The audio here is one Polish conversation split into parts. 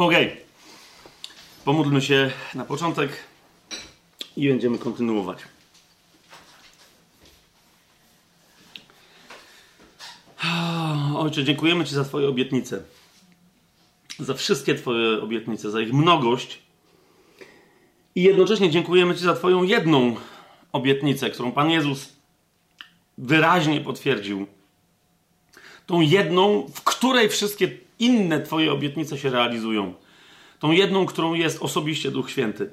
Okay. Pomódlmy się na początek i będziemy kontynuować. Ojcze, dziękujemy Ci za Twoje obietnice. Za wszystkie Twoje obietnice, za ich mnogość. I jednocześnie dziękujemy Ci za Twoją jedną obietnicę, którą Pan Jezus wyraźnie potwierdził. Tą jedną, w której wszystkie inne Twoje obietnice się realizują. Tą jedną, którą jest osobiście Duch Święty.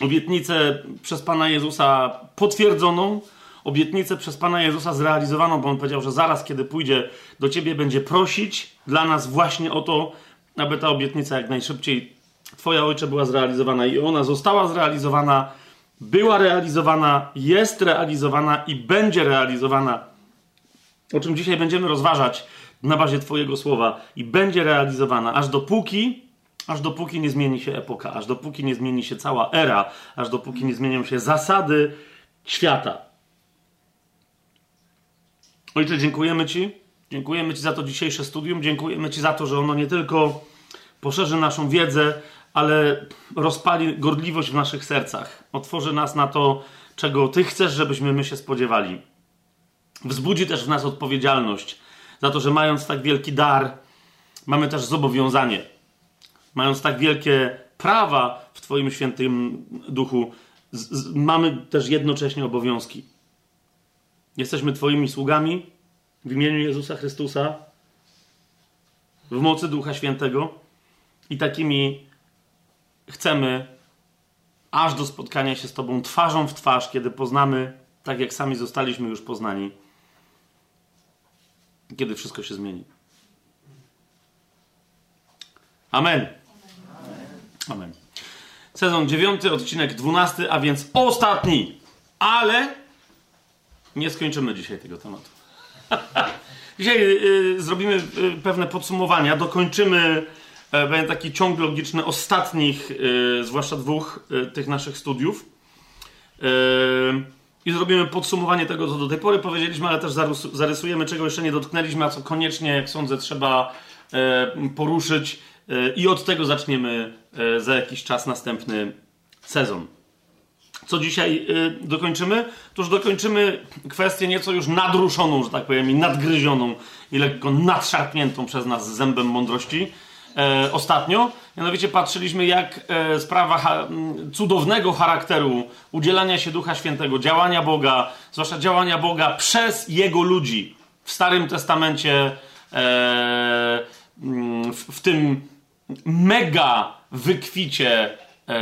Obietnicę przez Pana Jezusa potwierdzoną, obietnicę przez Pana Jezusa zrealizowaną, bo On powiedział, że zaraz, kiedy pójdzie do Ciebie, będzie prosić dla nas właśnie o to, aby ta obietnica jak najszybciej Twoja Ojcze była zrealizowana. I ona została zrealizowana, była realizowana, jest realizowana i będzie realizowana. O czym dzisiaj będziemy rozważać na bazie Twojego słowa i będzie realizowana, aż dopóki, aż dopóki nie zmieni się epoka, aż dopóki nie zmieni się cała era, aż dopóki nie zmienią się zasady świata. Ojcze, dziękujemy Ci. Dziękujemy Ci za to dzisiejsze studium. Dziękujemy Ci za to, że ono nie tylko poszerzy naszą wiedzę, ale rozpali gorliwość w naszych sercach. Otworzy nas na to, czego Ty chcesz, żebyśmy my się spodziewali. Wzbudzi też w nas odpowiedzialność za to, że mając tak wielki dar, mamy też zobowiązanie. Mając tak wielkie prawa w Twoim świętym duchu, mamy też jednocześnie obowiązki. Jesteśmy Twoimi sługami w imieniu Jezusa Chrystusa, w mocy Ducha Świętego i takimi chcemy aż do spotkania się z Tobą twarzą w twarz, kiedy poznamy, tak jak sami zostaliśmy już poznani, kiedy wszystko się zmieni. Amen. Amen. Sezon 9, odcinek 12, a więc ostatni, ale nie skończymy dzisiaj tego tematu. dzisiaj y, zrobimy y, pewne podsumowania, dokończymy y, taki ciąg logiczny ostatnich, y, zwłaszcza dwóch y, tych naszych studiów. Y, I zrobimy podsumowanie tego, co do tej pory powiedzieliśmy, ale też zarysujemy, czego jeszcze nie dotknęliśmy, a co koniecznie, jak sądzę, trzeba poruszyć. I od tego zaczniemy za jakiś czas następny sezon. Co dzisiaj dokończymy? Toż dokończymy kwestię nieco już nadruszoną, że tak powiem, i nadgryzioną, i lekko nadszarpniętą przez nas zębem mądrości. E, ostatnio. Mianowicie patrzyliśmy, jak e, sprawa cudownego charakteru udzielania się Ducha Świętego, działania Boga, zwłaszcza działania Boga przez Jego ludzi w Starym Testamencie, e, w, tym mega wykwicie e,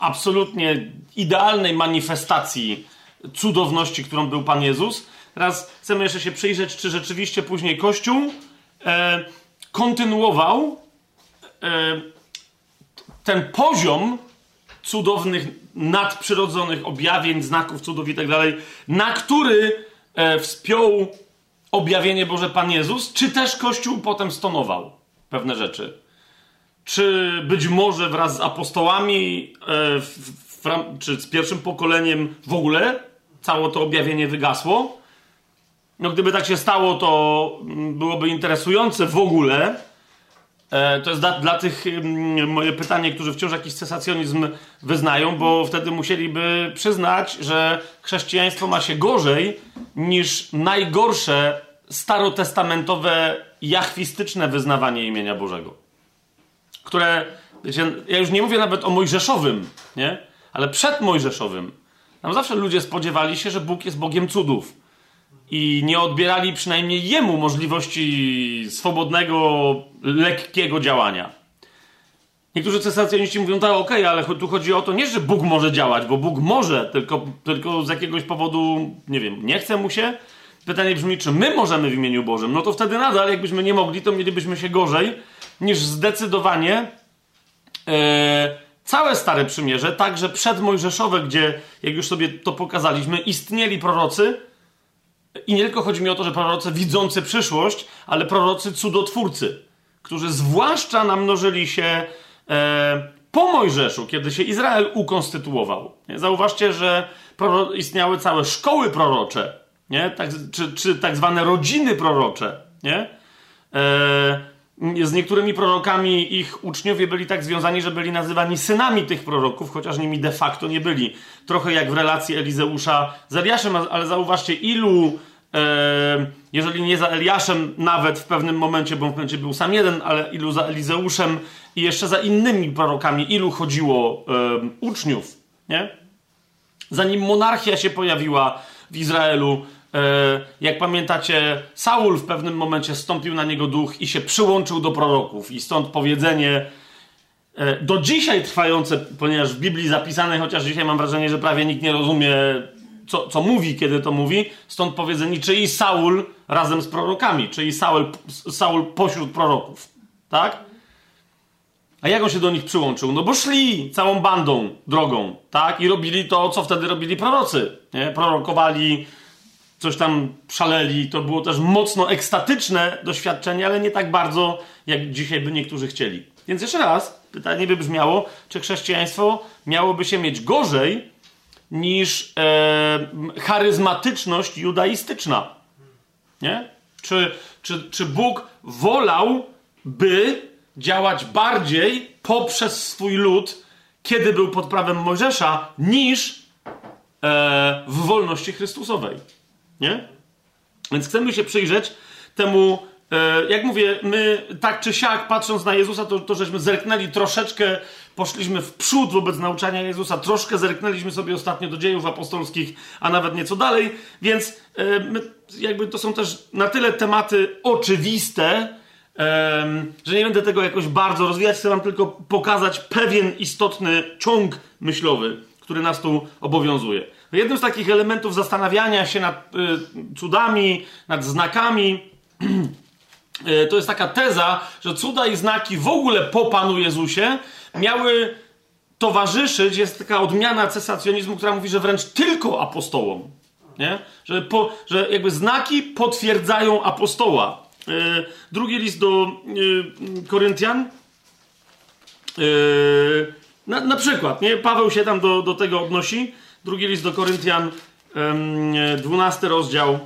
absolutnie idealnej manifestacji cudowności, którą był Pan Jezus. Teraz chcemy jeszcze się przyjrzeć, czy rzeczywiście później Kościół kontynuował ten poziom cudownych, nadprzyrodzonych objawień, znaków, cudów i tak dalej, na który e, wspiął objawienie Boże Pan Jezus, czy też Kościół potem stonował pewne rzeczy. Czy być może wraz z apostołami, e, czy z pierwszym pokoleniem w ogóle całe to objawienie wygasło? No, gdyby tak się stało, to mm, byłoby interesujące w ogóle. E, to jest dla, dla tych mm, moje pytanie, którzy wciąż jakiś cesacjonizm wyznają, bo wtedy musieliby przyznać, że chrześcijaństwo ma się gorzej niż najgorsze starotestamentowe, jachwistyczne wyznawanie imienia Bożego które, wiecie, ja już nie mówię nawet o mojżeszowym, nie? Ale przed mojżeszowym. Tam zawsze ludzie spodziewali się, że Bóg jest Bogiem cudów. I nie odbierali przynajmniej jemu możliwości swobodnego, lekkiego działania. Niektórzy cesacjoniści mówią, tak, okej, okay, ale tu chodzi o to nie, że Bóg może działać, bo Bóg może, tylko, tylko z jakiegoś powodu, nie wiem, nie chce mu się. Pytanie brzmi, czy my możemy w imieniu Bożym? No to wtedy nadal, jakbyśmy nie mogli, to mielibyśmy się gorzej, niż zdecydowanie e, całe Stare Przymierze, także przed Mojżeszowe, gdzie, jak już sobie to pokazaliśmy, istnieli prorocy. I nie tylko chodzi mi o to, że prorocy widzący przyszłość, ale prorocy cudotwórcy, którzy zwłaszcza namnożyli się e, po Mojżeszu, kiedy się Izrael ukonstytuował. Nie? Zauważcie, że istniały całe szkoły prorocze, nie? Tak, czy, czy tak zwane rodziny prorocze. Nie? E, z niektórymi prorokami ich uczniowie byli tak związani, że byli nazywani synami tych proroków, chociaż nimi de facto nie byli. Trochę jak w relacji Elizeusza z Eliaszem, ale zauważcie, ilu, e, jeżeli nie za Eliaszem, nawet w pewnym momencie, bo w momencie był sam jeden, ale ilu za Elizeuszem i jeszcze za innymi prorokami, ilu chodziło e, uczniów, nie? Zanim monarchia się pojawiła w Izraelu, jak pamiętacie, Saul w pewnym momencie stąpił na niego duch i się przyłączył do proroków. I stąd powiedzenie e, do dzisiaj trwające, ponieważ w Biblii zapisane, chociaż dzisiaj mam wrażenie, że prawie nikt nie rozumie, co, co mówi, kiedy to mówi, stąd powiedzenie, czyli Saul razem z prorokami, czyli Saul, Saul pośród proroków. Tak? A jak on się do nich przyłączył? No bo szli całą bandą drogą, tak? I robili to, co wtedy robili prorocy. Nie? Prorokowali coś tam szaleli. To było też mocno ekstatyczne doświadczenie, ale nie tak bardzo, jak dzisiaj by niektórzy chcieli. Więc jeszcze raz, pytanie by brzmiało, czy chrześcijaństwo miałoby się mieć gorzej niż e, charyzmatyczność judaistyczna? Nie? Czy, czy, czy Bóg wolałby działać bardziej poprzez swój lud, kiedy był pod prawem Mojżesza, niż e, w wolności Chrystusowej? Nie? Więc chcemy się przyjrzeć temu, e, jak mówię, my tak czy siak, patrząc na Jezusa, to, to żeśmy zerknęli troszeczkę, poszliśmy w przód wobec nauczania Jezusa, troszkę zerknęliśmy sobie ostatnio do dziejów apostolskich, a nawet nieco dalej, więc e, my, jakby to są też na tyle tematy oczywiste, że nie będę tego jakoś bardzo rozwijać, chcę wam tylko pokazać pewien istotny ciąg myślowy, który nas tu obowiązuje. Jednym z takich elementów zastanawiania się nad y, cudami, nad znakami, y, to jest taka teza, że cuda i znaki w ogóle po Panu Jezusie miały towarzyszyć, jest taka odmiana cesacjonizmu, która mówi, że wręcz tylko apostołom. Nie? Że, po, że jakby znaki potwierdzają apostoła. Y, drugi list do y, Koryntian. Y, na, na, przykład, nie? Paweł się tam do, do tego odnosi. Drugi list do Koryntian, 12 rozdział,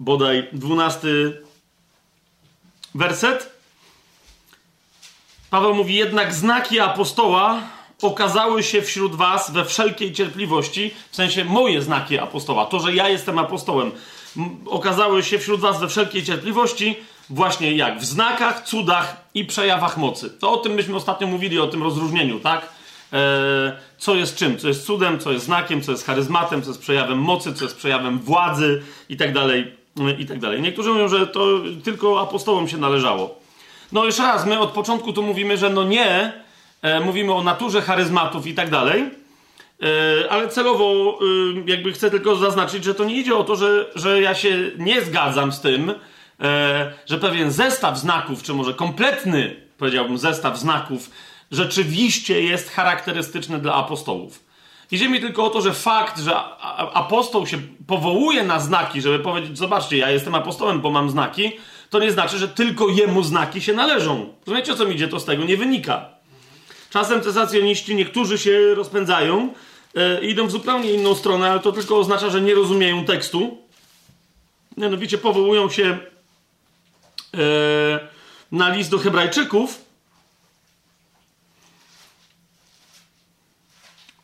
bodaj 12 werset. Paweł mówi, jednak znaki apostoła okazały się wśród was we wszelkiej cierpliwości, w sensie moje znaki apostoła, to, że ja jestem apostołem, okazały się wśród was we wszelkiej cierpliwości, właśnie jak w znakach, cudach i przejawach mocy. To o tym myśmy ostatnio mówili, o tym rozróżnieniu, tak? E, co jest czym, co jest cudem, co jest znakiem, co jest charyzmatem, co jest przejawem mocy, co jest przejawem władzy? I tak dalej, i tak. Niektórzy mówią, że to tylko apostołom się należało. No jeszcze raz, my od początku tu mówimy, że no nie, e, mówimy o naturze charyzmatów i tak e, ale celowo jakby chcę tylko zaznaczyć, że to nie idzie o to, że, że ja się nie zgadzam z tym, że pewien zestaw znaków, czy może kompletny, powiedziałbym, zestaw znaków rzeczywiście jest charakterystyczny dla apostołów. Idzie mi tylko o to, że fakt, że apostoł się powołuje na znaki, żeby powiedzieć, zobaczcie, ja jestem apostołem, bo mam znaki, to nie znaczy, że tylko jemu znaki się należą. Rozumiecie, o co mi idzie? To z tego nie wynika. Czasem cesacjoniści, niektórzy się rozpędzają, e, idą w zupełnie inną stronę, ale to tylko oznacza, że nie rozumieją tekstu. Mianowicie powołują się e, na list do Hebrajczyków,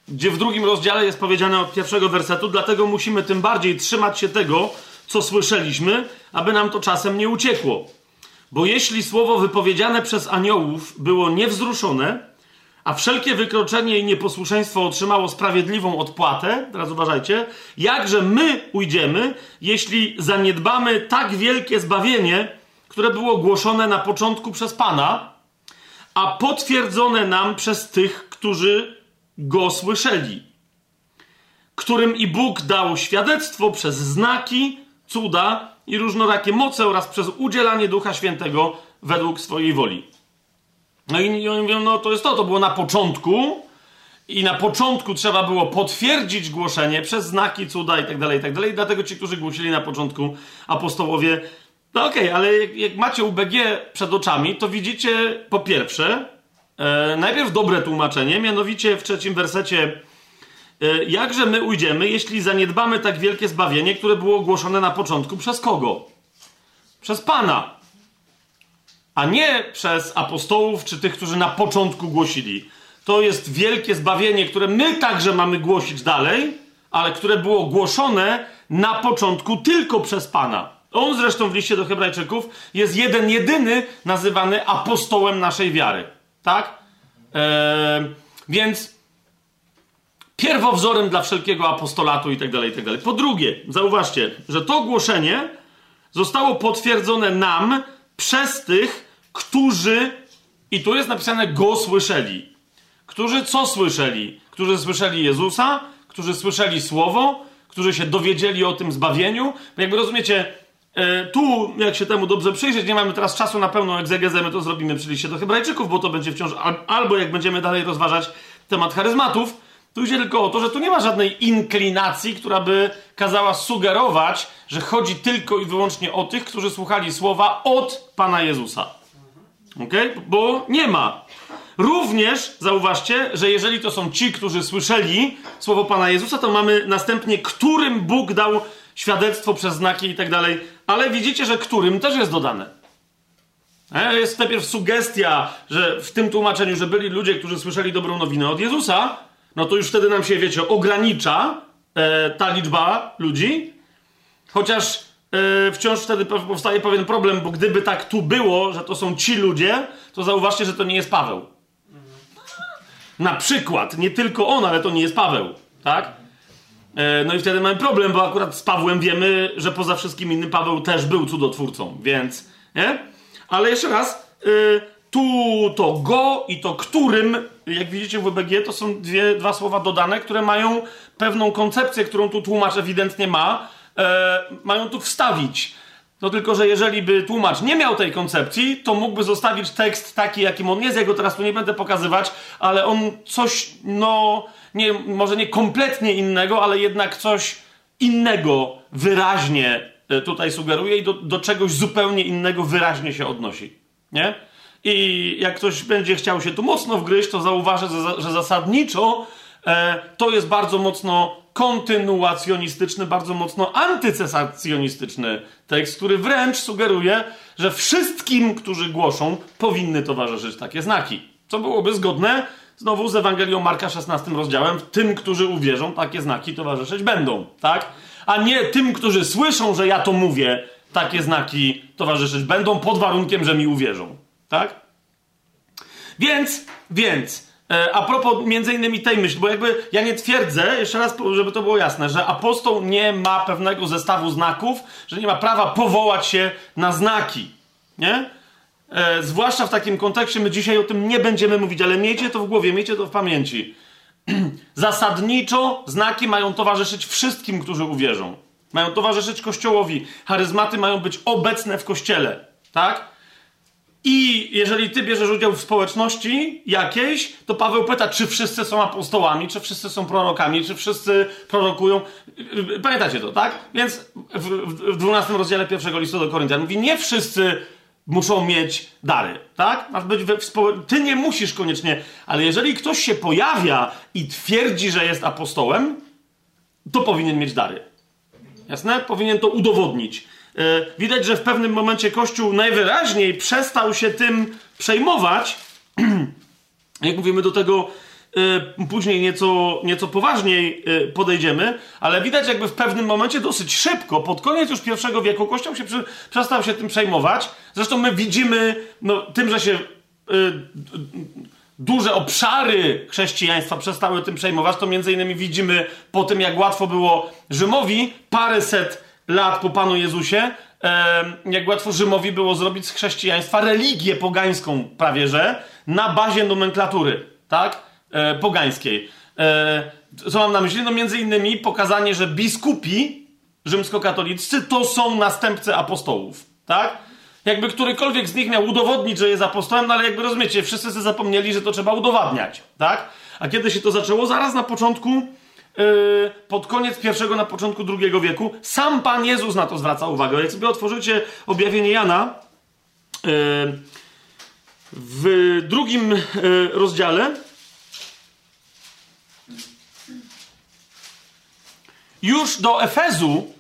gdzie w drugim rozdziale jest powiedziane od pierwszego wersetu, dlatego musimy tym bardziej trzymać się tego, co słyszeliśmy, aby nam to czasem nie uciekło. Bo jeśli słowo wypowiedziane przez aniołów było niewzruszone, a wszelkie wykroczenie i nieposłuszeństwo otrzymało sprawiedliwą odpłatę, teraz uważajcie, jakże my ujdziemy, jeśli zaniedbamy tak wielkie zbawienie, które było głoszone na początku przez Pana, a potwierdzone nam przez tych, którzy go słyszeli, którym i Bóg dał świadectwo przez znaki, cuda i różnorakie moce oraz przez udzielanie Ducha Świętego według swojej woli. No i oni mówią, no to jest to, to było na początku i na początku trzeba było potwierdzić głoszenie przez znaki, cuda i tak dalej, i tak dalej. Dlatego ci, którzy głosili na początku apostołowie, no okej, okay, ale jak, jak, macie UBG przed oczami, to widzicie po pierwsze, E, najpierw dobre tłumaczenie, mianowicie w trzecim wersecie e, Jakże my ujdziemy, jeśli zaniedbamy tak wielkie zbawienie, które było ogłoszone na początku przez kogo? Przez Pana. a nie przez apostołów czy tych, którzy na początku głosili. To jest wielkie zbawienie, które my także mamy głosić dalej, ale które było głoszone na początku tylko przez Pana. On zresztą w liście do Hebrajczyków jest jeden, jedyny nazywany apostołem naszej wiary. Tak? Eee, więc pierwowzorem dla wszelkiego apostolatu i tak dalej, i tak dalej. Po drugie, zauważcie, że to głoszenie zostało potwierdzone nam przez tych, którzy, i tu jest napisane, go słyszeli. Którzy co słyszeli? Którzy słyszeli Jezusa, którzy słyszeli Słowo, którzy się dowiedzieli o tym zbawieniu. Jakby rozumiecie, e, tu, jak się temu dobrze przyjrzeć, nie mamy teraz czasu na pełną egzegezę, my to zrobimy przy liście do Hebrajczyków, bo to będzie wciąż, albo jak będziemy dalej rozważać temat charyzmatów, tu idzie tylko o to, że tu nie ma żadnej inklinacji, która by kazała sugerować, że chodzi tylko i wyłącznie o tych, którzy słuchali słowa od Pana Jezusa. Ok? Bo nie ma. Również zauważcie, że jeżeli to są ci, którzy słyszeli słowo Pana Jezusa, to mamy następnie, którym Bóg dał świadectwo przez znaki i tak dalej, ale widzicie, że którym też jest dodane. E, jest najpierw sugestia, że w tym tłumaczeniu, że byli ludzie, którzy słyszeli dobrą nowinę od Jezusa, no to już wtedy nam się, wiecie, ogranicza e, ta liczba ludzi, chociaż e, wciąż wtedy powstaje pewien problem, bo gdyby tak tu było, że to są ci ludzie, to zauważcie, że to nie jest Paweł. Na przykład, nie tylko on, ale to nie jest Paweł, tak? E, no i wtedy mamy problem, bo akurat z Pawłem wiemy, że poza wszystkim innym Paweł też był cudotwórcą, więc, nie? Ale jeszcze raz, y, tu to go i to którym, jak widzicie w WBG, to są dwie, dwa słowa dodane, które mają pewną koncepcję, którą tu tłumacz ewidentnie ma, e, mają tu wstawić. No tylko, że jeżeli by tłumacz nie miał tej koncepcji, to mógłby zostawić tekst taki, jakim on jest. Ja go teraz tu nie będę pokazywać, ale on coś, no, nie, może nie kompletnie innego, ale jednak coś innego wyraźnie e, tutaj sugeruje i do, do czegoś zupełnie innego wyraźnie się odnosi. Nie? I jak ktoś będzie chciał się tu mocno wgryźć, to zauważy, że zasadniczo e, to jest bardzo mocno kontynuacjonistyczny, bardzo mocno antycesacjonistyczny tekst, który wręcz sugeruje, że wszystkim, którzy głoszą, powinny towarzyszyć takie znaki. Co byłoby zgodne znowu z Ewangelią Marka 16 rozdziałem. Tym, którzy uwierzą, takie znaki towarzyszyć będą, tak? A nie tym, którzy słyszą, że ja to mówię, takie znaki towarzyszyć będą pod warunkiem, że mi uwierzą. Tak? Więc, więc, e, a propos między innymi tej myśli, bo jakby ja nie twierdzę, jeszcze raz, żeby to było jasne, że apostoł nie ma pewnego zestawu znaków, że nie ma prawa powołać się na znaki. Nie? E, zwłaszcza w takim kontekście, my dzisiaj o tym nie będziemy mówić, ale miejcie to w głowie, miejcie to w pamięci. Zasadniczo znaki mają towarzyszyć wszystkim, którzy uwierzą. Mają towarzyszyć Kościołowi. Charyzmaty mają być obecne w Kościele. Tak? I jeżeli ty bierzesz udział w społeczności jakiejś, to Paweł pyta, czy wszyscy są apostołami, czy wszyscy są prorokami, czy wszyscy prorokują. Pamiętacie to, tak? Więc w, w 12 rozdziale pierwszego listu do Koryntian mówi, nie wszyscy muszą mieć dary, tak? Masz być w spo... Ty nie musisz koniecznie, ale jeżeli ktoś się pojawia i twierdzi, że jest apostołem, to powinien mieć dary. Jasne? Powinien to udowodnić. E, widać, że w pewnym momencie Kościół najwyraźniej przestał się tym przejmować. Jak mówimy do tego później nieco, nieco poważniej e, podejdziemy, ale widać jakby w pewnym momencie dosyć szybko, pod koniec już pierwszego wieku, Kościół się przy, przestał się tym przejmować. Zresztą my widzimy no, tym, że się duże obszary chrześcijaństwa przestały tym przejmować, to między innymi widzimy po tym, jak łatwo było Rzymowi paręset lat po Panu Jezusie, jak łatwo Rzymowi było zrobić z chrześcijaństwa religię pogańską prawie, że na bazie nomenklatury, tak? E, pogańskiej. E, co mam na myśli? No między innymi pokazanie, że biskupi rzymskokatoliccy to są następcy apostołów, tak? Jakby którykolwiek z nich miał udowodnić, że jest apostołem, no ale jakby rozumiecie, wszyscy sobie zapomnieli, że to trzeba udowadniać, tak? A kiedy się to zaczęło? Zaraz na początku Yy, pod koniec pierwszego, na początku drugiego wieku. Sam Pan Jezus na to zwraca uwagę. Jak sobie otworzycie objawienie Jana yy, w drugim yy, rozdziale, już do Efezu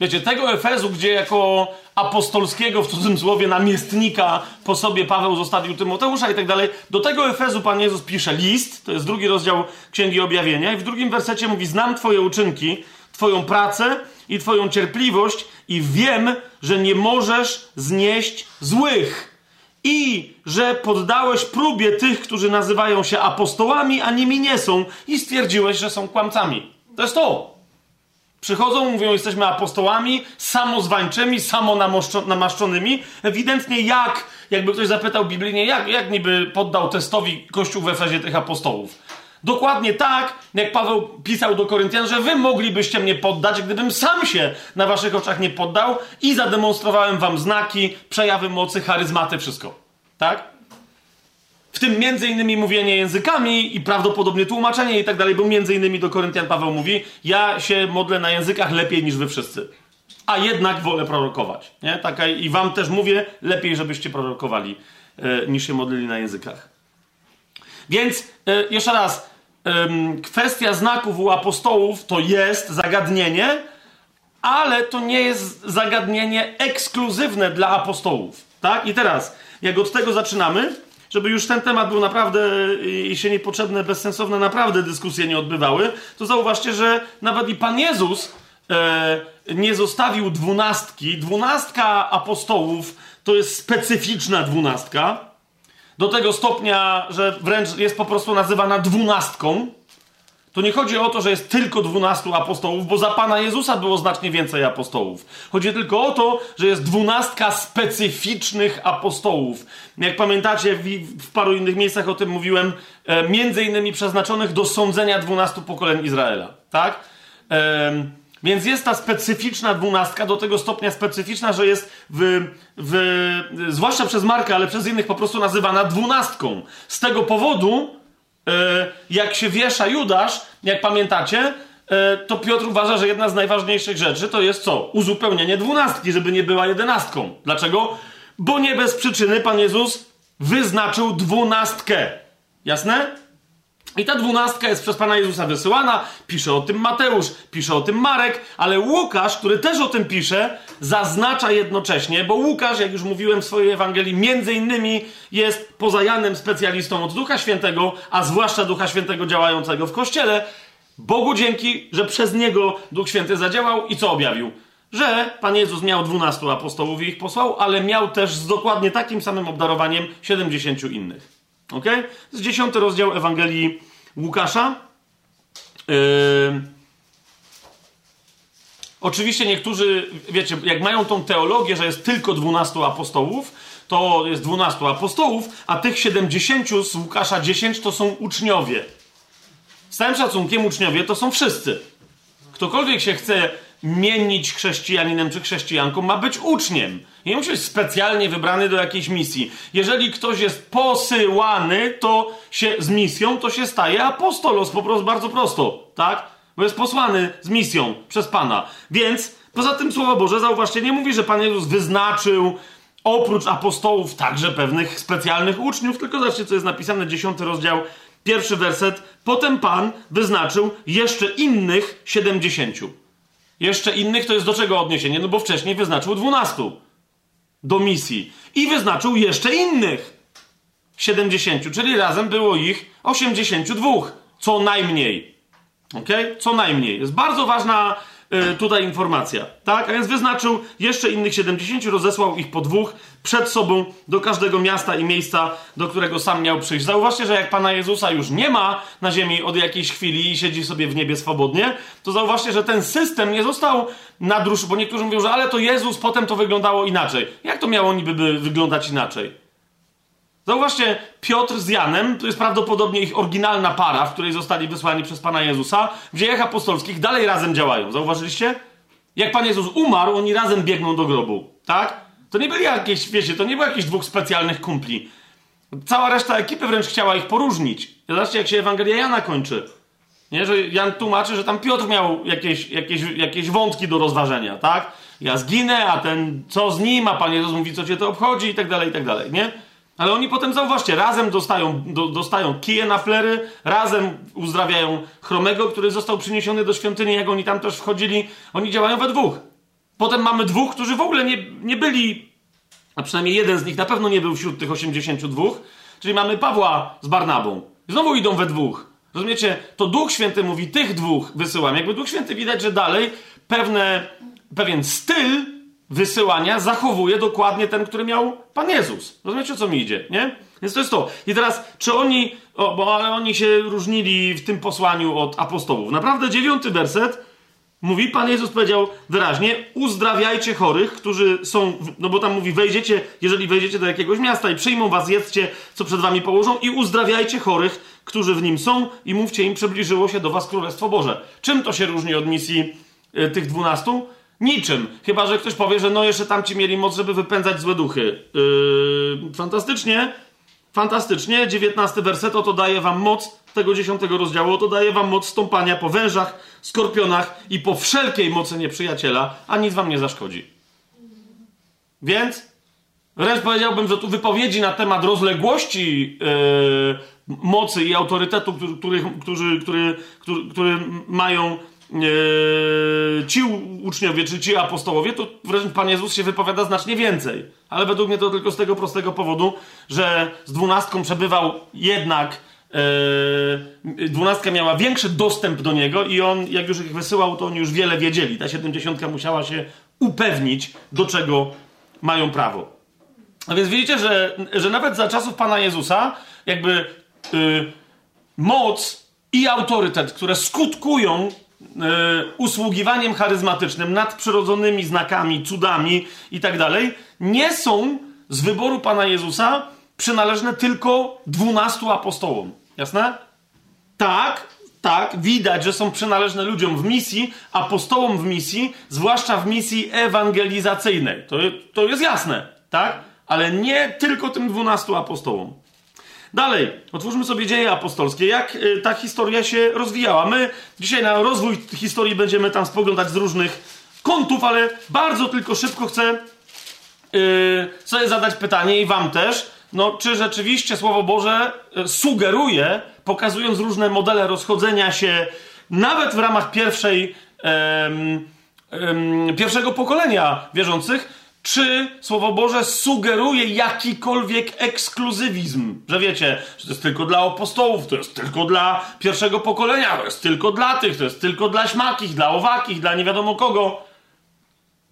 Wiecie, tego Efezu, gdzie jako apostolskiego, w cudzysłowie, namiestnika po sobie Paweł zostawił Tymoteusza i tak dalej, do tego Efezu Pan Jezus pisze list, to jest drugi rozdział Księgi Objawienia i w drugim wersecie mówi, znam Twoje uczynki, Twoją pracę i Twoją cierpliwość i wiem, że nie możesz znieść złych i że poddałeś próbie tych, którzy nazywają się apostołami, a nimi nie są i stwierdziłeś, że są kłamcami. To jest to. Przychodzą, mówią, jesteśmy apostołami, samozwańczymi, samonamaszczonymi. Ewidentnie jak, jakby ktoś zapytał biblijnie, jak, jak niby poddał testowi Kościół w Efezie tych apostołów. Dokładnie tak, jak Paweł pisał do Koryntian, że wy moglibyście mnie poddać, gdybym sam się na waszych oczach nie poddał i zademonstrowałem wam znaki, przejawy mocy, charyzmaty, wszystko. Tak? W tym między innymi mówienie językami i prawdopodobnie tłumaczenie i tak dalej, bo między innymi do Koryntian Paweł mówi, ja się modlę na językach lepiej niż wy wszyscy. A jednak wolę prorokować. Nie? Taka, I wam też mówię, lepiej żebyście prorokowali, e, niż się modlili na językach. Więc e, jeszcze raz, e, kwestia znaków u apostołów to jest zagadnienie, ale to nie jest zagadnienie ekskluzywne dla apostołów. Tak? I teraz, jak od tego zaczynamy, żeby już ten temat był naprawdę i się niepotrzebne, bezsensowne naprawdę dyskusje nie odbywały, to zauważcie, że nawet i Pan Jezus e, nie zostawił dwunastki. Dwunastka apostołów to jest specyficzna dwunastka. Do tego stopnia, że wręcz jest po prostu nazywana dwunastką. To nie chodzi o to, że jest tylko dwunastu apostołów, bo za Pana Jezusa było znacznie więcej apostołów. Chodzi tylko o to, że jest dwunastka specyficznych apostołów. Jak pamiętacie, w, w paru innych miejscach o tym mówiłem, e, między innymi przeznaczonych do sądzenia dwunastu pokoleń Izraela. Tak? E, więc jest ta specyficzna dwunastka, do tego stopnia specyficzna, że jest w, w, zwłaszcza przez Marka, ale przez innych po prostu nazywana dwunastką. Z tego powodu, jak się wiesza Judasz, jak pamiętacie, e, to Piotr uważa, że jedna z najważniejszych rzeczy to jest co? Uzupełnienie dwunastki, żeby nie była jedenastką. Dlaczego? Bo nie bez przyczyny Pan Jezus wyznaczył dwunastkę. Jasne? I ta dwunastka jest przez Pana Jezusa wysyłana, pisze o tym Mateusz, pisze o tym Marek, ale Łukasz, który też o tym pisze, zaznacza jednocześnie, bo Łukasz, jak już mówiłem w swojej Ewangelii, między innymi jest poza Janem specjalistą od Ducha Świętego, a zwłaszcza Ducha Świętego działającego w Kościele. Bogu dzięki, że przez niego Duch Święty zadziałał i co objawił? Że Pan Jezus miał dwunastu apostołów i ich posłał, ale miał też z dokładnie takim samym obdarowaniem siedemdziesięciu innych. Ok? Jest dziesiąty rozdział Ewangelii Łukasza. Yy... Oczywiście niektórzy, wiecie, jak mają tą teologię, że jest tylko 12 apostołów, to jest 12 apostołów, a tych 70 z Łukasza 10 to są uczniowie. Z całym szacunkiem uczniowie to są wszyscy. Ktokolwiek się chce mienić chrześcijaninem czy chrześcijanką, ma być uczniem. Nie musi być specjalnie wybrany do jakiejś misji. Jeżeli ktoś jest posyłany to się z misją, to się staje apostolos, po prostu bardzo prosto, tak? Bo jest posłany z misją przez Pana. Więc poza tym Słowo Boże, zauważcie, nie mówi, że Pan Jezus wyznaczył oprócz apostołów także pewnych specjalnych uczniów, tylko zobaczcie, co jest napisane, dziesiąty rozdział, pierwszy werset. Potem Pan wyznaczył jeszcze innych siedemdziesięciu. Jeszcze innych to jest do czego odniesienie? No bo wcześniej wyznaczył dwunastu do misji. I wyznaczył jeszcze innych 70, czyli razem było ich 82, co najmniej. Ok? Co najmniej. Jest bardzo ważna tutaj informacja. Tak? A więc wyznaczył jeszcze innych 70, rozesłał ich po dwóch przed sobą do każdego miasta i miejsca, do którego sam miał przyjść. Zauważcie, że jak Pana Jezusa już nie ma na ziemi od jakiejś chwili i siedzi sobie w niebie swobodnie, to zauważcie, że ten system nie został nadrusz, bo niektórzy mówią, że ale to Jezus, potem to wyglądało inaczej. Jak to miało niby by wyglądać inaczej? Zauważcie, Piotr z Janem, to jest prawdopodobnie ich oryginalna para, w której zostali wysłani przez Pana Jezusa, w dziejach apostolskich dalej razem działają. Zauważyliście? Jak Pan Jezus umarł, oni razem biegną do grobu. Tak? To nie byli jakieś, wiecie, to nie było jakichś dwóch specjalnych kumpli. Cała reszta ekipy wręcz chciała ich poróżnić. Zobaczcie, jak się Ewangelia Jana kończy. Nie, że Jan tłumaczy, że tam Piotr miał jakieś, jakieś, jakieś wątki do rozważenia, tak? Ja zginę, a ten co z nim, a Pan Jezus mówi, co cię to obchodzi i tak dalej, i tak dalej, nie? Ale oni potem, zauważcie, razem dostają, do, dostają kije na flery, razem uzdrawiają chromego, który został przyniesiony do świątyni, jak oni tam też wchodzili. Oni działają we dwóch. Potem mamy dwóch, którzy w ogóle nie, nie byli, a przynajmniej jeden z nich na pewno nie był wśród tych 82, czyli mamy Pawła z Barnabą. Znowu idą we dwóch. Rozumiecie? To Duch Święty mówi, tych dwóch wysyłam. Jakby Duch Święty widać, że dalej pewne, pewien styl wysyłania zachowuje dokładnie ten, który miał Pan Jezus. Rozumiecie, o co mi idzie, nie? Więc to jest to. I teraz, czy oni, o, bo ale oni się różnili w tym posłaniu od apostołów. Naprawdę dziewiąty werset mówi, Pan Jezus powiedział wyraźnie, uzdrawiajcie chorych, którzy są, no bo tam mówi, wejdziecie, jeżeli wejdziecie do jakiegoś miasta i przyjmą was, jedzcie, co przed wami położą i uzdrawiajcie chorych, którzy w nim są i mówcie im, przybliżyło się do was Królestwo Boże. Czym to się różni od misji y, tych dwunastu? Niczym. Chyba, że ktoś powie, że no jeszcze tamci mieli moc, żeby wypędzać złe duchy. Yy, fantastycznie. Fantastycznie. 19 werset, oto daje wam moc tego 10 rozdziału, oto daje wam moc stąpania po wężach, skorpionach i po wszelkiej mocy nieprzyjaciela, a nic wam nie zaszkodzi. Więc wręcz powiedziałbym, że tu wypowiedzi na temat rozległości yy, mocy i autorytetu, który, który, który, który, mają ci uczniowie, czy ci apostołowie, to wręcz Pan Jezus się wypowiada znacznie więcej. Ale według mnie to tylko z tego prostego powodu, że z dwunastką przebywał jednak yy, dwunastka miała większy dostęp do niego i on, jak już ich wysyłał, to oni już wiele wiedzieli. Ta siedemdziesiątka musiała się upewnić, do czego mają prawo. A więc widzicie, że, że nawet za czasów Pana Jezusa jakby yy, moc i autorytet, które skutkują E, usługiwaniem charyzmatycznym, nadprzyrodzonymi znakami, cudami i tak dalej, nie są z wyboru Pana Jezusa przynależne tylko dwunastu apostołom. Jasne? Tak, tak, widać, że są przynależne ludziom w misji, apostołom w misji, zwłaszcza w misji ewangelizacyjnej. To, to jest jasne, tak? Ale nie tylko tym dwunastu apostołom. Dalej, otwórzmy sobie dzieje apostolskie, jak y, ta historia się rozwijała. My dzisiaj na rozwój historii będziemy tam spoglądać z różnych kątów, ale bardzo tylko szybko chcę yy, sobie zadać pytanie i wam też, no, czy rzeczywiście Słowo Boże y, sugeruje, pokazując różne modele rozchodzenia się, nawet w ramach pierwszej, pierwszego pokolenia wierzących, czy Słowo Boże sugeruje jakikolwiek ekskluzywizm. Że wiecie, że to jest tylko dla apostołów, to jest tylko dla pierwszego pokolenia, to jest tylko dla tych, to jest tylko dla śmakich, dla owakich, dla nie wiadomo kogo.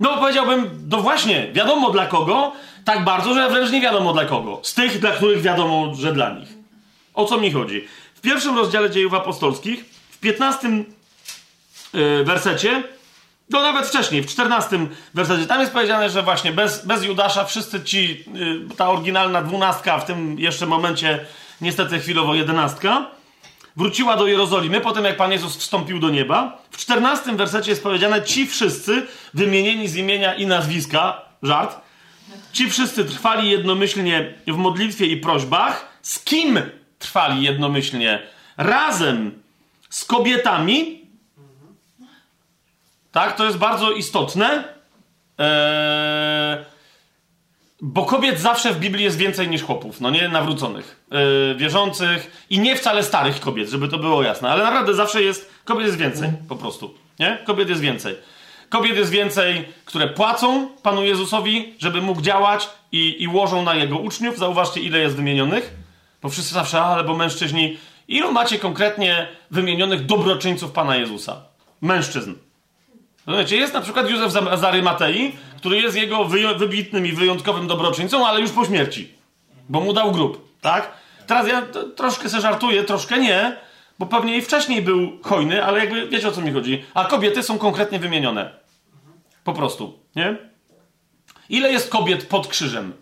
No powiedziałbym, no właśnie, wiadomo dla kogo, tak bardzo, że wręcz nie wiadomo dla kogo. Z tych, dla których wiadomo, że dla nich. O co mi chodzi? W pierwszym rozdziale dziejów apostolskich, w piętnastym yy, wersecie, no nawet wcześniej, w 14 wersecie, tam jest powiedziane, że właśnie bez, bez Judasza wszyscy ci, y, ta oryginalna dwunastka, w tym jeszcze momencie niestety chwilowo jedenastka, wróciła do Jerozolimy po tym, jak Pan Jezus wstąpił do nieba. W 14 wersecie jest powiedziane, ci wszyscy wymienieni z imienia i nazwiska, żart, ci wszyscy trwali jednomyślnie w modlitwie i prośbach. Z kim trwali jednomyślnie? Razem z kobietami, tak, to jest bardzo istotne. Eee, bo kobiet zawsze w Biblii jest więcej niż chłopów, no nie nawróconych, eee, wierzących i nie wcale starych kobiet, żeby to było jasne, ale naprawdę zawsze jest, kobiet jest więcej, po prostu, nie? Kobiet jest więcej. Kobiet jest więcej, które płacą Panu Jezusowi, żeby mógł działać i, i łożą na Jego uczniów. Zauważcie, ile jest wymienionych. Bo wszyscy zawsze, ale bo mężczyźni. Ilu macie konkretnie wymienionych dobroczyńców Pana Jezusa? Mężczyzn. Rozumiecie, jest na przykład Józef z Arymatei, który jest jego wybitnym i wyjątkowym dobroczyńcą, ale już po śmierci. Bo mu dał grób, tak? Teraz ja troszkę se żartuję, troszkę nie, bo pewnie i wcześniej był hojny, ale jakby wiecie o co mi chodzi. A kobiety są konkretnie wymienione. Po prostu, nie? Ile jest kobiet pod krzyżem?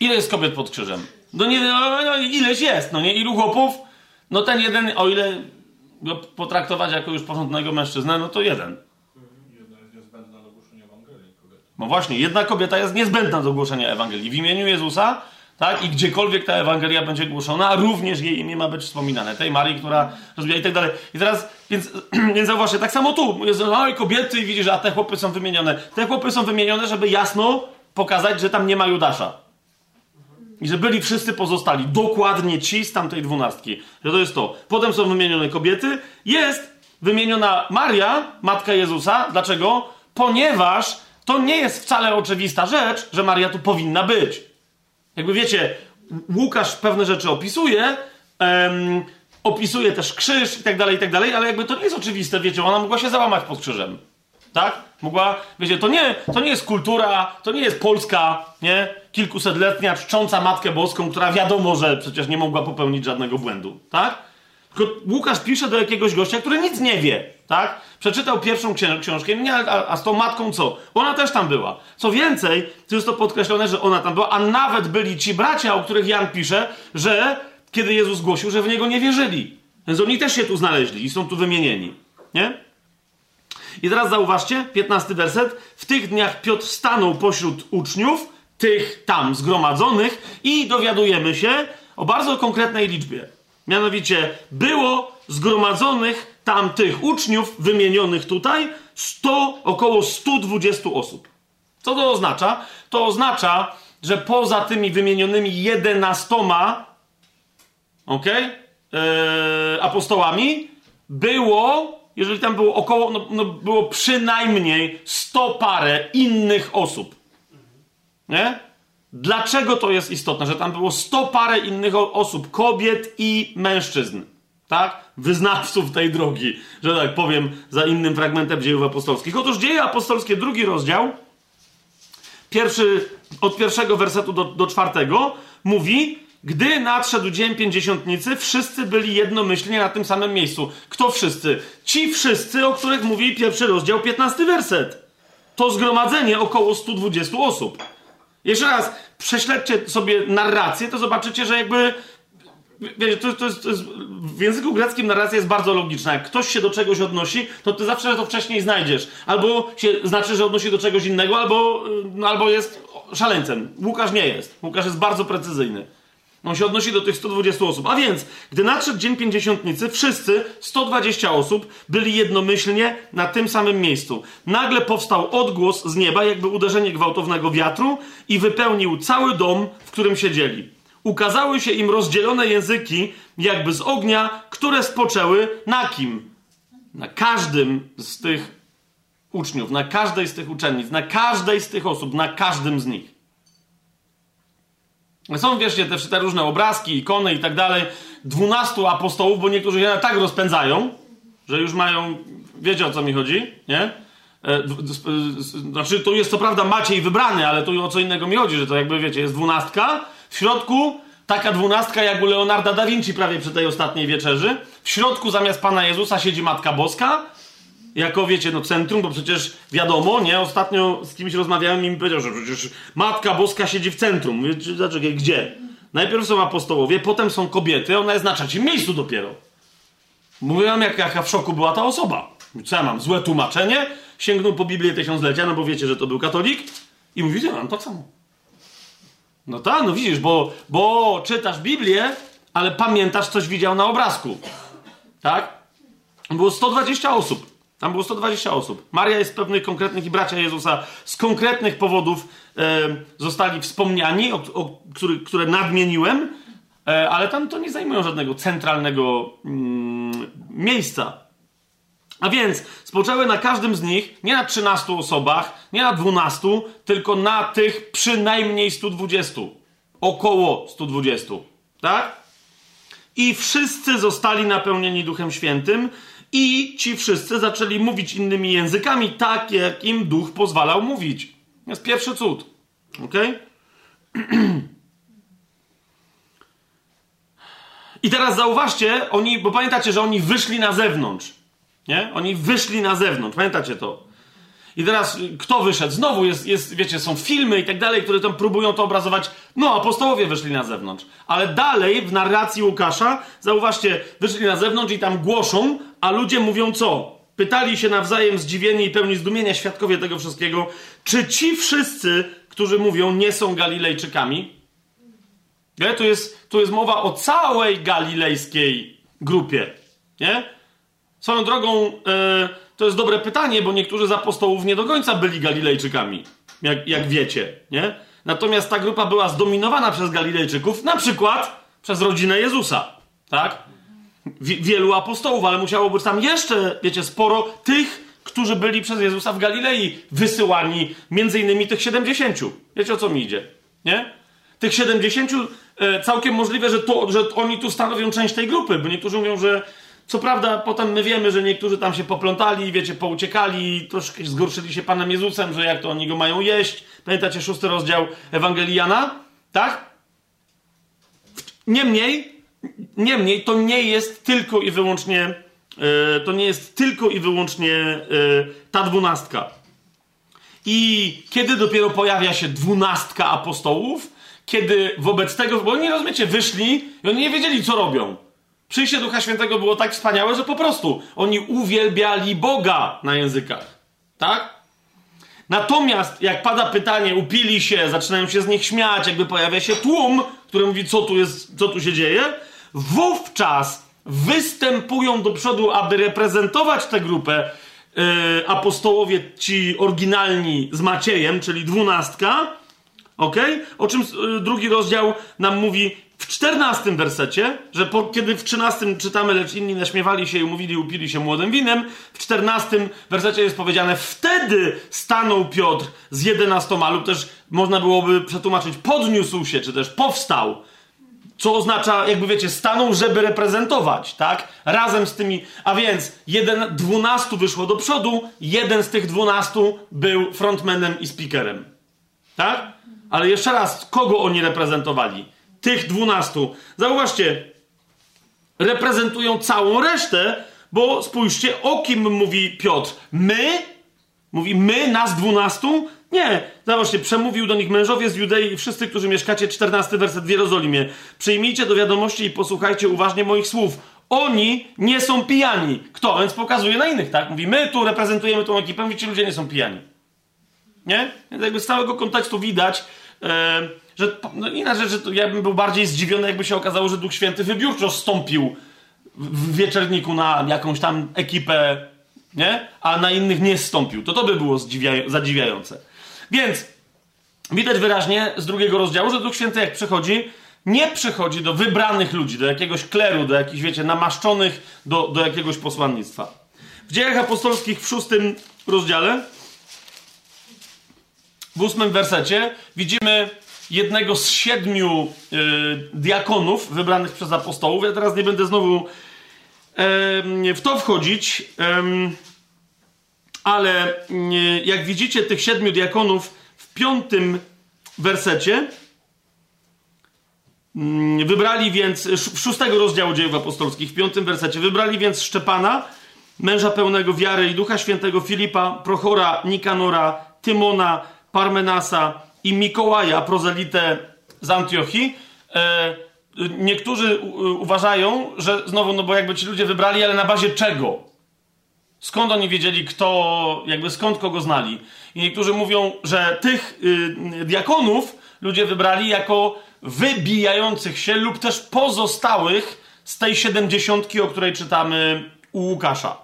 Ile jest kobiet pod krzyżem? No nie, no, no, ileś jest, no nie? Ilu chłopów? No ten jeden, o ile go potraktować jako już porządnego mężczyznę, no to jeden. Jedna jest niezbędna do głoszenia Ewangelii. No właśnie, jedna kobieta jest niezbędna do głoszenia Ewangelii. W imieniu Jezusa, tak? I gdziekolwiek ta Ewangelia będzie głoszona, również jej imię ma być wspominane. Tej Marii, która rozwija i tak dalej. I teraz, więc, więc zauważcie, tak samo tu. Jest, i kobiety i widzisz, a te chłopy są wymienione. Te chłopy są wymienione, żeby jasno pokazać, że tam nie ma Judasza. I że byli wszyscy pozostali, dokładnie ci z tamtej dwunastki. Że to jest to. Potem są wymienione kobiety. Jest wymieniona Maria, matka Jezusa. Dlaczego? Ponieważ to nie jest wcale oczywista rzecz, że Maria tu powinna być. Jakby wiecie, Łukasz pewne rzeczy opisuje, um, opisuje też krzyż i tak dalej, i tak dalej, ale jakby to nie jest oczywiste, wiecie, ona mogła się załamać pod krzyżem. Tak? Mogła, wiecie, to nie, to nie jest kultura, to nie jest Polska, nie? Kilkusetletnia, czcząca Matkę Boską, która wiadomo, że przecież nie mogła popełnić żadnego błędu, tak? Tylko Łukasz pisze do jakiegoś gościa, który nic nie wie, tak? Przeczytał pierwszą książkę, nie, a, a z tą matką co? Ona też tam była. Co więcej, to jest to podkreślone, że ona tam była, a nawet byli ci bracia, o których Jan pisze, że kiedy Jezus głosił, że w Niego nie wierzyli. Więc oni też się tu znaleźli i są tu wymienieni, nie? I teraz zauważcie, 15 werset. W tych dniach Piotr stanął pośród uczniów, tych tam zgromadzonych, i dowiadujemy się o bardzo konkretnej liczbie. Mianowicie było zgromadzonych tam tych uczniów wymienionych tutaj 100, około 120 osób. Co to oznacza? To oznacza, że poza tymi wymienionymi 11 ok, yy, apostołami było jeżeli tam było około, no, no było przynajmniej 100 parę innych osób. Nie? Dlaczego to jest istotne, że tam było 100 parę innych osób, kobiet i mężczyzn? Tak? Wyznawców tej drogi, że tak powiem, za innym fragmentem dziejów apostolskich. Otóż dzieje apostolskie, drugi rozdział, pierwszy, od pierwszego wersetu do, do czwartego, mówi, gdy nadszedł dzień pięćdziesiątnicy, wszyscy byli jednomyślnie na tym samym miejscu. Kto wszyscy? Ci wszyscy, o których mówi pierwszy rozdział, piętnasty werset. To zgromadzenie około 120 osób. Jeszcze raz, prześledźcie sobie narrację, to zobaczycie, że jakby. Wiecie, to, to, jest, to jest, w języku greckim narracja jest bardzo logiczna. Jak ktoś się do czegoś odnosi, to ty zawsze to wcześniej znajdziesz. Albo się znaczy, że odnosi do czegoś innego, albo, no, albo jest szaleńcem. Łukasz nie jest. Łukasz jest bardzo precyzyjny. On się odnosi do tych 120 osób. A więc, gdy nadszedł dzień pięćdziesiątnicy, wszyscy, 120 osób, byli jednomyślnie na tym samym miejscu. Nagle powstał odgłos z nieba, jakby uderzenie gwałtownego wiatru i wypełnił cały dom, w którym siedzieli. Ukazały się im rozdzielone języki, jakby z ognia, które spoczęły na kim? Na każdym z tych uczniów, na każdej z tych uczennic, na każdej z tych osób, na każdym z nich. Są, wieszcie, te, te różne obrazki, ikony i tak dalej. Dwunastu apostołów, bo niektórzy się tak rozpędzają, że już mają, wiecie o co mi chodzi, nie? E, znaczy, tu jest co prawda Maciej wybrany, ale tu o co innego mi chodzi, że to jakby, wiecie, jest dwunastka. W środku taka dwunastka jak u Leonarda da Vinci prawie przy tej ostatniej wieczerzy. W środku zamiast Pana Jezusa siedzi Matka Boska, jako, wiecie, no centrum, bo przecież wiadomo, nie? Ostatnio z kimś rozmawiałem i mi powiedział, że przecież Matka Boska siedzi w centrum. Mówię, dlaczego, gdzie? Najpierw są apostołowie, potem są kobiety, ona jest na trzecim miejscu dopiero. Mówiłam, jak, jaka w szoku była ta osoba. Co ja mam, złe tłumaczenie? Sięgnął po Biblię tysiąclecia, no bo wiecie, że to był katolik. I mówi, ja mam tak samo. No tak, no widzisz, bo, bo czytasz Biblię, ale pamiętasz, coś widział na obrazku. Tak? Było 120 osób. Tam było 120 osób. Maria jest z pewnych konkretnych i bracia Jezusa z konkretnych powodów e, zostali wspomniani, o, o który, które nadmieniłem, e, ale tam to nie zajmują żadnego centralnego mm, miejsca. A więc spoczęły na każdym z nich, nie na 13 osobach, nie na 12, tylko na tych przynajmniej 120. Około 120. Tak? I wszyscy zostali napełnieni Duchem Świętym i ci wszyscy zaczęli mówić innymi językami, tak jak im duch pozwalał mówić. To jest pierwszy cud. Ok? I teraz zauważcie, oni, bo pamiętacie, że oni wyszli na zewnątrz. Nie? Oni wyszli na zewnątrz. Pamiętacie to? I teraz kto wyszedł? Znowu jest, jest, wiecie, są filmy i tak dalej, które tam próbują to obrazować. No, apostołowie wyszli na zewnątrz. Ale dalej w narracji Łukasza, zauważcie, wyszli na zewnątrz i tam głoszą, a ludzie mówią co? Pytali się nawzajem zdziwieni i pełni zdumienia świadkowie tego wszystkiego, czy ci wszyscy, którzy mówią, nie są Galilejczykami? Nie? Tu, jest, tu jest mowa o całej galilejskiej grupie. Nie? Swoją drogą, yy, to jest dobre pytanie, bo niektórzy z apostołów nie do końca byli Galilejczykami, jak, jak wiecie. Nie? Natomiast ta grupa była zdominowana przez Galilejczyków, na przykład przez rodzinę Jezusa. Tak? Wi- wielu apostołów, ale musiało być tam jeszcze, wiecie, sporo tych, którzy byli przez Jezusa w Galilei wysyłani, między innymi tych 70. Wiecie o co mi idzie, nie? Tych 70 e, całkiem możliwe, że, to, że oni tu stanowią część tej grupy, bo niektórzy mówią, że co prawda potem my wiemy, że niektórzy tam się poplątali, wiecie, pouciekali, troszkę zgorszyli się Panem Jezusem, że jak to oni go mają jeść. Pamiętacie szósty rozdział Ewangelii Jana? Tak? Niemniej, niemniej to nie jest tylko i wyłącznie e, to nie jest tylko i wyłącznie e, ta dwunastka. I kiedy dopiero pojawia się dwunastka apostołów, kiedy wobec tego, bo oni, rozumiecie, wyszli i oni nie wiedzieli, co robią. Przyjście Ducha Świętego było tak wspaniałe, że po prostu oni uwielbiali Boga na językach. Tak? Natomiast jak pada pytanie, upili się, zaczynają się z nich śmiać, jakby pojawia się tłum, który mówi, co tu jest, co tu się dzieje, wówczas występują do przodu, aby reprezentować tę grupę yy, apostołowie ci oryginalni z Maciejem, czyli dwunastka, ok? O czym yy, drugi rozdział nam mówi w czternastym wersecie, że po, kiedy w trzynastym czytamy, lecz inni naśmiewali się i mówili, upili się młodym winem, w czternastym wersecie jest powiedziane, wtedy stanął Piotr z jedenastoma, lub też można byłoby przetłumaczyć, podniósł się, czy też powstał, co oznacza, jakby wiecie, stanął, żeby reprezentować, tak? Razem z tymi, a więc jeden, dwunastu wyszło do przodu, jeden z tych dwunastu był frontmanem i speakerem, tak? Ale jeszcze raz, kogo oni reprezentowali? Tych dwunastu. Zauważcie, reprezentują całą resztę, bo spójrzcie, o kim mówi Piotr. My? Mówi my, nas dwunastu? Nie. Zobaczcie, przemówił do nich mężowie z Judei i wszyscy, którzy mieszkacie, 14 werset w Jerozolimie. Przyjmijcie do wiadomości i posłuchajcie uważnie moich słów. Oni nie są pijani. Kto? Więc pokazuje na innych, tak? Mówi, my tu reprezentujemy tą ekipę, mówi, ci ludzie nie są pijani. Nie? Więc jakby z całego kontekstu widać, e, że no inaczej, że to ja bym był bardziej zdziwiony, jakby się okazało, że Duch Święty wybiórczo stąpił w, wieczerniku na jakąś tam ekipę, nie? A na innych nie stąpił. To to by było zadziwiające. Więc widać wyraźnie z drugiego rozdziału, że Duch Święty jak przychodzi, nie przychodzi do wybranych ludzi, do jakiegoś kleru, do jakichś, wiecie, namaszczonych do, do jakiegoś posłannictwa. W dziejach apostolskich w szóstym rozdziale, w ósmym wersecie, widzimy jednego z siedmiu y, diakonów wybranych przez apostołów. Ja teraz nie będę znowu y, w to wchodzić, y, ale jak widzicie tych siedmiu diakonów w piątym wersecie, mm, wybrali więc, w szóstego rozdziału dziejów apostolskich, w piątym wersecie, wybrali więc Szczepana, męża pełnego wiary i Ducha Świętego Filipa, Prochora, Nikanora, Tymona, Parmenasa, i Mikołaja, prozelitę z Antiochii, e, niektórzy uważają, że znowu, no bo jakby ci ludzie wybrali, ale na bazie czego? Skąd oni wiedzieli, kto, jakby skąd kogo znali? I niektórzy mówią, że tych y, diakonów ludzie wybrali jako wybijających się lub też pozostałych z tej siedemdziesiątki, o której czytamy u Łukasza.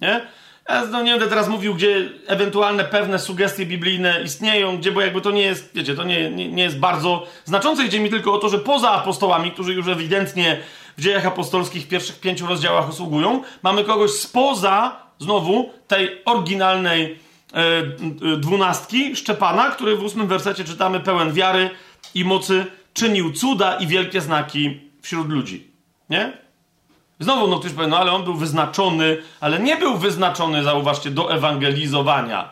Nie? Ja no nie będę teraz mówił, gdzie ewentualne pewne sugestie biblijne istnieją, gdzie, bo jakby to nie jest, wiecie, to nie, nie, nie jest bardzo znaczące. Idzie mi tylko o to, że poza apostołami, którzy już ewidentnie w dziejach apostolskich w pierwszych pięciu rozdziałach usługują, mamy kogoś spoza, znowu, tej oryginalnej e, e, dwunastki, Szczepana, który w ósmym wersecie czytamy pełen wiary i mocy, czynił cuda i wielkie znaki wśród ludzi. Nie? Znowu no ktoś powie, no ale on był wyznaczony, ale nie był wyznaczony, zauważcie, do ewangelizowania.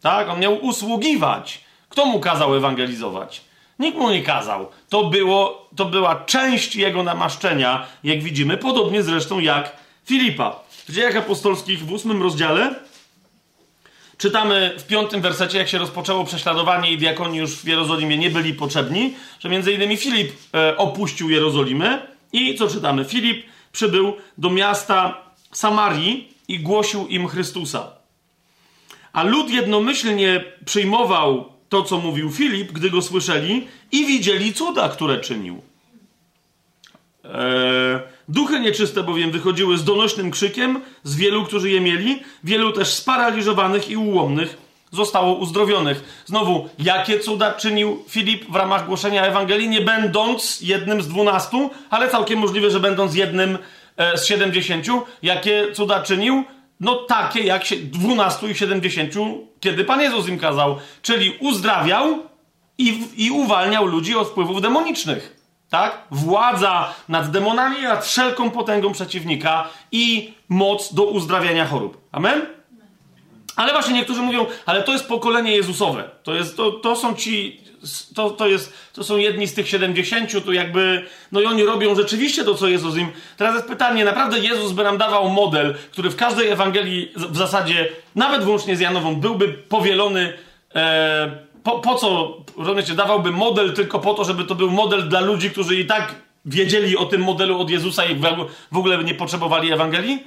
Tak? On miał usługiwać. Kto mu kazał ewangelizować? Nikt mu nie kazał. To, było, to była część jego namaszczenia, jak widzimy, podobnie zresztą jak Filipa. W dziejach apostolskich w ósmym rozdziale czytamy w piątym wersecie, jak się rozpoczęło prześladowanie i diakoni już w Jerozolimie nie byli potrzebni, że między innymi Filip e, opuścił Jerozolimę i co czytamy? Filip przybył do miasta Samarii i głosił im Chrystusa. A lud jednomyślnie przyjmował to, co mówił Filip, gdy go słyszeli i widzieli cuda, które czynił. Eee, duchy nieczyste bowiem wychodziły z donośnym krzykiem z wielu, którzy je mieli, wielu też sparaliżowanych i ułomnych zostało uzdrowionych. Znowu, jakie cuda czynił Filip w ramach głoszenia Ewangelii, nie będąc jednym z dwunastu, ale całkiem możliwe, że będąc jednym e, z 70, jakie cuda czynił? No takie jak 12 i 70, kiedy Pan Jezus im kazał. Czyli uzdrawiał i, i uwalniał ludzi od wpływów demonicznych. Tak? Władza nad demonami, nad wszelką potęgą przeciwnika i moc do uzdrawiania chorób. Amen? Ale właśnie niektórzy mówią, ale to jest pokolenie Jezusowe. To, jest, to, to są ci, to, to, jest, to są jedni z tych 70, to jakby, no i oni robią rzeczywiście to, co Jezus im. Teraz jest pytanie, naprawdę Jezus by nam dawał model, który w każdej Ewangelii w zasadzie, nawet włącznie z Janową, byłby powielony. E, po, po co, rozumiecie, dawałby model tylko po to, żeby to był model dla ludzi, którzy i tak wiedzieli o tym modelu od Jezusa i w ogóle nie potrzebowali Ewangelii?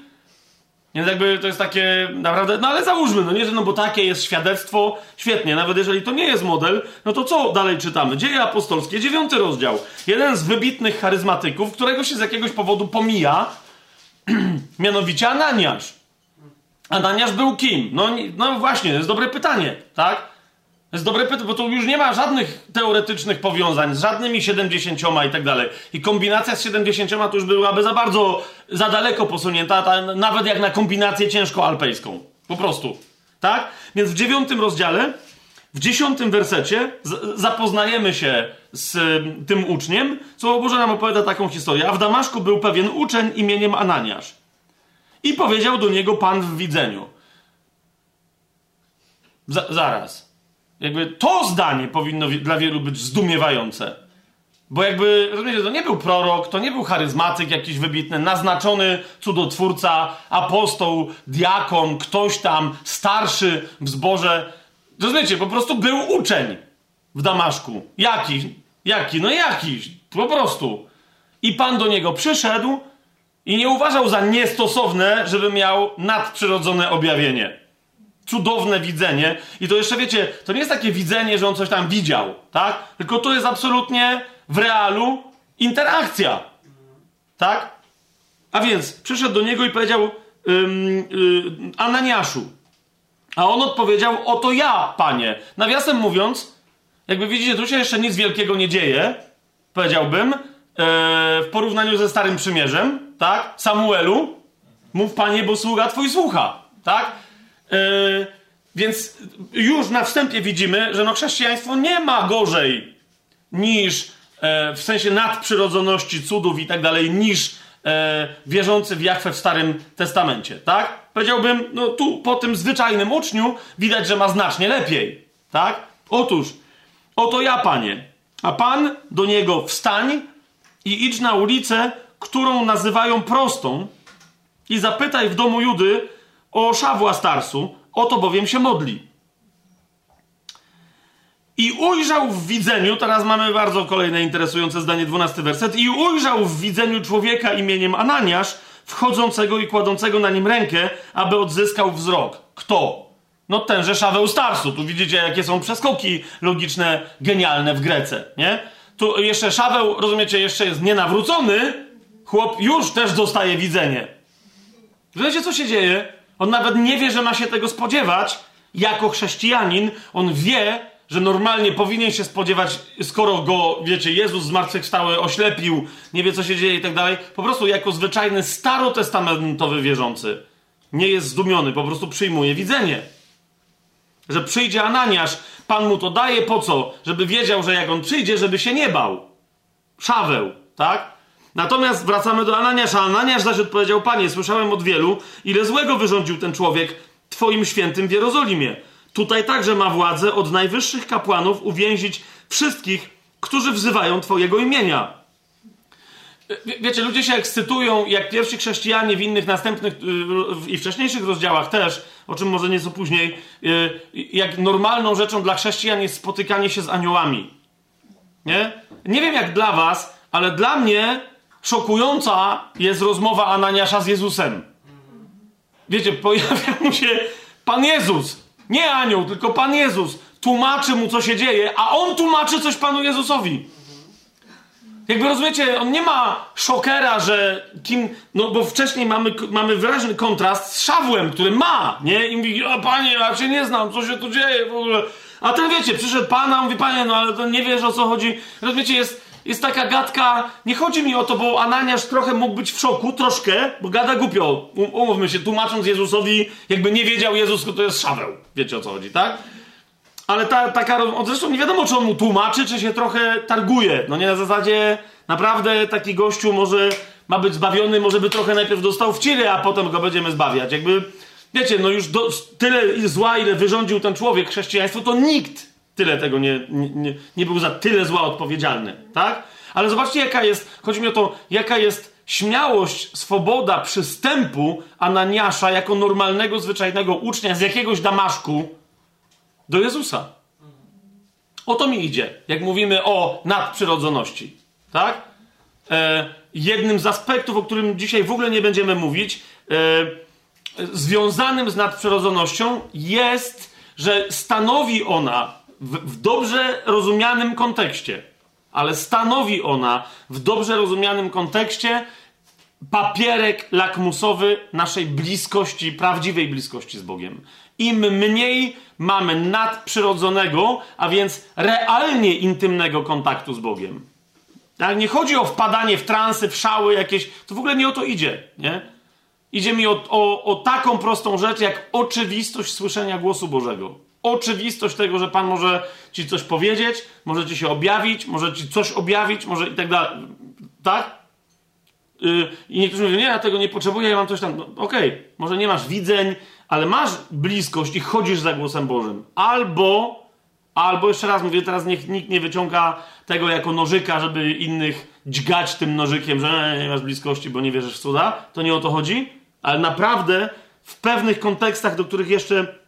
Więc jakby to jest takie naprawdę, no ale załóżmy, no nie, że no bo takie jest świadectwo, świetnie, nawet jeżeli to nie jest model, no to co dalej czytamy? Dzieje apostolskie, dziewiąty rozdział. Jeden z wybitnych charyzmatyków, którego się z jakiegoś powodu pomija, mianowicie Ananiasz. Ananiasz był kim? No, no właśnie, to jest dobre pytanie, tak? To jest dobre pytanie, bo tu już nie ma żadnych teoretycznych powiązań z żadnymi 70 i tak dalej. I kombinacja z 70 to już byłaby za bardzo, za daleko posunięta, ta, nawet jak na kombinację ciężko-alpejską. Po prostu. Tak? Więc w dziewiątym rozdziale, w dziesiątym wersecie z, zapoznajemy się z y, tym uczniem. co Boże nam opowiada taką historię. A w Damaszku był pewien uczeń imieniem Ananiasz. I powiedział do niego Pan w widzeniu. Z, zaraz. Jakby to zdanie powinno dla wielu być zdumiewające. Bo jakby, rozumiecie, to nie był prorok, to nie był charyzmatyk jakiś wybitny, naznaczony cudotwórca, apostoł, diakon, ktoś tam, starszy w zborze. Rozumiecie, po prostu był uczeń w Damaszku. Jaki? Jaki? No jakiś. Po prostu. I Pan do niego przyszedł i nie uważał za niestosowne, żeby miał nadprzyrodzone objawienie cudowne widzenie. I to jeszcze wiecie, to nie jest takie widzenie, że on coś tam widział, tak? Tylko to jest absolutnie w realu interakcja. Tak? A więc przyszedł do niego i powiedział ym, Ananiaszu. A on odpowiedział: Oto ja, panie. Nawiasem mówiąc, jakby widzicie, tu się jeszcze nic wielkiego nie dzieje, powiedziałbym, yy, w porównaniu ze Starym Przymierzem, tak? Samuelu, mów panie, bo sługa twój słucha, tak? Yy, więc już na wstępie widzimy, że no chrześcijaństwo nie ma gorzej niż e, w sensie nadprzyrodzoności, cudów i tak dalej, niż e, wierzący w Jachwę w Starym Testamencie, tak? Powiedziałbym, no tu po tym zwyczajnym uczniu widać, że ma znacznie lepiej, tak? Otóż, oto ja, panie, a pan do niego wstań i idź na ulicę, którą nazywają prostą i zapytaj w domu Judy, o Szawła Starsu, o to bowiem się modli. I ujrzał w widzeniu, teraz mamy bardzo kolejne interesujące zdanie, dwunasty werset, i ujrzał w widzeniu człowieka imieniem Ananiasz, wchodzącego i kładącego na nim rękę, aby odzyskał wzrok. Kto? No tenże Szaweł Starsu. Tu widzicie, jakie są przeskoki logiczne, genialne w Grece, nie? Tu jeszcze Szaweł, rozumiecie, jeszcze jest nienawrócony, chłop już też dostaje widzenie. Wiecie, co się dzieje? On nawet nie wie, że ma się tego spodziewać. Jako chrześcijanin, on wie, że normalnie powinien się spodziewać, skoro go, wiecie, Jezus zmartwychwstały oślepił, nie wie co się dzieje i tak dalej. Po prostu jako zwyczajny starotestamentowy wierzący nie jest zdumiony, po prostu przyjmuje widzenie. Że przyjdzie Ananiasz, Pan mu to daje po co? Żeby wiedział, że jak on przyjdzie, żeby się nie bał. Szaweł, tak? Natomiast wracamy do Ananiasza. Ananiasz zaś odpowiedział, panie, słyszałem od wielu, ile złego wyrządził ten człowiek twoim świętym w Jerozolimie. Tutaj także ma władzę od najwyższych kapłanów uwięzić wszystkich, którzy wzywają twojego imienia. Wiecie, ludzie się ekscytują, jak pierwsi chrześcijanie w innych następnych y, i wcześniejszych rozdziałach też, o czym może nieco później, y, jak normalną rzeczą dla chrześcijan jest spotykanie się z aniołami. Nie? Nie wiem jak dla was, ale dla mnie szokująca jest rozmowa Ananiasza z Jezusem. Wiecie, pojawia mu się Pan Jezus. Nie anioł, tylko Pan Jezus. Tłumaczy mu, co się dzieje, a on tłumaczy coś Panu Jezusowi. Jakby rozumiecie, on nie ma szokera, że kim. No bo wcześniej mamy, mamy wyraźny kontrast z Szawłem, który ma, nie? I mówi, o panie, ja cię nie znam, co się tu dzieje w ogóle. A ten wiecie, przyszedł pan, a mówi, panie, no ale to nie wiesz o co chodzi. Rozumiecie, jest jest taka gadka, nie chodzi mi o to, bo Ananiasz trochę mógł być w szoku, troszkę, bo gada głupio, um, umówmy się, tłumacząc Jezusowi, jakby nie wiedział Jezus, to jest Szaweł. Wiecie o co chodzi, tak? Ale ta, taka, zresztą nie wiadomo, czy on mu tłumaczy, czy się trochę targuje. No nie na zasadzie, naprawdę taki gościu może ma być zbawiony, może by trochę najpierw dostał w ciele, a potem go będziemy zbawiać. Jakby, wiecie, no już do, tyle zła, ile wyrządził ten człowiek chrześcijaństwo, to nikt tyle tego nie, nie, nie był za tyle zła odpowiedzialny, tak? Ale zobaczcie, jaka jest, chodzi mi o to, jaka jest śmiałość, swoboda przystępu Ananiasza jako normalnego, zwyczajnego ucznia z jakiegoś Damaszku do Jezusa. O to mi idzie, jak mówimy o nadprzyrodzoności, tak? E, jednym z aspektów, o którym dzisiaj w ogóle nie będziemy mówić, e, związanym z nadprzyrodzonością jest, że stanowi ona w, w dobrze rozumianym kontekście, ale stanowi ona w dobrze rozumianym kontekście papierek lakmusowy naszej bliskości, prawdziwej bliskości z Bogiem. Im mniej mamy nadprzyrodzonego, a więc realnie intymnego kontaktu z Bogiem. Nie chodzi o wpadanie w transy, w szały jakieś. To w ogóle nie o to idzie. Nie? Idzie mi o, o, o taką prostą rzecz, jak oczywistość słyszenia głosu Bożego oczywistość tego, że Pan może ci coś powiedzieć, może ci się objawić, może ci coś objawić, może i tak dalej. Tak? Yy, I niektórzy mówią, nie, ja tego nie potrzebuję, ja mam coś tam. No, Okej, okay, może nie masz widzeń, ale masz bliskość i chodzisz za głosem Bożym. Albo, albo jeszcze raz mówię, teraz niech nikt nie wyciąga tego jako nożyka, żeby innych dźgać tym nożykiem, że nie masz bliskości, bo nie wierzysz w cuda. To nie o to chodzi. Ale naprawdę w pewnych kontekstach, do których jeszcze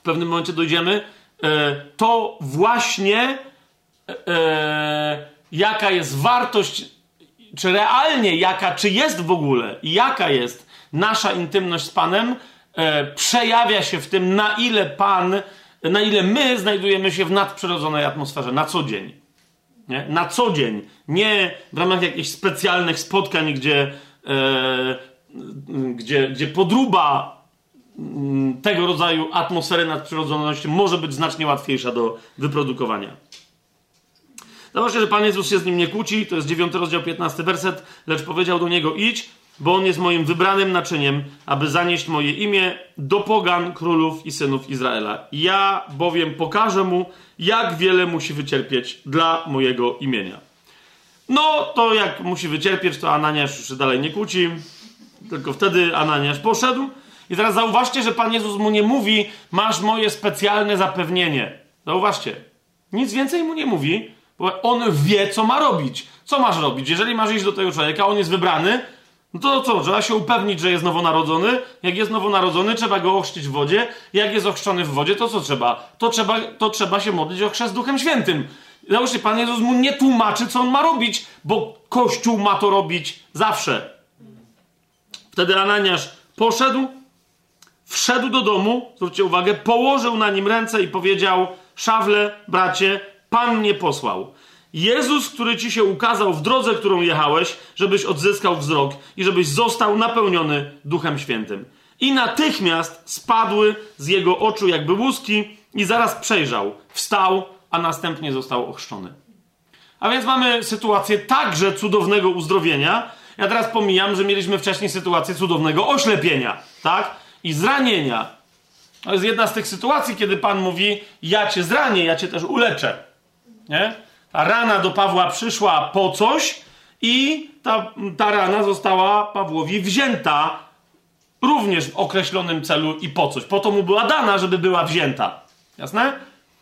w pewnym momencie dojdziemy, e, to właśnie e, e, jaka jest wartość, czy realnie jaka, czy jest w ogóle jaka jest nasza intymność z Panem, przejawia się w tym, na ile Pan, na ile my znajdujemy się w nadprzyrodzonej atmosferze na co dzień. Nie? Na co dzień. Nie w ramach jakichś specjalnych spotkań, gdzie, e, gdzie, gdzie podruba tego rodzaju atmosfery nadprzyrodzoności może być znacznie łatwiejsza do wyprodukowania. Zobaczcie, że Pan Jezus się z nim nie kłóci, to jest 9 rozdział 15 werset, lecz powiedział do niego idź, bo on jest moim wybranym naczyniem, aby zanieść moje imię do pogan, królów i synów Izraela. Ja bowiem pokażę mu, jak wiele musi wycierpieć dla mojego imienia. No, to jak musi wycierpieć, to Ananiasz już się dalej nie kłóci, tylko wtedy Ananiasz poszedł, i teraz zauważcie, że Pan Jezus mu nie mówi, masz moje specjalne zapewnienie. Zauważcie. Nic więcej mu nie mówi, bo on wie, co ma robić. Co masz robić? Jeżeli masz iść do tego człowieka, on jest wybrany, no to co? Trzeba się upewnić, że jest nowonarodzony. Jak jest nowonarodzony, trzeba go ochrzcić w wodzie. Jak jest ochrzczony w wodzie, to co trzeba? To trzeba, to trzeba się modlić o chrzest Duchem Świętym. Zauważcie, Pan Jezus mu nie tłumaczy, co on ma robić, bo Kościół ma to robić zawsze. Wtedy Ananiasz poszedł, wszedł do domu, zwróćcie uwagę, położył na nim ręce i powiedział: Szawle, bracie, Pan mnie posłał. Jezus, który ci się ukazał w drodze, którą jechałeś, żebyś odzyskał wzrok i żebyś został napełniony Duchem Świętym. I natychmiast spadły z jego oczu jakby łuski i zaraz przejrzał, wstał, a następnie został ochrzczony. A więc mamy sytuację także cudownego uzdrowienia. Ja teraz pomijam, że mieliśmy wcześniej sytuację cudownego oślepienia, tak? I zranienia. To jest jedna z tych sytuacji, kiedy Pan mówi: Ja cię zranię, ja cię też uleczę. Nie? Ta rana do Pawła przyszła po coś, i ta, ta rana została Pawłowi wzięta również w określonym celu i po coś. Po to mu była dana, żeby była wzięta. Jasne?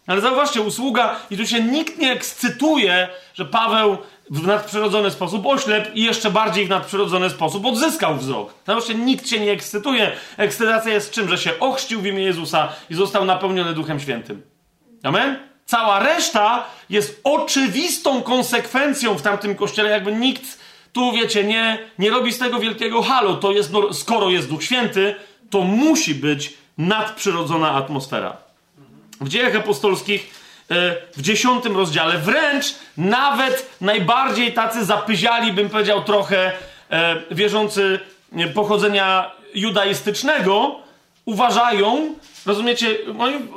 Ale zauważcie, usługa, i tu się nikt nie ekscytuje, że Paweł w nadprzyrodzony sposób oślep i jeszcze bardziej w nadprzyrodzony sposób odzyskał wzrok. Zauważcie, nikt się nie ekscytuje. Ekscytacja jest czym? Że się ochrzcił w imię Jezusa i został napełniony Duchem Świętym. Amen? Cała reszta jest oczywistą konsekwencją w tamtym kościele, jakby nikt tu, wiecie, nie, nie robi z tego wielkiego halo. To jest, skoro jest Duch Święty, to musi być nadprzyrodzona atmosfera. W dziejach apostolskich w dziesiątym rozdziale, wręcz nawet najbardziej tacy zapyziali, bym powiedział, trochę e, wierzący e, pochodzenia judaistycznego, uważają, rozumiecie,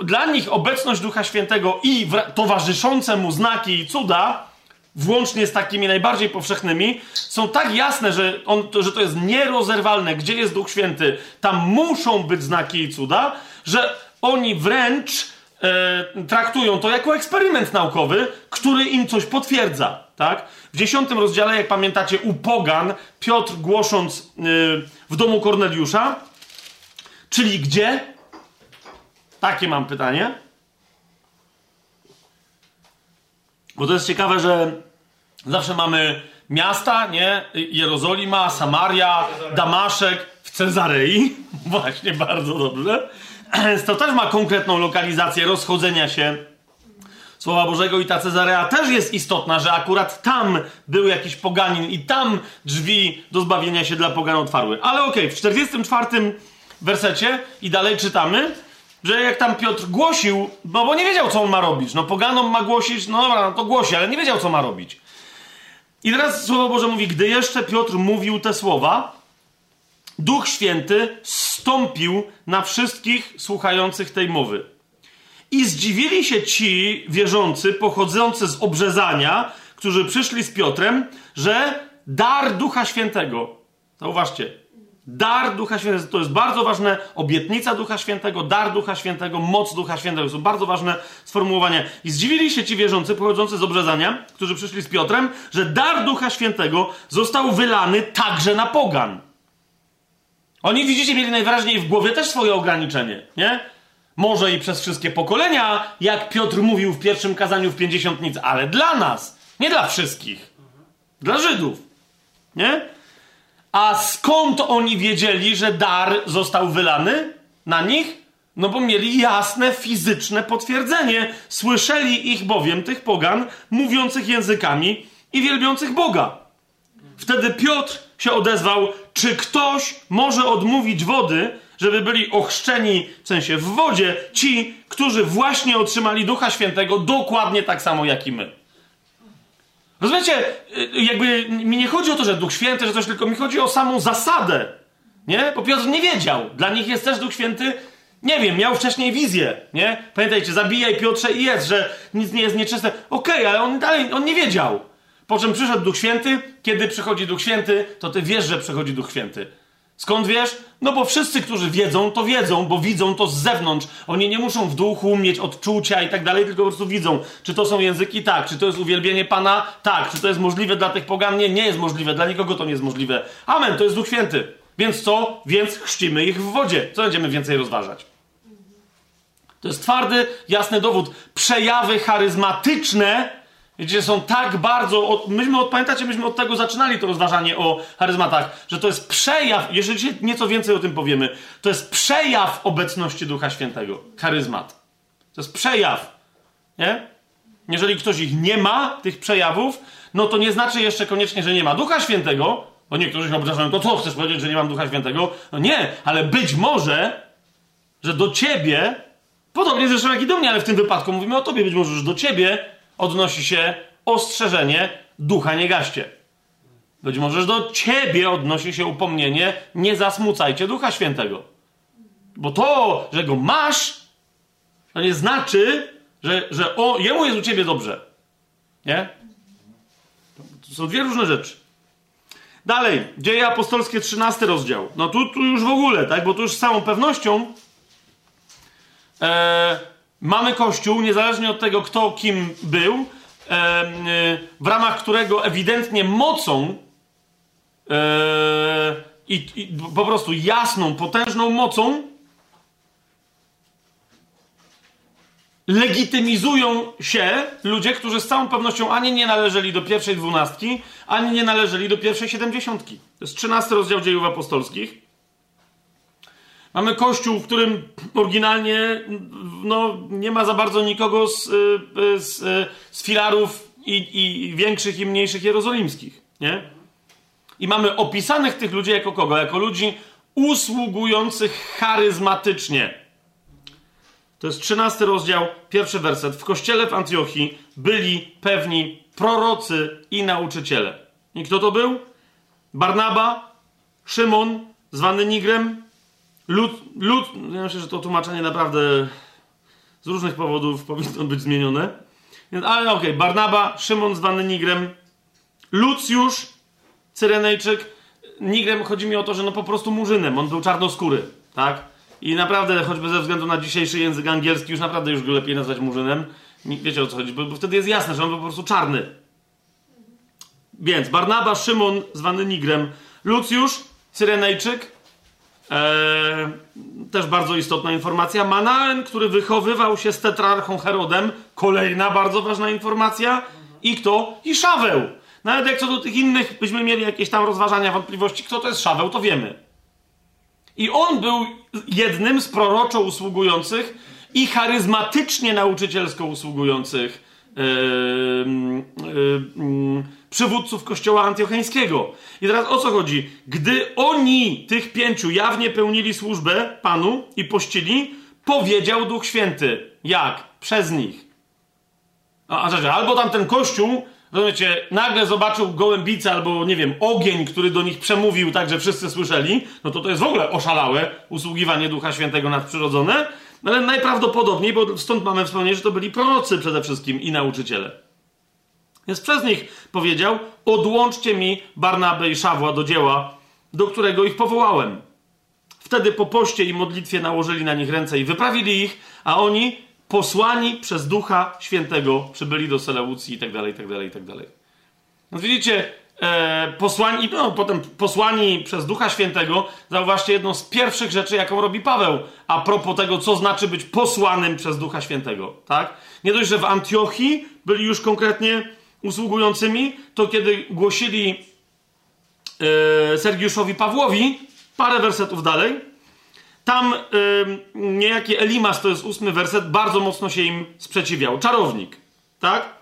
dla nich obecność Ducha Świętego i towarzyszące mu znaki i cuda włącznie z takimi najbardziej powszechnymi, są tak jasne, że, on, że to jest nierozerwalne, gdzie jest Duch Święty, tam muszą być znaki i cuda, że oni wręcz e, traktują to jako eksperyment naukowy, który im coś potwierdza. Tak? W dziesiątym rozdziale, jak pamiętacie, u Pogan, Piotr głosząc e, w domu Korneliusza, czyli gdzie? Takie mam pytanie. Bo to jest ciekawe, że zawsze mamy miasta, nie? Jerozolima, Samaria, Damaszek w Cezarei. Właśnie, bardzo dobrze. To też ma konkretną lokalizację rozchodzenia się Słowa Bożego i ta Cezarea też jest istotna, że akurat tam był jakiś poganin i tam drzwi do zbawienia się dla pogan otwarły. Ale okej, okay, w 44 wersecie i dalej czytamy, że jak tam Piotr głosił, no bo nie wiedział, co on ma robić. No poganom ma głosić, no dobra, no to głosi, ale nie wiedział, co ma robić. I teraz Słowo Boże mówi, gdy jeszcze Piotr mówił te słowa, Duch Święty stąpił na wszystkich słuchających tej mowy. I zdziwili się ci wierzący, pochodzący z obrzezania, którzy przyszli z Piotrem, że dar Ducha Świętego, zauważcie, Dar Ducha Świętego, to jest bardzo ważne, obietnica Ducha Świętego, dar Ducha Świętego, moc Ducha Świętego, to są bardzo ważne sformułowania. I zdziwili się ci wierzący pochodzący z obrzezania, którzy przyszli z Piotrem, że dar Ducha Świętego został wylany także na pogan. Oni, widzicie, mieli najwyraźniej w głowie też swoje ograniczenie, nie? Może i przez wszystkie pokolenia, jak Piotr mówił w pierwszym kazaniu w pięćdziesiątnicy, ale dla nas, nie dla wszystkich. Dla Żydów, nie? A skąd oni wiedzieli, że dar został wylany na nich? No bo mieli jasne fizyczne potwierdzenie. Słyszeli ich bowiem, tych pogan, mówiących językami i wielbiących Boga. Wtedy Piotr się odezwał, czy ktoś może odmówić wody, żeby byli ochrzczeni, w sensie w wodzie, ci, którzy właśnie otrzymali Ducha Świętego dokładnie tak samo jak i my. Rozumiecie, y, jakby mi nie chodzi o to, że Duch Święty, że coś, tylko mi chodzi o samą zasadę. Nie? Bo Piotr nie wiedział. Dla nich jest też Duch Święty, nie wiem, miał wcześniej wizję, nie? Pamiętajcie, zabijaj Piotrze i jest, że nic nie jest nieczyste. Okej, okay, ale on dalej, on nie wiedział. Po czym przyszedł Duch Święty. Kiedy przychodzi Duch Święty, to ty wiesz, że przychodzi Duch Święty. Skąd wiesz? No bo wszyscy, którzy wiedzą, to wiedzą, bo widzą to z zewnątrz. Oni nie muszą w duchu mieć odczucia i tak dalej, tylko po prostu widzą. Czy to są języki? Tak. Czy to jest uwielbienie Pana? Tak. Czy to jest możliwe dla tych pogan? Nie, nie jest możliwe. Dla nikogo to nie jest możliwe. Amen, to jest Duch Święty. Więc co? Więc chrzcimy ich w wodzie. Co będziemy więcej rozważać? To jest twardy, jasny dowód. Przejawy charyzmatyczne Widzicie, są tak bardzo. Od, myśmy od, pamiętacie, myśmy od tego zaczynali to rozważanie o charyzmatach, że to jest przejaw, jeżeli nieco więcej o tym powiemy, to jest przejaw obecności Ducha Świętego. Charyzmat. To jest przejaw. Nie? Jeżeli ktoś ich nie ma, tych przejawów, no to nie znaczy jeszcze koniecznie, że nie ma Ducha Świętego, bo niektórzy się obrażają, to co chcesz powiedzieć, że nie mam Ducha Świętego? No nie, ale być może, że do ciebie, podobnie zresztą jak i do mnie, ale w tym wypadku mówimy o tobie, być może, że do ciebie odnosi się ostrzeżenie ducha nie gaście. Być może do ciebie odnosi się upomnienie nie zasmucajcie ducha świętego. Bo to, że go masz, to nie znaczy, że, że o, jemu jest u ciebie dobrze. Nie? To są dwie różne rzeczy. Dalej, dzieje apostolskie, 13 rozdział. No tu, tu już w ogóle, tak? Bo tu już z całą pewnością e, Mamy Kościół, niezależnie od tego, kto kim był, w ramach którego ewidentnie mocą e, i, i po prostu jasną, potężną mocą legitymizują się ludzie, którzy z całą pewnością ani nie należeli do pierwszej dwunastki, ani nie należeli do pierwszej siedemdziesiątki. To jest trzynasty rozdział dziejów apostolskich. Mamy kościół, w którym oryginalnie no, nie ma za bardzo nikogo z, y, z, y, z filarów i, i większych i mniejszych jerozolimskich. Nie? I mamy opisanych tych ludzi jako kogo? Jako ludzi usługujących charyzmatycznie. To jest trzynasty rozdział, pierwszy werset. W kościele w Antiochii byli pewni prorocy i nauczyciele. I kto to był? Barnaba, Szymon, zwany Nigrem, Lud, lud, ja myślę, że to tłumaczenie naprawdę z różnych powodów powinno być zmienione. Więc, ale okej, okay, Barnaba, Szymon zwany Nigrem, Lucjusz, Cyrenejczyk. Nigrem chodzi mi o to, że no po prostu murzynem, on był czarnoskóry, tak? I naprawdę, choćby ze względu na dzisiejszy język angielski, już naprawdę już go lepiej nazwać murzynem. Wiecie o co chodzi, bo, bo wtedy jest jasne, że on był po prostu czarny. Więc Barnaba, Szymon zwany Nigrem, Lucjusz, Cyrenejczyk, też bardzo istotna informacja. Manaen, który wychowywał się z tetrarchą Herodem. Kolejna bardzo ważna informacja. I kto? I Szaweł. Nawet jak co do tych innych byśmy mieli jakieś tam rozważania, wątpliwości, kto to jest Szaweł, to wiemy. I on był jednym z proroczo usługujących i charyzmatycznie nauczycielsko usługujących yy, yy, yy, przywódców kościoła antiocheńskiego. I teraz o co chodzi? Gdy oni, tych pięciu, jawnie pełnili służbę Panu i pościli, powiedział Duch Święty. Jak? Przez nich. A, a albo tam ten kościół, rozumiecie, nagle zobaczył gołębicę albo, nie wiem, ogień, który do nich przemówił tak, że wszyscy słyszeli, no to to jest w ogóle oszalałe usługiwanie Ducha Świętego nadprzyrodzone, ale najprawdopodobniej, bo stąd mamy wspomnieć, że to byli prorocy przede wszystkim i nauczyciele. Więc przez nich powiedział: Odłączcie mi Barnabę i Szawła do dzieła, do którego ich powołałem. Wtedy po poście i modlitwie nałożyli na nich ręce i wyprawili ich, a oni, posłani przez Ducha Świętego, przybyli do Seleucji i tak dalej, tak dalej, tak dalej. Więc widzicie, e, posłani, no, potem posłani przez Ducha Świętego, zauważcie jedną z pierwszych rzeczy, jaką robi Paweł, a propos tego, co znaczy być posłanym przez Ducha Świętego, tak? Nie dość, że w Antiochii byli już konkretnie usługującymi, to kiedy głosili e, Sergiuszowi Pawłowi, parę wersetów dalej, tam e, niejaki Elimas, to jest ósmy werset, bardzo mocno się im sprzeciwiał. Czarownik, tak?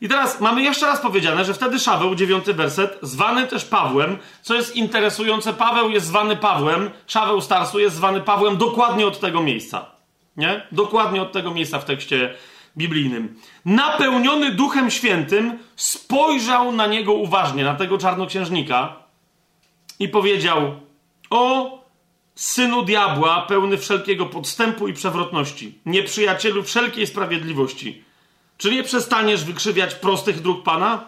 I teraz mamy jeszcze raz powiedziane, że wtedy Szaweł, dziewiąty werset, zwany też Pawłem, co jest interesujące, Paweł jest zwany Pawłem, Szaweł Starsu jest zwany Pawłem dokładnie od tego miejsca. Nie? Dokładnie od tego miejsca w tekście biblijnym. Napełniony Duchem Świętym spojrzał na niego uważnie, na tego czarnoksiężnika i powiedział: O synu diabła, pełny wszelkiego podstępu i przewrotności, nieprzyjacielu wszelkiej sprawiedliwości, czy nie przestaniesz wykrzywiać prostych dróg Pana?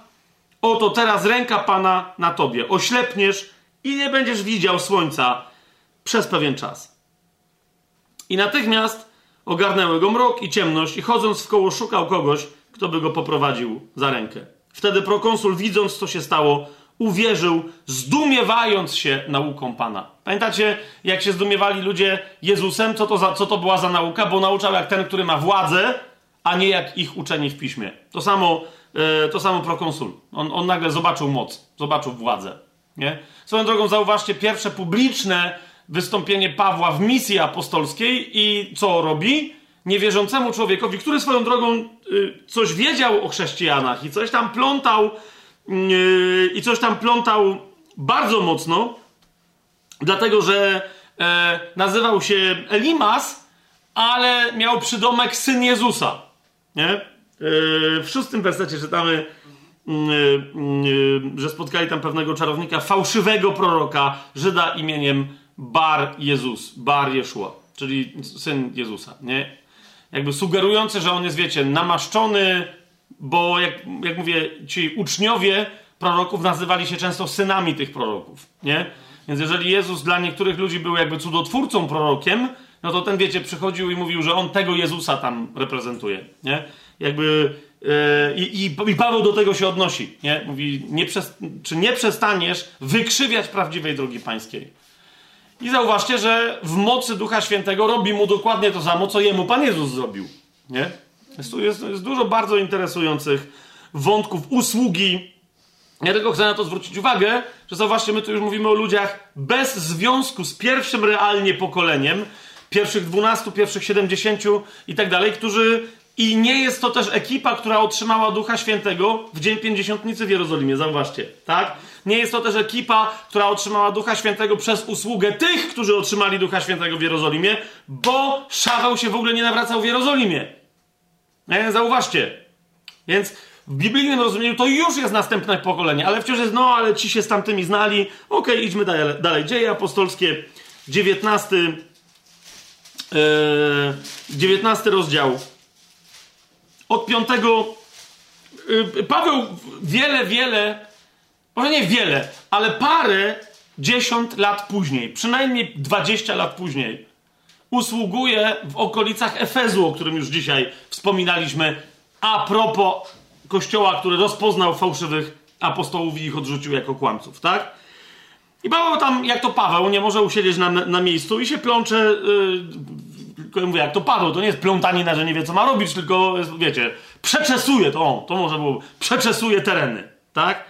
Oto teraz ręka Pana na tobie. Oślepniesz i nie będziesz widział słońca przez pewien czas. I natychmiast Ogarnęły go mrok i ciemność i chodząc w koło szukał kogoś, kto by go poprowadził za rękę. Wtedy prokonsul, widząc co się stało, uwierzył, zdumiewając się nauką Pana. Pamiętacie, jak się zdumiewali ludzie Jezusem? Co to, za, co to była za nauka? Bo nauczał jak ten, który ma władzę, a nie jak ich uczeni w piśmie. To samo, yy, to samo prokonsul. On, on nagle zobaczył moc, zobaczył władzę. Nie? Swoją drogą zauważcie, pierwsze publiczne wystąpienie Pawła w misji apostolskiej i co robi? Niewierzącemu człowiekowi, który swoją drogą y, coś wiedział o chrześcijanach i coś tam plątał y, i coś tam plątał bardzo mocno, dlatego że e, nazywał się Elimas, ale miał przydomek syn Jezusa. Nie? E, w szóstym wersecie czytamy, że spotkali tam pewnego czarownika, fałszywego proroka, Żyda imieniem Bar Jezus, Bar Jeszua, czyli syn Jezusa, nie? Jakby sugerujący, że on jest, wiecie, namaszczony, bo jak, jak mówię, ci uczniowie proroków nazywali się często synami tych proroków, nie? Więc jeżeli Jezus dla niektórych ludzi był jakby cudotwórcą prorokiem, no to ten, wiecie, przychodził i mówił, że on tego Jezusa tam reprezentuje, nie? Jakby yy, i, i Paweł do tego się odnosi, nie? Mówi, nie przez, czy nie przestaniesz wykrzywiać prawdziwej drogi pańskiej? I zauważcie, że w mocy Ducha Świętego robi mu dokładnie to samo, co jemu Pan Jezus zrobił. Nie? Jest, jest, jest dużo bardzo interesujących wątków usługi. Ja tylko chcę na to zwrócić uwagę, że zauważcie, my tu już mówimy o ludziach bez związku z pierwszym realnie pokoleniem, pierwszych dwunastu, pierwszych siedemdziesięciu i tak dalej, którzy i nie jest to też ekipa, która otrzymała Ducha Świętego w Dzień Pięćdziesiątnicy w Jerozolimie, zauważcie, tak? Nie jest to też ekipa, która otrzymała Ducha Świętego przez usługę tych, którzy otrzymali Ducha Świętego w Jerozolimie, bo Szaweł się w ogóle nie nawracał w Jerozolimie. Nie? Zauważcie. Więc w biblijnym rozumieniu to już jest następne pokolenie, ale wciąż jest, no ale ci się z tamtymi znali. Okej, okay, idźmy dalej. dalej. Dzieje apostolskie, 19, yy, 19 rozdział od piątego. y, Paweł wiele, wiele, może nie wiele, ale parę dziesiąt lat później, przynajmniej 20 lat później, usługuje w okolicach Efezu, o którym już dzisiaj wspominaliśmy, a propos kościoła, który rozpoznał fałszywych apostołów i ich odrzucił jako kłamców, tak? I Paweł tam, jak to Paweł, nie może usiedzieć na, na miejscu i się plącze. Yy, tylko ja mówię, jak to Paweł, to nie jest plątanina, że nie wie, co ma robić, tylko wiecie, przeczesuje to, o, to może było, przeczesuje tereny, tak?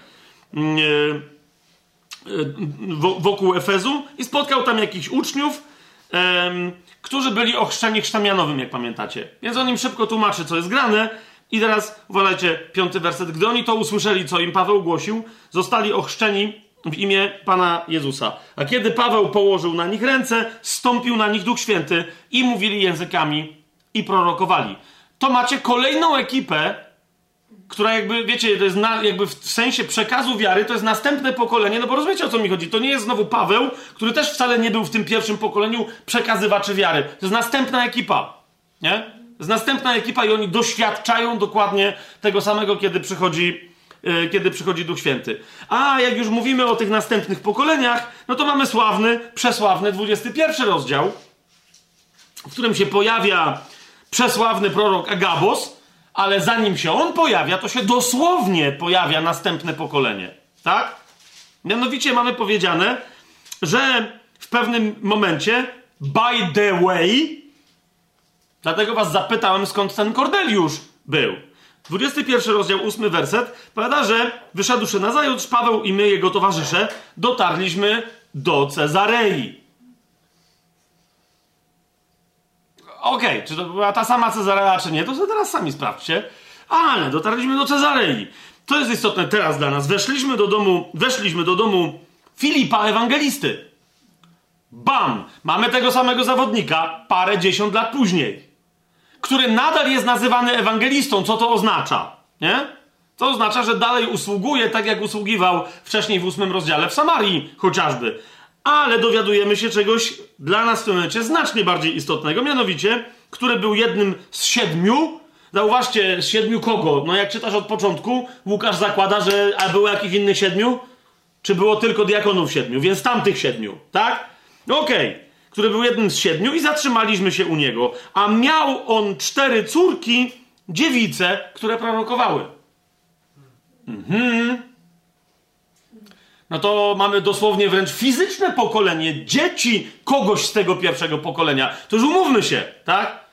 Wo- wokół Efezu i spotkał tam jakichś uczniów, którzy byli ochrzczeni chrztamianowym, jak pamiętacie. Więc on im szybko tłumaczy, co jest grane. I teraz uważajcie, piąty werset. Gdy oni to usłyszeli, co im Paweł głosił, zostali ochrzczeni w imię Pana Jezusa. A kiedy Paweł położył na nich ręce, stąpił na nich Duch Święty i mówili językami i prorokowali. To macie kolejną ekipę, która jakby, wiecie, to jest na, jakby w sensie przekazu wiary, to jest następne pokolenie, no bo rozumiecie o co mi chodzi. To nie jest znowu Paweł, który też wcale nie był w tym pierwszym pokoleniu przekazywaczy wiary. To jest następna ekipa, nie? To jest następna ekipa i oni doświadczają dokładnie tego samego, kiedy przychodzi, yy, kiedy przychodzi Duch Święty. A jak już mówimy o tych następnych pokoleniach, no to mamy sławny, przesławny 21 rozdział, w którym się pojawia przesławny prorok Agabos, ale zanim się on pojawia, to się dosłownie pojawia następne pokolenie. Tak? Mianowicie mamy powiedziane, że w pewnym momencie, by the way, dlatego was zapytałem, skąd ten Kordeliusz był. 21 rozdział, 8 werset, powiada, że wyszedłszy na zajutrz, Paweł i my, jego towarzysze, dotarliśmy do Cezarei. Okej, czy to była ta sama Cezarea, czy nie, to sobie teraz sami sprawdźcie. Ale dotarliśmy do Cezarei. To jest istotne teraz dla nas. Weszliśmy do domu, weszliśmy do domu Filipa Ewangelisty. Bam! Mamy tego samego zawodnika parę dziesiąt lat później, który nadal jest nazywany ewangelistą. Co to oznacza? Nie? To oznacza, że dalej usługuje tak, jak usługiwał wcześniej w ósmym rozdziale w Samarii chociażby. Ale dowiadujemy się czegoś dla nas w tym momencie znacznie bardziej istotnego, mianowicie, który był jednym z siedmiu. Zauważcie, z siedmiu kogo? No jak czytasz od początku, Łukasz zakłada, że a było jakichś innych siedmiu? Czy było tylko diakonów siedmiu? Więc tamtych siedmiu, tak? Okej. Który był jednym z siedmiu i zatrzymaliśmy się u niego. A miał on cztery córki, dziewice, które prorokowały. No to mamy dosłownie wręcz fizyczne pokolenie dzieci kogoś z tego pierwszego pokolenia. To już umówmy się, tak?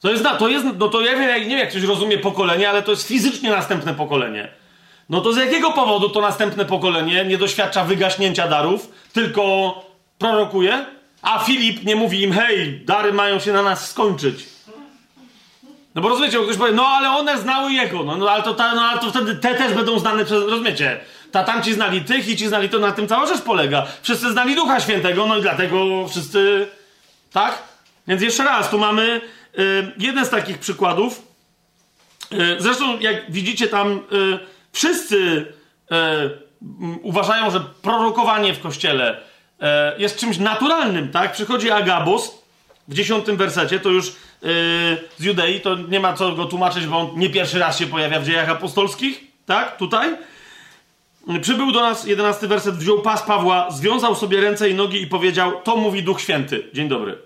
To jest, to jest no to ja wiem, nie wiem, jak ktoś rozumie pokolenie, ale to jest fizycznie następne pokolenie. No to z jakiego powodu to następne pokolenie nie doświadcza wygaśnięcia darów, tylko prorokuje? A Filip nie mówi im, hej, dary mają się na nas skończyć. No bo rozumiecie, bo ktoś powie, no ale one znały jego, no, no, ale, to, ta, no ale to wtedy te też będą znane przez, rozumiecie? Ta, tam ci znali tych i ci znali, to na tym cała rzecz polega. Wszyscy znali Ducha Świętego, no i dlatego wszyscy, tak? Więc jeszcze raz, tu mamy y, jeden z takich przykładów. Y, zresztą, jak widzicie tam, y, wszyscy y, uważają, że prorokowanie w Kościele y, jest czymś naturalnym, tak? Przychodzi Agabus, w dziesiątym wersecie, to już yy, z Judei, to nie ma co go tłumaczyć, bo on nie pierwszy raz się pojawia w dziejach apostolskich, tak? Tutaj. Przybył do nas, jedenasty werset, wziął pas Pawła, związał sobie ręce i nogi i powiedział, to mówi Duch Święty. Dzień dobry.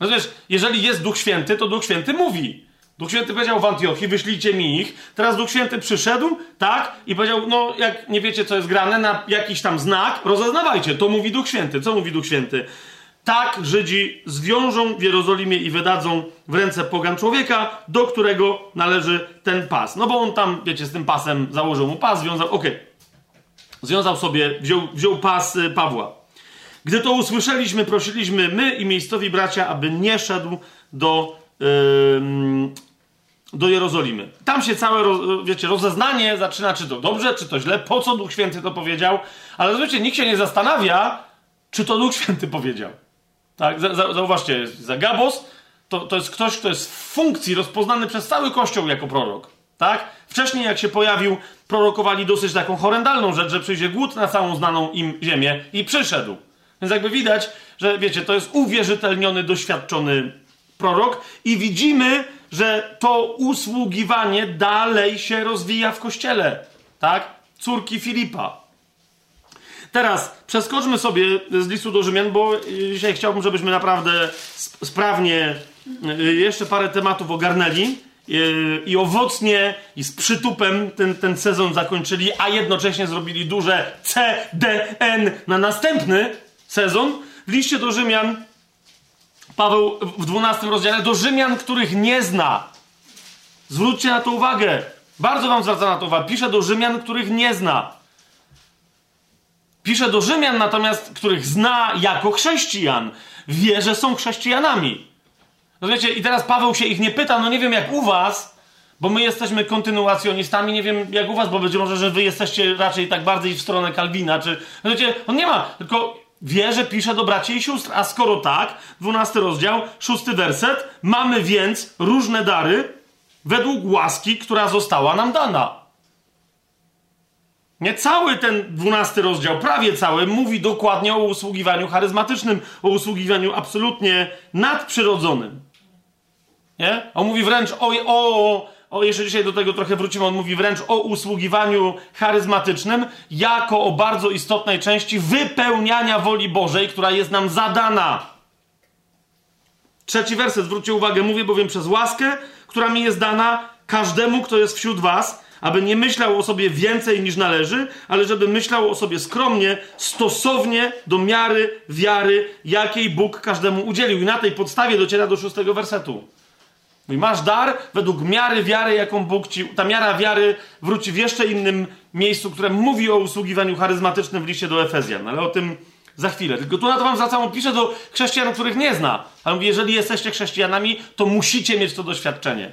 Rozumiesz, jeżeli jest Duch Święty, to Duch Święty mówi. Duch Święty powiedział w Antiochii, wyślijcie mi ich. Teraz Duch Święty przyszedł, tak, i powiedział, no jak nie wiecie, co jest grane, na jakiś tam znak, rozeznawajcie. To mówi Duch Święty. Co mówi Duch Święty? Tak Żydzi zwiążą w Jerozolimie i wydadzą w ręce pogan człowieka, do którego należy ten pas. No bo on tam, wiecie, z tym pasem założył mu pas, związał, okej. Związał sobie, wziął, wziął pas y, Pawła. Gdy to usłyszeliśmy, prosiliśmy my i miejscowi bracia, aby nie szedł do, ym, do Jerozolimy. Tam się całe, roz, wiecie, rozeznanie zaczyna, czy to dobrze, czy to źle, po co Duch Święty to powiedział, ale zobaczcie, nikt się nie zastanawia, czy to Duch Święty powiedział. Tak, za, za, zauważcie, Zagabos to, to jest ktoś, kto jest w funkcji rozpoznany przez cały Kościół jako prorok. Tak? Wcześniej, jak się pojawił, prorokowali dosyć taką horrendalną rzecz, że przyjdzie głód na całą znaną im ziemię i przyszedł. Więc jakby widać, że wiecie, to jest uwierzytelniony, doświadczony prorok i widzimy, że to usługiwanie dalej się rozwija w kościele. Tak? Córki Filipa. Teraz przeskoczmy sobie z listu do Rzymian, bo dzisiaj chciałbym, żebyśmy naprawdę sprawnie y, jeszcze parę tematów ogarnęli y, i owocnie i z przytupem ten, ten sezon zakończyli, a jednocześnie zrobili duże CDN na następny sezon. W liście do Rzymian Paweł w 12 rozdziale do Rzymian, których nie zna. Zwróćcie na to uwagę. Bardzo wam zwraca na to uwagę. Pisze do Rzymian, których nie zna. Pisze do Rzymian natomiast, których zna jako chrześcijan. Wie, że są chrześcijanami. Rozumiecie? I teraz Paweł się ich nie pyta, no nie wiem jak u was, bo my jesteśmy kontynuacjonistami, nie wiem jak u was, bo być może, że wy jesteście raczej tak bardziej w stronę Kalwina, czy... Rozumiecie? On nie ma, tylko wie, że pisze do braci i sióstr. A skoro tak, 12 rozdział, 6 werset, mamy więc różne dary według łaski, która została nam dana. Nie cały ten 12 rozdział, prawie cały, mówi dokładnie o usługiwaniu charyzmatycznym, o usługiwaniu absolutnie nadprzyrodzonym. Nie? On mówi wręcz o, o, o, jeszcze dzisiaj do tego trochę wrócimy, on mówi wręcz o usługiwaniu charyzmatycznym jako o bardzo istotnej części wypełniania woli Bożej, która jest nam zadana. Trzeci werset, zwróćcie uwagę, mówię bowiem przez łaskę, która mi jest dana każdemu, kto jest wśród was, aby nie myślał o sobie więcej niż należy, ale żeby myślał o sobie skromnie, stosownie do miary wiary, jakiej Bóg każdemu udzielił. I na tej podstawie dociera do szóstego wersetu. Mówi, masz dar według miary wiary, jaką Bóg ci. Ta miara wiary wróci w jeszcze innym miejscu, które mówi o usługiwaniu charyzmatycznym w liście do Efezjan, ale o tym za chwilę. Tylko tu na to wam zwracam, on pisze do chrześcijan, których nie zna. Ale mówi, jeżeli jesteście chrześcijanami, to musicie mieć to doświadczenie.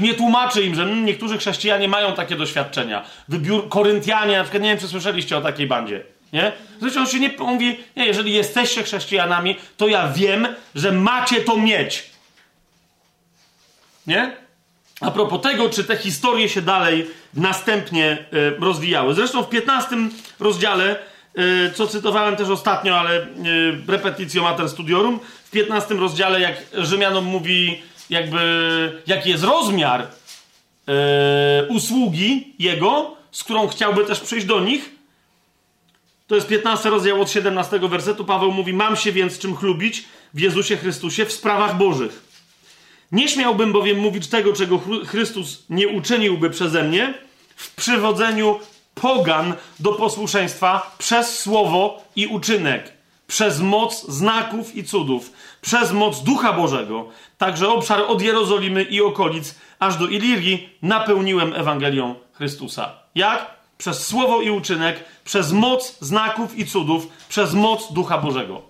Nie tłumaczy im, że niektórzy chrześcijanie mają takie doświadczenia. Wybiór Koryntianie, na przykład, nie wiem, czy słyszeliście o takiej bandzie. Nie? Zresztą on się nie mówi, nie, jeżeli jesteście chrześcijanami, to ja wiem, że macie to mieć. Nie? A propos tego, czy te historie się dalej następnie y, rozwijały. Zresztą w 15 rozdziale, y, co cytowałem też ostatnio, ale y, repetitio mater studiorum, w 15 rozdziale, jak Rzymianom mówi, jakby, jaki jest rozmiar usługi jego, z którą chciałby też przyjść do nich, to jest 15 rozdział od 17 wersetu. Paweł mówi: Mam się więc czym chlubić w Jezusie Chrystusie w sprawach Bożych. Nie śmiałbym bowiem mówić tego, czego Chrystus nie uczyniłby przeze mnie w przywodzeniu pogan do posłuszeństwa przez słowo i uczynek, przez moc znaków i cudów, przez moc Ducha Bożego. Także obszar od Jerozolimy i okolic aż do Ilirii napełniłem Ewangelią Chrystusa. Jak? Przez słowo i uczynek, przez moc znaków i cudów, przez moc Ducha Bożego.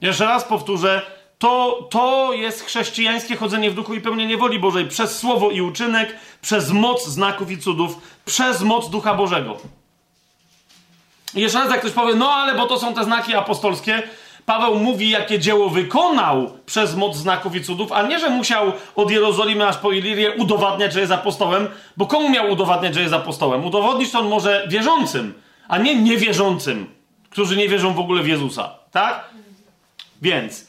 Jeszcze raz powtórzę, to, to jest chrześcijańskie chodzenie w duchu i pełnienie woli Bożej przez słowo i uczynek, przez moc znaków i cudów, przez moc Ducha Bożego. I jeszcze raz, jak ktoś powie, no ale bo to są te znaki apostolskie, Paweł mówi, jakie dzieło wykonał przez moc znaków i cudów, a nie, że musiał od Jerozolimy aż po Ilirię udowadniać, że jest apostołem, bo komu miał udowadniać, że jest apostołem? Udowodnić to on może wierzącym, a nie niewierzącym, którzy nie wierzą w ogóle w Jezusa. Tak? Więc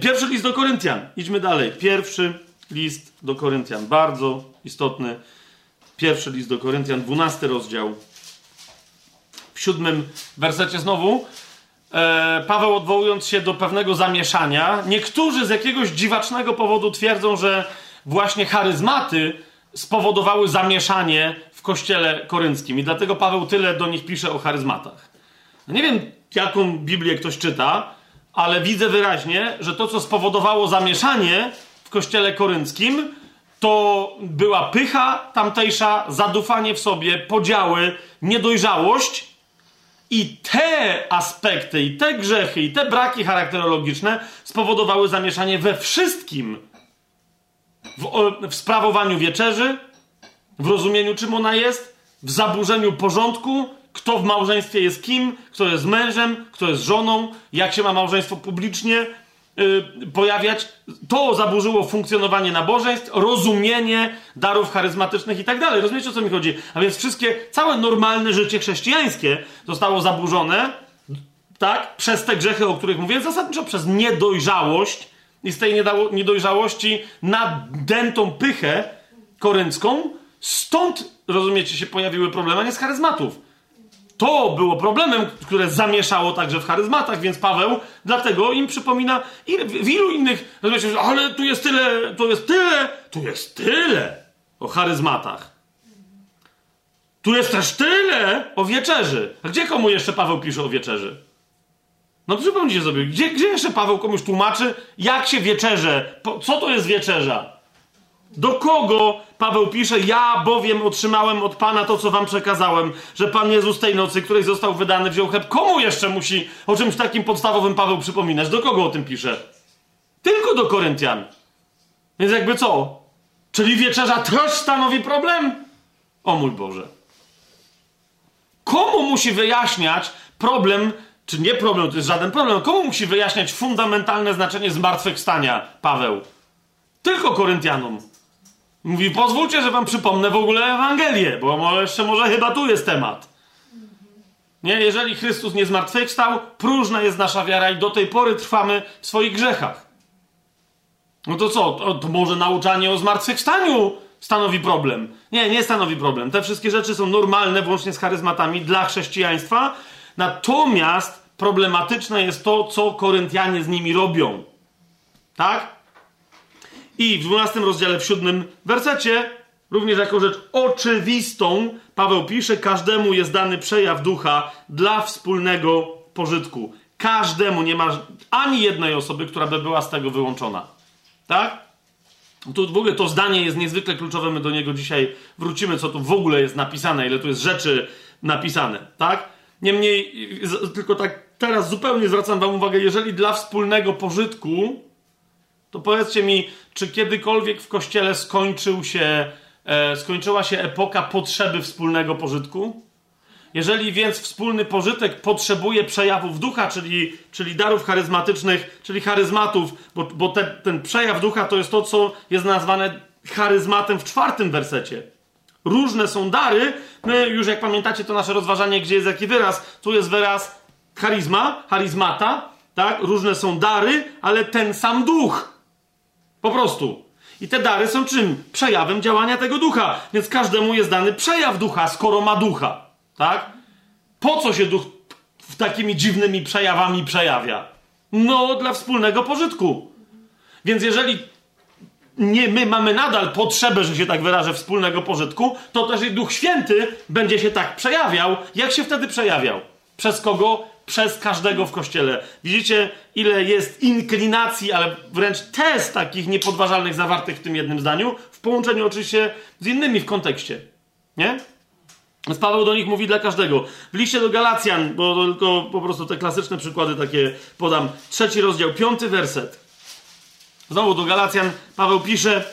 Pierwszy list do Koryntian. Idźmy dalej. Pierwszy list do Koryntian. Bardzo istotny. Pierwszy list do Koryntian, dwunasty rozdział. W siódmym wersecie znowu Paweł odwołując się do pewnego zamieszania. Niektórzy z jakiegoś dziwacznego powodu twierdzą, że właśnie charyzmaty spowodowały zamieszanie w kościele korynckim. I dlatego Paweł tyle do nich pisze o charyzmatach. No nie wiem, jaką Biblię ktoś czyta, ale widzę wyraźnie, że to, co spowodowało zamieszanie w kościele korynckim, to była pycha tamtejsza, zadufanie w sobie, podziały, niedojrzałość. I te aspekty, i te grzechy, i te braki charakterologiczne spowodowały zamieszanie we wszystkim. W, w sprawowaniu wieczerzy, w rozumieniu, czym ona jest, w zaburzeniu porządku, kto w małżeństwie jest kim, kto jest mężem, kto jest żoną, jak się ma małżeństwo publicznie pojawiać. To zaburzyło funkcjonowanie nabożeństw, rozumienie darów charyzmatycznych i tak dalej. Rozumiecie, o co mi chodzi? A więc wszystkie, całe normalne życie chrześcijańskie zostało zaburzone, tak, przez te grzechy, o których mówię, zasadniczo przez niedojrzałość i z tej niedojrzałości nadętą pychę koryncką, stąd, rozumiecie, się pojawiły problemy, a nie z charyzmatów. To było problemem, które zamieszało także w charyzmatach, więc Paweł dlatego im przypomina i w ilu innych, rozumiecie, ale tu jest tyle, tu jest tyle, tu jest tyle o charyzmatach. Tu jest też tyle o wieczerzy. A gdzie komu jeszcze Paweł pisze o wieczerzy? No przypomnijcie sobie, gdzie, gdzie jeszcze Paweł komuś tłumaczy, jak się wieczerze, po, co to jest wieczerza? Do kogo Paweł pisze, ja bowiem otrzymałem od Pana to, co wam przekazałem, że Pan Jezus tej nocy, której został wydany, wziął chleb. Komu jeszcze musi o czymś takim podstawowym Paweł przypominać? Do kogo o tym pisze? Tylko do Koryntian. Więc jakby co? Czyli wieczerza też stanowi problem? O mój Boże. Komu musi wyjaśniać problem, czy nie problem, to jest żaden problem, komu musi wyjaśniać fundamentalne znaczenie zmartwychwstania Paweł? Tylko Koryntianom. Mówi, pozwólcie, że wam przypomnę w ogóle Ewangelię, bo jeszcze może chyba tu jest temat. Nie, jeżeli Chrystus nie zmartwychwstał, próżna jest nasza wiara i do tej pory trwamy w swoich grzechach. No to co? To, to może nauczanie o zmartwychwstaniu stanowi problem. Nie, nie stanowi problem. Te wszystkie rzeczy są normalne, włącznie z charyzmatami, dla chrześcijaństwa. Natomiast problematyczne jest to, co Koryntianie z nimi robią. Tak? I w 12 rozdziale, w 7 wersecie, również jako rzecz oczywistą, Paweł pisze: Każdemu jest dany przejaw ducha dla wspólnego pożytku. Każdemu nie ma ani jednej osoby, która by była z tego wyłączona. Tak? Tu w ogóle to zdanie jest niezwykle kluczowe, my do niego dzisiaj wrócimy, co tu w ogóle jest napisane, ile tu jest rzeczy napisane, tak? Niemniej, tylko tak teraz zupełnie zwracam wam uwagę, jeżeli dla wspólnego pożytku, to powiedzcie mi, czy kiedykolwiek w kościele skończył się, e, skończyła się epoka potrzeby wspólnego pożytku? Jeżeli więc wspólny pożytek potrzebuje przejawów ducha, czyli, czyli darów charyzmatycznych, czyli charyzmatów, bo, bo te, ten przejaw ducha to jest to, co jest nazwane charyzmatem w czwartym wersecie. Różne są dary. My już, jak pamiętacie, to nasze rozważanie, gdzie jest jaki wyraz, tu jest wyraz charyzma, charyzmata, tak? Różne są dary, ale ten sam duch. Po prostu. I te dary są czym? Przejawem działania tego ducha. Więc każdemu jest dany przejaw ducha, skoro ma ducha. Tak? Po co się duch takimi dziwnymi przejawami przejawia? No, dla wspólnego pożytku. Więc jeżeli nie, my mamy nadal potrzebę, że się tak wyrażę, wspólnego pożytku, to też i Duch Święty będzie się tak przejawiał, jak się wtedy przejawiał. Przez kogo? Przez każdego w kościele. Widzicie, ile jest inklinacji, ale wręcz tez takich niepodważalnych zawartych w tym jednym zdaniu, w połączeniu oczywiście z innymi w kontekście. Nie? Więc Paweł do nich mówi dla każdego. W liście do Galacjan, bo tylko po prostu te klasyczne przykłady takie podam. Trzeci rozdział, piąty werset. Znowu do Galacjan Paweł pisze: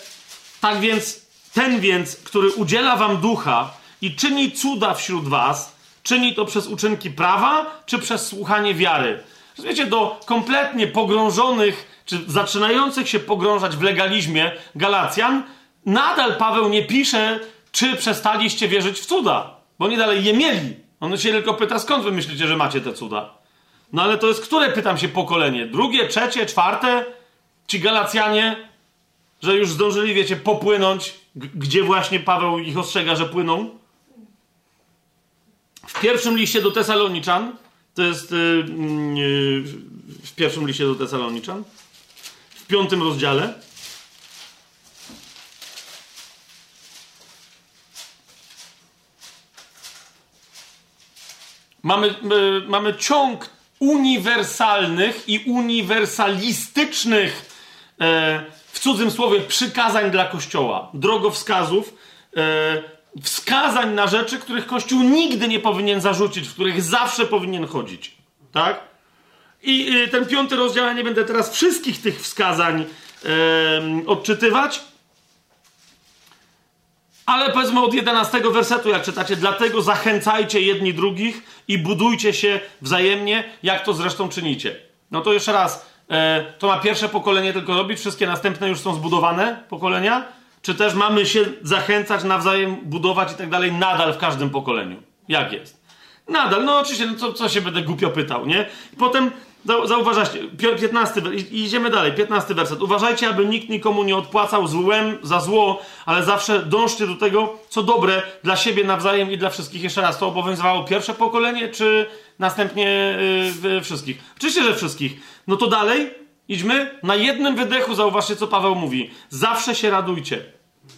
Tak więc, ten więc, który udziela wam ducha i czyni cuda wśród was, czyni to przez uczynki prawa, czy przez słuchanie wiary. Wiecie, do kompletnie pogrążonych, czy zaczynających się pogrążać w legalizmie Galacjan, nadal Paweł nie pisze, czy przestaliście wierzyć w cuda. Bo oni dalej je mieli. On się tylko pyta, skąd wy myślicie, że macie te cuda? No ale to jest które, pytam się, pokolenie? Drugie, trzecie, czwarte? Ci Galacjanie, że już zdążyli, wiecie, popłynąć, gdzie właśnie Paweł ich ostrzega, że płyną? W pierwszym liście do Tesaloniczan, to jest yy, yy, w pierwszym liście do Tesaloniczan, w piątym rozdziale, Mamy, my, mamy ciąg uniwersalnych i uniwersalistycznych, e, w cudzym słowie, przykazań dla Kościoła, drogowskazów, e, wskazań na rzeczy, których Kościół nigdy nie powinien zarzucić, w których zawsze powinien chodzić. Tak? I e, ten piąty rozdział, ja nie będę teraz wszystkich tych wskazań e, odczytywać, ale powiedzmy od 11 wersetu, jak czytacie, dlatego zachęcajcie jedni drugich i budujcie się wzajemnie, jak to zresztą czynicie. No to jeszcze raz, e, to ma pierwsze pokolenie tylko robić, wszystkie następne już są zbudowane pokolenia? Czy też mamy się zachęcać, nawzajem budować i tak dalej nadal w każdym pokoleniu? Jak jest? Nadal, no oczywiście, no co, co się będę głupio pytał, nie? Potem Zauważacie, 15, idziemy dalej, 15 werset. Uważajcie, aby nikt nikomu nie odpłacał złem za zło, ale zawsze dążcie do tego, co dobre dla siebie nawzajem i dla wszystkich. Jeszcze raz, to obowiązywało pierwsze pokolenie, czy następnie yy, wszystkich? Oczywiście, że wszystkich. No to dalej, idźmy. Na jednym wydechu zauważcie, co Paweł mówi. Zawsze się radujcie.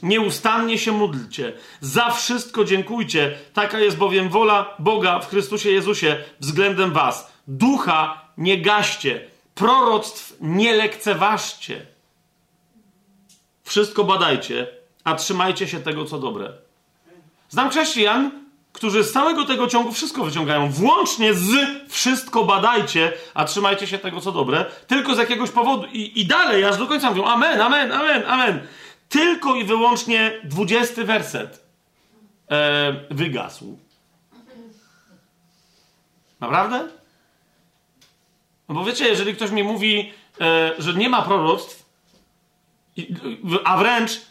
Nieustannie się módlcie. Za wszystko dziękujcie. Taka jest bowiem wola Boga w Chrystusie Jezusie względem was. Ducha nie gaście. Proroctw nie lekceważcie. Wszystko badajcie, a trzymajcie się tego, co dobre. Znam chrześcijan, którzy z całego tego ciągu wszystko wyciągają, włącznie z wszystko badajcie, a trzymajcie się tego, co dobre, tylko z jakiegoś powodu i, i dalej, aż do końca mówią amen, amen, amen, amen. Tylko i wyłącznie dwudziesty werset e, wygasł. Naprawdę? No bo wiecie, jeżeli ktoś mi mówi, e, że nie ma proroctw, a wręcz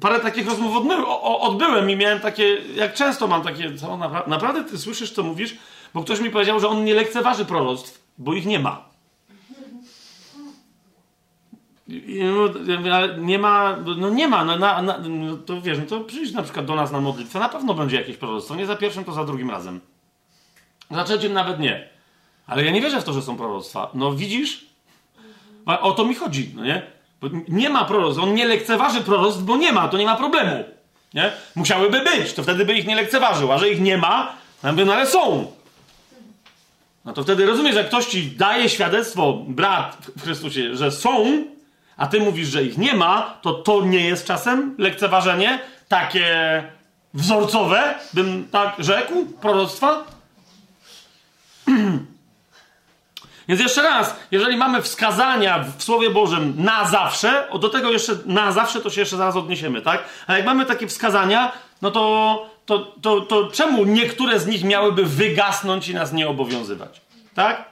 parę takich rozmów odbyłem, odbyłem i miałem takie, jak często mam takie, co, napra naprawdę ty słyszysz, co mówisz? Bo ktoś mi powiedział, że on nie lekceważy proroctw, bo ich nie ma. No, nie ma, no nie ma, no, na, na, no to wiesz, no to przyjdź na przykład do nas na modlitwę, na pewno będzie jakieś proroctwo, nie za pierwszym, to za drugim razem. Za trzecim nawet nie. Ale ja nie wierzę w to, że są proroctwa. No widzisz? O to mi chodzi, no nie? Bo nie ma proroctw. On nie lekceważy proroctw, bo nie ma, to nie ma problemu. Nie? Musiałyby być, to wtedy by ich nie lekceważył. A że ich nie ma, to by, no ale są. No to wtedy rozumiesz, że ktoś ci daje świadectwo, brat w Chrystusie, że są, a ty mówisz, że ich nie ma, to to nie jest czasem lekceważenie takie wzorcowe, bym tak rzekł, proroctwa? Więc jeszcze raz, jeżeli mamy wskazania w Słowie Bożym na zawsze, do tego jeszcze na zawsze to się jeszcze zaraz odniesiemy, tak? Ale jak mamy takie wskazania, no to, to, to, to czemu niektóre z nich miałyby wygasnąć i nas nie obowiązywać? Tak?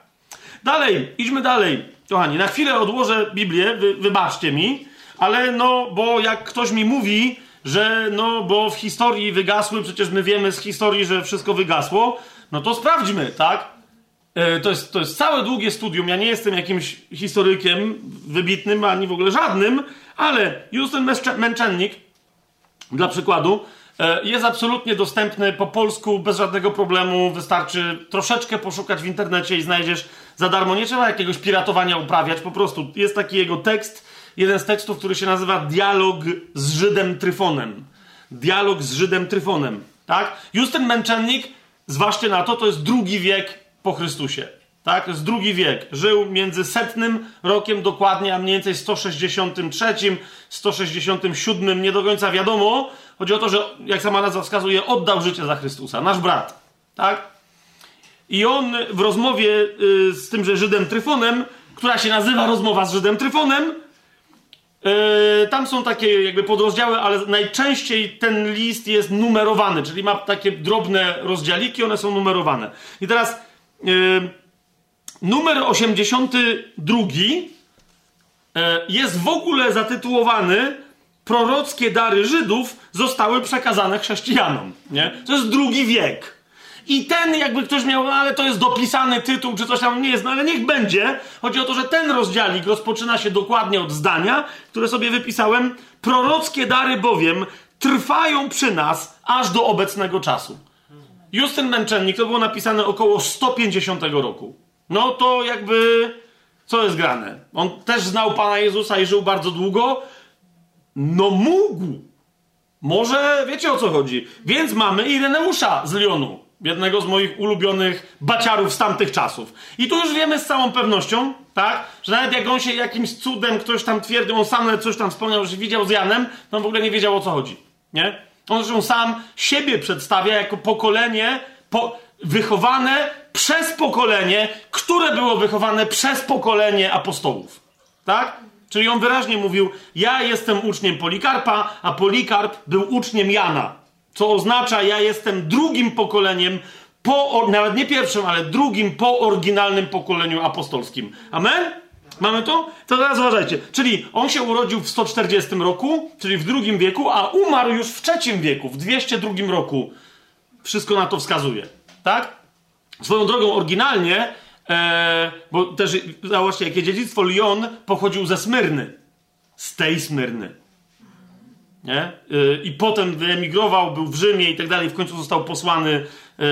Dalej, idźmy dalej. Kochani, na chwilę odłożę Biblię, wy, wybaczcie mi, ale no, bo jak ktoś mi mówi, że no, bo w historii wygasły, przecież my wiemy z historii, że wszystko wygasło, no to sprawdźmy, tak? E, to jest, to jest całe długie studium. Ja nie jestem jakimś historykiem wybitnym, ani w ogóle żadnym, ale Justin Męczennik, dla przykładu, e, jest absolutnie dostępny po polsku bez żadnego problemu. Wystarczy troszeczkę poszukać w internecie i znajdziesz za darmo. Nie trzeba jakiegoś piratowania uprawiać, po prostu jest taki jego tekst, jeden z tekstów, który się nazywa Dialog z Żydem Tryfonem. Dialog z Żydem Tryfonem, tak? Justyn Męczennik, zważcie na to, to jest drugi wiek po Chrystusie. Tak, jest drugi wiek. Żył między setnym rokiem dokładnie, a mniej więcej 163, 167, nie do końca wiadomo. Chodzi o to, że, jak sama nazwa wskazuje, oddał życie za Chrystusa. Nasz brat. Tak? I on w rozmowie y, z tymże Żydem Tryfonem, która się nazywa rozmowa z Żydem Tryfonem, y, tam są takie jakby podrozdziały, ale najczęściej ten list jest numerowany, czyli ma takie drobne rozdziałiki, one są numerowane. I teraz Yy, numer 82 yy, jest w ogóle zatytułowany Prorockie dary Żydów zostały przekazane chrześcijanom. Nie? To jest drugi wiek. I ten, jakby ktoś miał, no ale to jest dopisany tytuł, czy coś tam nie jest, no ale niech będzie. Chodzi o to, że ten rozdziałik rozpoczyna się dokładnie od zdania, które sobie wypisałem. Prorockie dary bowiem trwają przy nas aż do obecnego czasu. Justyn Męczennik, to było napisane około 150 roku. No to jakby, co jest grane? On też znał Pana Jezusa i żył bardzo długo. No mógł. Może wiecie o co chodzi. Więc mamy Ireneusza z Lyonu. Jednego z moich ulubionych baciarów z tamtych czasów. I tu już wiemy z całą pewnością, tak, że nawet jak on się jakimś cudem, ktoś tam twierdził, on sam coś tam wspomniał, że widział z Janem, to on w ogóle nie wiedział o co chodzi. Nie? On zresztą sam siebie przedstawia jako pokolenie po, wychowane przez pokolenie, które było wychowane przez pokolenie apostołów. Tak? Czyli on wyraźnie mówił: Ja jestem uczniem Polikarpa, a Polikarp był uczniem Jana. Co oznacza, ja jestem drugim pokoleniem, po, nawet nie pierwszym, ale drugim po oryginalnym pokoleniu apostolskim. Amen? Mamy to? To teraz uważajcie. Czyli on się urodził w 140 roku, czyli w drugim wieku, a umarł już w trzecim wieku, w 202 roku. Wszystko na to wskazuje. Tak? Swoją drogą, oryginalnie E, bo też, zobaczcie, jakie dziedzictwo Lyon pochodził ze Smyrny. Z tej Smyrny. Nie? E, I potem wyemigrował, był w Rzymie i tak dalej. W końcu został posłany e,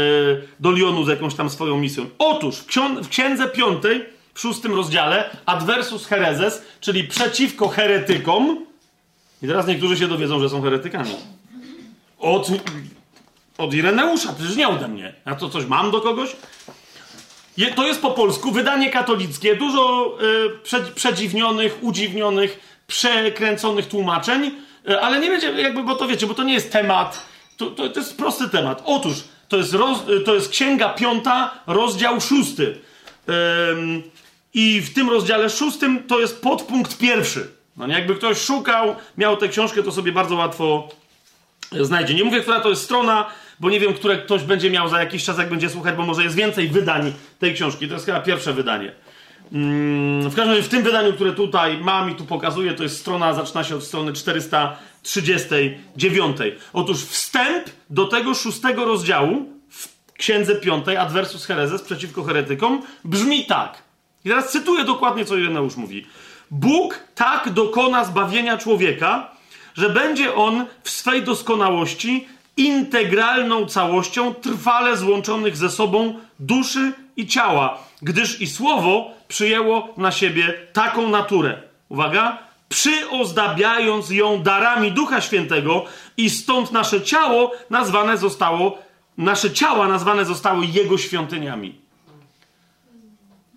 do Lyonu z jakąś tam swoją misją. Otóż w, w księdze piątej, w szóstym rozdziale, adversus herezes, czyli przeciwko heretykom. I teraz niektórzy się dowiedzą, że są heretykami. Od, od Ireneusza, przecież nie ode mnie. Ja to coś mam do kogoś? Je, to jest po polsku wydanie katolickie, dużo y, prze, przedziwnionych, udziwnionych, przekręconych tłumaczeń, y, ale nie będzie jakby, bo to wiecie, bo to nie jest temat, to, to, to jest prosty temat. Otóż, to jest, roz, y, to jest księga piąta, rozdział szósty. I w tym rozdziale szóstym to jest podpunkt pierwszy. No nie, jakby ktoś szukał, miał tę książkę, to sobie bardzo łatwo znajdzie. Nie mówię, która to jest strona, bo nie wiem, które ktoś będzie miał za jakiś czas, jak będzie słuchać, bo może jest więcej wydań tej książki. To jest chyba pierwsze wydanie. Mm, w każdym razie w tym wydaniu, które tutaj mam i tu pokazuję, to jest strona, zaczyna się od strony 439. Otóż wstęp do tego szóstego rozdziału w Księdze Piątej, Adversus Herezes, przeciwko heretykom, brzmi tak. I teraz cytuję dokładnie, co Ireneusz mówi. Bóg tak dokona zbawienia człowieka, że będzie on w swej doskonałości integralną całością trwale złączonych ze sobą duszy i ciała, gdyż i słowo przyjęło na siebie taką naturę. Uwaga, przyozdabiając ją darami Ducha Świętego i stąd nasze ciało nazwane zostało, nasze ciała nazwane zostały Jego świątyniami.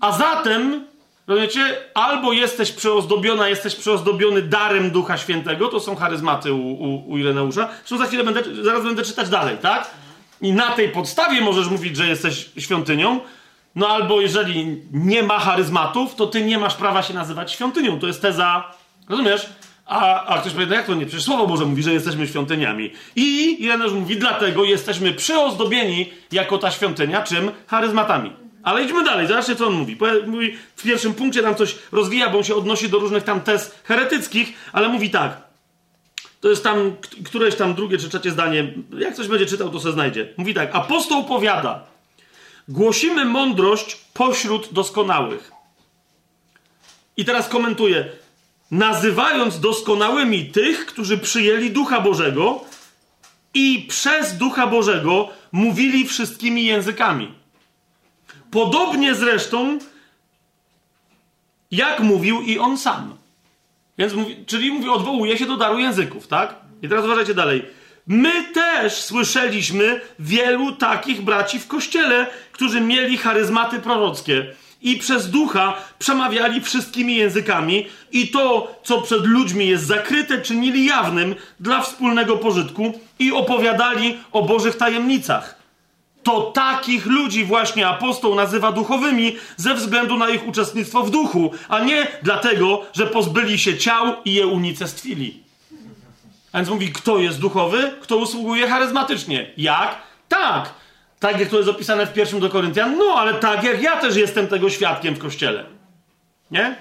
A zatem Rozumiecie? Albo jesteś przeozdobiona, jesteś przeozdobiony darem Ducha Świętego, to są charyzmaty u, u, u Ireneusza. Zresztą za chwilę będę, zaraz będę czytać dalej, tak? I na tej podstawie możesz mówić, że jesteś świątynią. No albo jeżeli nie ma charyzmatów, to ty nie masz prawa się nazywać świątynią. To jest teza, rozumiesz? A, a ktoś powie, no jak to nie? Przecież Słowo Boże mówi, że jesteśmy świątyniami. I Ireneusz mówi, dlatego jesteśmy przyozdobieni jako ta świątynia, czym? Charyzmatami. Ale idźmy dalej, zobaczcie co on mówi. mówi. W pierwszym punkcie tam coś rozwija, bo on się odnosi do różnych tam tez heretyckich, ale mówi tak. To jest tam któreś tam drugie czy trzecie zdanie. Jak coś będzie czytał, to se znajdzie. Mówi tak. Apostoł powiada. Głosimy mądrość pośród doskonałych. I teraz komentuje. Nazywając doskonałymi tych, którzy przyjęli Ducha Bożego i przez Ducha Bożego mówili wszystkimi językami. Podobnie zresztą, jak mówił i on sam. Więc mówi, czyli mówi, odwołuje się do daru języków, tak? I teraz uważajcie dalej. My też słyszeliśmy wielu takich braci w kościele, którzy mieli charyzmaty prorockie i przez ducha przemawiali wszystkimi językami, i to, co przed ludźmi jest zakryte, czynili jawnym dla wspólnego pożytku i opowiadali o Bożych tajemnicach to takich ludzi właśnie apostoł nazywa duchowymi ze względu na ich uczestnictwo w duchu, a nie dlatego, że pozbyli się ciał i je unicestwili. A więc mówi, kto jest duchowy, kto usługuje charyzmatycznie. Jak? Tak. Tak jak to jest opisane w pierwszym do Koryntian, no ale tak jak ja też jestem tego świadkiem w kościele. Nie?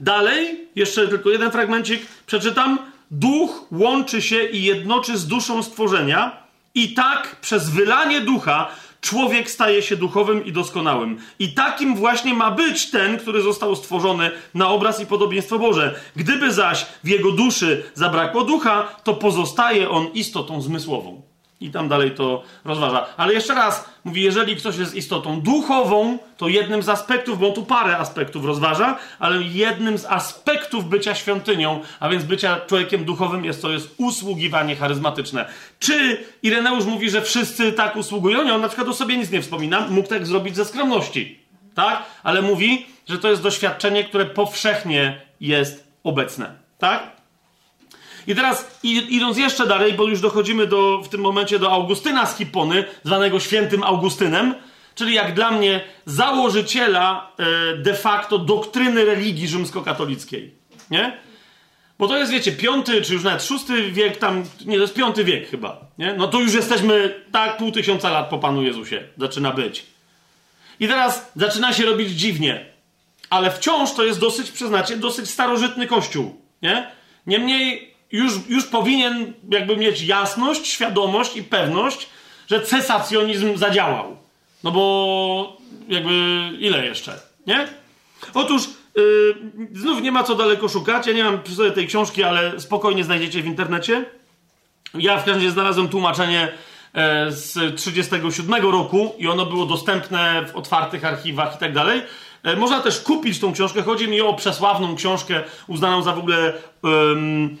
Dalej, jeszcze tylko jeden fragmencik przeczytam. Duch łączy się i jednoczy z duszą stworzenia i tak przez wylanie ducha człowiek staje się duchowym i doskonałym. I takim właśnie ma być ten, który został stworzony na obraz i podobieństwo Boże. Gdyby zaś w jego duszy zabrakło ducha, to pozostaje on istotą zmysłową. I tam dalej to rozważa. Ale jeszcze raz, mówi, jeżeli ktoś jest istotą duchową, to jednym z aspektów, bo on tu parę aspektów rozważa, ale jednym z aspektów bycia świątynią, a więc bycia człowiekiem duchowym jest to jest usługiwanie charyzmatyczne. Czy Ireneusz mówi, że wszyscy tak usługują? Nie, on na przykład o sobie nic nie wspomina, mógł tak zrobić ze skromności. Tak? Ale mówi, że to jest doświadczenie, które powszechnie jest obecne. Tak? I teraz idąc jeszcze dalej, bo już dochodzimy do, w tym momencie do Augustyna z Hipony, zwanego świętym Augustynem, czyli jak dla mnie założyciela e, de facto doktryny religii rzymskokatolickiej. Nie? Bo to jest, wiecie, piąty, czy już nawet szósty wiek, tam, nie, to jest piąty wiek chyba, nie? No to już jesteśmy, tak, pół tysiąca lat po Panu Jezusie zaczyna być. I teraz zaczyna się robić dziwnie, ale wciąż to jest dosyć, przyznacie, dosyć starożytny kościół, nie? Niemniej już, już powinien jakby mieć jasność, świadomość i pewność, że cesacjonizm zadziałał. No bo jakby ile jeszcze, nie? Otóż yy, znów nie ma co daleko szukać. Ja nie mam przy sobie tej książki, ale spokojnie znajdziecie w internecie. Ja w każdym razie znalazłem tłumaczenie e, z 37 roku i ono było dostępne w otwartych archiwach i tak dalej. E, można też kupić tą książkę. Chodzi mi o przesławną książkę uznaną za w ogóle um,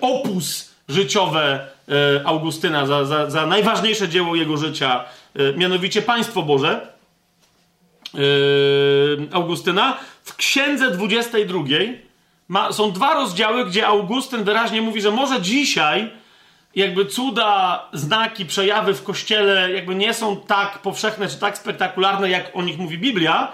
opus życiowe e, Augustyna, za, za, za najważniejsze dzieło jego życia, mianowicie Państwo Boże Augustyna. W księdze 22 ma, są dwa rozdziały, gdzie Augustyn wyraźnie mówi, że może dzisiaj jakby cuda, znaki, przejawy w kościele jakby nie są tak powszechne czy tak spektakularne, jak o nich mówi Biblia,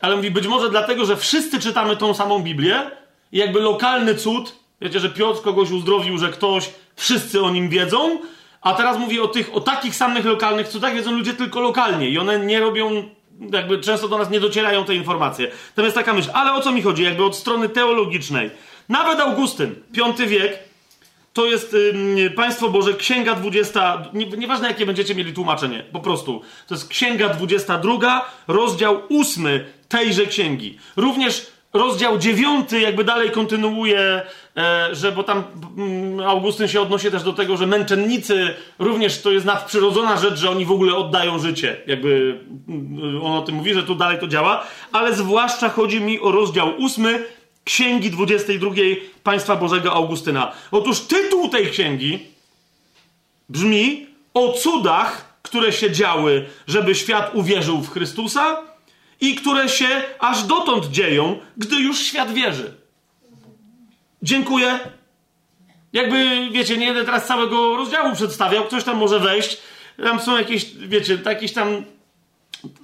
ale mówi być może dlatego, że wszyscy czytamy tą samą Biblię i jakby lokalny cud, wiecie, że Piotr kogoś uzdrowił, że ktoś, wszyscy o nim wiedzą, a teraz mówi o tych, o takich samych lokalnych cudach wiedzą ludzie tylko lokalnie i one nie robią jakby często do nas nie docierają te informacje. Natomiast taka myśl, ale o co mi chodzi? Jakby od strony teologicznej. Nawet Augustyn, V wiek, to jest Państwo Boże, Księga 20, nie, nieważne jakie będziecie mieli tłumaczenie, po prostu. To jest Księga 22, rozdział 8 tejże księgi. Również rozdział 9 jakby dalej kontynuuje, że bo tam mm, Augustyn się odnosi też do tego, że męczennicy również to jest nadprzyrodzona rzecz, że oni w ogóle oddają życie. Jakby mm, on o tym mówi, że tu dalej to działa, ale zwłaszcza chodzi mi o rozdział 8 Księgi 22 Państwa Bożego Augustyna. Otóż tytuł tej księgi brzmi o cudach, które się działy, żeby świat uwierzył w Chrystusa i które się aż dotąd dzieją, gdy już świat wierzy. Dziękuję. Jakby, wiecie, nie będę teraz całego rozdziału przedstawiał, ktoś tam może wejść. Tam są jakieś, wiecie, jakieś tam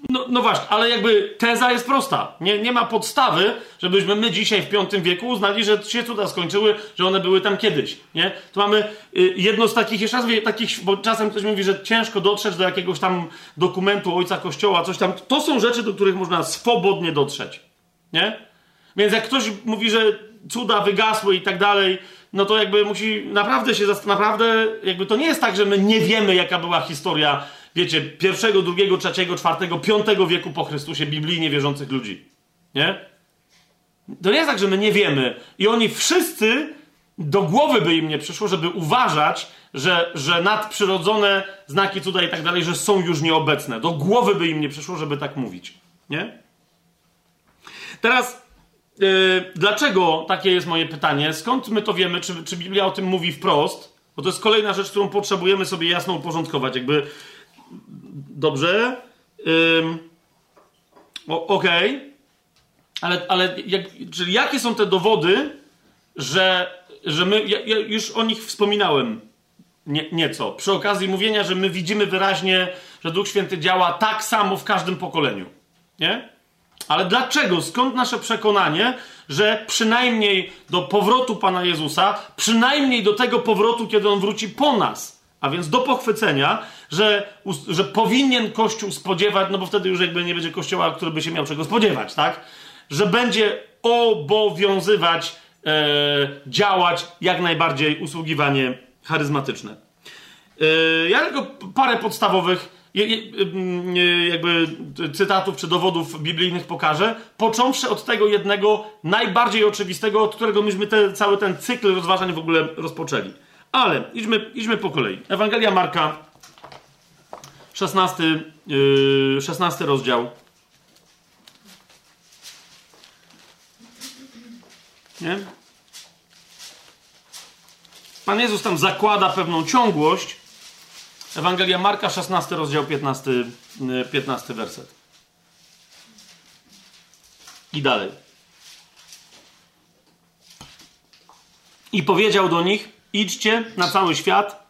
no, no właśnie, ale jakby teza jest prosta. Nie, nie ma podstawy, żebyśmy my dzisiaj w V wieku uznali, że się cuda skończyły, że one były tam kiedyś. Nie? Tu mamy y, jedno z takich, jeszcze raz takich, bo czasem ktoś mówi, że ciężko dotrzeć do jakiegoś tam dokumentu ojca kościoła, coś tam. To są rzeczy, do których można swobodnie dotrzeć. Nie? Więc jak ktoś mówi, że cuda wygasły i tak dalej, no to jakby musi naprawdę się naprawdę jakby to nie jest tak, że my nie wiemy, jaka była historia wiecie, pierwszego, drugiego, trzeciego, czwartego, piątego wieku po Chrystusie biblijnie wierzących ludzi. Nie? To nie jest tak, że my nie wiemy. I oni wszyscy, do głowy by im nie przyszło, żeby uważać, że, że nadprzyrodzone znaki cuda i tak dalej, że są już nieobecne. Do głowy by im nie przyszło, żeby tak mówić. Nie? Teraz, dlaczego takie jest moje pytanie? Skąd my to wiemy? Czy, czy Biblia o tym mówi wprost? Bo to jest kolejna rzecz, którą potrzebujemy sobie jasno uporządkować. Jakby Dobrze. Ym, Okej. Okay. Ale, ale jak, czyli jakie są te dowody, że, że my. Ja, ja już o nich wspominałem nie, nieco. Przy okazji mówienia, że my widzimy wyraźnie, że Duch Święty działa tak samo w każdym pokoleniu. Nie? Ale dlaczego? Skąd nasze przekonanie, że przynajmniej do powrotu Pana Jezusa, przynajmniej do tego powrotu, kiedy On wróci po nas, a więc do pochwycenia, że, że powinien Kościół spodziewać, no bo wtedy już jakby nie będzie Kościoła, który by się miał czego spodziewać, tak? Że będzie obowiązywać, e, działać jak najbardziej usługiwanie charyzmatyczne. E, ja tylko parę podstawowych jakby cytatów czy dowodów biblijnych pokażę, począwszy od tego jednego najbardziej oczywistego, od którego myśmy te, cały ten cykl rozważań w ogóle rozpoczęli. Ale idźmy, idźmy po kolei. Ewangelia Marka, 16, yy, 16 rozdział. Nie? Pan Jezus tam zakłada pewną ciągłość. Ewangelia Marka, 16 rozdział, 15, 15 yy, werset. I dalej. I powiedział do nich: Idźcie na cały świat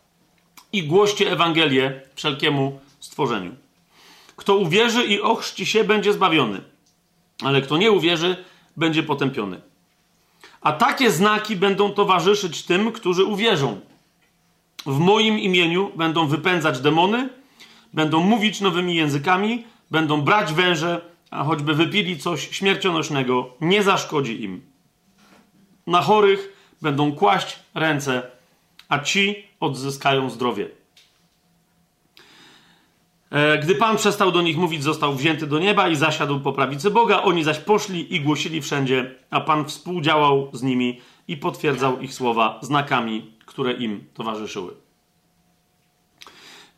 i głoście Ewangelię wszelkiemu stworzeniu. Kto uwierzy i ochrzci się, będzie zbawiony, ale kto nie uwierzy, będzie potępiony. A takie znaki będą towarzyszyć tym, którzy uwierzą. W moim imieniu będą wypędzać demony, będą mówić nowymi językami, będą brać węże, a choćby wypili coś śmiercionośnego, nie zaszkodzi im. Na chorych będą kłaść ręce, a ci odzyskają zdrowie. E, gdy Pan przestał do nich mówić, został wzięty do nieba i zasiadł po prawicy Boga. Oni zaś poszli i głosili wszędzie, a Pan współdziałał z nimi i potwierdzał ich słowa znakami, które im towarzyszyły.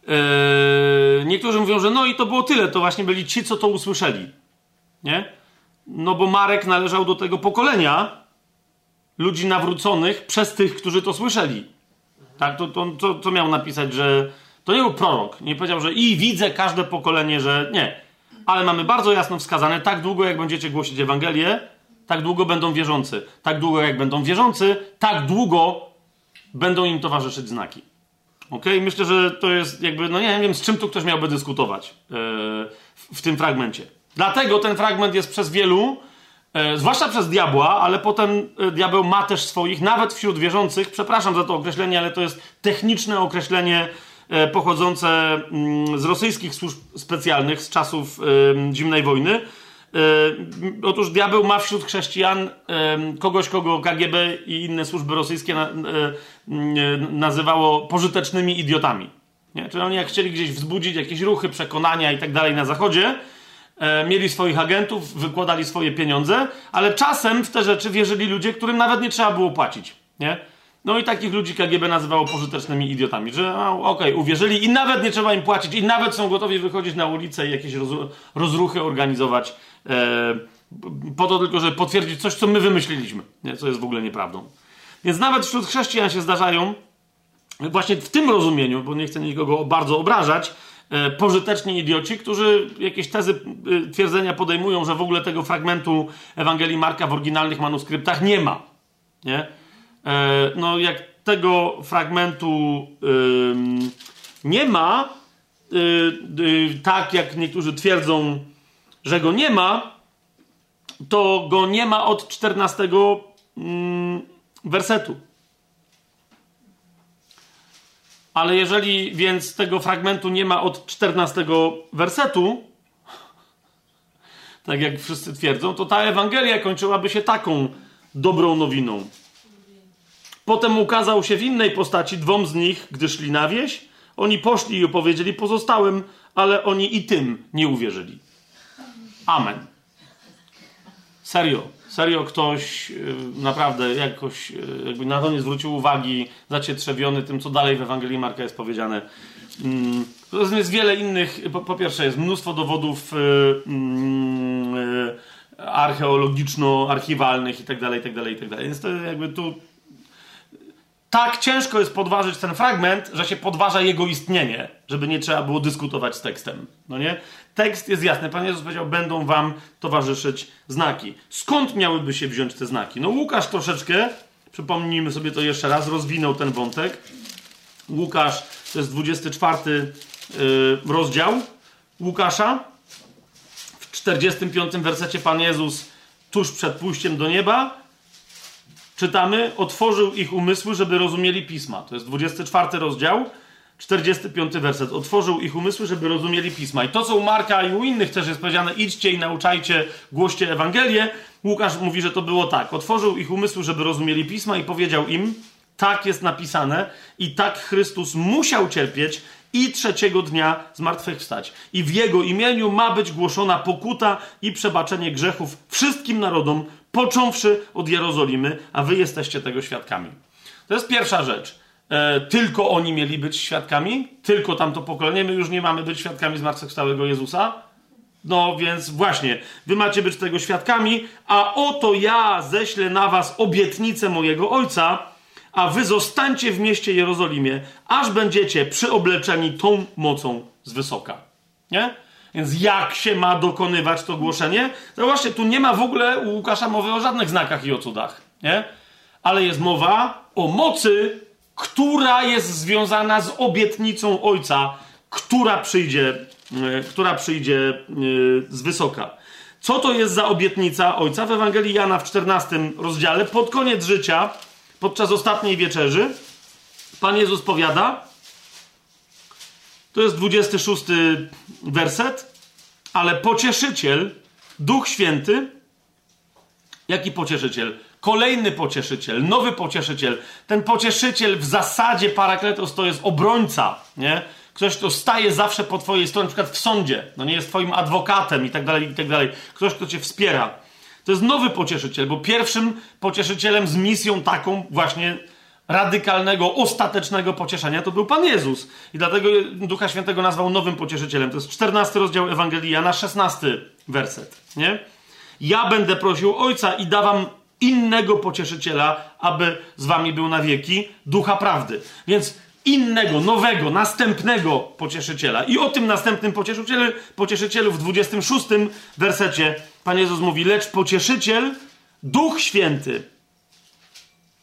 Eee, niektórzy mówią, że no i to było tyle, to właśnie byli ci, co to usłyszeli. Nie? No bo Marek należał do tego pokolenia ludzi nawróconych przez tych, którzy to słyszeli. Tak, to, to, to, to miał napisać, że to nie był prorok. Nie powiedział, że i widzę każde pokolenie, że nie. Ale mamy bardzo jasno wskazane, tak długo jak będziecie głosić Ewangelię, tak długo będą wierzący. Tak długo jak będą wierzący, tak długo będą im towarzyszyć znaki. Ok? Myślę, że to jest jakby, no nie wiem, z czym tu ktoś miałby dyskutować yy, w, w, tym fragmencie. Dlatego ten fragment jest przez wielu, yy, zwłaszcza przez diabła, ale potem yy, diabeł ma też swoich, nawet wśród wierzących, przepraszam za to określenie, ale to jest techniczne określenie pochodzące mm, z rosyjskich służb specjalnych z czasów zimnej wojny Yy, otóż diabeł ma wśród chrześcijan kogoś, kogo KGB i inne służby rosyjskie na, yy, nazywało pożytecznymi idiotami. Nie? Czyli oni jak chcieli gdzieś wzbudzić jakieś ruchy, przekonania i tak dalej na zachodzie, mieli swoich agentów, wykładali swoje pieniądze, ale czasem w te rzeczy wierzyli ludzie, którym nawet nie trzeba było płacić. Nie? No i takich ludzi KGB nazywało pożytecznymi idiotami, że no, okej, okay, uwierzyli i nawet nie trzeba im płacić i nawet są gotowi wychodzić na ulicę i jakieś rozruchy organizować E, po to tylko, żeby potwierdzić coś, co my wymyśliliśmy, nie? co jest w ogóle nieprawdą. Więc nawet wśród chrześcijan się zdarzają, właśnie w tym rozumieniu, bo nie chcę nikogo bardzo obrażać, e, pożyteczni idioci, którzy jakieś tezy, e, twierdzenia podejmują, że w ogóle tego fragmentu Ewangelii Marka w oryginalnych manuskryptach nie ma. Nie? No, jak tego fragmentu nie ma, tak jak niektórzy twierdzą, że go nie ma, to go nie ma od 14 mm, wersetu. Ale jeżeli więc tego fragmentu nie ma od 14 wersetu, tak jak wszyscy twierdzą, to ta Ewangelia kończyłaby się taką dobrą nowiną. Potem ukazał się w innej postaci dwom z nich, gdy szli na wieś. Oni poszli i opowiedzieli pozostałym, ale oni i tym nie uwierzyli. Amen. Serio, serio ktoś y, naprawdę jakoś y, jakby na to nie zwrócił uwagi, zacietrzewiony tym, co dalej w Ewangelii Marka jest powiedziane. Mm, jest wiele innych, po, po pierwsze jest mnóstwo dowodów y, mm, archeologiczno-archiwalnych i tak dalej, i tak dalej, i tak dalej. Więc to jakby tu tak ciężko jest podważyć ten fragment, że się podważa jego istnienie, żeby nie trzeba było dyskutować z tekstem. No nie? Tekst jest jasny. Pan Jezus powiedział, będą wam towarzyszyć znaki. Skąd miałyby się wziąć te znaki? No Łukasz troszeczkę, przypomnijmy sobie to jeszcze raz, rozwinął ten wątek. Łukasz, to jest 24 yy, rozdział Łukasza. W 45 wersecie Pan Jezus tuż przed pójściem do nieba czytamy, otworzył ich umysły, żeby rozumieli pisma. To jest 24 rozdział, 45 werset. Otworzył ich umysły, żeby rozumieli pisma. I to, co u Marka i u innych też jest powiedziane, idźcie i nauczajcie, głoście Ewangelię. Łukasz mówi, że to było tak. Otworzył ich umysły, żeby rozumieli pisma i powiedział im, tak jest napisane i tak Chrystus musiał cierpieć i trzeciego dnia zmartwychwstać. I w Jego imieniu ma być głoszona pokuta i przebaczenie grzechów wszystkim narodom, począwszy od Jerozolimy, a wy jesteście tego świadkami. To jest pierwsza rzecz. E, tylko oni mieli być świadkami, tylko tamto pokolenie, my już nie mamy być świadkami zmartwychwstałego Jezusa. No więc właśnie, wy macie być tego świadkami, a oto ja ześlę na was obietnicę mojego Ojca, a wy zostańcie w mieście Jerozolimie, aż będziecie przyobleczeni tą mocą z wysoka. Nie? Więc jak się ma dokonywać to głoszenie? Zobaczcie, tu nie ma w ogóle u Łukasza mowy o żadnych znakach i o cudach, nie? Ale jest mowa o mocy, która jest związana z obietnicą Ojca, która przyjdzie, yy, która przyjdzie yy, z wysoka. Co to jest za obietnica Ojca? W Ewangelii Jana w 14 rozdziale, pod koniec życia, podczas ostatniej wieczerzy, Pan Jezus powiada, to jest 26 werset. Ale pocieszyciel, Duch Święty, jaki pocieszyciel? Kolejny pocieszyciel, nowy pocieszyciel. Ten pocieszyciel w zasadzie parakletos to jest obrońca, nie? Ktoś, kto staje zawsze po twojej stronie, na przykład w sądzie, no nie jest twoim adwokatem i tak dalej, i tak dalej. Ktoś, kto cię wspiera. To jest nowy pocieszyciel, bo pierwszym pocieszycielem z misją taką właśnie radykalnego, ostatecznego pocieszenia to był Pan Jezus. I dlatego Ducha Świętego nazwał nowym pocieszycielem. To jest 14 rozdział Ewangelii Jana, 16 werset, nie? Ja będę prosił Ojca i dawam innego pocieszyciela, aby z wami był na wieki, ducha prawdy. Więc innego, nowego, następnego pocieszyciela. I o tym następnym pocieszycielu, pocieszycielu w 26 wersecie Pan Jezus mówi, lecz pocieszyciel, Duch Święty.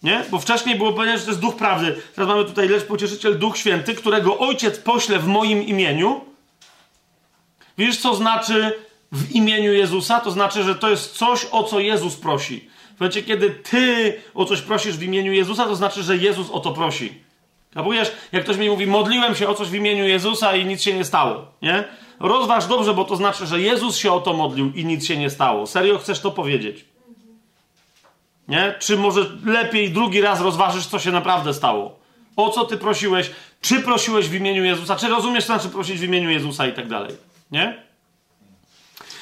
Nie? Bo wcześniej było powiedziane, że to jest Duch Prawdy. Teraz mamy tutaj lecz pocieszyciel, Duch Święty, którego Ojciec pośle w moim imieniu. Widzisz, co znaczy w imieniu Jezusa? To znaczy, że to jest coś, o co Jezus prosi. W momencie, kiedy ty o coś prosisz w imieniu Jezusa, to znaczy, że Jezus o to prosi. Kapujesz? Jak ktoś mi mówi, modliłem się o coś w imieniu Jezusa i nic się nie stało, nie? Rozważ dobrze, bo to znaczy, że Jezus się o to modlił i nic się nie stało. Serio chcesz to powiedzieć? Nie? Czy może lepiej drugi raz rozważysz, co się naprawdę stało? O co ty prosiłeś? Czy prosiłeś w imieniu Jezusa? Czy rozumiesz, co znaczy prosić w imieniu Jezusa i tak dalej? Nie?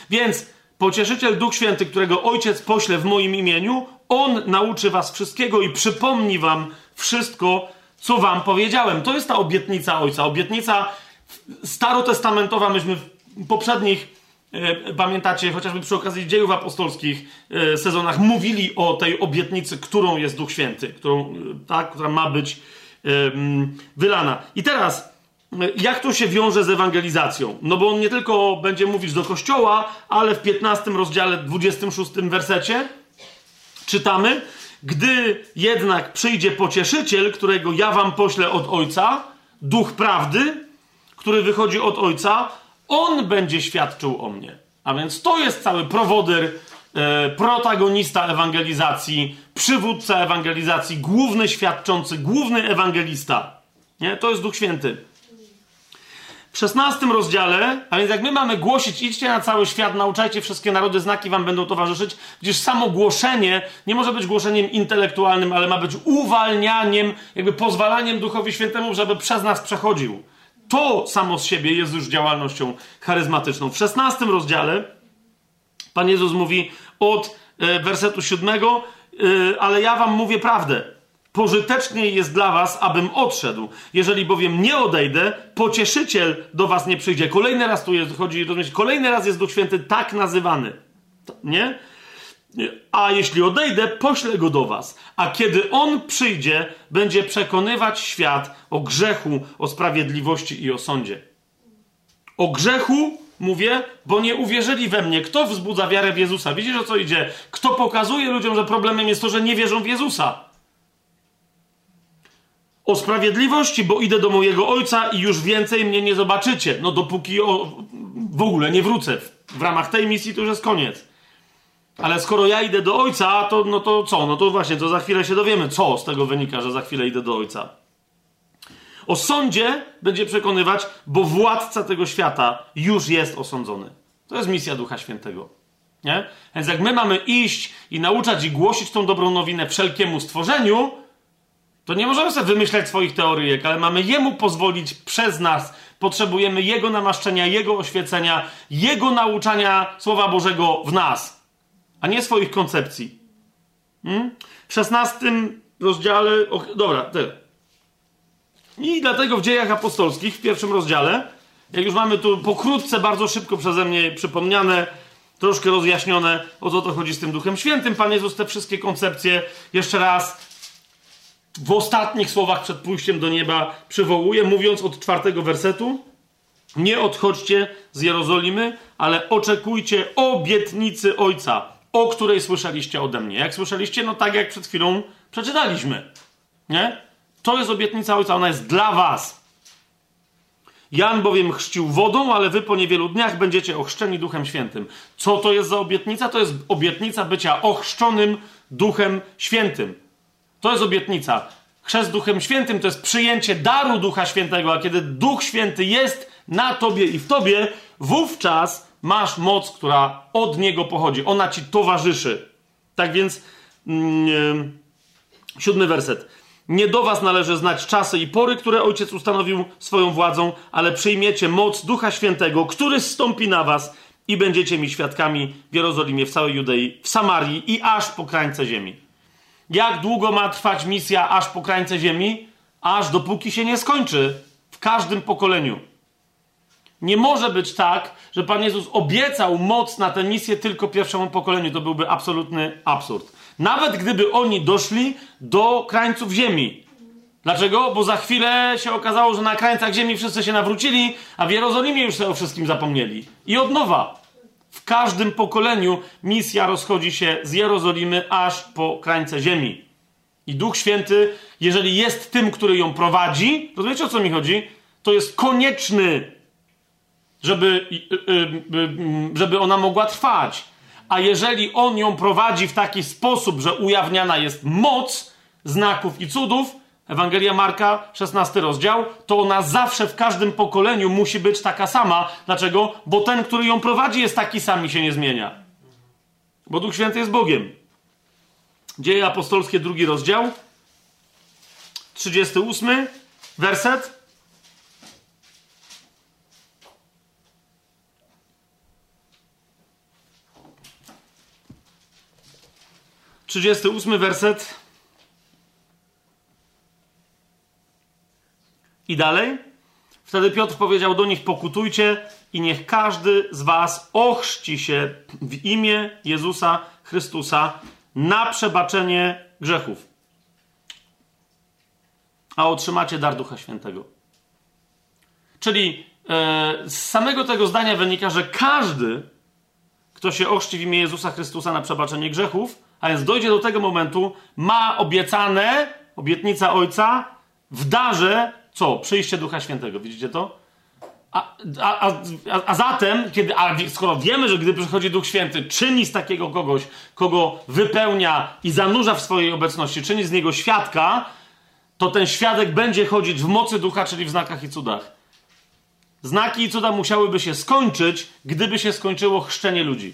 Więc pocieszyciel Duch Święty, którego Ojciec pośle w moim imieniu, On nauczy was wszystkiego i przypomni wam wszystko, co wam powiedziałem. To jest ta obietnica Ojca. Obietnica starotestamentowa, myśmy w poprzednich, pamiętacie, chociażby przy okazji dziejów apostolskich e, sezonach, mówili o tej obietnicy, którą jest Duch Święty, którą, e, tak, która ma być e, wylana. I teraz, e, jak to się wiąże z ewangelizacją? No bo on nie tylko będzie mówić do kościoła, ale w 15 rozdziale, 26 wersecie czytamy, gdy jednak przyjdzie pocieszyciel, którego ja wam poślę od Ojca, duch prawdy, który wychodzi od Ojca, on będzie świadczył o mnie. A więc to jest cały prowodyr, e, protagonista ewangelizacji, przywódca ewangelizacji, główny świadczący, główny ewangelista. Nie? To jest Duch Święty. W 16 rozdziale, a więc jak my mamy głosić, idźcie na cały świat, nauczajcie wszystkie narody, znaki wam będą towarzyszyć, gdyż samo głoszenie nie może być głoszeniem intelektualnym, ale ma być uwalnianiem, jakby pozwalaniem Duchowi Świętemu, żeby przez nas przechodził. To samo z siebie jest już działalnością charyzmatyczną. W 16 rozdziale Pan Jezus mówi od e, wersetu 7, e, ale ja wam mówię prawdę. Pożyteczniej jest dla was, abym odszedł. Jeżeli bowiem nie odejdę, pocieszyciel do was nie przyjdzie. Kolejny raz tu jest, chodzi, rozumiecie, kolejny raz jest Duch Święty tak nazywany. Nie? A jeśli odejdę, poślę go do was. A kiedy on przyjdzie, będzie przekonywać świat o grzechu, o sprawiedliwości i o sądzie. O grzechu mówię, bo nie uwierzyli we mnie. Kto wzbudza wiarę w Jezusa? Widzisz o co idzie? Kto pokazuje ludziom, że problemem jest to, że nie wierzą w Jezusa? O sprawiedliwości, bo idę do mojego ojca i już więcej mnie nie zobaczycie. No dopóki o, w ogóle nie wrócę. W ramach tej misji to już jest koniec. Ale skoro ja idę do ojca, to no to co? No to właśnie, to za chwilę się dowiemy, co z tego wynika, że za chwilę idę do ojca. O sądzie będzie przekonywać, bo władca tego świata już jest osądzony. To jest misja Ducha Świętego. Nie? Więc jak my mamy iść i nauczać i głosić tą dobrą nowinę wszelkiemu stworzeniu, to nie możemy sobie wymyślać swoich teoryjek, ale mamy Jemu pozwolić przez nas. Potrzebujemy Jego namaszczenia, Jego oświecenia, Jego nauczania Słowa Bożego w nas, a nie swoich koncepcji. Hmm? W 16 rozdziale. Dobra, tyle. I dlatego w dziejach apostolskich, w pierwszym rozdziale, jak już mamy tu pokrótce, bardzo szybko przeze mnie przypomniane, troszkę rozjaśnione, o co to chodzi z tym Duchem Świętym, Pan Jezus te wszystkie koncepcje jeszcze raz w ostatnich słowach przed pójściem do nieba przywołuje, mówiąc od czwartego wersetu: Nie odchodźcie z Jerozolimy, ale oczekujcie obietnicy Ojca, o której słyszeliście ode mnie. Jak słyszeliście? No tak jak przed chwilą przeczytaliśmy. Nie? To jest obietnica Ojca, ona jest dla was. Jan bowiem chrzcił wodą, ale wy po niewielu dniach będziecie ochrzczeni Duchem Świętym. Co to jest za obietnica? To jest obietnica bycia ochrzczonym Duchem Świętym. To jest obietnica. Chrzest Duchem Świętym to jest przyjęcie daru Ducha Świętego, a kiedy Duch Święty jest na tobie i w tobie, wówczas masz moc, która od Niego pochodzi. Ona ci towarzyszy. Tak więc, mm, siódmy werset. Nie do was należy znać czasy i pory, które Ojciec ustanowił swoją władzą, ale przyjmiecie moc Ducha Świętego, który zstąpi na was i będziecie mi świadkami w Jerozolimie, w całej Judei, w Samarii i aż po krańce ziemi. Jak długo ma trwać misja aż po krańce ziemi? Aż dopóki się nie skończy. W każdym pokoleniu. Nie może być tak, że Pan Jezus obiecał moc na tę misję tylko pierwszemu pokoleniu. To byłby absolutny absurd. Nawet gdyby oni doszli do krańców ziemi. Dlaczego? Bo za chwilę się okazało, że na krańcach ziemi wszyscy się nawrócili, a w Jerozolimie już sobie o wszystkim zapomnieli. I od nowa. W każdym pokoleniu misja rozchodzi się z Jerozolimy aż po krańce ziemi. I Duch Święty, jeżeli jest tym, który ją prowadzi, rozumiecie o co mi chodzi? To jest konieczny, żeby, y, y, y, żeby ona mogła trwać. A jeżeli on ją prowadzi w taki sposób, że ujawniana jest moc znaków i cudów, Ewangelia Marka, 16 rozdział, to ona zawsze w każdym pokoleniu musi być taka sama. Dlaczego? Bo ten, który ją prowadzi, jest taki sam i się nie zmienia. Bo Duch Święty jest Bogiem. Dzieje apostolskie, drugi rozdział, 38 werset. Trzydziesty ósmy werset. I dalej. Wtedy Piotr powiedział do nich: Pokutujcie i niech każdy z was ochrzci się w imię Jezusa Chrystusa na przebaczenie grzechów. A otrzymacie dar Ducha Świętego. Czyli e, z samego tego zdania wynika, że każdy, kto się ochrzci w imię Jezusa Chrystusa na przebaczenie grzechów, a więc dojdzie do tego momentu, ma obiecane, obietnica Ojca, w darze co? Przyjście Ducha Świętego. Widzicie to? A, a, a, a zatem, kiedy, a skoro wiemy, że gdy przychodzi Duch Święty, czyni z takiego kogoś, kogo wypełnia i zanurza w swojej obecności, czyni z niego świadka, to ten świadek będzie chodzić w mocy Ducha, czyli w znakach i cudach. Znaki i cuda musiałyby się skończyć, gdyby się skończyło chrzczenie ludzi.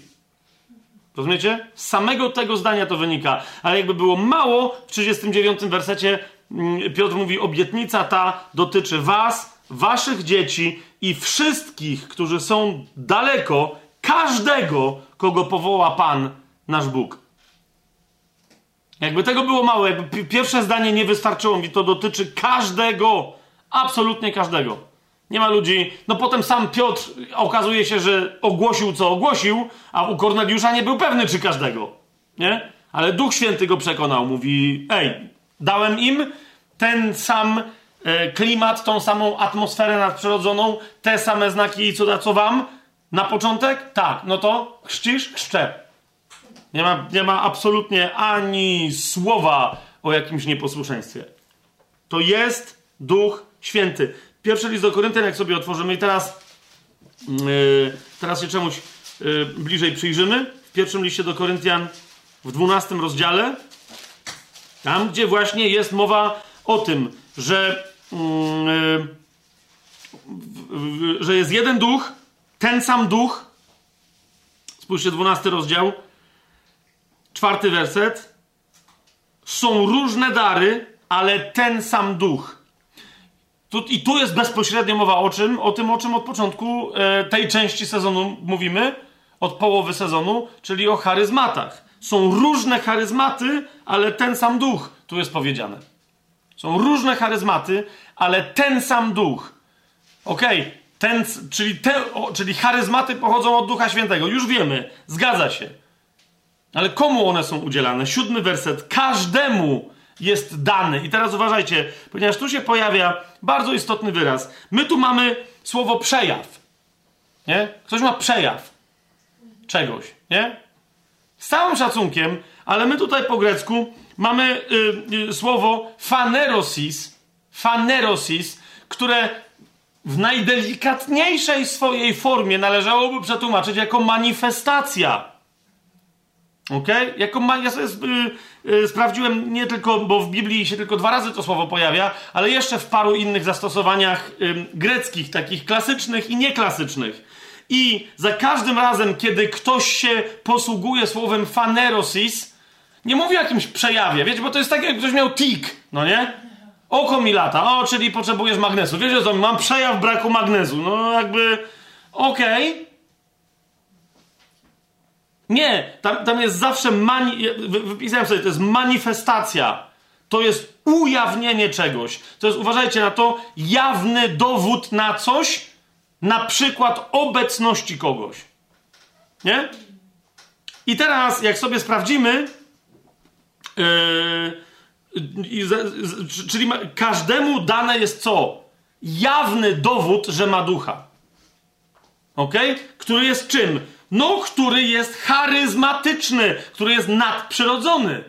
Rozumiecie? Z samego tego zdania to wynika. Ale jakby było mało, w 39 wersecie mm, Piotr mówi: Obietnica ta dotyczy Was, Waszych dzieci i wszystkich, którzy są daleko, każdego, kogo powoła Pan, nasz Bóg. Jakby tego było mało, jakby pierwsze zdanie nie wystarczyło, mi to dotyczy każdego, absolutnie każdego. Nie ma ludzi. No potem sam Piotr okazuje się, że ogłosił co ogłosił, a u Korneliusza nie był pewny, czy każdego. Nie? Ale Duch Święty go przekonał. Mówi: Ej, dałem im ten sam e, klimat, tą samą atmosferę nadprzyrodzoną, te same znaki i cuda, co wam na początek? Tak, no to chrzcisz? Chrzczę. Nie ma, nie ma absolutnie ani słowa o jakimś nieposłuszeństwie. To jest Duch Święty. Pierwszy list do Koryntian, jak sobie otworzymy i teraz, yy, teraz się czemuś yy, bliżej przyjrzymy. W pierwszym liście do Koryntian w 12 rozdziale, tam gdzie właśnie jest mowa o tym, że, yy, że jest jeden duch, ten sam duch. Spójrzcie, 12 rozdział, czwarty werset. Są różne dary, ale ten sam duch. Tu, I tu jest bezpośrednio mowa o czym? O tym, o czym od początku e, tej części sezonu mówimy, od połowy sezonu, czyli o charyzmatach. Są różne charyzmaty, ale ten sam duch, tu jest powiedziane. Są różne charyzmaty, ale ten sam duch. Okej, okay. ten, czyli, te, czyli charyzmaty pochodzą od Ducha Świętego. Już wiemy, zgadza się. Ale komu one są udzielane? Siódmy werset. Każdemu jest dany. I teraz uważajcie, ponieważ tu się pojawia bardzo istotny wyraz. My tu mamy słowo przejaw. Nie? Ktoś ma przejaw czegoś, nie? Z całym szacunkiem, ale my tutaj po grecku mamy y, y, słowo fanerosis, fanerosis, które w najdelikatniejszej swojej formie należałoby przetłumaczyć jako manifestacja. Ok? Jako ma, ja sobie y, y, sprawdziłem nie tylko, bo w Biblii się tylko dwa razy to słowo pojawia, ale jeszcze w paru innych zastosowaniach y, greckich, takich klasycznych i nieklasycznych. I za każdym razem, kiedy ktoś się posługuje słowem fanerosis, nie mówi o jakimś przejawie, wiecie, bo to jest tak, jak ktoś miał tik, no nie? Oko mi lata, o, czyli potrzebujesz magnezu. Wiesz co, mam przejaw braku magnezu. No jakby, okej. Okay. Nie, tam, tam jest zawsze, mani... wypisałem sobie, to jest manifestacja. To jest ujawnienie czegoś. To jest, uważajcie na to, jawny dowód na coś, na przykład obecności kogoś. Nie? I teraz, jak sobie sprawdzimy, yy, czyli ma, każdemu dane jest co? Jawny dowód, że ma ducha. Ok? Który jest czym? No, który jest charyzmatyczny, który jest nadprzyrodzony.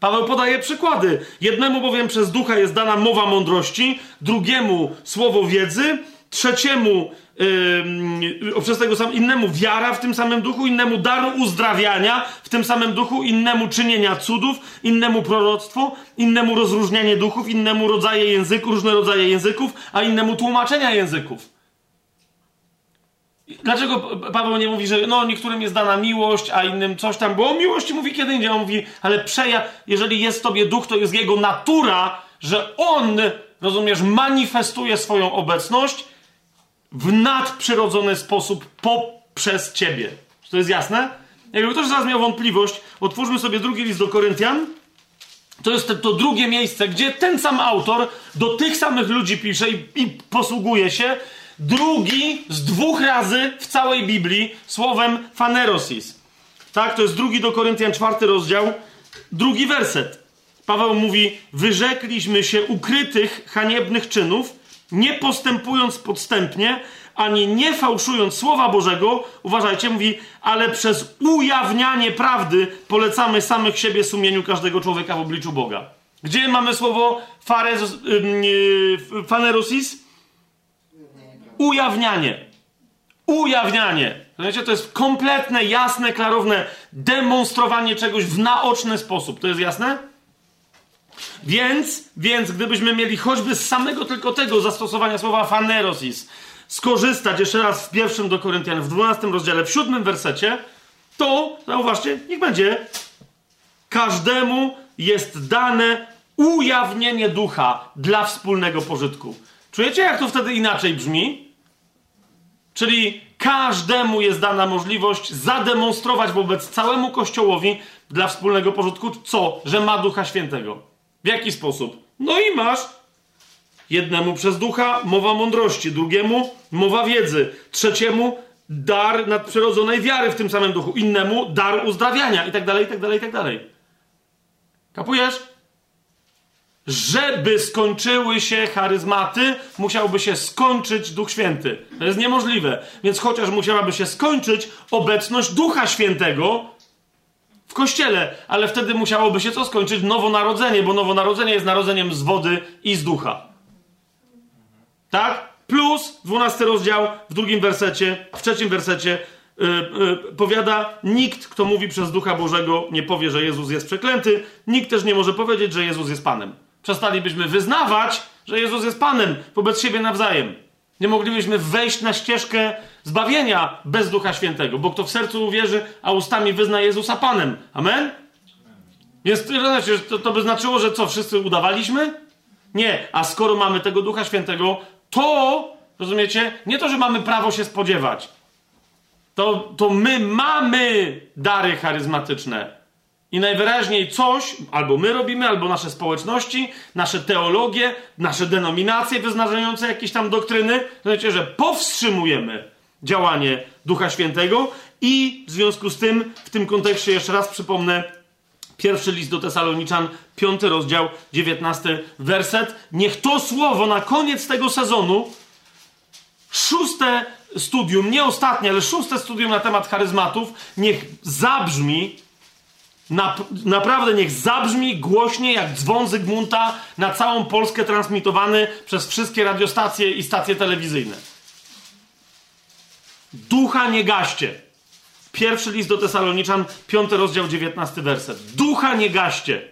Paweł podaje przykłady. Jednemu bowiem przez ducha jest dana mowa mądrości, drugiemu słowo wiedzy, trzeciemu yy, przez tego sam, innemu wiara w tym samym duchu, innemu dar uzdrawiania w tym samym duchu, innemu czynienia cudów, innemu proroctwo, innemu rozróżnianie duchów, innemu rodzaje języków, różne rodzaje języków, a innemu tłumaczenia języków. Dlaczego Paweł nie mówi, że no niektórym jest dana miłość, a innym coś tam, bo o miłości mówi kiedy indziej. On mówi, ale przejaw, jeżeli jest w tobie duch, to jest jego natura, że on, rozumiesz, manifestuje swoją obecność w nadprzyrodzony sposób poprzez ciebie. Czy to jest jasne? Jakby ktoś z Was miał wątpliwość, otwórzmy sobie drugi list do Koryntian. To jest to drugie miejsce, gdzie ten sam autor do tych samych ludzi pisze i, i posługuje się drugi z dwóch razy w całej Biblii słowem fanerosis. Tak, to jest drugi do Koryntian, czwarty rozdział, drugi werset. Paweł mówi: Wyrzekliśmy się ukrytych, haniebnych czynów, nie postępując podstępnie, ani nie fałszując Słowa Bożego, uważajcie, mówi, ale przez ujawnianie prawdy polecamy samych siebie sumieniu każdego człowieka w obliczu Boga. Gdzie mamy słowo farez, yy, fanerosis? Ujawnianie. Ujawnianie. Rozumiecie? To jest kompletne, jasne, klarowne demonstrowanie czegoś w naoczny sposób. To jest jasne? Więc, więc gdybyśmy mieli choćby z samego tylko tego zastosowania słowa fanerosis skorzystać jeszcze raz w pierwszym do Koryntian, w 12 rozdziale, w siódmym wersecie, to, zauważcie, niech będzie, każdemu jest dane ujawnienie ducha dla wspólnego pożytku. Czujecie, jak to wtedy inaczej brzmi? Czyli każdemu jest dana możliwość zademonstrować wobec całemu Kościołowi dla wspólnego pożytku co? Że ma Ducha Świętego. W jaki sposób? No i masz jednemu przez ducha mowa mądrości, drugiemu mowa wiedzy, trzeciemu dar nadprzyrodzonej wiary w tym samym duchu, innemu dar uzdrawiania i tak dalej, i tak dalej, i tak dalej. Kapujesz? Żeby skończyły się charyzmaty, musiałby się skończyć Duch Święty. To jest niemożliwe. Więc chociaż musiałaby się skończyć obecność Ducha Świętego w kościele, ale wtedy musiałoby się co skończyć? Nowonarodzenie, bo nowonarodzenie jest narodzeniem z wody i z ducha. Tak? Plus 12 rozdział w drugim wersecie, w trzecim wersecie yy, yy, powiada: Nikt, kto mówi przez ducha Bożego, nie powie, że Jezus jest przeklęty. Nikt też nie może powiedzieć, że Jezus jest Panem. Przestalibyśmy wyznawać, że Jezus jest Panem wobec siebie nawzajem. Nie moglibyśmy wejść na ścieżkę zbawienia bez Ducha Świętego, bo kto w sercu uwierzy, a ustami wyzna Jezusa Panem. Amen? Więc to, to by znaczyło, że co, wszyscy udawaliśmy? Nie, a skoro mamy tego Ducha Świętego, to, rozumiecie, nie to, że mamy prawo się spodziewać, to, to my mamy dary charyzmatyczne. I najwyraźniej coś albo my robimy, albo nasze społeczności, nasze teologie, nasze denominacje wyznaczające jakieś tam doktryny, znaczy, że powstrzymujemy działanie Ducha Świętego i w związku z tym, w tym kontekście jeszcze raz przypomnę, pierwszy list do Tesaloniczan, piąty rozdział, dziewiętnasty werset. Niech to słowo na koniec tego sezonu, szóste studium, nie ostatnie, ale szóste studium na temat charyzmatów, niech zabrzmi na, naprawdę niech zabrzmi głośnie jak dzwon Zygmunta na całą Polskę transmitowany przez wszystkie radiostacje i stacje telewizyjne. Ducha nie gaście. Pierwszy list do Tesaloniczan, piąty rozdział, dziewiętnasty werset. Ducha nie gaście.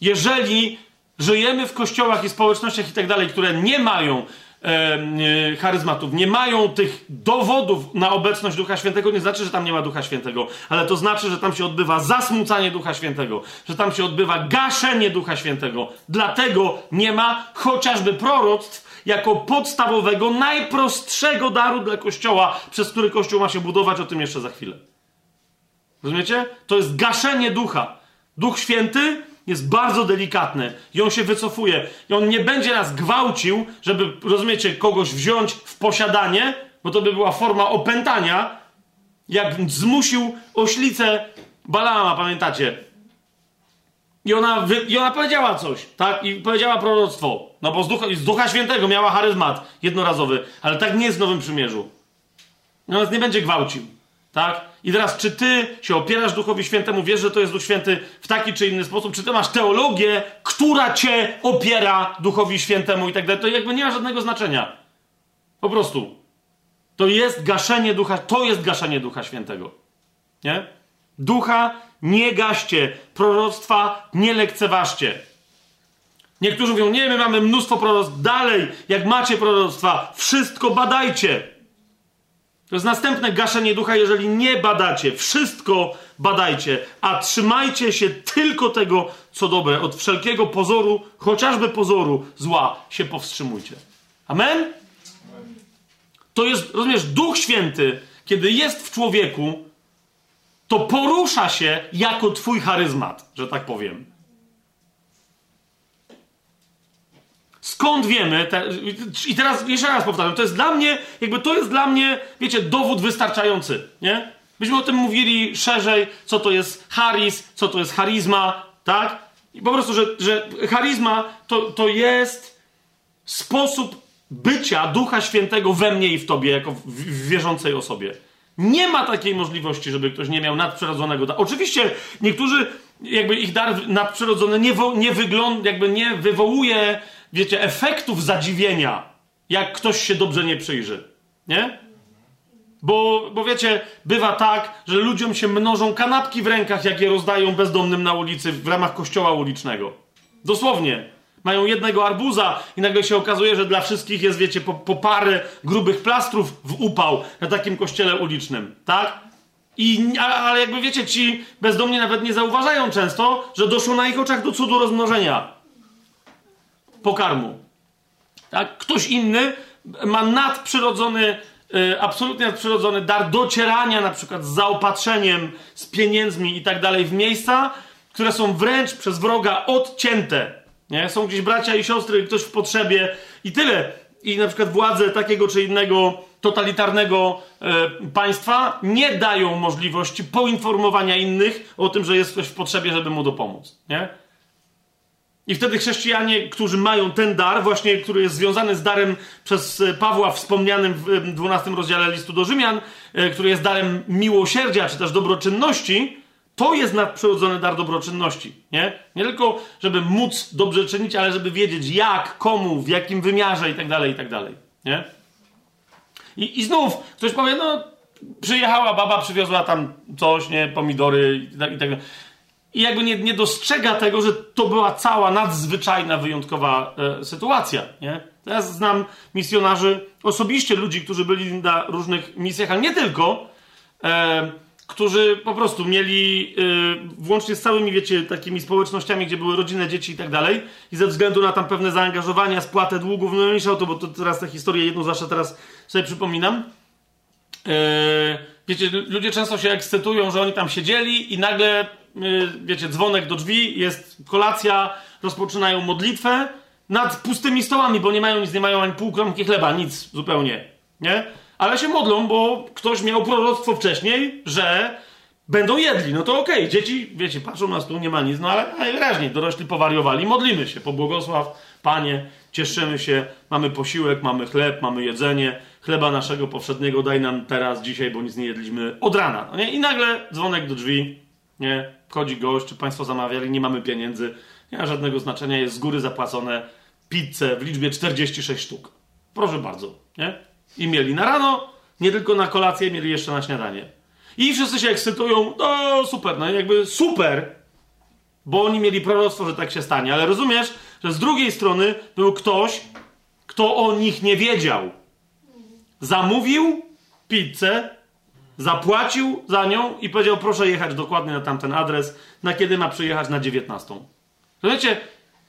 Jeżeli żyjemy w kościołach i społecznościach i tak dalej, które nie mają e, charyzmatów, nie mają tych dowodów na obecność Ducha Świętego, nie znaczy, że tam nie ma Ducha Świętego, ale to znaczy, że tam się odbywa zasmucanie Ducha Świętego, że tam się odbywa gaszenie Ducha Świętego. Dlatego nie ma chociażby proroctw jako podstawowego, najprostszego daru dla Kościoła, przez który Kościół ma się budować, o tym jeszcze za chwilę. Rozumiecie? To jest gaszenie ducha. Duch Święty jest bardzo delikatny i on się wycofuje. I on nie będzie nas gwałcił, żeby, rozumiecie, kogoś wziąć w posiadanie, bo to by była forma opętania, jak zmusił oślicę Balama, pamiętacie? I ona, I ona powiedziała coś, tak? I powiedziała proroctwo. No bo z Ducha, z Ducha Świętego miała charyzmat jednorazowy, ale tak nie jest w Nowym Przymierzu. I on nas nie będzie gwałcił, tak? I teraz, czy ty się opierasz Duchowi Świętemu, wiesz, że to jest Duch Święty w taki czy inny sposób, czy ty masz teologię, która cię opiera Duchowi Świętemu i tak dalej, to jakby nie ma żadnego znaczenia. Po prostu. To jest gaszenie Ducha, to jest gaszenie Ducha Świętego. Nie? Ducha nie gaście, proroctwa nie lekceważcie. Niektórzy mówią, nie, my mamy mnóstwo proroctw. Dalej, jak macie proroctwa, wszystko badajcie. To jest następne gaszenie ducha, jeżeli nie badacie. Wszystko badajcie, a trzymajcie się tylko tego, co dobre. Od wszelkiego pozoru, chociażby pozoru zła, się powstrzymujcie. Amen? To jest, rozumiesz, Duch Święty, kiedy jest w człowieku, to porusza się jako twój charyzmat, że tak powiem. Skąd wiemy? Te, I teraz jeszcze raz powtarzam, to jest dla mnie, jakby to jest dla mnie, wiecie, dowód wystarczający, nie? Byśmy o tym mówili szerzej, co to jest charis, co to jest charizma, tak? I po prostu, że, że charizma to, to jest sposób bycia Ducha Świętego we mnie i w tobie, jako w, w wierzącej osobie. Nie ma takiej możliwości, żeby ktoś nie miał nadprzyrodzonego daru. Oczywiście niektórzy, jakby ich dar nadprzyrodzony nie, nie wygląda, jakby nie wywołuje wiecie, efektów zadziwienia, jak ktoś się dobrze nie przyjrzy. Nie? Bo, bo wiecie, bywa tak, że ludziom się mnożą kanapki w rękach, jak je rozdają bezdomnym na ulicy w ramach kościoła ulicznego. Dosłownie. Mają jednego arbuza i nagle się okazuje, że dla wszystkich jest, wiecie, po, po parę grubych plastrów w upał na takim kościele ulicznym. Tak? I, ale jakby wiecie, ci bezdomni nawet nie zauważają często, że doszło na ich oczach do cudu rozmnożenia pokarmu. Tak? Ktoś inny ma nadprzyrodzony, yy, absolutnie nadprzyrodzony dar docierania na przykład z zaopatrzeniem, z pieniędzmi i tak dalej w miejsca, które są wręcz przez wroga odcięte. Nie? Są gdzieś bracia i siostry, ktoś w potrzebie i tyle. I na przykład władze takiego czy innego totalitarnego e, państwa nie dają możliwości poinformowania innych o tym, że jest ktoś w potrzebie, żeby mu dopomóc. Nie? I wtedy chrześcijanie, którzy mają ten dar, właśnie który jest związany z darem przez e, Pawła wspomnianym w 12 rozdziale listu do Rzymian, e, który jest darem miłosierdzia czy też dobroczynności, to jest nadprzyrodzony dar dobroczynności. Nie? nie tylko, żeby móc dobrze czynić, ale żeby wiedzieć jak, komu, w jakim wymiarze i tak dalej, i tak. Nie? I, I znów ktoś powie, no przyjechała baba, przywiozła tam coś, nie, pomidory i tak, tak dalej i jakby nie, nie dostrzega tego, że to była cała nadzwyczajna, wyjątkowa e, sytuacja. Nie? Ja znam misjonarzy, osobiście ludzi, którzy byli na różnych misjach, ale nie tylko, e, którzy po prostu mieli, e, włącznie z całymi, wiecie, takimi społecznościami, gdzie były rodzinne dzieci i tak dalej, i ze względu na tam pewne zaangażowania, spłatę długów, no mniejsza o to, bo to teraz tę historię jedną zawsze teraz sobie przypominam. E, wiecie, ludzie często się ekscytują, że oni tam siedzieli i nagle wiecie, dzwonek do drzwi, jest kolacja, rozpoczynają modlitwę nad pustymi stołami, bo nie mają nic, nie mają ani pół kromki chleba, nic zupełnie, nie? Ale się modlą, bo ktoś miał proroctwo wcześniej, że będą jedli. No to okej, okay. dzieci, wiecie, patrzą na stół, nie ma nic, no ale najwyraźniej dorośli powariowali, modlimy się, pobłogosław, Panie, cieszymy się, mamy posiłek, mamy chleb, mamy jedzenie, chleba naszego powszedniego daj nam teraz, dzisiaj, bo nic nie jedliśmy od rana. No nie? I nagle dzwonek do drzwi, nie? Wchodzi gość, czy Państwo zamawiali, nie mamy pieniędzy, nie ma żadnego znaczenia, jest z góry zapłacone pizzę w liczbie 46 sztuk. Proszę bardzo, nie? I mieli na rano, nie tylko na kolację, mieli jeszcze na śniadanie. I wszyscy się ekscytują, no super, no jakby super, bo oni mieli proroctwo, że tak się stanie, ale rozumiesz, że z drugiej strony był ktoś, kto o nich nie wiedział. Zamówił pizzę, zapłacił za nią i powiedział: Proszę jechać dokładnie na tamten adres, na kiedy ma przyjechać na 19. Rozumiecie?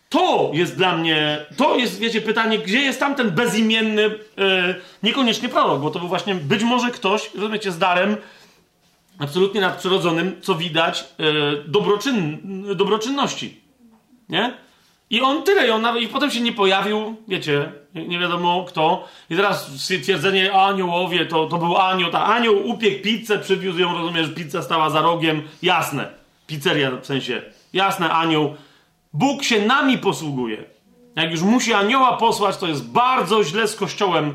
To jest dla mnie, to jest, wiecie, pytanie, gdzie jest tamten bezimienny, e, niekoniecznie prorok, bo to był właśnie być może ktoś, rozumiecie, z darem absolutnie nadprzyrodzonym, co widać, e, dobroczyn, dobroczynności. Nie? I on tyle, i, on nawet, i potem się nie pojawił, wiecie, nie, wiadomo kto. I teraz stwierdzenie aniołowie, to, to był anioł, ta anioł upiekł pizzę, przywiózł ją, rozumiesz, pizza stała za rogiem, jasne. Pizzeria w sensie, jasne, anioł. Bóg się nami posługuje. Jak już musi anioła posłać, to jest bardzo źle z kościołem, e,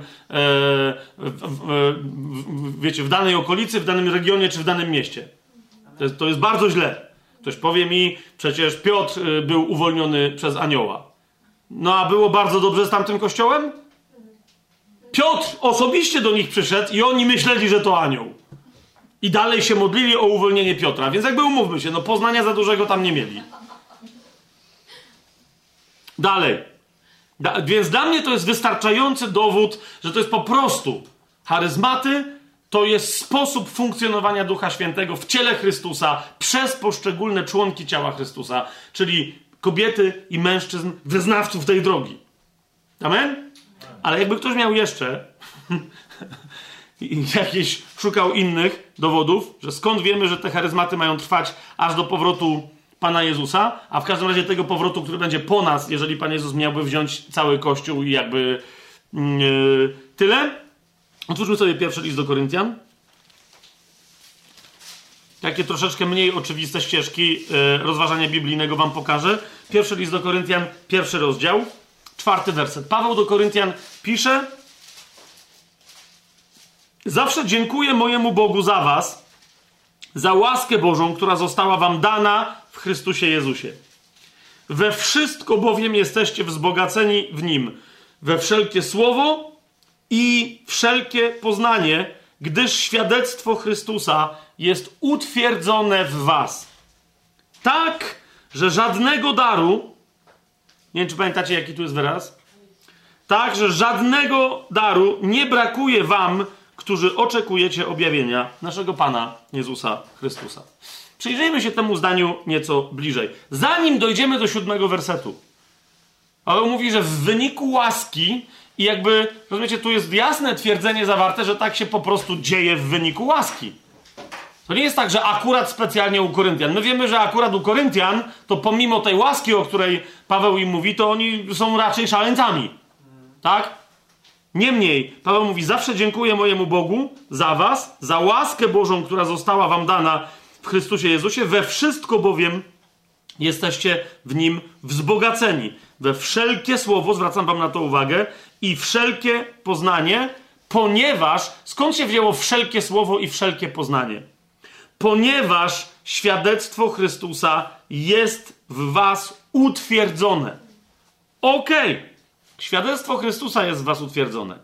w, w, w, wiecie, w danej okolicy, w danym regionie czy w danym mieście. To jest, to jest bardzo źle. Ktoś powie mi, przecież Piotr y, był uwolniony przez anioła. No a było bardzo dobrze z tamtym kościołem? Piotr osobiście do nich przyszedł i oni myśleli, że to anioł. I dalej się modlili o uwolnienie Piotra. Więc jakby umówmy się, no poznania za dużego tam nie mieli. Dalej. Da, więc dla mnie to jest wystarczający dowód, że to jest po prostu charyzmaty, to jest sposób funkcjonowania Ducha Świętego w ciele Chrystusa przez poszczególne członki ciała Chrystusa, czyli kobiety i mężczyzn, wyznawców tej drogi. Amen? Ale jakby ktoś miał jeszcze jakieś, szukał innych dowodów, że skąd wiemy, że te charyzmaty mają trwać aż do powrotu Pana Jezusa, a w każdym razie tego powrotu, który będzie po nas, jeżeli Pan Jezus miałby wziąć cały Kościół i jakby yy, tyle, Otwórzmy sobie pierwszy list do Koryntian. Takie troszeczkę mniej oczywiste ścieżki yy, rozważania biblijnego wam pokażę. Pierwszy list do Koryntian, pierwszy rozdział, czwarty werset. Paweł do Koryntian pisze: Zawsze dziękuję mojemu Bogu za was, za łaskę Bożą, która została wam dana w Chrystusie Jezusie. We wszystko bowiem jesteście wzbogaceni w Nim, we wszelkie słowo i wszelkie poznanie, gdyż świadectwo Chrystusa jest utwierdzone w Was. Tak, że żadnego daru, nie wiem czy pamiętacie jaki tu jest wyraz, tak, że żadnego daru nie brakuje Wam, którzy oczekujecie objawienia naszego Pana Jezusa Chrystusa. Przyjrzyjmy się temu zdaniu nieco bliżej. Zanim dojdziemy do siódmego wersetu. Ale mówi, że w wyniku łaski i jakby, rozumiecie, tu jest jasne twierdzenie zawarte, że tak się po prostu dzieje w wyniku łaski. To nie jest tak, że akurat specjalnie u Koryntian. My wiemy, że akurat u Koryntian, to pomimo tej łaski, o której Paweł im mówi, to oni są raczej szaleńcami. Tak? Niemniej, Paweł mówi: Zawsze dziękuję mojemu Bogu za Was, za łaskę Bożą, która została Wam dana w Chrystusie Jezusie. We wszystko bowiem jesteście w nim wzbogaceni. Wszelkie słowo, zwracam Wam na to uwagę, i wszelkie poznanie, ponieważ skąd się wzięło wszelkie słowo i wszelkie poznanie? Ponieważ świadectwo Chrystusa jest w Was utwierdzone. Okej, okay. świadectwo Chrystusa jest w Was utwierdzone.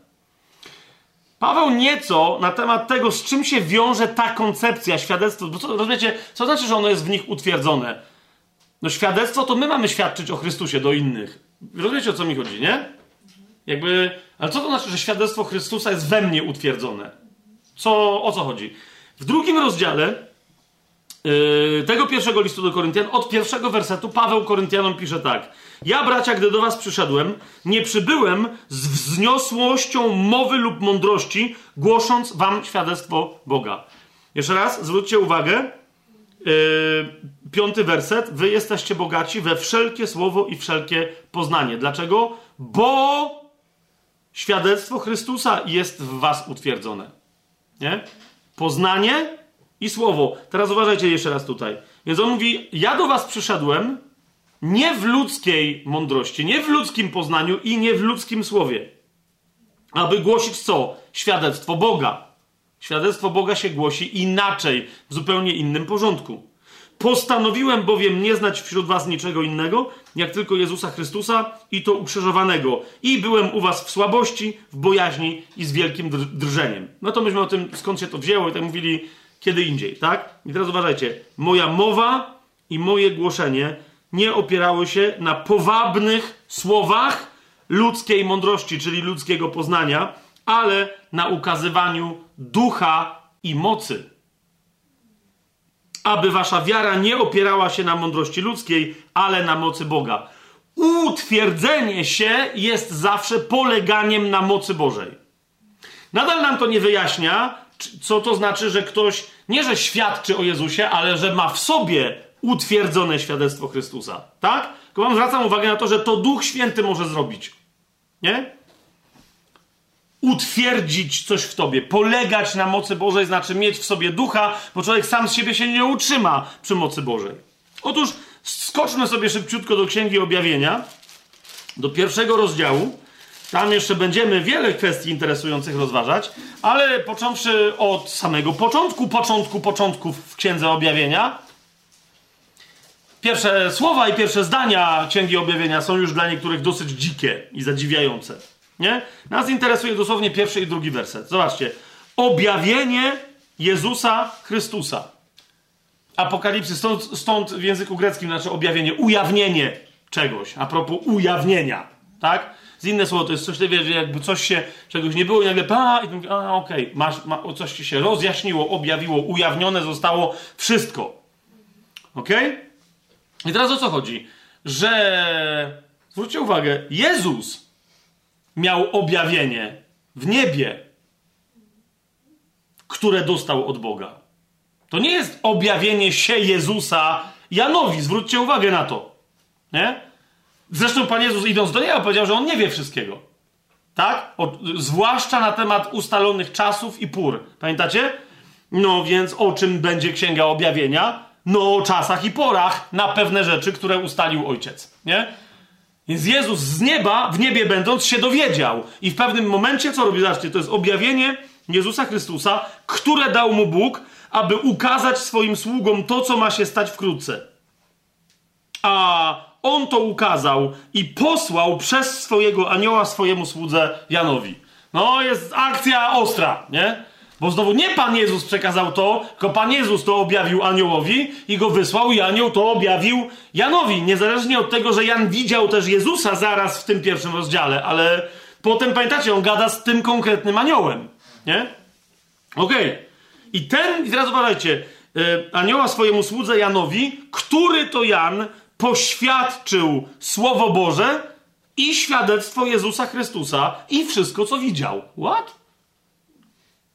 Paweł nieco na temat tego, z czym się wiąże ta koncepcja, świadectwo, bo co, rozumiecie, co znaczy, że ono jest w nich utwierdzone? No świadectwo to my mamy świadczyć o Chrystusie do innych. Rozumiecie, o co mi chodzi, nie? Jakby, ale co to znaczy, że świadectwo Chrystusa jest we mnie utwierdzone? Co, o co chodzi? W drugim rozdziale yy, tego pierwszego listu do Koryntian, od pierwszego wersetu, Paweł Koryntianom pisze tak. Ja, bracia, gdy do was przyszedłem, nie przybyłem z wzniosłością mowy lub mądrości, głosząc wam świadectwo Boga. Jeszcze raz, zwróćcie uwagę, yy, piąty werset. Wy jesteście bogaci we wszelkie słowo i wszelkie poznanie. Dlaczego? Bo świadectwo Chrystusa jest w was utwierdzone. Nie? Poznanie i słowo. Teraz uważajcie jeszcze raz tutaj. Więc on mówi: Ja do was przyszedłem nie w ludzkiej mądrości, nie w ludzkim poznaniu i nie w ludzkim słowie. Aby głosić co? Świadectwo Boga. Świadectwo Boga się głosi inaczej, w zupełnie innym porządku. Postanowiłem bowiem nie znać wśród was niczego innego, jak tylko Jezusa Chrystusa i to ukrzyżowanego. I byłem u was w słabości, w bojaźni i z wielkim drżeniem. No to myśmy o tym, skąd się to wzięło i tak mówili kiedy indziej, tak? I teraz uważajcie. Moja mowa i moje głoszenie nie opierały się na powabnych słowach, ludzkiej mądrości, czyli ludzkiego poznania, ale na ukazywaniu ducha i mocy. Aby wasza wiara nie opierała się na mądrości ludzkiej, ale na mocy Boga. Utwierdzenie się jest zawsze poleganiem na mocy Bożej. Nadal nam to nie wyjaśnia, co to znaczy, że ktoś nie, że świadczy o Jezusie, ale że ma w sobie utwierdzone świadectwo Chrystusa. Tak? Tylko wam zwracam uwagę na to, że to Duch Święty może zrobić. Nie? Utwierdzić coś w tobie, polegać na mocy Bożej, znaczy mieć w sobie ducha, bo człowiek sam z siebie się nie utrzyma przy mocy Bożej. Otóż skoczmy sobie szybciutko do Księgi Objawienia, do pierwszego rozdziału. Tam jeszcze będziemy wiele kwestii interesujących rozważać, ale począwszy od samego początku, początku, początków w Księdze Objawienia, pierwsze słowa i pierwsze zdania Księgi Objawienia są już dla niektórych dosyć dzikie i zadziwiające. Nie? Nas interesuje dosłownie pierwszy i drugi werset. Zobaczcie. Objawienie Jezusa Chrystusa. Apokalipsy, stąd, stąd w języku greckim znaczy objawienie, ujawnienie czegoś. A propos ujawnienia. Tak? Z inne słowo, to jest coś, wiesz, jakby coś się, czegoś nie było i nagle, a, i mówię, a okej, okay, ma, coś ci się rozjaśniło, objawiło, ujawnione zostało wszystko. Ok? I teraz o co chodzi? Że, zwróćcie uwagę, Jezus miał objawienie w niebie, które dostał od Boga. To nie jest objawienie się Jezusa Janowi, zwróćcie uwagę na to. Nie? Zresztą Pan Jezus idąc do niego powiedział, że on nie wie wszystkiego. Tak? O, zwłaszcza na temat ustalonych czasów i pór. Pamiętacie? No więc o czym będzie Księga Objawienia? No o czasach i porach na pewne rzeczy, które ustalił Ojciec. Nie? Więc Jezus z nieba, w niebie będąc, się dowiedział. I w pewnym momencie, co robi? Zobaczcie, to jest objawienie Jezusa Chrystusa, które dał mu Bóg, aby ukazać swoim sługom to, co ma się stać wkrótce. A on to ukazał i posłał przez swojego anioła swojemu słudze Janowi. No, jest akcja ostra, nie? Bo znowu nie Pan Jezus przekazał to, tylko Pan Jezus to objawił aniołowi i go wysłał i anioł to objawił Janowi. Niezależnie od tego, że Jan widział też Jezusa zaraz w tym pierwszym rozdziale, ale potem, pamiętacie, on gada z tym konkretnym aniołem, nie? Okej. Okay. I ten, i teraz uważajcie, yy, anioła swojemu słudze Janowi, który to Jan poświadczył Słowo Boże i świadectwo Jezusa Chrystusa i wszystko, co widział. What?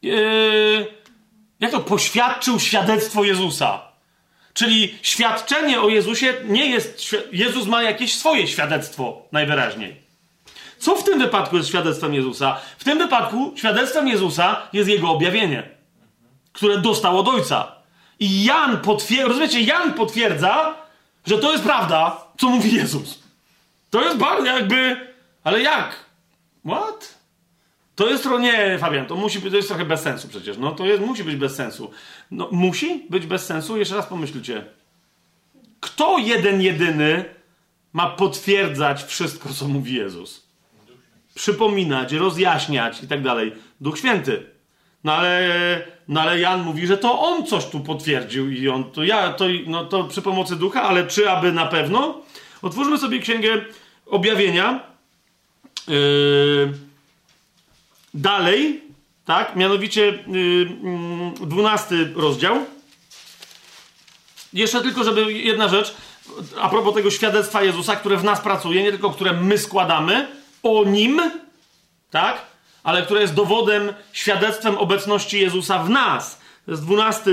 Yy, jak to poświadczył świadectwo Jezusa? Czyli świadczenie o Jezusie nie jest. Jezus ma jakieś swoje świadectwo, najwyraźniej. Co w tym wypadku jest świadectwem Jezusa? W tym wypadku świadectwem Jezusa jest jego objawienie, które dostał od Ojca. I Jan potwierdza, rozumiecie, Jan potwierdza, że to jest prawda, co mówi Jezus. To jest bardzo jakby. Ale jak? What? To jest trochę. Nie, Fabian, to musi być, to jest trochę bez sensu przecież. No to jest, musi być bez sensu. No, musi być bez sensu? Jeszcze raz pomyślcie. Kto jeden, jedyny ma potwierdzać wszystko, co mówi Jezus? Przypominać, rozjaśniać i tak dalej. Duch Święty. No ale, no ale Jan mówi, że to on coś tu potwierdził i on to ja, to, no to przy pomocy ducha, ale czy aby na pewno? Otwórzmy sobie księgę objawienia. Yy, dalej, tak, mianowicie yy, dwunasty rozdział. Jeszcze tylko, żeby jedna rzecz, a propos tego świadectwa Jezusa, które w nas pracuje, nie tylko które my składamy, o nim, tak? ale które jest dowodem, świadectwem obecności Jezusa w nas. To jest 12,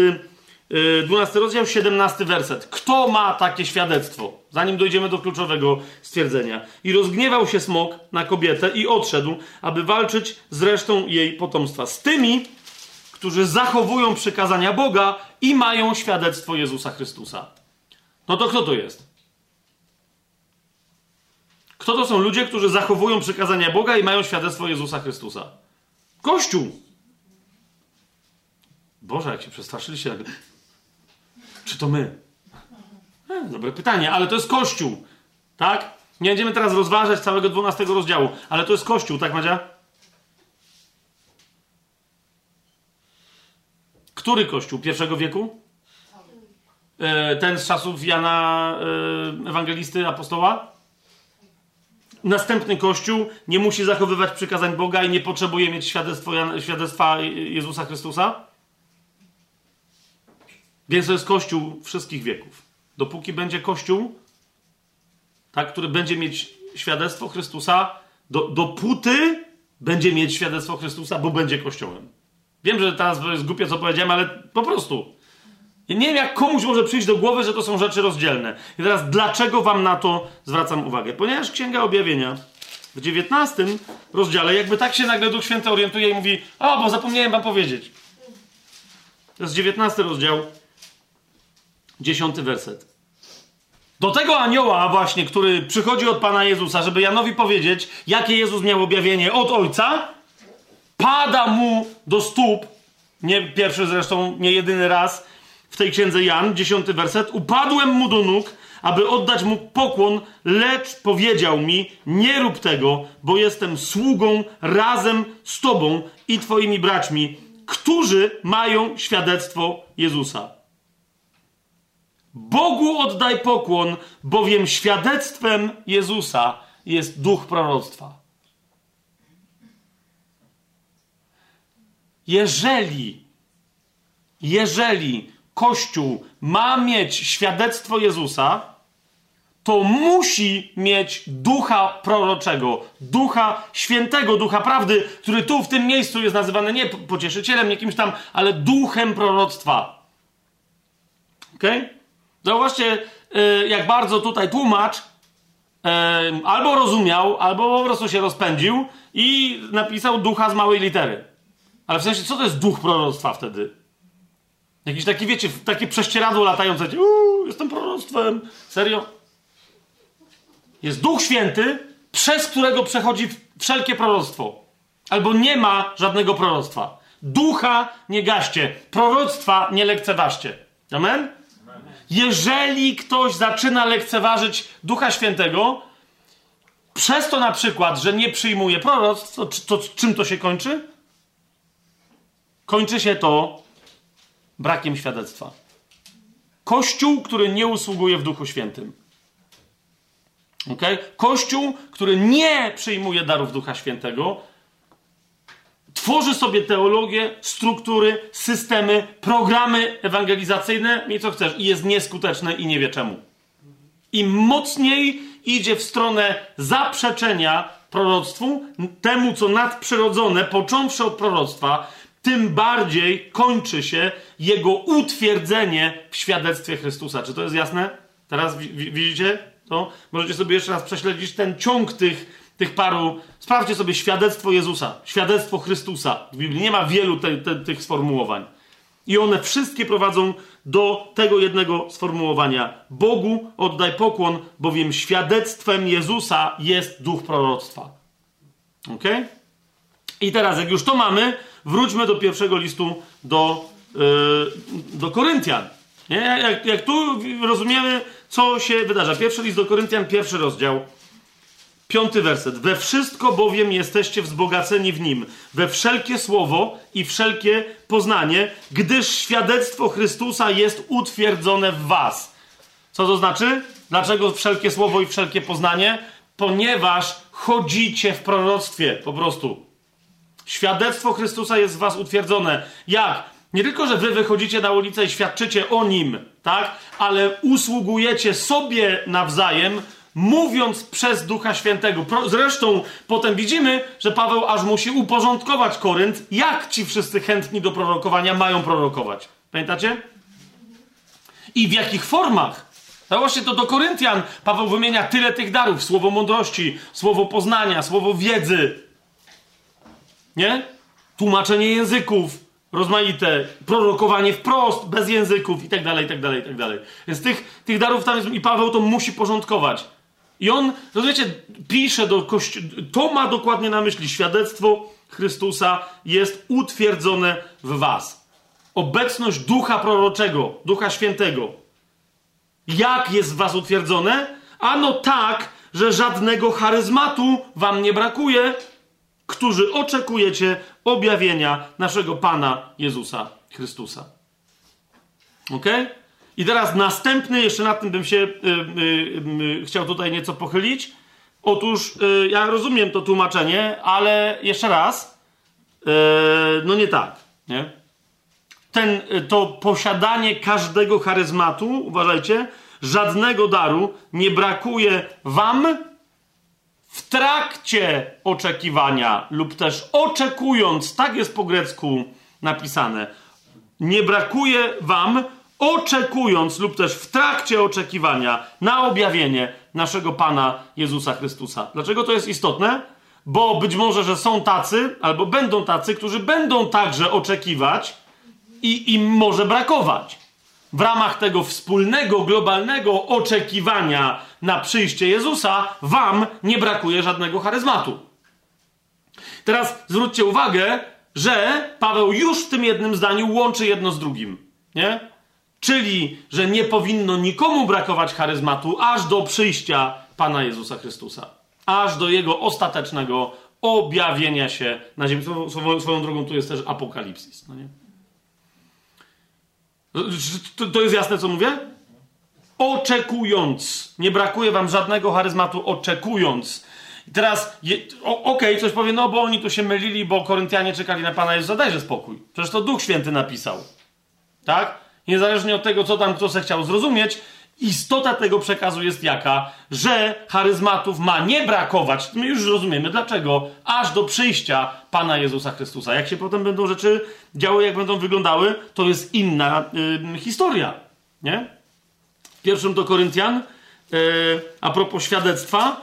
12 y, rozdział, 17 werset. Kto ma takie świadectwo? Zanim dojdziemy do kluczowego stwierdzenia. I rozgniewał się smok na kobietę i odszedł, aby walczyć z resztą jej potomstwa. Z tymi, którzy zachowują przykazania Boga i mają świadectwo Jezusa Chrystusa. No to kto to jest? Kto to są ludzie, którzy zachowują przykazania Boga i mają świadectwo Jezusa Chrystusa? Kościół! Boże, jak się przestraszyliście. Czy to my? E, dobre pytanie, ale to jest Kościół. Tak? Nie będziemy teraz rozważać całego 12 rozdziału, ale to jest Kościół, tak Madzia? Który Kościół? Pierwszego wieku? E, ten z czasów Jana e, Ewangelisty, apostoła? następny Kościół nie musi zachowywać przykazań Boga i nie potrzebuje mieć świadectwa, świadectwa Jezusa Chrystusa? Więc to jest Kościół wszystkich wieków. Dopóki będzie Kościół, tak, który będzie mieć świadectwo Chrystusa, do, dopóty będzie mieć świadectwo Chrystusa, bo będzie Kościołem. Wiem, że teraz jest głupie, co powiedziałem, ale po prostu. Ja nie wiem, jak komuś może przyjść do głowy, że to są rzeczy rozdzielne. I teraz dlaczego wam na to zwracam uwagę? Ponieważ Księga Objawienia w 19 rozdziale jakby tak się nagle Duch Święty orientuje i mówi o, bo zapomniałem wam powiedzieć. To jest 19 rozdział, 10 werset. Do tego anioła właśnie, który przychodzi od Pana Jezusa, żeby Janowi powiedzieć, jakie Jezus miał objawienie od Ojca, pada mu do stóp, nie pierwszy zresztą, nie jedyny raz w tej księdze Jan, dziesiąty werset, upadłem mu do nóg, aby oddać mu pokłon, lecz powiedział mi, nie rób tego, bo jestem sługą razem z tobą i twoimi braćmi, którzy mają świadectwo Jezusa. Bogu oddaj pokłon, bowiem świadectwem Jezusa jest duch proroctwa. Jeżeli, jeżeli Kościół ma mieć świadectwo Jezusa, to musi mieć ducha proroczego, ducha świętego, ducha prawdy, który tu w tym miejscu jest nazywany nie pocieszycielem, nie kimś tam, ale duchem proroctwa. Okej? Okay? Zauważcie, y, jak bardzo tutaj tłumacz albo rozumiał, albo po prostu się rozpędził i napisał ducha z małej litery. Ale w sensie, co to jest duch proroctwa wtedy? Jakiś taki, wiecie, takie prześcieradło latające. Uuu, jestem proroctwem. Serio? Jest Duch Święty, przez którego przechodzi wszelkie proroctwo. Albo nie ma żadnego proroctwa. Ducha nie gaście, proroctwa nie lekceważcie. Amen? Jeżeli ktoś zaczyna lekceważyć Ducha Świętego, przez to na przykład, że nie przyjmuje proroctw, to, to czym to się kończy? Kończy się to brakiem świadectwa. Kościół, który nie usługuje w Duchu Świętym. Okay? Kościół, który nie przyjmuje darów Ducha Świętego, tworzy sobie teologię, struktury, systemy, programy ewangelizacyjne i co chcesz, i jest nieskuteczne i nie wie czemu. Im mocniej idzie w stronę zaprzeczenia proroctwu, temu co nadprzyrodzone, począwszy od proroctwa, tym bardziej kończy się jego utwierdzenie w świadectwie Chrystusa. Czy to jest jasne? Teraz widzicie to? Możecie sobie jeszcze raz prześledzić ten ciąg tych, tych paru. Sprawdźcie sobie świadectwo Jezusa, świadectwo Chrystusa. W Biblii nie ma wielu te, te, tych sformułowań. I one wszystkie prowadzą do tego jednego sformułowania. Bogu oddaj pokłon, bowiem świadectwem Jezusa jest duch proroctwa. Ok? I teraz, jak już to mamy, wróćmy do pierwszego listu do, yy, do Koryntian. Nie? Jak, jak tu rozumiemy, co się wydarza. Pierwszy list do Koryntian, pierwszy rozdział. Piąty werset. We wszystko bowiem jesteście wzbogaceni w nim, we wszelkie słowo i wszelkie poznanie, gdyż świadectwo Chrystusa jest utwierdzone w was. Co to znaczy? Dlaczego wszelkie słowo i wszelkie poznanie? Ponieważ chodzicie w proroctwie, po prostu. Świadectwo Chrystusa jest w was utwierdzone. Jak? Nie tylko, że wy wychodzicie na ulicę i świadczycie o nim, tak? Ale usługujecie sobie nawzajem, mówiąc przez Ducha Świętego. Zresztą potem widzimy, że Paweł aż musi uporządkować Korynt, jak ci wszyscy chętni do prorokowania mają prorokować. Pamiętacie? I w jakich formach? No właśnie to do Koryntian Paweł wymienia tyle tych darów: słowo mądrości, słowo poznania, słowo wiedzy. Nie? Tłumaczenie języków, rozmaite, prorokowanie wprost, bez języków i tak dalej, i tak dalej, i tak dalej. Więc tych, tych darów tam jest, i Paweł to musi porządkować. I on, rozumiecie, pisze do kościoła, to ma dokładnie na myśli, świadectwo Chrystusa jest utwierdzone w was. Obecność Ducha Proroczego, Ducha Świętego. Jak jest w was utwierdzone? Ano tak, że żadnego charyzmatu wam nie brakuje, którzy oczekujecie objawienia naszego Pana Jezusa Chrystusa. Ok? I teraz następny, jeszcze nad tym bym się y, y, y, chciał tutaj nieco pochylić. Otóż y, ja rozumiem to tłumaczenie, ale jeszcze raz, y, no nie tak, nie? Ten, y, to posiadanie każdego charyzmatu, uważajcie, żadnego daru nie brakuje wam w trakcie oczekiwania lub też oczekując, tak jest po grecku napisane, nie brakuje wam oczekując lub też w trakcie oczekiwania na objawienie naszego Pana Jezusa Chrystusa. Dlaczego to jest istotne? Bo być może, że są tacy, albo będą tacy, którzy będą także oczekiwać i im może brakować. W ramach tego wspólnego, globalnego oczekiwania na przyjście Jezusa, wam nie brakuje żadnego charyzmatu. Teraz zwróćcie uwagę, że Paweł już w tym jednym zdaniu łączy jedno z drugim. Nie? Czyli, że nie powinno nikomu brakować charyzmatu aż do przyjścia Pana Jezusa Chrystusa. Aż do jego ostatecznego objawienia się na ziemi. Swoją, swoją drogą tu jest też apokalipsis. No nie? To, to jest jasne, co mówię? Oczekując. Nie brakuje wam żadnego charyzmatu, oczekując. I teraz, okej, okay, coś powie, no bo oni tu się mylili, bo Koryntianie czekali na Pana Jezusa. Dajże spokój. Przecież to Duch Święty napisał. Tak? Niezależnie od tego, co tam kto se chciał zrozumieć, istota tego przekazu jest jaka, że charyzmatów ma nie brakować. My już rozumiemy dlaczego, aż do przyjścia Pana Jezusa Chrystusa. Jak się potem będą rzeczy działy, jak będą wyglądały, to jest inna y, historia. Nie? Pierwszym do Koryntian, y, a propos świadectwa,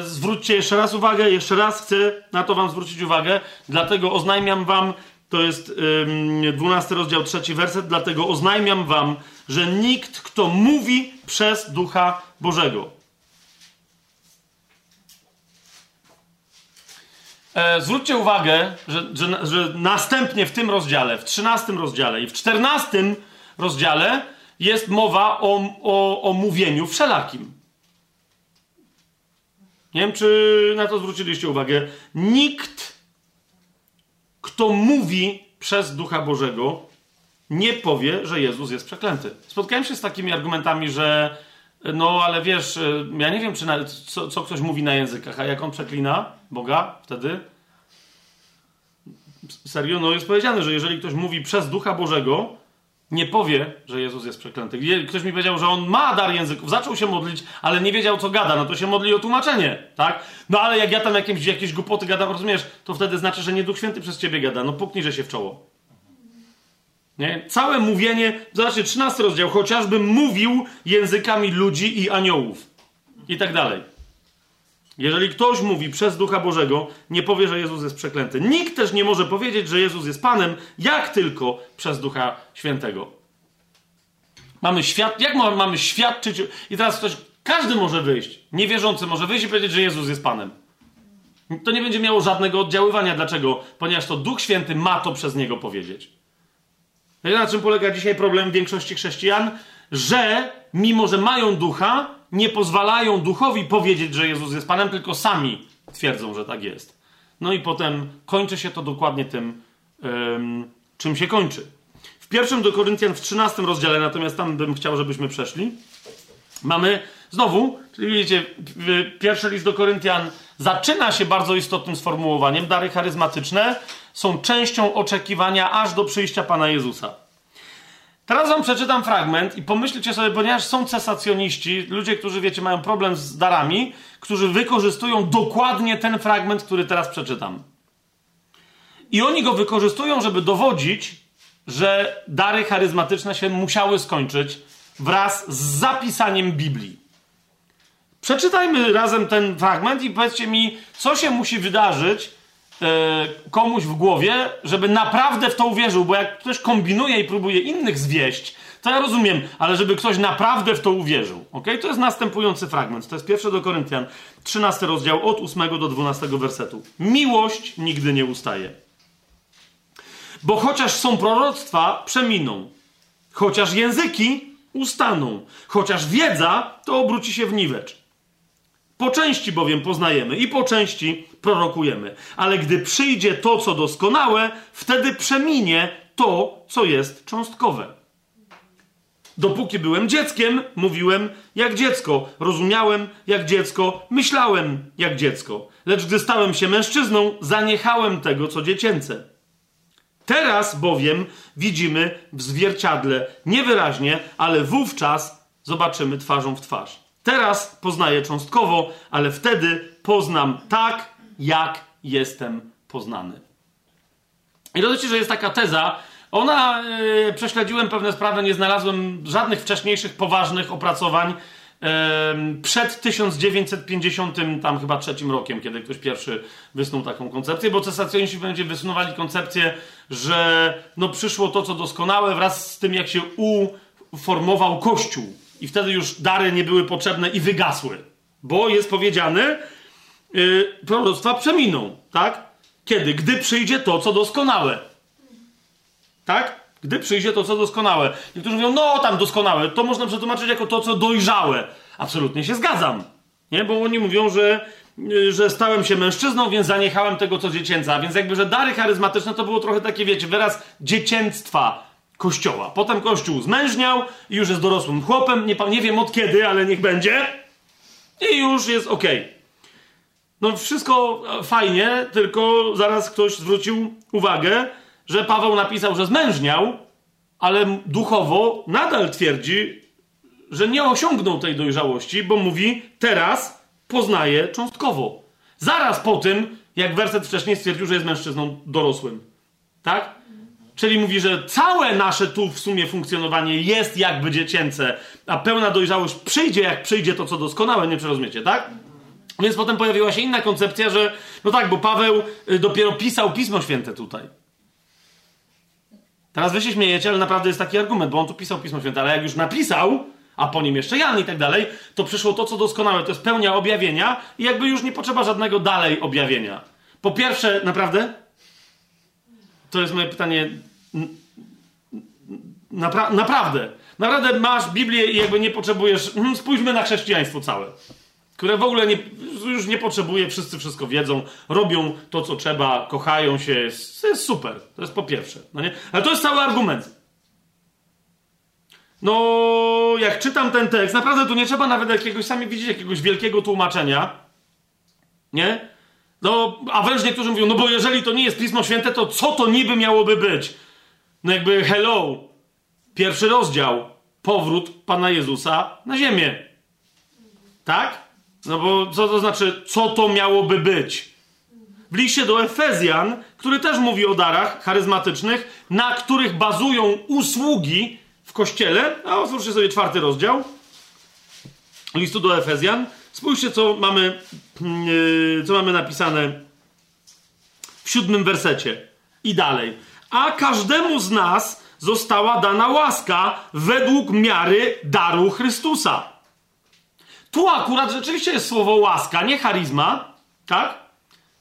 y, zwróćcie jeszcze raz uwagę, jeszcze raz chcę na to wam zwrócić uwagę, dlatego oznajmiam wam to jest 12 rozdział, trzeci werset. Dlatego oznajmiam wam, że nikt, kto mówi przez Ducha Bożego. E, zwróćcie uwagę, że, że, że następnie w tym rozdziale, w 13 rozdziale i w 14 rozdziale jest mowa o, o, o mówieniu wszelakim. Nie wiem, czy na to zwróciliście uwagę. Nikt kto mówi przez Ducha Bożego, nie powie, że Jezus jest przeklęty. Spotkałem się z takimi argumentami, że no ale wiesz, ja nie wiem, czy na, co, co ktoś mówi na językach, a jak on przeklina Boga wtedy? Serio? No jest powiedziane, że jeżeli ktoś mówi przez Ducha Bożego, nie powie, że Jezus jest przeklęty. Ktoś mi powiedział, że on ma dar języków, zaczął się modlić, ale nie wiedział, co gada, no to się modli o tłumaczenie, tak? No ale jak ja tam jakieś, jakieś głupoty gadam, rozumiesz, to wtedy znaczy, że nie Duch Święty przez ciebie gada. No puknij, że się w czoło. Nie? Całe mówienie, zobaczcie, 13 rozdział, chociażbym mówił językami ludzi i aniołów. I tak dalej. Jeżeli ktoś mówi przez Ducha Bożego, nie powie, że Jezus jest przeklęty. Nikt też nie może powiedzieć, że Jezus jest Panem, jak tylko przez Ducha Świętego. Mamy świat, jak mamy świadczyć? I teraz ktoś, każdy może wyjść, niewierzący może wyjść i powiedzieć, że Jezus jest Panem. To nie będzie miało żadnego oddziaływania. Dlaczego? Ponieważ to Duch Święty ma to przez niego powiedzieć. Na czym polega dzisiaj problem większości chrześcijan? Że mimo, że mają ducha, nie pozwalają duchowi powiedzieć, że Jezus jest Panem, tylko sami twierdzą, że tak jest. No i potem kończy się to dokładnie tym, um, czym się kończy. W pierwszym do Koryntian w 13 rozdziale, natomiast tam bym chciał, żebyśmy przeszli, mamy znowu, czyli widzicie, pierwszy list do Koryntian zaczyna się bardzo istotnym sformułowaniem. Dary charyzmatyczne są częścią oczekiwania aż do przyjścia Pana Jezusa. Teraz wam przeczytam fragment i pomyślcie sobie, ponieważ są cesacjoniści, ludzie, którzy, wiecie, mają problem z darami, którzy wykorzystują dokładnie ten fragment, który teraz przeczytam. I oni go wykorzystują, żeby dowodzić, że dary charyzmatyczne się musiały skończyć wraz z zapisaniem Biblii. Przeczytajmy razem ten fragment i powiedzcie mi, co się musi wydarzyć, komuś w głowie, żeby naprawdę w to uwierzył, bo jak ktoś kombinuje i próbuje innych zwieść, to ja rozumiem, ale żeby ktoś naprawdę w to uwierzył. Ok? To jest następujący fragment. To jest pierwszy do Koryntian, 13 rozdział, od 8 do 12 wersetu. Miłość nigdy nie ustaje. Bo chociaż są proroctwa, przeminą. Chociaż języki ustaną. Chociaż wiedza, to obróci się w niwecz. Po części bowiem poznajemy i po części prorokujemy. Ale gdy przyjdzie to, co doskonałe, wtedy przeminie to, co jest cząstkowe. Dopóki byłem dzieckiem, mówiłem jak dziecko, rozumiałem jak dziecko, myślałem jak dziecko. Lecz gdy stałem się mężczyzną, zaniechałem tego, co dziecięce. Teraz bowiem widzimy w zwierciadle niewyraźnie, ale wówczas zobaczymy twarzą w twarz. Teraz poznaję cząstkowo, ale wtedy poznam tak, jak jestem poznany. I rozumiecie, że jest taka teza, ona, yy, prześledziłem pewne sprawy, nie znalazłem żadnych wcześniejszych poważnych opracowań yy, przed 1950, tam chyba trzecim rokiem, kiedy ktoś pierwszy wysnuł taką koncepcję, bo cesacjoniści będzie wysunowali koncepcję, że no przyszło to, co doskonałe wraz z tym, jak się uformował Kościół. I wtedy już dary nie były potrzebne i wygasły. Bo jest powiedziane, yy, proroctwa przeminą, tak? Kiedy? Gdy przyjdzie to, co doskonałe. Tak? Gdy przyjdzie to, co doskonałe. Niektórzy mówią, no tam doskonałe, to można przetłumaczyć jako to, co dojrzałe. Absolutnie się zgadzam. Nie? Bo oni mówią, że, y, że stałem się mężczyzną, więc zaniechałem tego, co dziecięca. Więc jakby, że dary charyzmatyczne to było trochę takie, wiecie, wyraz dziecięctwa Kościoła. Potem Kościół zmężniał i już jest dorosłym chłopem. Nie, nie wiem od kiedy, ale niech będzie. I już jest ok. No wszystko fajnie, tylko zaraz ktoś zwrócił uwagę, że Paweł napisał, że zmężniał, ale duchowo nadal twierdzi, że nie osiągnął tej dojrzałości, bo mówi teraz poznaje cząstkowo. Zaraz po tym, jak werset wcześniej stwierdził, że jest mężczyzną dorosłym. Tak? Czyli mówi, że całe nasze tu w sumie funkcjonowanie jest jakby dziecięce, a pełna dojrzałość przyjdzie, jak przyjdzie to, co doskonałe, nie przerozumiecie, tak? Więc potem pojawiła się inna koncepcja, że no tak, bo Paweł y, dopiero pisał Pismo Święte tutaj. Teraz wy się śmiejecie, ale naprawdę jest taki argument, bo on tu pisał Pismo Święte, ale jak już napisał, a po nim jeszcze Jan i tak dalej, to przyszło to, co doskonałe, to jest pełnia objawienia i jakby już nie potrzeba żadnego dalej objawienia. Po pierwsze, naprawdę? To jest moje pytanie. Napra naprawdę. Naprawdę masz Biblię i jakby nie potrzebujesz. Hmm, spójrzmy na chrześcijaństwo całe które w ogóle nie, już nie potrzebuje, wszyscy wszystko wiedzą, robią to, co trzeba, kochają się, jest, jest super. To jest po pierwsze. No nie? Ale to jest cały argument. No, jak czytam ten tekst, naprawdę tu nie trzeba nawet jakiegoś, sami widzieć, jakiegoś wielkiego tłumaczenia. Nie? No, a wręcz niektórzy mówią, no bo jeżeli to nie jest Pismo Święte, to co to niby miałoby być? No jakby hello, pierwszy rozdział, powrót Pana Jezusa na ziemię. Tak? No bo co to znaczy, co to miałoby być? W liście do Efezjan, który też mówi o darach charyzmatycznych, na których bazują usługi w kościele, a otwórzcie sobie czwarty rozdział listu do Efezjan. Spójrzcie, co mamy, yy, co mamy napisane w siódmym wersecie i dalej. A każdemu z nas została dana łaska według miary daru Chrystusa. Tu akurat rzeczywiście jest słowo łaska, nie charizma, tak?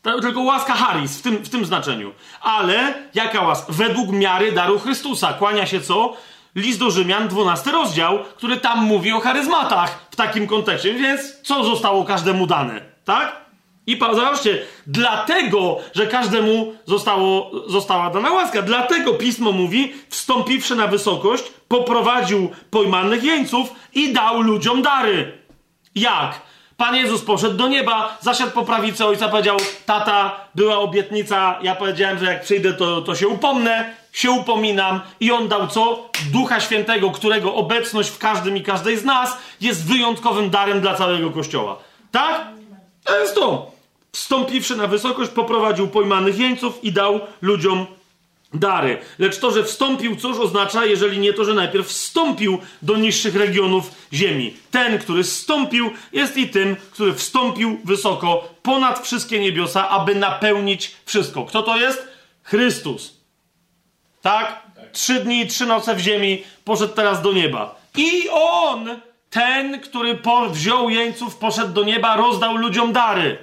Tylko łaska charis w tym, w tym znaczeniu. Ale jaka łaska? Według miary daru Chrystusa. Kłania się co? List do Rzymian, 12 rozdział, który tam mówi o charyzmatach w takim kontekście. Więc co zostało każdemu dane? Tak? I zobaczcie, dlatego, że każdemu zostało, została dana łaska, dlatego pismo mówi, wstąpiwszy na wysokość, poprowadził pojmanych jeńców i dał ludziom dary. Jak? Pan Jezus poszedł do nieba, zasiadł po prawicy ojca, powiedział: Tata, była obietnica, ja powiedziałem, że jak przyjdę, to, to się upomnę, się upominam. I on dał co? Ducha Świętego, którego obecność w każdym i każdej z nas jest wyjątkowym darem dla całego kościoła. Tak? To jest to. Wstąpiwszy na wysokość, poprowadził pojmanych jeńców i dał ludziom dary. Lecz to, że wstąpił, cóż oznacza, jeżeli nie to, że najpierw wstąpił do niższych regionów ziemi. Ten, który wstąpił, jest i tym, który wstąpił wysoko, ponad wszystkie niebiosa, aby napełnić wszystko. Kto to jest? Chrystus. Tak? Trzy dni i trzy noce w ziemi, poszedł teraz do nieba. I on, ten, który wziął jeńców, poszedł do nieba, rozdał ludziom dary.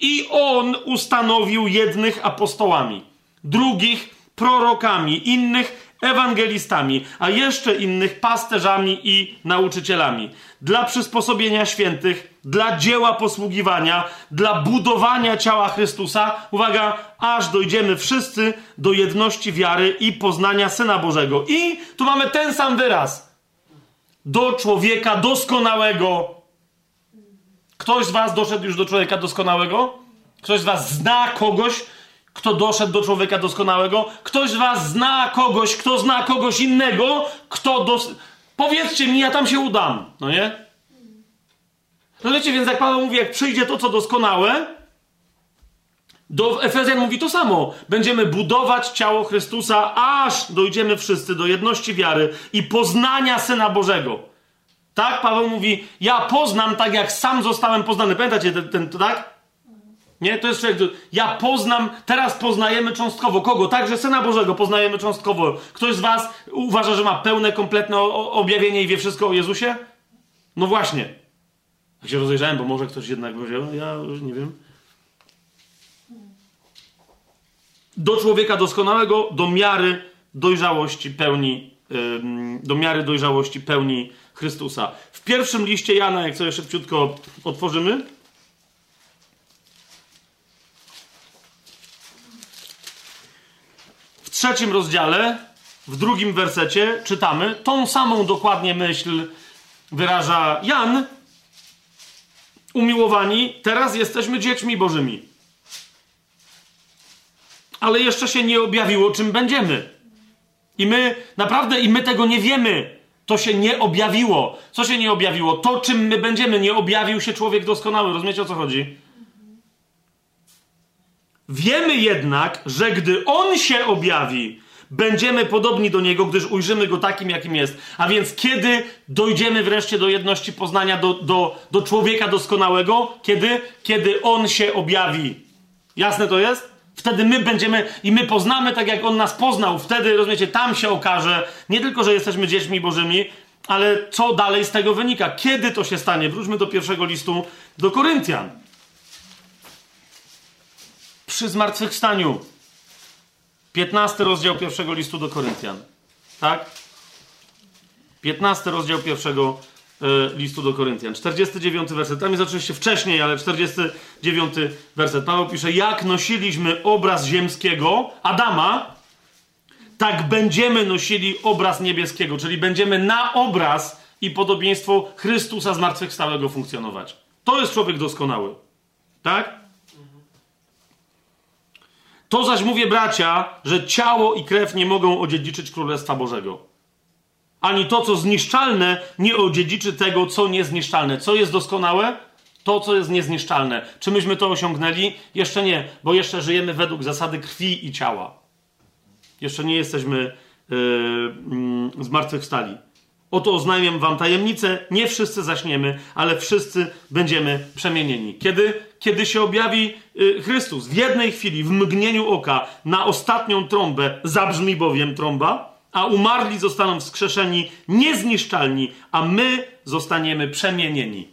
I on ustanowił jednych apostołami, drugich prorokami, innych ewangelistami, a jeszcze innych pasterzami i nauczycielami. Dla przysposobienia świętych, dla dzieła posługiwania, dla budowania ciała Chrystusa, uwaga, aż dojdziemy wszyscy do jedności wiary i poznania Syna Bożego. I tu mamy ten sam wyraz. do człowieka doskonałego. Ktoś z Was doszedł już do człowieka doskonałego? Ktoś z Was zna kogoś, kto doszedł do człowieka doskonałego? Ktoś z Was zna kogoś, kto zna kogoś innego, kto dos... Powiedzcie mi, ja tam się udam, no nie? Rozumiecie, więc jak Paweł mówi, jak przyjdzie to, co doskonałe, do Efezjan mówi to samo. Będziemy budować ciało Chrystusa, aż dojdziemy wszyscy do jedności wiary i poznania Syna Bożego. Tak? Paweł mówi, ja poznam tak, jak sam zostałem poznany. Pamiętacie ten, ten tak? Nie? To jest człowiek, ja poznam, teraz poznajemy cząstkowo. Kogo? Także Syna Bożego poznajemy cząstkowo. Ktoś z was uważa, że ma pełne, kompletne objawienie i wie wszystko o Jezusie? No właśnie. Jak się rozejrzałem, bo może ktoś jednak powiedział, ja już nie wiem. Do człowieka doskonałego, do miary dojrzałości pełni, do miary dojrzałości pełni Chrystusa. W pierwszym liście Jana, jak sobie szybciutko otworzymy, trzecim rozdziale, w drugim wersecie czytamy tą samą dokładnie myśl wyraża Jan. Umiłowani, teraz jesteśmy dziećmi Bożymi. Ale jeszcze się nie objawiło, czym będziemy. I my, naprawdę, i my tego nie wiemy. To się nie objawiło. Co się nie objawiło? To, czym my będziemy. Nie objawił się człowiek doskonały. Rozumiecie o co chodzi? Wiemy jednak, że gdy on się objawi, będziemy podobni do niego, gdyż ujrzymy go takim, jakim jest. A więc kiedy dojdziemy wreszcie do jedności poznania, do, do, do człowieka doskonałego? Kiedy? Kiedy on się objawi. Jasne to jest? Wtedy my będziemy i my poznamy tak, jak On nas poznał. Wtedy, rozumiecie, tam się okaże nie tylko, że jesteśmy dziećmi Bożymi, ale co dalej z tego wynika? Kiedy to się stanie? Wróćmy do pierwszego listu do Koryntian. Przy zmartwychwstaniu. 15 rozdział pierwszego listu do Koryntian. Tak? 15 rozdział pierwszego E, listu do Koryntian. 49 werset. Tam jest oczywiście wcześniej, ale 49 werset. Paweł pisze: Jak nosiliśmy obraz ziemskiego Adama, tak będziemy nosili obraz niebieskiego, czyli będziemy na obraz i podobieństwo Chrystusa zmartwychwstałego funkcjonować. To jest człowiek doskonały. Tak? To zaś mówię, bracia, że ciało i krew nie mogą odziedziczyć Królestwa Bożego ani to, co zniszczalne, nie odziedziczy tego, co niezniszczalne. Co jest doskonałe? To, co jest niezniszczalne. Czy myśmy to osiągnęli? Jeszcze nie, bo jeszcze żyjemy według zasady krwi i ciała. Jeszcze nie jesteśmy yy, yy, zmartwychwstali. Oto oznajmiam wam tajemnicę, nie wszyscy zaśniemy, ale wszyscy będziemy przemienieni. Kiedy? Kiedy się objawi yy, Chrystus. W jednej chwili, w mgnieniu oka, na ostatnią trąbę, zabrzmi bowiem trąba, a umarli zostaną wskrzeszeni niezniszczalni, a my zostaniemy przemienieni.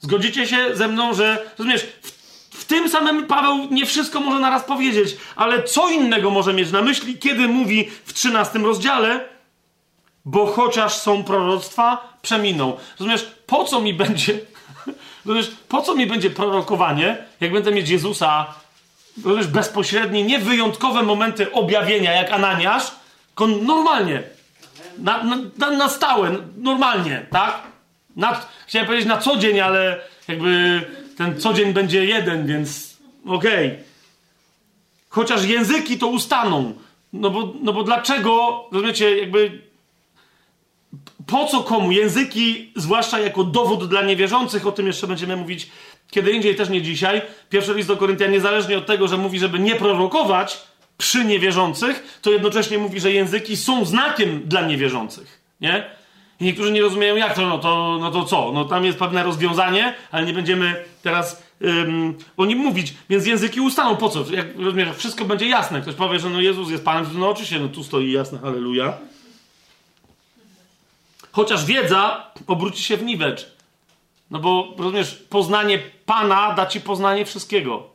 Zgodzicie się ze mną, że rozumiesz, w, w, tym samym Paweł nie wszystko może naraz powiedzieć, ale co innego może mieć na myśli, kiedy mówi w 13 rozdziale, bo chociaż są proroctwa, przeminą. Rozumiesz, po co mi będzie, rozumiesz, po co mi będzie prorokowanie, jak będę mieć Jezusa, rozumiesz, bezpośrednie, niewyjątkowe momenty objawienia, jak Ananiasz, normalnie. Na, na, na stałe, normalnie, tak? Na, chciałem powiedzieć na co dzień, ale jakby ten co dzień będzie jeden, więc okej. Okay. Chociaż języki to ustaną. No bo, no bo dlaczego, rozumiecie, jakby po co komu języki, zwłaszcza jako dowód dla niewierzących, o tym jeszcze będziemy mówić kiedy indziej, też nie dzisiaj. Pierwszy list do Koryntian, niezależnie od tego, że mówi, żeby nie prorokować, przy niewierzących, to jednocześnie mówi, że języki są znakiem dla niewierzących. Nie? I niektórzy nie rozumieją, jak to, no to, no to co? No tam jest pewne rozwiązanie, ale nie będziemy teraz o nim mówić. Więc języki ustaną. Po co? Jak rozumiesz, wszystko będzie jasne. Ktoś powie, że no Jezus jest Panem, no oczywiście, no tu stoi jasne, halleluja. Chociaż wiedza obróci się w niwecz. No bo, rozumiesz, poznanie Pana da ci poznanie wszystkiego.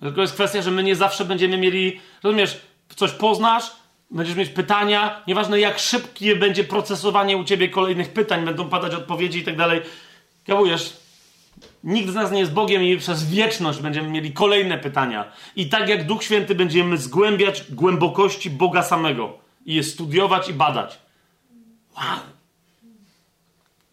Tylko jest kwestia, że my nie zawsze będziemy mieli, rozumiesz, coś poznasz, będziesz mieć pytania, nieważne jak szybkie będzie procesowanie u ciebie kolejnych pytań, będą padać odpowiedzi i tak dalej. Kawujesz, nikt z nas nie jest Bogiem i przez wieczność będziemy mieli kolejne pytania. I tak jak Duch Święty będziemy zgłębiać głębokości Boga samego i je studiować i badać. Wow!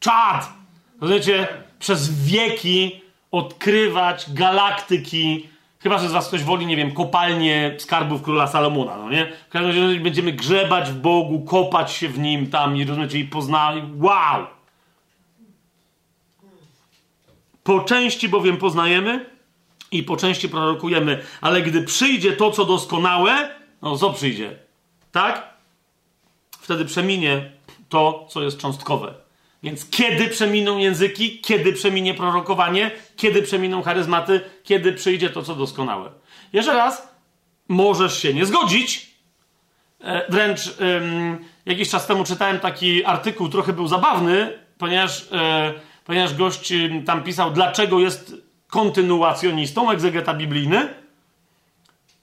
Czad! Rozumiecie? Przez wieki odkrywać galaktyki. Chyba, że z was ktoś woli, nie wiem, kopalnie skarbów króla Salomona, no nie? W każdym razie będziemy grzebać w Bogu, kopać się w Nim tam i rozumiecie, i poznali. Wow! Po części bowiem poznajemy i po części prorokujemy, ale gdy przyjdzie to, co doskonałe, no co przyjdzie? Tak? Wtedy przeminie to, co jest cząstkowe. Więc kiedy przeminą języki, kiedy przeminie prorokowanie, kiedy przeminą charyzmaty, kiedy przyjdzie to, co doskonałe. Jeszcze raz, możesz się nie zgodzić. E, wręcz jakiś czas temu czytałem taki artykuł, trochę był zabawny, ponieważ, e, ponieważ gość tam pisał, dlaczego jest kontynuacjonistą, egzegeta biblijny.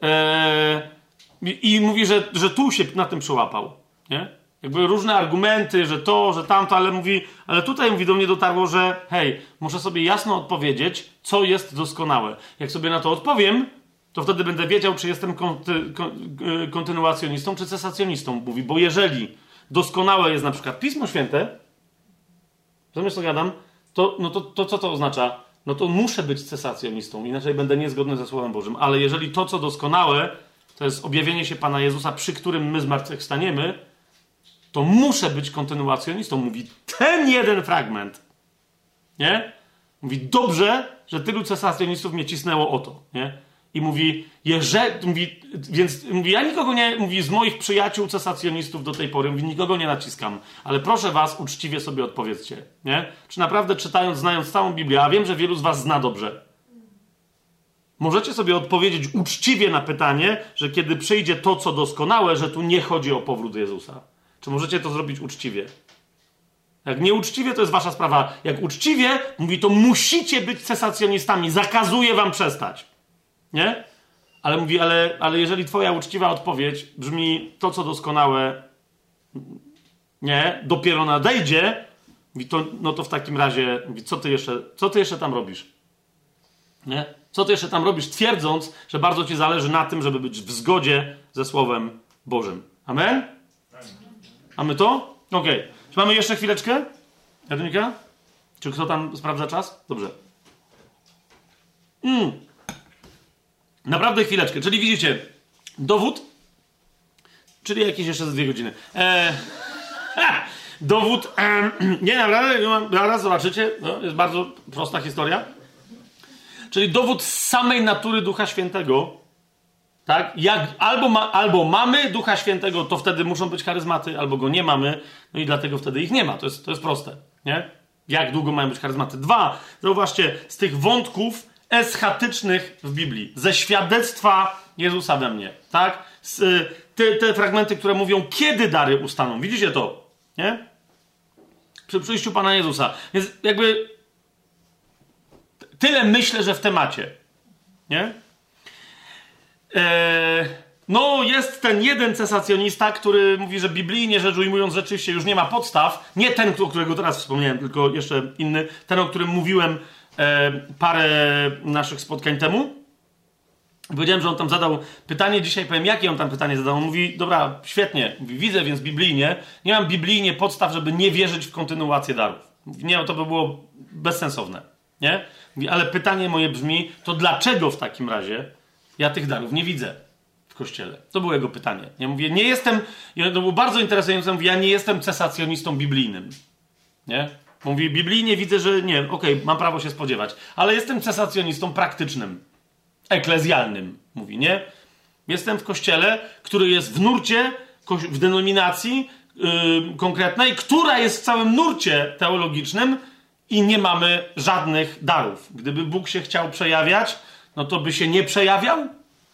E, I mówi, że, że tu się na tym przełapał. Nie? Jakby różne argumenty, że to, że tamto, ale mówi, ale tutaj mówi do mnie dotarło, że hej, muszę sobie jasno odpowiedzieć, co jest doskonałe. Jak sobie na to odpowiem, to wtedy będę wiedział, czy jestem konty, e, kontynuacjonistą, czy cesacjonistą, mówi, bo jeżeli doskonałe jest na przykład Pismo Święte, rozumiesz co gadam, to, no to, to co to oznacza? No to muszę być cesacjonistą, inaczej będę niezgodny ze Słowem Bożym. Ale jeżeli to, co doskonałe, to jest objawienie się Pana Jezusa, przy którym my zmartwychwstaniemy, to muszę być kontynuacjonistą. Mówi ten jeden fragment. Nie? Mówi, dobrze, że tylu cesacjonistów mnie cisnęło o to. Nie? I mówi, jeżeli, mówi, więc mówi, ja nikogo nie, mówi, z moich przyjaciół cesacjonistów do tej pory, mówi, nikogo nie naciskam, ale proszę was, uczciwie sobie odpowiedzcie, nie? Czy naprawdę czytając, znając całą Biblię, a wiem, że wielu z was zna dobrze, możecie sobie odpowiedzieć uczciwie na pytanie, że kiedy przyjdzie to, co doskonałe, że tu nie chodzi o powrót Jezusa. Czy możecie to zrobić uczciwie? Jak nieuczciwie, to jest wasza sprawa. Jak uczciwie, mówi, to musicie być cesacjonistami. Zakazuje wam przestać. Nie? Ale mówi, ale, ale jeżeli twoja uczciwa odpowiedź brzmi to, co doskonałe, nie, dopiero nadejdzie, mówi, to, no to w takim razie, mówi, co ty jeszcze, co ty jeszcze tam robisz? Nie? Co ty jeszcze tam robisz, twierdząc, że bardzo ci zależy na tym, żeby być w zgodzie ze Słowem Bożym. Amen? Mamy to? Okej. Okay. Czy mamy jeszcze chwileczkę? Jadwika? Czy kto tam sprawdza czas? Dobrze. Mm. Naprawdę chwileczkę. Czyli widzicie, dowód, czyli jakieś jeszcze dwie godziny. Eee, ha, dowód, e, nie naprawdę, zaraz zobaczycie, no, jest bardzo prosta historia. Czyli dowód z samej natury Ducha Świętego, tak? Jak albo, ma, albo mamy Ducha Świętego, to wtedy muszą być charyzmaty, albo go nie mamy, no i dlatego wtedy ich nie ma. To jest, to jest proste, nie? Jak długo mają być charyzmaty? Dwa, zauważcie, z tych wątków eschatycznych w Biblii, ze świadectwa Jezusa we mnie, tak? Z, te, te fragmenty, które mówią, kiedy dary ustaną. Widzicie to, nie? Przy przyjściu Pana Jezusa. Więc jakby tyle myślę, że w temacie, nie? Eee, no, jest ten jeden cesacjonista, który mówi, że biblijnie rzecz ujmując, rzeczywiście już nie ma podstaw. Nie ten, o którego teraz wspomniałem, tylko jeszcze inny. Ten, o którym mówiłem e, parę naszych spotkań temu. Powiedziałem, że on tam zadał pytanie, dzisiaj powiem, jakie on tam pytanie zadał. On mówi, dobra, świetnie, mówi, widzę więc biblijnie, nie mam biblijnie podstaw, żeby nie wierzyć w kontynuację darów. Nie, to by było bezsensowne, nie? Mówi, ale pytanie moje brzmi, to dlaczego w takim razie ja tych darów nie widzę w kościele? To było jego pytanie. Ja mówię, nie jestem, to było bardzo interesujące, mówię, ja nie jestem cesacjonistą biblijnym, nie? Mówi, biblijnie widzę, że nie, okej, okay, mam prawo się spodziewać, ale jestem cesacjonistą praktycznym, eklezjalnym, mówi, nie? Jestem w kościele, który jest w nurcie, w denominacji yy, konkretnej, która jest w całym nurcie teologicznym i nie mamy żadnych darów. Gdyby Bóg się chciał przejawiać, no to by się nie przejawiał?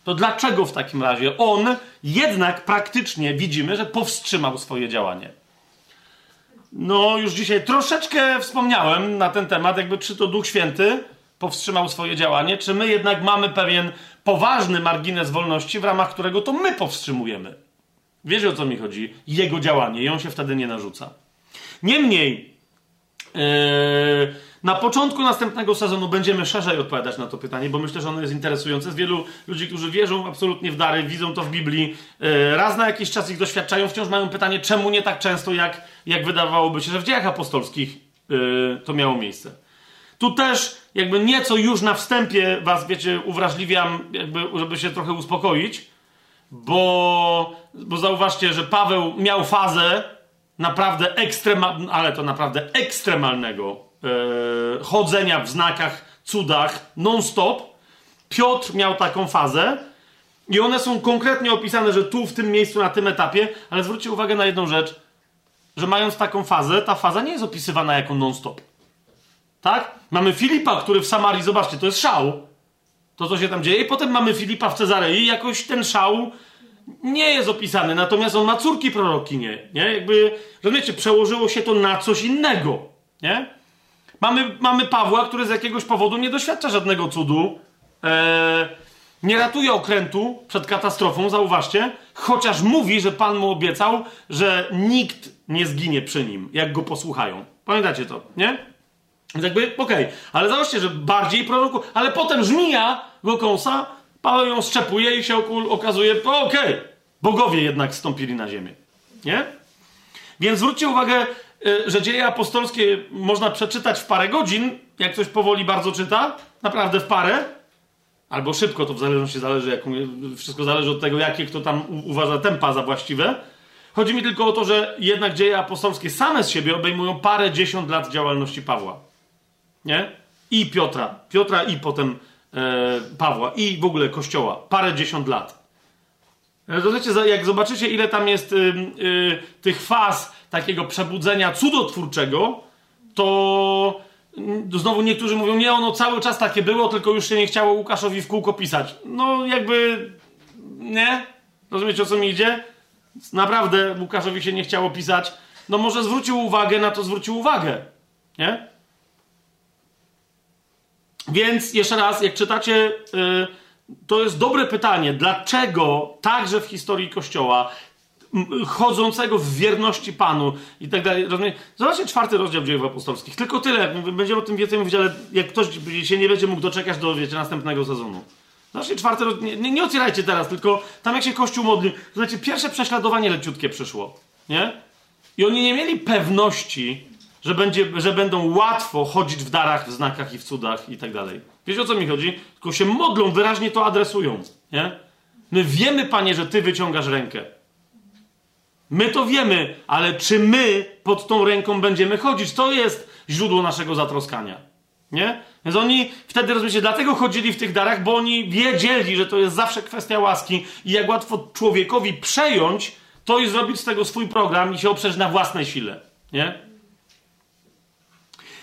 To dlaczego w takim razie on jednak praktycznie widzimy, że powstrzymał swoje działanie? No, już dzisiaj troszeczkę wspomniałem na ten temat, jakby czy to Duch Święty powstrzymał swoje działanie, czy my jednak mamy pewien poważny margines wolności, w ramach którego to my powstrzymujemy. Wiecie o co mi chodzi? Jego działanie on się wtedy nie narzuca. Niemniej, yy, na początku następnego sezonu będziemy szerzej odpowiadać na to pytanie, bo myślę, że ono jest interesujące. Z wielu ludzi, którzy wierzą absolutnie w dary, widzą to w Biblii, yy, raz na jakiś czas ich doświadczają, wciąż mają pytanie, czemu nie tak często, jak, jak wydawałoby się, że w dziejach apostolskich yy, to miało miejsce. Tu też jakby nieco już na wstępie was, wiecie, uwrażliwiam, jakby, żeby się trochę uspokoić, bo, bo zauważcie, że Paweł miał fazę naprawdę ekstremalnego, ale to naprawdę ekstremalnego yy, chodzenia w znakach, cudach non-stop. Piotr miał taką fazę i one są konkretnie opisane, że tu, w tym miejscu, na tym etapie, ale zwróćcie uwagę na jedną rzecz, że mając taką fazę, ta faza nie jest opisywana jako non-stop. Tak? Mamy Filipa, który w Samarii, zobaczcie, to jest szał. To, co się tam dzieje. I potem mamy Filipa w Cezarei jakoś ten szał nie jest opisany. Natomiast on ma córki prorokinie. Nie? Jakby, rozumiecie, przełożyło się to na coś innego. Nie? Mamy, mamy Pawła, który z jakiegoś powodu nie doświadcza żadnego cudu. Eee, nie ratuje okrętu przed katastrofą, zauważcie, chociaż mówi, że Pan mu obiecał, że nikt nie zginie przy nim, jak go posłuchają. Pamiętacie to, nie? Więc jakby, okej, okay. ale zobaczcie, że bardziej proroku, ale potem żmija go kąsa, Paweł ją szczepuje i się okazuje, okej, okay, bogowie jednak stąpili na ziemię, nie? Więc zwróćcie uwagę, że dzieje apostolskie można przeczytać w parę godzin, jak ktoś powoli bardzo czyta, naprawdę w parę, albo szybko, to w zależności zależy, jak, wszystko zależy od tego, jakie kto tam uważa tempa za właściwe. Chodzi mi tylko o to, że jednak dzieje apostolskie same z siebie obejmują parę dziesiąt lat działalności Pawła. Nie? I Piotra. Piotra i potem e, Pawła. I w ogóle Kościoła. Parę dziesiąt lat. Zobaczycie, jak zobaczycie, ile tam jest y, y, tych faz takiego przebudzenia cudotwórczego, to Znowu niektórzy mówią, nie, ono cały czas takie było, tylko już się nie chciało Łukaszowi w kółko pisać. No jakby, nie? Rozumiecie o co mi idzie? Naprawdę Łukaszowi się nie chciało pisać. No może zwrócił uwagę na to, zwrócił uwagę. Nie? Więc jeszcze raz, jak czytacie, yy, to jest dobre pytanie, dlaczego także w historii Kościoła chodzącego w wierności Panu i tak dalej. Zobaczcie czwarty rozdział dziejów apostolskich. Tylko tyle. Będziemy o tym więcej mówić, ale jak ktoś się nie będzie mógł doczekać do wiecie, następnego sezonu. Zobaczcie czwarty rozdział. Nie, nie otwierajcie teraz, tylko tam jak się Kościół modli. Zobaczcie, pierwsze prześladowanie leciutkie przyszło. Nie? I oni nie mieli pewności, że, będzie, że będą łatwo chodzić w darach, w znakach i w cudach i tak dalej. Wiecie o co mi chodzi? Tylko się modlą, wyraźnie to adresują. Nie? My wiemy, Panie, że Ty wyciągasz rękę. My to wiemy, ale czy my pod tą ręką będziemy chodzić? To jest źródło naszego zatroskania. Nie? Więc oni wtedy, rozumiecie, dlatego chodzili w tych darach, bo oni wiedzieli, że to jest zawsze kwestia łaski i jak łatwo człowiekowi przejąć to i zrobić z tego swój program i się oprzeć na własnej sile. Nie?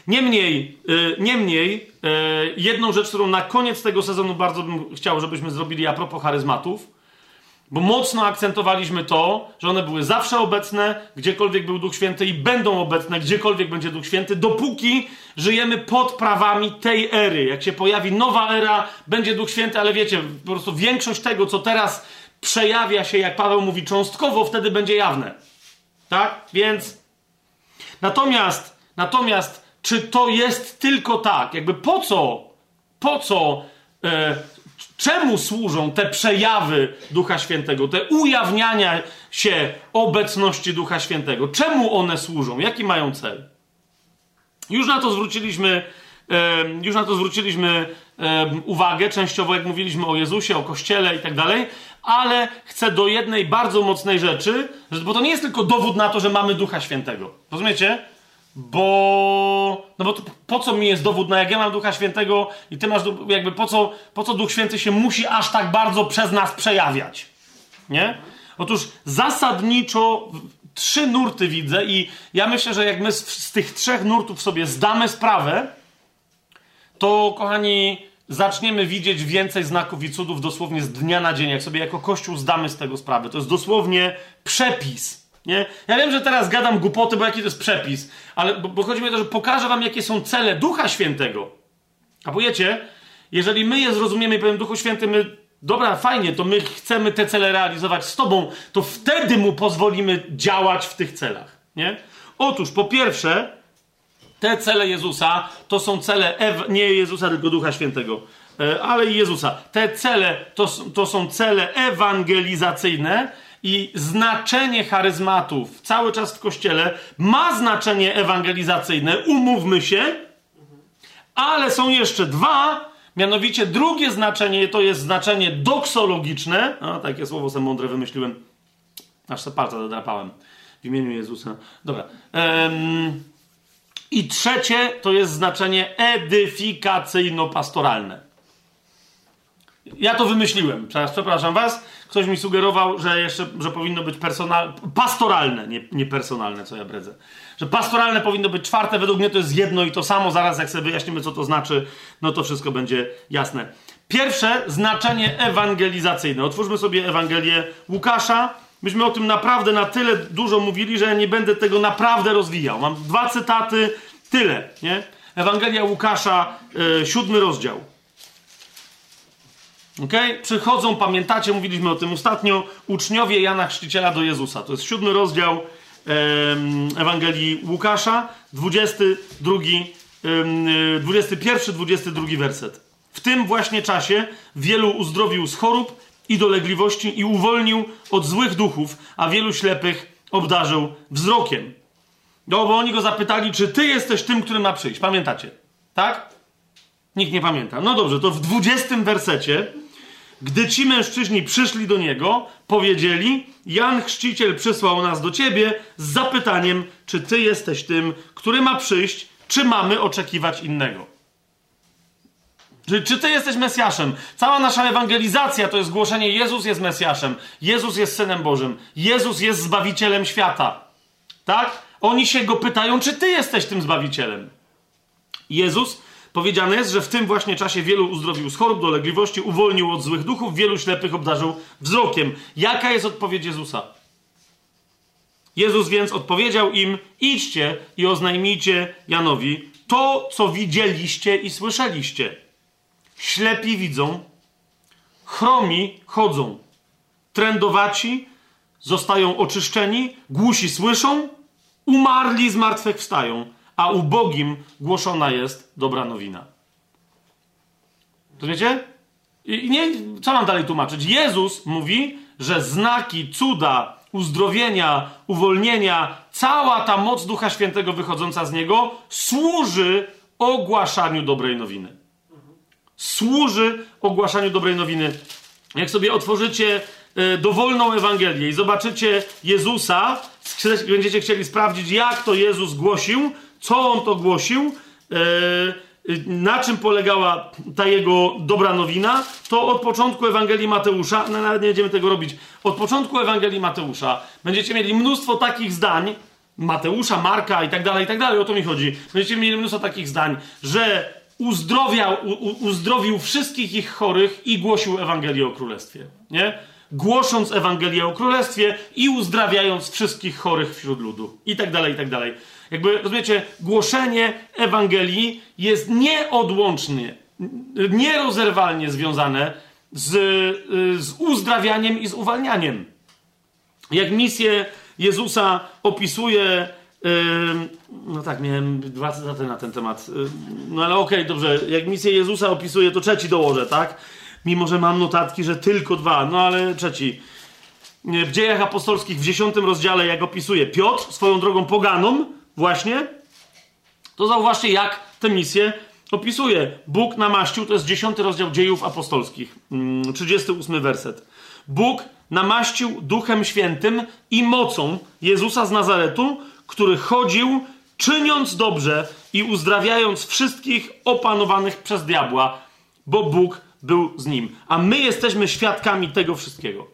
Niemniej, yy, niemniej yy, jedną rzecz, którą na koniec tego sezonu bardzo bym chciał, żebyśmy zrobili a propos charyzmatów, bo mocno akcentowaliśmy to, że one były zawsze obecne, gdziekolwiek był Duch Święty i będą obecne, gdziekolwiek będzie Duch Święty, dopóki żyjemy pod prawami tej ery. Jak się pojawi nowa era, będzie Duch Święty, ale wiecie, po prostu większość tego, co teraz przejawia się, jak Paweł mówi, cząstkowo, wtedy będzie jawne. Tak? Więc. Natomiast, natomiast, czy to jest tylko tak? Jakby po co? Po co? E, Czemu służą te przejawy Ducha Świętego, te ujawniania się obecności Ducha Świętego? Czemu one służą? Jaki mają cel? Już na to zwróciliśmy, już na to zwróciliśmy uwagę, częściowo jak mówiliśmy o Jezusie, o Kościele i tak dalej, ale chcę do jednej bardzo mocnej rzeczy, bo to nie jest tylko dowód na to, że mamy Ducha Świętego. Rozumiecie? Bo, no bo to, po co mi jest dowód na jak ja mam Ducha Świętego i ty masz, jakby po co, po co Duch Święty się musi aż tak bardzo przez nas przejawiać? Nie? Otóż zasadniczo trzy nurty widzę i ja myślę, że jak my z, z tych trzech nurtów sobie zdamy sprawę, to kochani, zaczniemy widzieć więcej znaków i cudów dosłownie z dnia na dzień, jak sobie jako Kościół zdamy z tego sprawę. To jest dosłownie przepis nie? Ja wiem, że teraz gadam głupoty, bo jaki to jest przepis, ale bo, bo chodzi mi o to, że pokażę wam, jakie są cele Ducha Świętego. A pojecie, jeżeli my je zrozumiemy i powiem Duchu Święty, my, dobra, fajnie, to my chcemy te cele realizować z Tobą, to wtedy Mu pozwolimy działać w tych celach. Nie? Otóż, po pierwsze, te cele Jezusa to są cele, Ew nie Jezusa, tylko Ducha Świętego, e, ale i Jezusa. Te cele to, to są cele ewangelizacyjne, I znaczenie charyzmatów cały czas w kościele ma znaczenie ewangelizacyjne, umówmy się, ale są jeszcze dwa, mianowicie drugie znaczenie to jest znaczenie doksologiczne. No, takie słowo sobie mądre wymyśliłem. Aż se palca dodrapałem w imieniu Jezusa. Dobra. Um, I trzecie to jest znaczenie edyfikacyjno-pastoralne. Ja to wymyśliłem. Przepraszam was. Ktoś mi sugerował, że jeszcze, że powinno być personal, pastoralne, nie, nie personalne, co ja bredzę. Że pastoralne powinno być czwarte. Według mnie to jest jedno i to samo. Zaraz jak sobie wyjaśnimy, co to znaczy, no to wszystko będzie jasne. Pierwsze, znaczenie ewangelizacyjne. Otwórzmy sobie Ewangelię Łukasza. Myśmy o tym naprawdę na tyle dużo mówili, że ja nie będę tego naprawdę rozwijał. Mam dwa cytaty, tyle, nie? Ewangelia Łukasza, yy, siódmy rozdział. Ok? Przychodzą, pamiętacie, mówiliśmy o tym ostatnio, uczniowie Jana Chrzciciela do Jezusa. To jest siódmy rozdział Ewangelii Łukasza, 22, 21, 22 werset. W tym właśnie czasie wielu uzdrowił z chorób i dolegliwości i uwolnił od złych duchów, a wielu ślepych obdarzył wzrokiem. No, bo oni go zapytali, czy ty jesteś tym, który ma przyjść. Pamiętacie? Tak? Nikt nie pamięta. No dobrze, to w 20 wersecie gdy ci mężczyźni przyszli do niego, powiedzieli: Jan Chrzciciel przysłał nas do ciebie z zapytaniem, czy ty jesteś tym, który ma przyjść, czy mamy oczekiwać innego. Czy, czy ty jesteś Mesjaszem? Cała nasza ewangelizacja to jest głoszenie: Jezus jest Mesjaszem, Jezus jest synem Bożym, Jezus jest zbawicielem świata. Tak? Oni się go pytają, czy ty jesteś tym zbawicielem. Jezus Powiedziane jest, że w tym właśnie czasie wielu uzdrowił z chorób, dolegliwości, uwolnił od złych duchów, wielu ślepych obdarzył wzrokiem. Jaka jest odpowiedź Jezusa? Jezus więc odpowiedział im: idźcie i oznajmijcie Janowi to, co widzieliście i słyszeliście. Ślepi widzą, chromi chodzą, trędowaci zostają oczyszczeni, głusi słyszą, umarli zmartwychwstają a ubogim głoszona jest dobra nowina. To wiecie? I nie, co mam dalej tłumaczyć? Jezus mówi, że znaki, cuda, uzdrowienia, uwolnienia, cała ta moc Ducha Świętego wychodząca z Niego służy ogłaszaniu dobrej nowiny. Służy ogłaszaniu dobrej nowiny. Jak sobie otworzycie y, dowolną Ewangelię i zobaczycie Jezusa, będziecie chcieli sprawdzić, jak to Jezus głosił, co on to głosił, e, na czym polegała ta jego dobra nowina, to od początku Ewangelii Mateusza, no nawet nie będziemy tego robić, od początku Ewangelii Mateusza będziecie mieli mnóstwo takich zdań, Mateusza, Marka i tak dalej, i tak dalej, o to mi chodzi. Będziecie mieli mnóstwo takich zdań, że uzdrowiał, u, uzdrowił wszystkich ich chorych i głosił Ewangelię o Królestwie, nie? Głosząc Ewangelię o Królestwie i uzdrawiając wszystkich chorych wśród ludu. I tak dalej, i tak dalej. Jakby, rozumiecie, głoszenie Ewangelii jest nieodłącznie, nierozerwalnie związane z, z uzdrawianiem i z uwalnianiem. Jak misję Jezusa opisuje. no tak, miałem dwa cytaty na ten temat. no ale okej, okay, dobrze. Jak misję Jezusa opisuje, to trzeci dołożę, tak? Mimo, że mam notatki, że tylko dwa, no ale trzeci. W dziejach apostolskich w dziesiątym rozdziale, jak opisuje Piotr swoją drogą poganom, właśnie, to zauważcie, jak tę misję opisuje. Bóg namaścił, to jest dziesiąty rozdział dziejów apostolskich, 38 mm, werset. Bóg namaścił Duchem Świętym i mocą Jezusa z Nazaretu, który chodził, czyniąc dobrze i uzdrawiając wszystkich opanowanych przez diabła, bo Bóg był z nim. A my jesteśmy świadkami tego wszystkiego.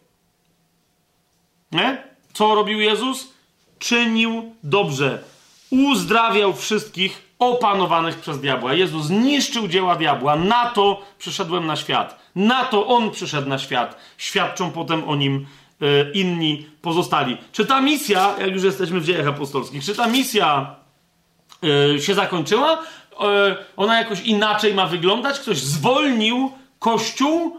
Nie? Co robił Jezus? Czynił dobrze uzdrawiał wszystkich opanowanych przez diabła. Jezus zniszczył dzieła diabła. Na to przyszedłem na świat. Na to on przyszedł na świat. Świadczą potem o nim e, inni pozostali. Czy ta misja, jak już jesteśmy w dziejach apostolskich, czy ta misja e, się zakończyła? E, ona jakoś inaczej ma wyglądać? Ktoś zwolnił Kościół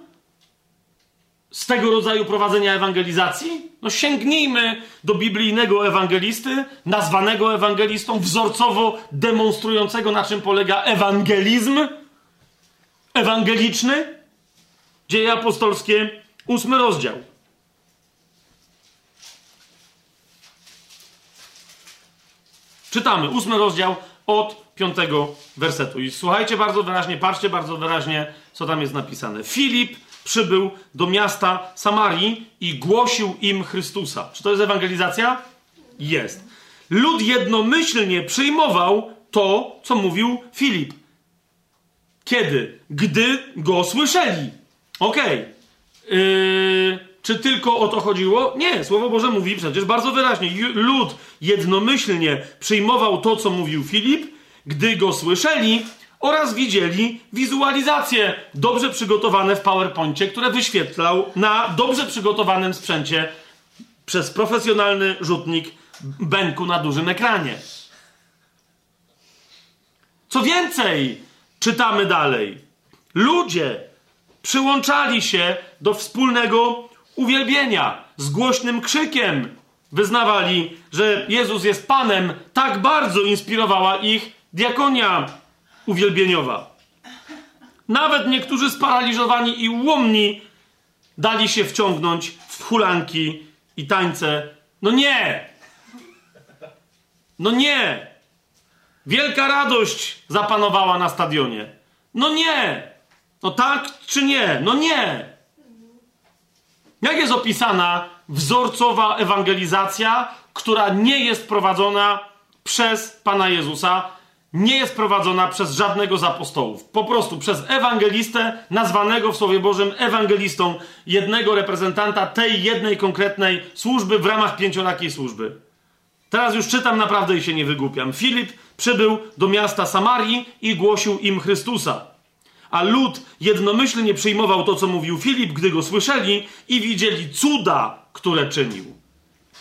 z tego rodzaju prowadzenia ewangelizacji? No sięgnijmy do biblijnego ewangelisty, nazwanego ewangelistą, wzorcowo demonstrującego, na czym polega ewangelizm ewangeliczny. Dzieje apostolskie, ósmy rozdział. Czytamy, ósmy rozdział od piątego wersetu. I słuchajcie bardzo wyraźnie, patrzcie bardzo wyraźnie, co tam jest napisane. Filip przybył do miasta Samarii i głosił im Chrystusa. Czy to jest ewangelizacja? Jest. Lud jednomyślnie przyjmował to, co mówił Filip. Kiedy? Gdy go słyszeli. Okej. Okay. Yy, czy tylko o to chodziło? Nie. Słowo Boże mówi przecież bardzo wyraźnie. Lud jednomyślnie przyjmował to, co mówił Filip, gdy go słyszeli oraz widzieli wizualizacje dobrze przygotowane w PowerPoincie, które wyświetlał na dobrze przygotowanym sprzęcie przez profesjonalny rzutnik bęku na dużym ekranie. Co więcej, czytamy dalej. Ludzie przyłączali się do wspólnego uwielbienia z głośnym krzykiem. Wyznawali, że Jezus jest Panem. Tak bardzo inspirowała ich diakonia uwielbieniowa. Nawet niektórzy sparaliżowani i łomni dali się wciągnąć w hulanki i tańce. No nie! No nie! Wielka radość zapanowała na stadionie. No nie! No tak czy nie? No nie! Jak jest opisana wzorcowa ewangelizacja, która nie jest prowadzona przez Pana Jezusa, nie jest prowadzona przez żadnego z apostołów. Po prostu przez ewangelistę, nazwanego w Słowie Bożym ewangelistą, jednego reprezentanta tej jednej konkretnej służby w ramach pięciorakiej służby. Teraz już czytam naprawdę i się nie wygłupiam. Filip przybył do miasta Samarii i głosił im Chrystusa. A lud jednomyślnie przyjmował to, co mówił Filip, gdy go słyszeli i widzieli cuda, które czynił.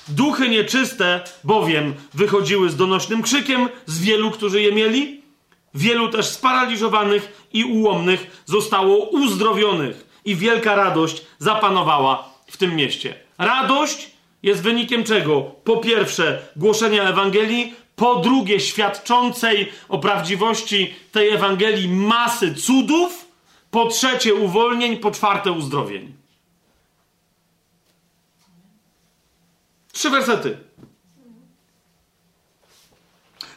Duchy nieczyste bowiem wychodziły z donośnym krzykiem z wielu, którzy je mieli. Wielu też sparaliżowanych i ułomnych zostało uzdrowionych i wielka radość zapanowała w tym mieście. Radość jest wynikiem czego? Po pierwsze, głoszenia Ewangelii, po drugie, świadczącej o prawdziwości tej Ewangelii masy cudów, po trzecie, uwolnień, po czwarte, uzdrowień. Trzy wersety.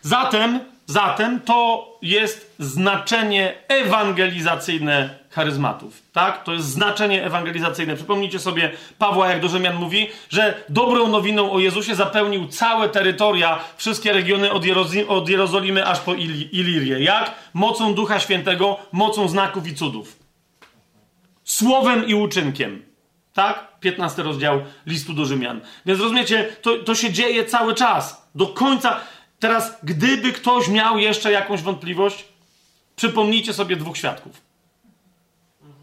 Zatem, zatem to jest znaczenie ewangelizacyjne charyzmatów. Tak? To jest znaczenie ewangelizacyjne. Przypomnijcie sobie Pawła, jak do Rzymian mówi, że dobrą nowiną o Jezusie zapełnił całe terytoria, wszystkie regiony od, Jeroz- od Jerozolimy aż po Il- Ilirię. Jak? Mocą Ducha Świętego, mocą znaków i cudów. Słowem i uczynkiem. Tak? 15 rozdział listu do Rzymian. Więc rozumiecie, to, to się dzieje cały czas. Do końca. Teraz, gdyby ktoś miał jeszcze jakąś wątpliwość, przypomnijcie sobie dwóch świadków.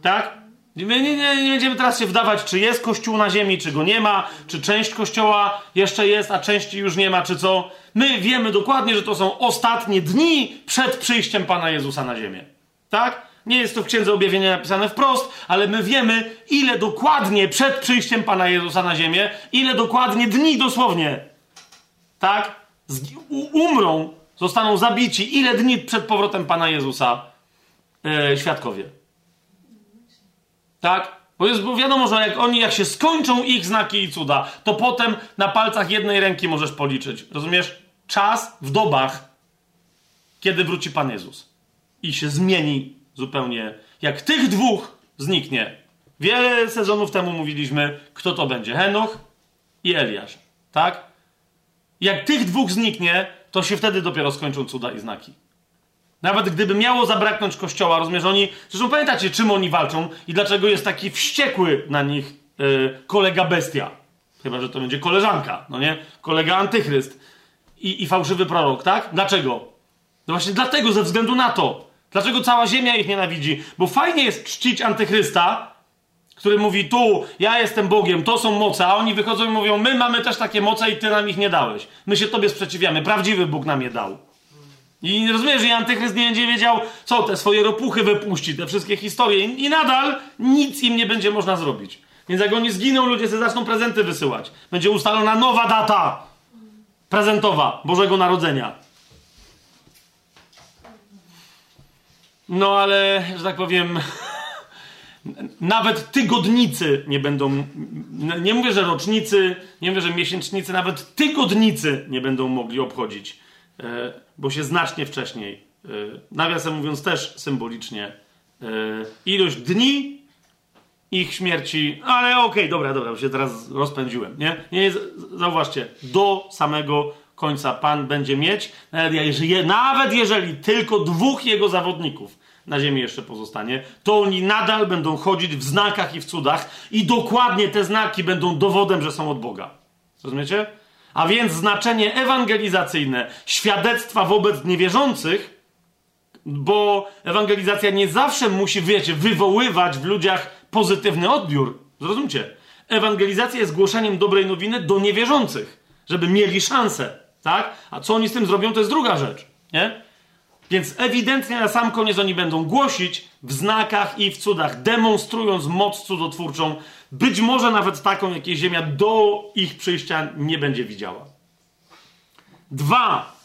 Tak? Nie, nie, nie, nie będziemy teraz się wdawać, czy jest kościół na ziemi, czy go nie ma, czy część kościoła jeszcze jest, a części już nie ma, czy co. My wiemy dokładnie, że to są ostatnie dni przed przyjściem Pana Jezusa na ziemię. Tak? Nie jest to w Księdze Objawienia napisane wprost, ale my wiemy, ile dokładnie przed przyjściem Pana Jezusa na ziemię, ile dokładnie dni dosłownie, tak? Umrą, zostaną zabici, ile dni przed powrotem Pana Jezusa e, świadkowie. Tak? Bo jest bo wiadomo, że jak oni, jak się skończą ich znaki i cuda, to potem na palcach jednej ręki możesz policzyć. Rozumiesz? Czas w dobach, kiedy wróci Pan Jezus. I się zmieni zupełnie. Jak tych dwóch zniknie. Wiele sezonów temu mówiliśmy, kto to będzie. Henoch i Eliasz. Tak? Jak tych dwóch zniknie, to się wtedy dopiero skończą cuda i znaki. Nawet gdyby miało zabraknąć kościoła, rozumiesz, oni. Zresztą pamiętacie, czym oni walczą i dlaczego jest taki wściekły na nich yy, kolega bestia. Chyba, że to będzie koleżanka, no nie? Kolega antychryst i, i fałszywy prorok, tak? Dlaczego? No właśnie dlatego, ze względu na to. Dlaczego cała ziemia ich nienawidzi? Bo fajnie jest czcić antychrysta, który mówi tu, ja jestem Bogiem, to są moce, a oni wychodzą i mówią, my mamy też takie moce i ty nam ich nie dałeś. My się tobie sprzeciwiamy, prawdziwy Bóg nam je dał. I rozumiesz, że antychryst nie będzie wiedział, co te swoje ropuchy wypuści, te wszystkie historie i, nadal nic im nie będzie można zrobić. Więc jak oni zginą, ludzie sobie zaczną prezenty wysyłać. Będzie ustalona nowa data prezentowa Bożego Narodzenia. No ale, że tak powiem, nawet tygodnicy nie będą, nie mówię, że rocznicy, nie mówię, że miesięcznicy, nawet tygodnicy nie będą mogli obchodzić e, bo się znacznie wcześniej, e, nawiasem mówiąc też symbolicznie, e, ilość dni ich śmierci, ale okej, okay, dobra, dobra, się teraz rozpędziłem, nie? nie? Zauważcie, do samego końca Pan będzie mieć, nawet jeżeli, nawet jeżeli tylko dwóch jego zawodników na ziemi jeszcze pozostanie, to oni nadal będą chodzić w znakach i w cudach i dokładnie te znaki będą dowodem, że są od Boga. Rozumiecie? A więc znaczenie ewangelizacyjne, świadectwa wobec niewierzących, bo ewangelizacja nie zawsze musi, wiecie, wywoływać w ludziach pozytywny odbiór. Zrozumcie? Ewangelizacja jest głoszeniem dobrej nowiny do niewierzących, żeby mieli szansę, tak? A co oni z tym zrobią, to jest druga rzecz, nie? Więc ewidentnie na sam koniec oni będą głosić w znakach i w cudach, demonstrując moc cudotwórczą, być może nawet taką, jakiej Ziemia do ich przyjścia nie będzie widziała. Dwa.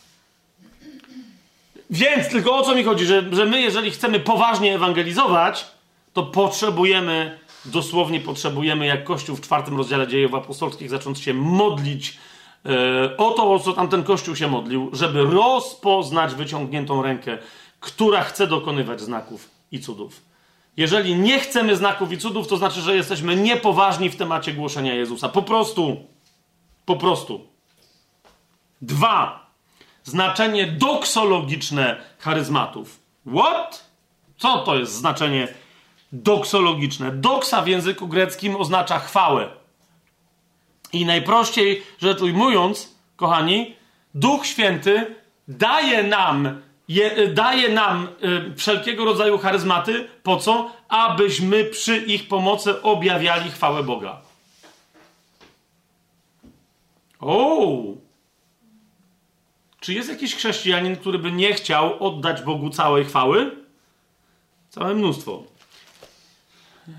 Więc tylko o co mi chodzi, że, że my, jeżeli chcemy poważnie ewangelizować, to potrzebujemy, dosłownie potrzebujemy, jak Kościół w czwartym rozdziale dziejów apostolskich, zacząć się modlić o to, o co tamten kościół się modlił, żeby rozpoznać wyciągniętą rękę, która chce dokonywać znaków i cudów. Jeżeli nie chcemy znaków i cudów, to znaczy, że jesteśmy niepoważni w temacie głoszenia Jezusa. Po prostu. Po prostu. Dwa. Znaczenie doksologiczne charyzmatów. What? Co to jest znaczenie doksologiczne? Doksa w języku greckim oznacza chwałę. I najprościej rzecz ujmując, kochani, Duch Święty daje nam, je, daje nam y, wszelkiego rodzaju charyzmaty. Po co? Abyśmy przy ich pomocy objawiali chwałę Boga. O! Czy jest jakiś chrześcijanin, który by nie chciał oddać Bogu całej chwały? Całe mnóstwo.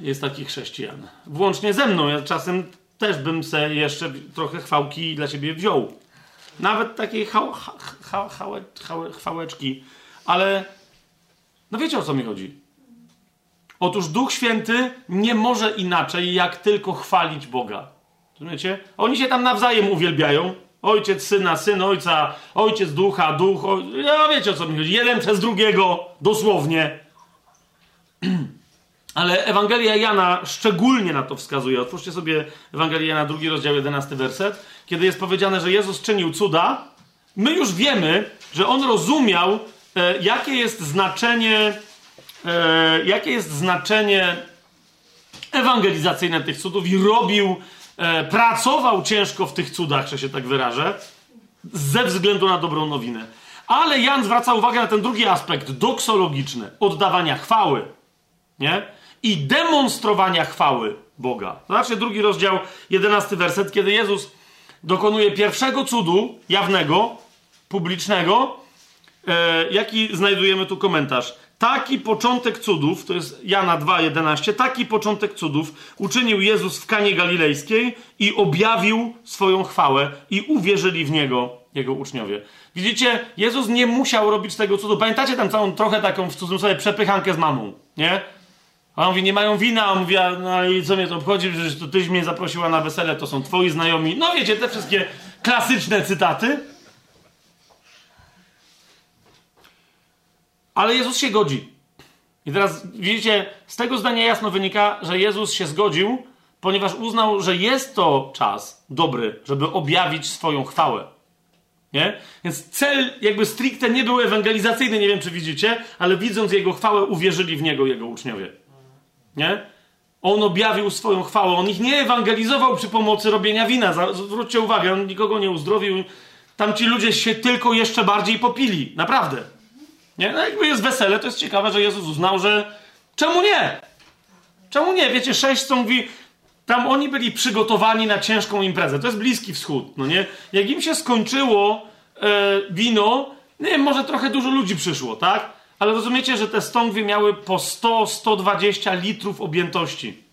Jest takich chrześcijan. Włącznie ze mną. Ja czasem też bym se jeszcze trochę chwałki dla siebie wziął. Nawet takiej chał, ha, chałe, chałe, chwałeczki. Ale no wiecie o co mi chodzi. Otóż Duch Święty nie może inaczej, jak tylko chwalić Boga. Rozumiecie? Oni się tam nawzajem uwielbiają. Ojciec syna, syn ojca, ojciec ducha, duch. O... Ja wiecie o co mi chodzi. Jeden przez drugiego, dosłownie. Ale Ewangelia Jana szczególnie na to wskazuje. Otwórzcie sobie Ewangelię Jana, drugi rozdział, jedenasty werset. Kiedy jest powiedziane, że Jezus czynił cuda, my już wiemy, że On rozumiał, e, jakie jest znaczenie, e, jakie jest znaczenie ewangelizacyjne tych cudów i robił, e, pracował ciężko w tych cudach, że się tak wyrażę, ze względu na dobrą nowinę. Ale Jan zwraca uwagę na ten drugi aspekt, doksologiczny, oddawania chwały. Nie? I demonstrowania chwały Boga. Zobaczcie drugi rozdział, jedenasty werset, kiedy Jezus dokonuje pierwszego cudu jawnego, publicznego, e, jaki znajdujemy tu komentarz. Taki początek cudów, to jest Jana 2,11, taki początek cudów uczynił Jezus w Kanie Galilejskiej i objawił swoją chwałę i uwierzyli w Niego Jego uczniowie. Widzicie, Jezus nie musiał robić tego cudu. Pamiętacie tam całą trochę taką w cudzysłowie przepychankę z mamą, nie? A on mówi, nie mają wina, a on mówi, no i co mnie to obchodzi, że to tyś mnie zaprosiła na wesele, to są twoi znajomi. No wiecie, te wszystkie klasyczne cytaty. Ale Jezus się godzi. I teraz widzicie, z tego zdania jasno wynika, że Jezus się zgodził, ponieważ uznał, że jest to czas dobry, żeby objawić swoją chwałę. Nie? Więc cel jakby stricte nie był ewangelizacyjny, nie wiem czy widzicie, ale widząc jego chwałę, uwierzyli w niego jego uczniowie. Nie? On objawił swoją chwałę. On ich nie ewangelizował przy pomocy robienia wina. Zwróćcie uwagę, on nikogo nie uzdrowił. Tam ci ludzie się tylko jeszcze bardziej popili. Naprawdę. Nie? No jakby jest wesele, to jest ciekawe, że Jezus uznał, że czemu nie? Czemu nie? Wiecie, sześć są mówi, tam oni byli przygotowani na ciężką imprezę. To jest Bliski Wschód, no nie? Jak im się skończyło e, wino, nie wiem, może trochę dużo ludzi przyszło, tak? Ale rozumiecie, że te stągwie miały po 100-120 litrów objętości.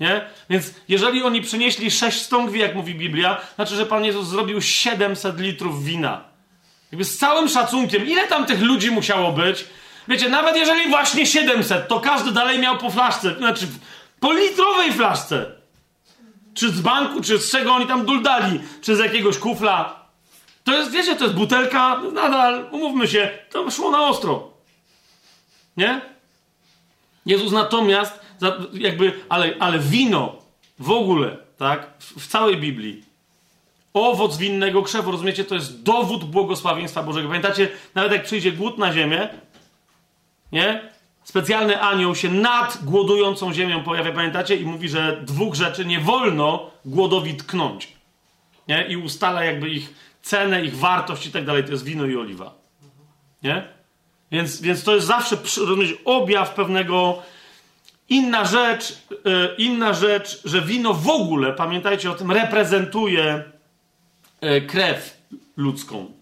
Nie? Więc jeżeli oni przynieśli 6 stągwi, jak mówi Biblia, znaczy, że Pan Jezus zrobił 700 litrów wina. Jakby z całym szacunkiem, ile tam tych ludzi musiało być? Wiecie, nawet jeżeli właśnie 700, to każdy dalej miał po flaszce, znaczy po litrowej flaszce. Czy z banku, czy z czego oni tam duldali, czy z jakiegoś kufla. To jest, wiecie, to jest butelka, nadal, umówmy się, to szło na ostro. Nie? Jezus natomiast, jakby, ale, ale wino w ogóle, tak, w, w całej Biblii, owoc winnego krzewu, rozumiecie, to jest dowód błogosławieństwa Bożego. Pamiętacie, nawet jak przyjdzie głód na ziemię, nie? Specjalny anioł się nad głodującą ziemią pojawia, pamiętacie? I mówi, że dwóch rzeczy nie wolno głodowi tknąć. Nie? I ustala jakby ich cenę, ich wartość i tak dalej. To jest wino i oliwa. Nie? Więc, więc to jest zawsze rozumieć, objaw pewnego. Inna rzecz, yy, inna rzecz, że wino w ogóle, pamiętajcie o tym, reprezentuje yy, krew ludzką.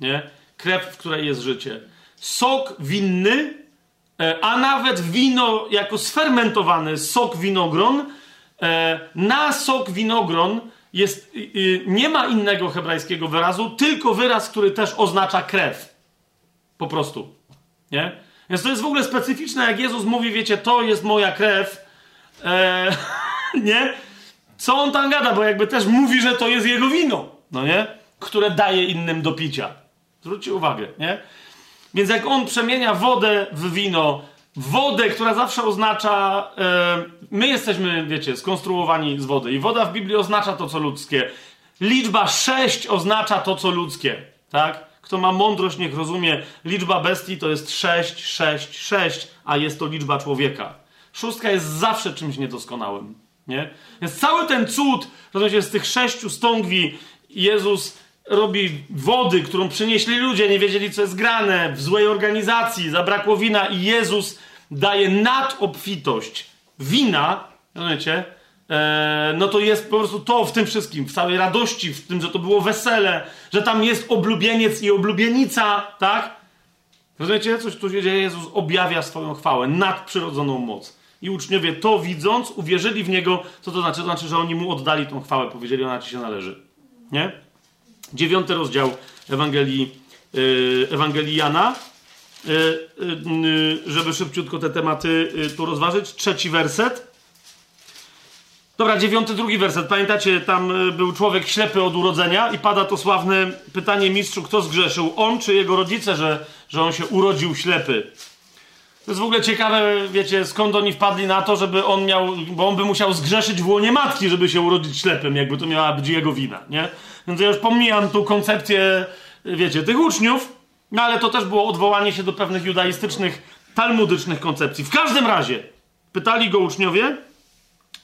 Nie? Krew, w której jest życie. Sok winny E, a nawet wino jako sfermentowany sok winogron, e, na sok winogron jest, nie ma innego hebrajskiego wyrazu, tylko wyraz, który też oznacza krew. Po prostu. Nie? Więc to jest w ogóle specyficzne, jak Jezus mówi, wiecie, to jest moja krew. E, nie? Co on tam gada? Bo jakby też mówi, że to jest jego wino, no nie? Które daje innym do picia. Zwróćcie uwagę, nie? Więc jak on przemienia wodę w wino, wodę, która zawsze oznacza. E, my jesteśmy, wiecie, skonstruowani z wody, i woda w Biblii oznacza to, co ludzkie. Liczba 6 oznacza to, co ludzkie, tak? Kto ma mądrość, niech rozumie, liczba bestii to jest 6, 6, 6, a jest to liczba człowieka. Szóstka jest zawsze czymś niedoskonałym, nie? Więc cały ten cud, rozumiecie, z tych sześciu stągwi Jezus robi wody, którą przynieśli ludzie, nie wiedzieli, co jest grane, w złej organizacji, zabrakło wina i Jezus daje nadobfitość wina, rozumiecie, e, no to jest po prostu to w tym wszystkim, w całej radości, w tym, że to było wesele, że tam jest oblubieniec i oblubienica, tak? Rozumiecie, coś tu się dzieje, Jezus objawia swoją chwałę, nadprzyrodzoną moc. I uczniowie to widząc, uwierzyli w Niego. Co to znaczy? To znaczy, że oni Mu oddali tą chwałę, powiedzieli, ona Ci się należy. Nie? Dziewiąty rozdział Ewangelii, yy, Ewangelii Jana. Yy, yy, żeby szybciutko te tematy tu rozważyć. Trzeci werset. Dobra, dziewiąty, drugi werset. Pamiętacie, tam był człowiek ślepy od urodzenia i pada to sławne pytanie mistrzu, kto zgrzeszył? On czy jego rodzice, że, że on się urodził ślepy? To jest w ogóle ciekawe, wiecie, skąd oni wpadli na to, żeby on miał, bo on by musiał zgrzeszyć w łonie matki, żeby się urodzić ślepym, jakby to miała być jego wina, nie? Więc ja już pomijam tu koncepcję, wiecie, tych uczniów, no ale to też było odwołanie się do pewnych judaistycznych, talmudycznych koncepcji. W każdym razie pytali go uczniowie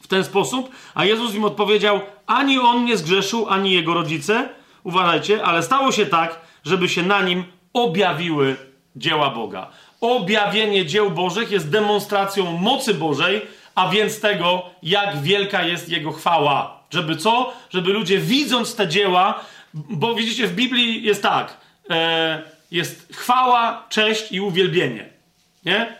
w ten sposób, a Jezus im odpowiedział: ani on nie zgrzeszył, ani jego rodzice. Uważajcie, ale stało się tak, żeby się na nim objawiły dzieła Boga. Objawienie dzieł Bożych jest demonstracją mocy Bożej, a więc tego, jak wielka jest Jego chwała. Żeby co? Żeby ludzie widząc te dzieła, bo widzicie, w Biblii jest tak, e, jest chwała, cześć i uwielbienie. Nie?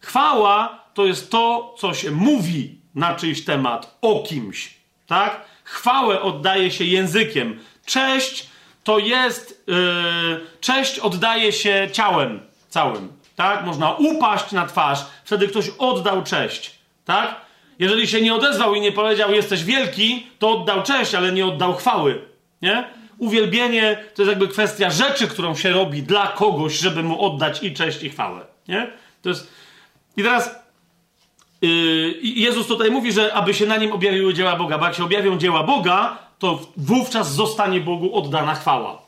Chwała to jest to, co się mówi na czyjś temat, o kimś. Tak? Chwałę oddaje się językiem. Cześć to jest. Yy, cześć oddaje się ciałem całym. Tak? Można upaść na twarz, wtedy ktoś oddał cześć. Tak? Jeżeli się nie odezwał i nie powiedział, jesteś wielki, to oddał cześć, ale nie oddał chwały. Nie? Uwielbienie to jest jakby kwestia rzeczy, którą się robi dla kogoś, żeby mu oddać i cześć, i chwałę. Nie? To jest... I teraz yy, Jezus tutaj mówi, że aby się na nim objawiły dzieła Boga, bo jak się objawią dzieła Boga, to wówczas zostanie Bogu oddana chwała.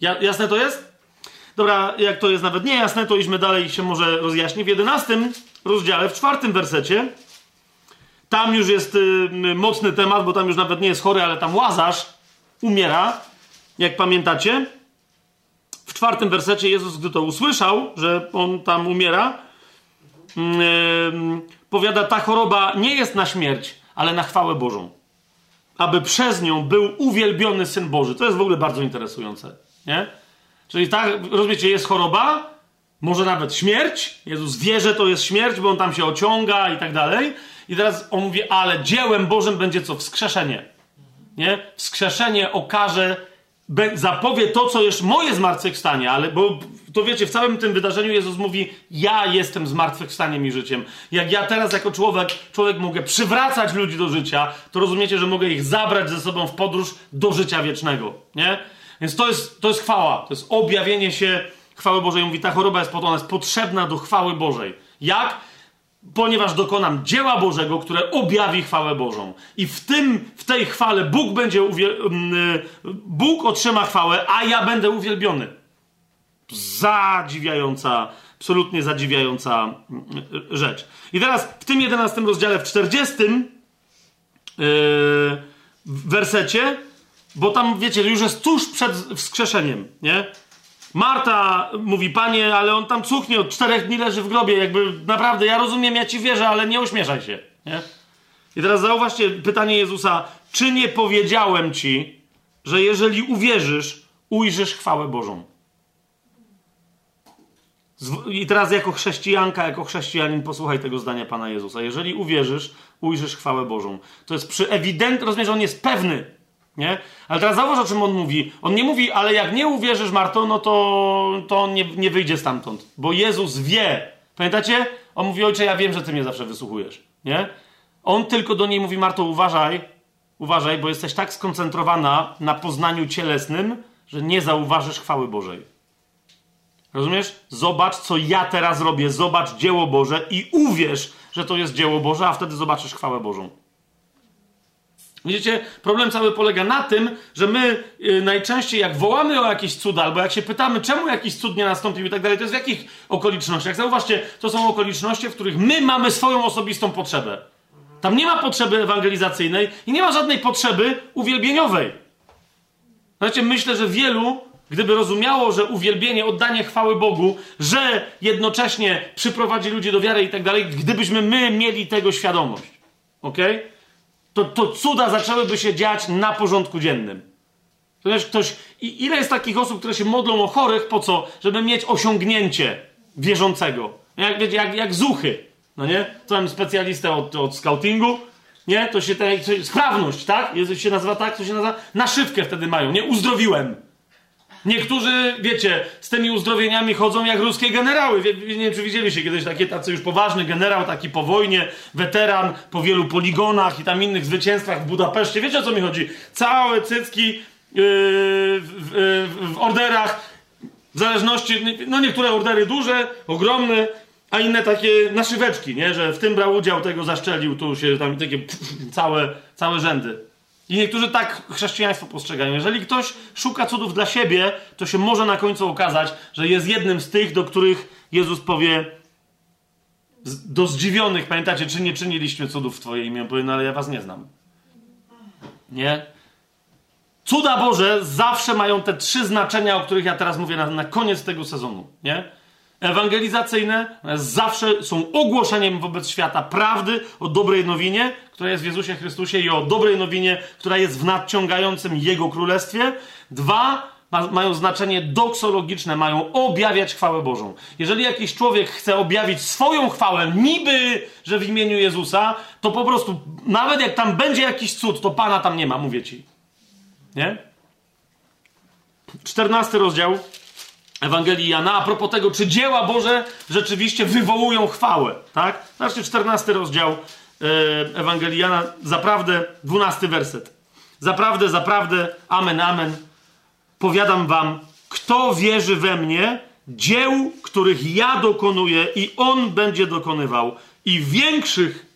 Ja, jasne to jest? Dobra, jak to jest nawet niejasne, to idźmy dalej i się może rozjaśni. W jedenastym rozdziale, w czwartym wersecie, tam już jest y, mocny temat, bo tam już nawet nie jest chory, ale tam łazarz umiera, jak pamiętacie. W czwartym wersecie Jezus, gdy to usłyszał, że on tam umiera, yy, powiada, ta choroba nie jest na śmierć, ale na chwałę Bożą. Aby przez nią był uwielbiony Syn Boży. To jest w ogóle bardzo interesujące. Nie? Czyli tak, rozumiecie, jest choroba, może nawet śmierć. Jezus wie, że to jest śmierć, bo on tam się ociąga i tak dalej. I teraz on mówi, ale dziełem Bożym będzie co? Wskrzeszenie. Nie? Wskrzeszenie okaże, zapowie to, co jest moje zmartwychwstanie, ale bo to wiecie, w całym tym wydarzeniu Jezus mówi, ja jestem zmartwychwstaniem i życiem. Jak ja teraz jako człowiek, człowiek mogę przywracać ludzi do życia, to rozumiecie, że mogę ich zabrać ze sobą w podróż do życia wiecznego. Nie? Więc to jest, to jest chwała, to jest objawienie się chwały Bożej. Mówi, ta choroba jest, ona jest potrzebna do chwały Bożej. Jak? Ponieważ dokonam dzieła Bożego, które objawi chwałę Bożą. I w tym, w tej chwale Bóg będzie, uwiel- Bóg otrzyma chwałę, a ja będę uwielbiony. Zadziwiająca, absolutnie zadziwiająca rzecz. I teraz w tym 11 rozdziale, w 40 yy, wersecie, bo tam, wiecie, już jest tuż przed wskrzeszeniem, nie? Marta mówi, panie, ale on tam cuchnie, od czterech dni leży w grobie, jakby naprawdę, ja rozumiem, ja ci wierzę, ale nie uśmieszaj się, nie? I teraz zauważcie pytanie Jezusa, czy nie powiedziałem ci, że jeżeli uwierzysz, ujrzysz chwałę Bożą? I teraz jako chrześcijanka, jako chrześcijanin posłuchaj tego zdania Pana Jezusa. Jeżeli uwierzysz, ujrzysz chwałę Bożą. To jest przy ewidentnym, rozumiesz, on jest pewny, nie? Ale teraz zauważ, o czym on mówi. On nie mówi, ale jak nie uwierzysz, Marto, no to, to on nie, nie wyjdzie stamtąd. Bo Jezus wie. Pamiętacie? On mówi, ojcze, ja wiem, że ty mnie zawsze wysłuchujesz, nie? On tylko do niej mówi, Marto, uważaj, uważaj, bo jesteś tak skoncentrowana na poznaniu cielesnym, że nie zauważysz chwały Bożej. Rozumiesz? Zobacz, co ja teraz robię. Zobacz dzieło Boże i uwierz, że to jest dzieło Boże, a wtedy zobaczysz chwałę Bożą. Widzicie, problem cały polega na tym, że my y, najczęściej jak wołamy o jakieś cuda, albo jak się pytamy, czemu jakiś cud nie nastąpił i tak dalej, to jest w jakich okolicznościach? Zauważcie, to są okoliczności, w których my mamy swoją osobistą potrzebę. Tam nie ma potrzeby ewangelizacyjnej i nie ma żadnej potrzeby uwielbieniowej. Znaczy, myślę, że wielu Gdyby rozumiało, że uwielbienie, oddanie chwały Bogu, że jednocześnie przyprowadzi ludzi do wiary i tak dalej, gdybyśmy my mieli tego świadomość, ok? To, to cuda zaczęłyby się dziać na porządku dziennym. Ponieważ ktoś, i ile jest takich osób, które się modlą o chorych, po co? Żeby mieć osiągnięcie wierzącego. Jak, wiecie, jak, jak zuchy, no nie? To mam specjalistę od, od scoutingu, nie? To się, te, sprawność, tak? Jest, się nazywa tak, to się nazywa, naszywkę wtedy mają, nie? Uzdrowiłem. Niektórzy, wiecie, z tymi uzdrowieniami chodzą jak ruskie generały. Nie wiem, czy widzieliście kiedyś takie tacy już poważny generał, taki po wojnie, weteran, po wielu poligonach i tam innych zwycięstwach w Budapeszcie. Wiecie, o co mi chodzi? Całe cycki yy, w, w, w orderach, w zależności, no niektóre ordery duże, ogromne, a inne takie naszyweczki, nie? Że w tym brał udział, tego zaszczelił, tu się tam takie pff, całe, całe rzędy. I niektórzy tak chrześcijaństwo postrzegają. Jeżeli ktoś szuka cudów dla siebie, to się może na końcu okazać, że jest jednym z tych, do których Jezus powie do zdziwionych, pamiętacie, czy nie czyniliśmy cudów w Twoje imię? On powie, no ale ja Was nie znam. Nie? Cuda Boże zawsze mają te trzy znaczenia, o których ja teraz mówię na, na koniec tego sezonu. Nie? Ewangelizacyjne zawsze są ogłoszeniem wobec świata prawdy o dobrej nowinie, która jest w Jezusie Chrystusie i o dobrej nowinie, która jest w nadciągającym Jego Królestwie. Dwa, ma, mają znaczenie doksologiczne, mają objawiać chwałę Bożą. Jeżeli jakiś człowiek chce objawić swoją chwałę, niby, że w imieniu Jezusa, to po prostu, nawet jak tam będzie jakiś cud, to Pana tam nie ma, mówię ci. Nie? 14 rozdział Ewangelii Jana, a propos tego, czy dzieła Boże rzeczywiście wywołują chwałę, tak? Zobaczcie, 14 rozdział e, Ewangelii Jana, zaprawdę, 12 werset. Zaprawdę, zaprawdę, amen, amen. Powiadam wam, kto wierzy we mnie, dzieł, których ja dokonuję i on będzie dokonywał i większych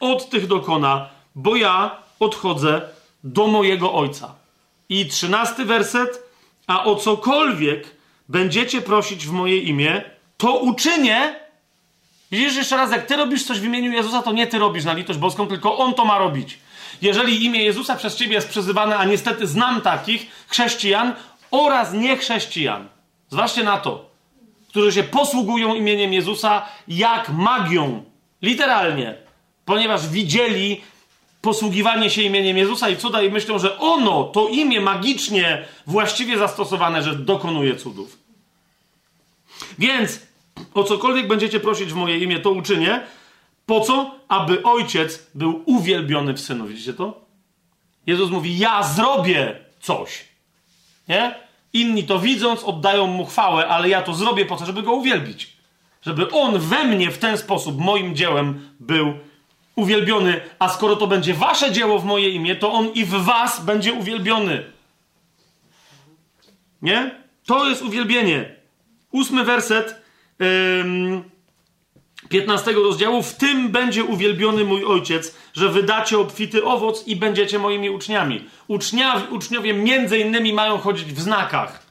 od tych dokona, bo ja odchodzę do mojego Ojca. I trzynasty werset, a o cokolwiek będziecie prosić w moje imię, to uczynię. Widzisz jeszcze raz, jak ty robisz coś w imieniu Jezusa, to nie ty robisz na litość boską, tylko on to ma robić. Jeżeli imię Jezusa przez ciebie jest przyzywane, a niestety znam takich chrześcijan oraz niechrześcijan, zwłaszcza na to, którzy się posługują imieniem Jezusa jak magią, literalnie, ponieważ widzieli posługiwanie się imieniem Jezusa i cuda i myślą, że ono, to imię magicznie właściwie zastosowane, że dokonuje cudów. Więc o cokolwiek będziecie prosić w moje imię, to uczynię. Po co? Aby ojciec był uwielbiony w synu. Widzicie to? Jezus mówi: Ja zrobię coś. Nie? Inni to widząc, oddają mu chwałę, ale ja to zrobię po to, żeby go uwielbić. Żeby on we mnie w ten sposób, moim dziełem, był uwielbiony, a skoro to będzie wasze dzieło w moje imię, to on i w was będzie uwielbiony. Nie? To jest uwielbienie. Ósmy werset ym, 15 rozdziału. W tym będzie uwielbiony mój ojciec, że wydacie obfity owoc i będziecie moimi uczniami. Uczniowie między innymi mają chodzić w znakach.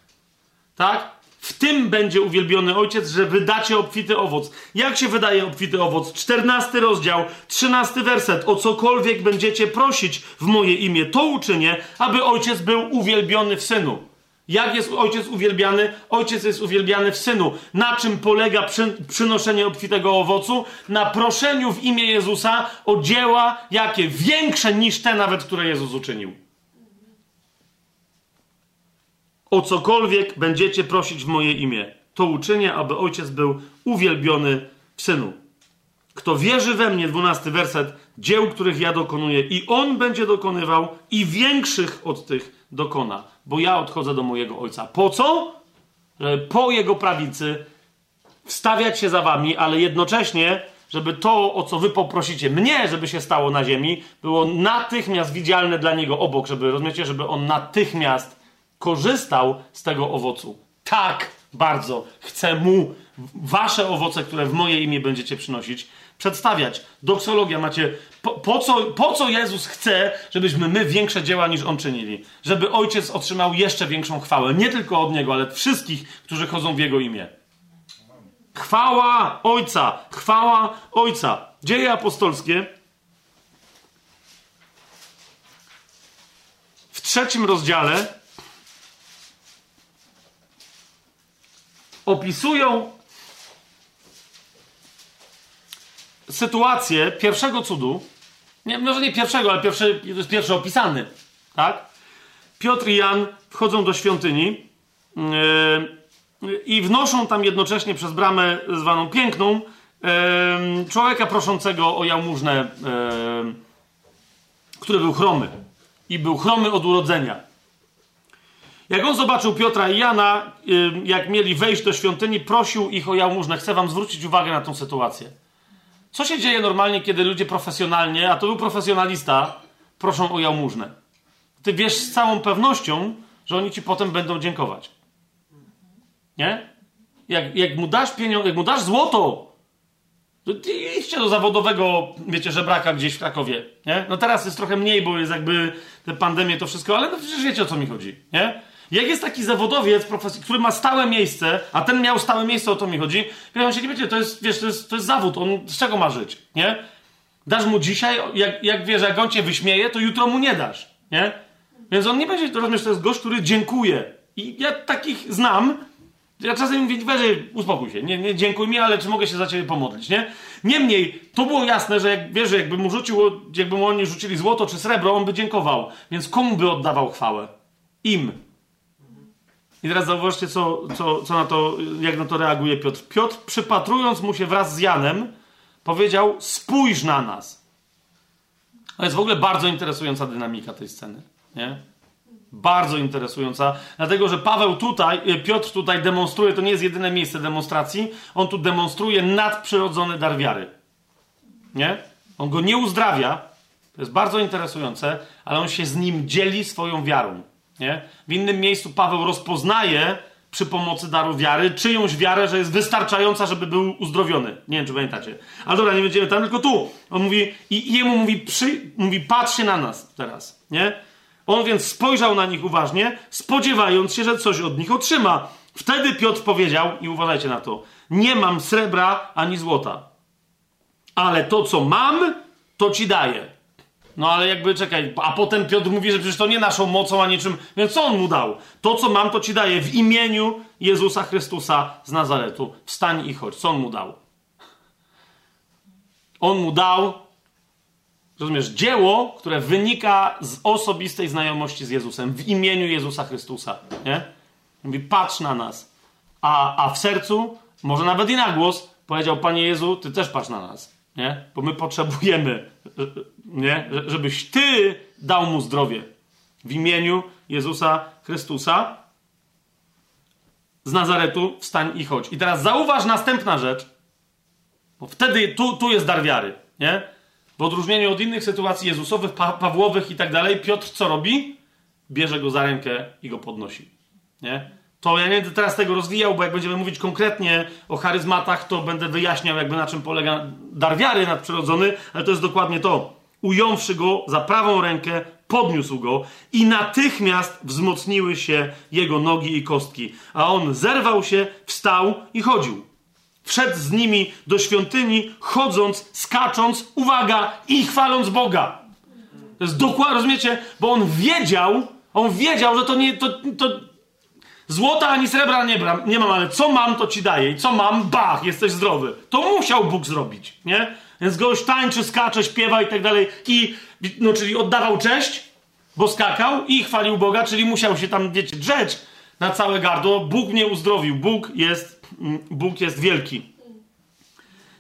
Tak? W tym będzie uwielbiony ojciec, że wydacie obfity owoc. Jak się wydaje obfity owoc? 14 rozdział, 13 werset. O cokolwiek będziecie prosić w moje imię, to uczynię, aby ojciec był uwielbiony w synu. Jak jest ojciec uwielbiany? Ojciec jest uwielbiany w synu. Na czym polega przy, przynoszenie obfitego owocu? Na proszeniu w imię Jezusa o dzieła, jakie większe niż te nawet, które Jezus uczynił. O cokolwiek będziecie prosić w moje imię, to uczynię, aby ojciec był uwielbiony w synu. Kto wierzy we mnie, dwunasty werset, dzieł, których ja dokonuję, i on będzie dokonywał, i większych od tych dokona, bo ja odchodzę do mojego ojca. Po co? Żeby po jego prawicy wstawiać się za wami, ale jednocześnie, żeby to, o co wy poprosicie mnie, żeby się stało na ziemi, było natychmiast widzialne dla niego obok, żeby, rozumiecie, żeby on natychmiast korzystał z tego owocu. Tak bardzo chcę mu wasze owoce, które w moje imię będziecie przynosić, przedstawiać. Doksologia macie. Po, po, co, po co Jezus chce, żebyśmy my większe dzieła niż on czynili? Żeby ojciec otrzymał jeszcze większą chwałę. Nie tylko od niego, ale wszystkich, którzy chodzą w jego imię. Chwała Ojca! Chwała Ojca! Dzieje apostolskie. W trzecim rozdziale opisują sytuację pierwszego cudu. Nie, może nie pierwszego, ale pierwszy, to jest pierwszy opisany. Tak? Piotr i Jan wchodzą do świątyni yy, i wnoszą tam jednocześnie przez bramę zwaną piękną yy, człowieka proszącego o jałmużnę, yy, który był chromy. I był chromy od urodzenia. Jak on zobaczył Piotra i Jana, jak mieli wejść do świątyni, prosił ich o jałmużnę. Chcę wam zwrócić uwagę na tą sytuację. Co się dzieje normalnie, kiedy ludzie profesjonalnie, a to był profesjonalista, proszą o jałmużnę? Ty wiesz z całą pewnością, że oni ci potem będą dziękować. Nie? Jak, jak mu dasz pieniądze, jak mu dasz złoto, to idźcie do zawodowego, wiecie, żebraka gdzieś w Krakowie, nie? No teraz jest trochę mniej, bo jest jakby te pandemie, to wszystko, ale no przecież wiecie, o co mi chodzi, nie? Jak jest taki zawodowiec, który ma stałe miejsce, a ten miał stałe miejsce, o to mi chodzi, on się nie będzie, to jest, wiesz, to jest, to jest zawód, on z czego ma żyć, nie? Dasz mu dzisiaj, jak, jak wiesz, jak on cię wyśmieje, to jutro mu nie dasz, nie? Więc on nie będzie, to rozumiesz, to jest gość, który dziękuje. I ja takich znam, ja czasem mówię, weź, uspokój się, nie, nie dziękuj mi, ale czy mogę się za ciebie pomodlić, nie? Niemniej, to było jasne, że jak, wiesz, jakby mu rzucił, jakby mu oni rzucili złoto czy srebro, on by dziękował. Więc komu by oddawał chwałę? Im. I teraz zauważcie, co, co, co na to, jak na to reaguje Piotr. Piotr, przypatrując mu się wraz z Janem, powiedział: Spójrz na nas. To jest w ogóle bardzo interesująca dynamika tej sceny. Nie? Bardzo interesująca, dlatego że Paweł tutaj, Piotr tutaj demonstruje, to nie jest jedyne miejsce demonstracji, on tu demonstruje nadprzyrodzony dar wiary. Nie? On go nie uzdrawia, to jest bardzo interesujące, ale on się z nim dzieli swoją wiarą. Nie? W innym miejscu Paweł rozpoznaje przy pomocy daru wiary czyjąś wiarę, że jest wystarczająca, żeby był uzdrowiony. Nie wiem, czy pamiętacie. Ale dobra, nie będziemy tam, tylko tu. On mówi, i jemu mówi, przy, mówi patrzcie na nas teraz. Nie? On więc spojrzał na nich uważnie, spodziewając się, że coś od nich otrzyma. Wtedy Piotr powiedział, i uważajcie na to, nie mam srebra ani złota, ale to, co mam, to ci daję. No ale jakby czekaj, a potem Piotr mówi, że przecież to nie naszą mocą, a niczym. Więc co on mu dał? To, co mam, to ci daję w imieniu Jezusa Chrystusa z Nazaretu. Wstań i chodź. Co on mu dał? On mu dał, rozumiesz, dzieło, które wynika z osobistej znajomości z Jezusem, w imieniu Jezusa Chrystusa. Nie? Mówi, patrz na nas. A, a w sercu, może nawet i na głos, powiedział, Panie Jezu, Ty też patrz na nas. Nie? Bo my potrzebujemy, nie? żebyś Ty dał mu zdrowie. W imieniu Jezusa Chrystusa z Nazaretu wstań i chodź. I teraz zauważ następna rzecz, bo wtedy tu, tu jest dar wiary, nie? W odróżnieniu od innych sytuacji Jezusowych, pa Pawłowych i tak dalej, Piotr co robi? Bierze go za rękę i go podnosi, nie? To ja nie będę teraz tego rozwijał, bo jak będziemy mówić konkretnie o charyzmatach, to będę wyjaśniał, jakby na czym polega dar wiary nadprzyrodzony, ale to jest dokładnie to. Ująwszy go za prawą rękę, podniósł go i natychmiast wzmocniły się jego nogi i kostki. A on zerwał się, wstał i chodził. Wszedł z nimi do świątyni, chodząc, skacząc, uwaga, i chwaląc Boga. To jest dokładnie, rozumiecie? Bo on wiedział, on wiedział, że to nie, to, to złota ani srebra nie, bram, nie mam, ale co mam, to ci daję. I co mam, bach, jesteś zdrowy. To musiał Bóg zrobić, nie? Więc goś tańczy, skacze, śpiewa i tak dalej. I, no, czyli oddawał cześć, bo skakał i chwalił Boga, czyli musiał się tam, wiecie, drzeć na całe gardło. Bóg mnie uzdrowił. Bóg jest, mm, Bóg jest wielki.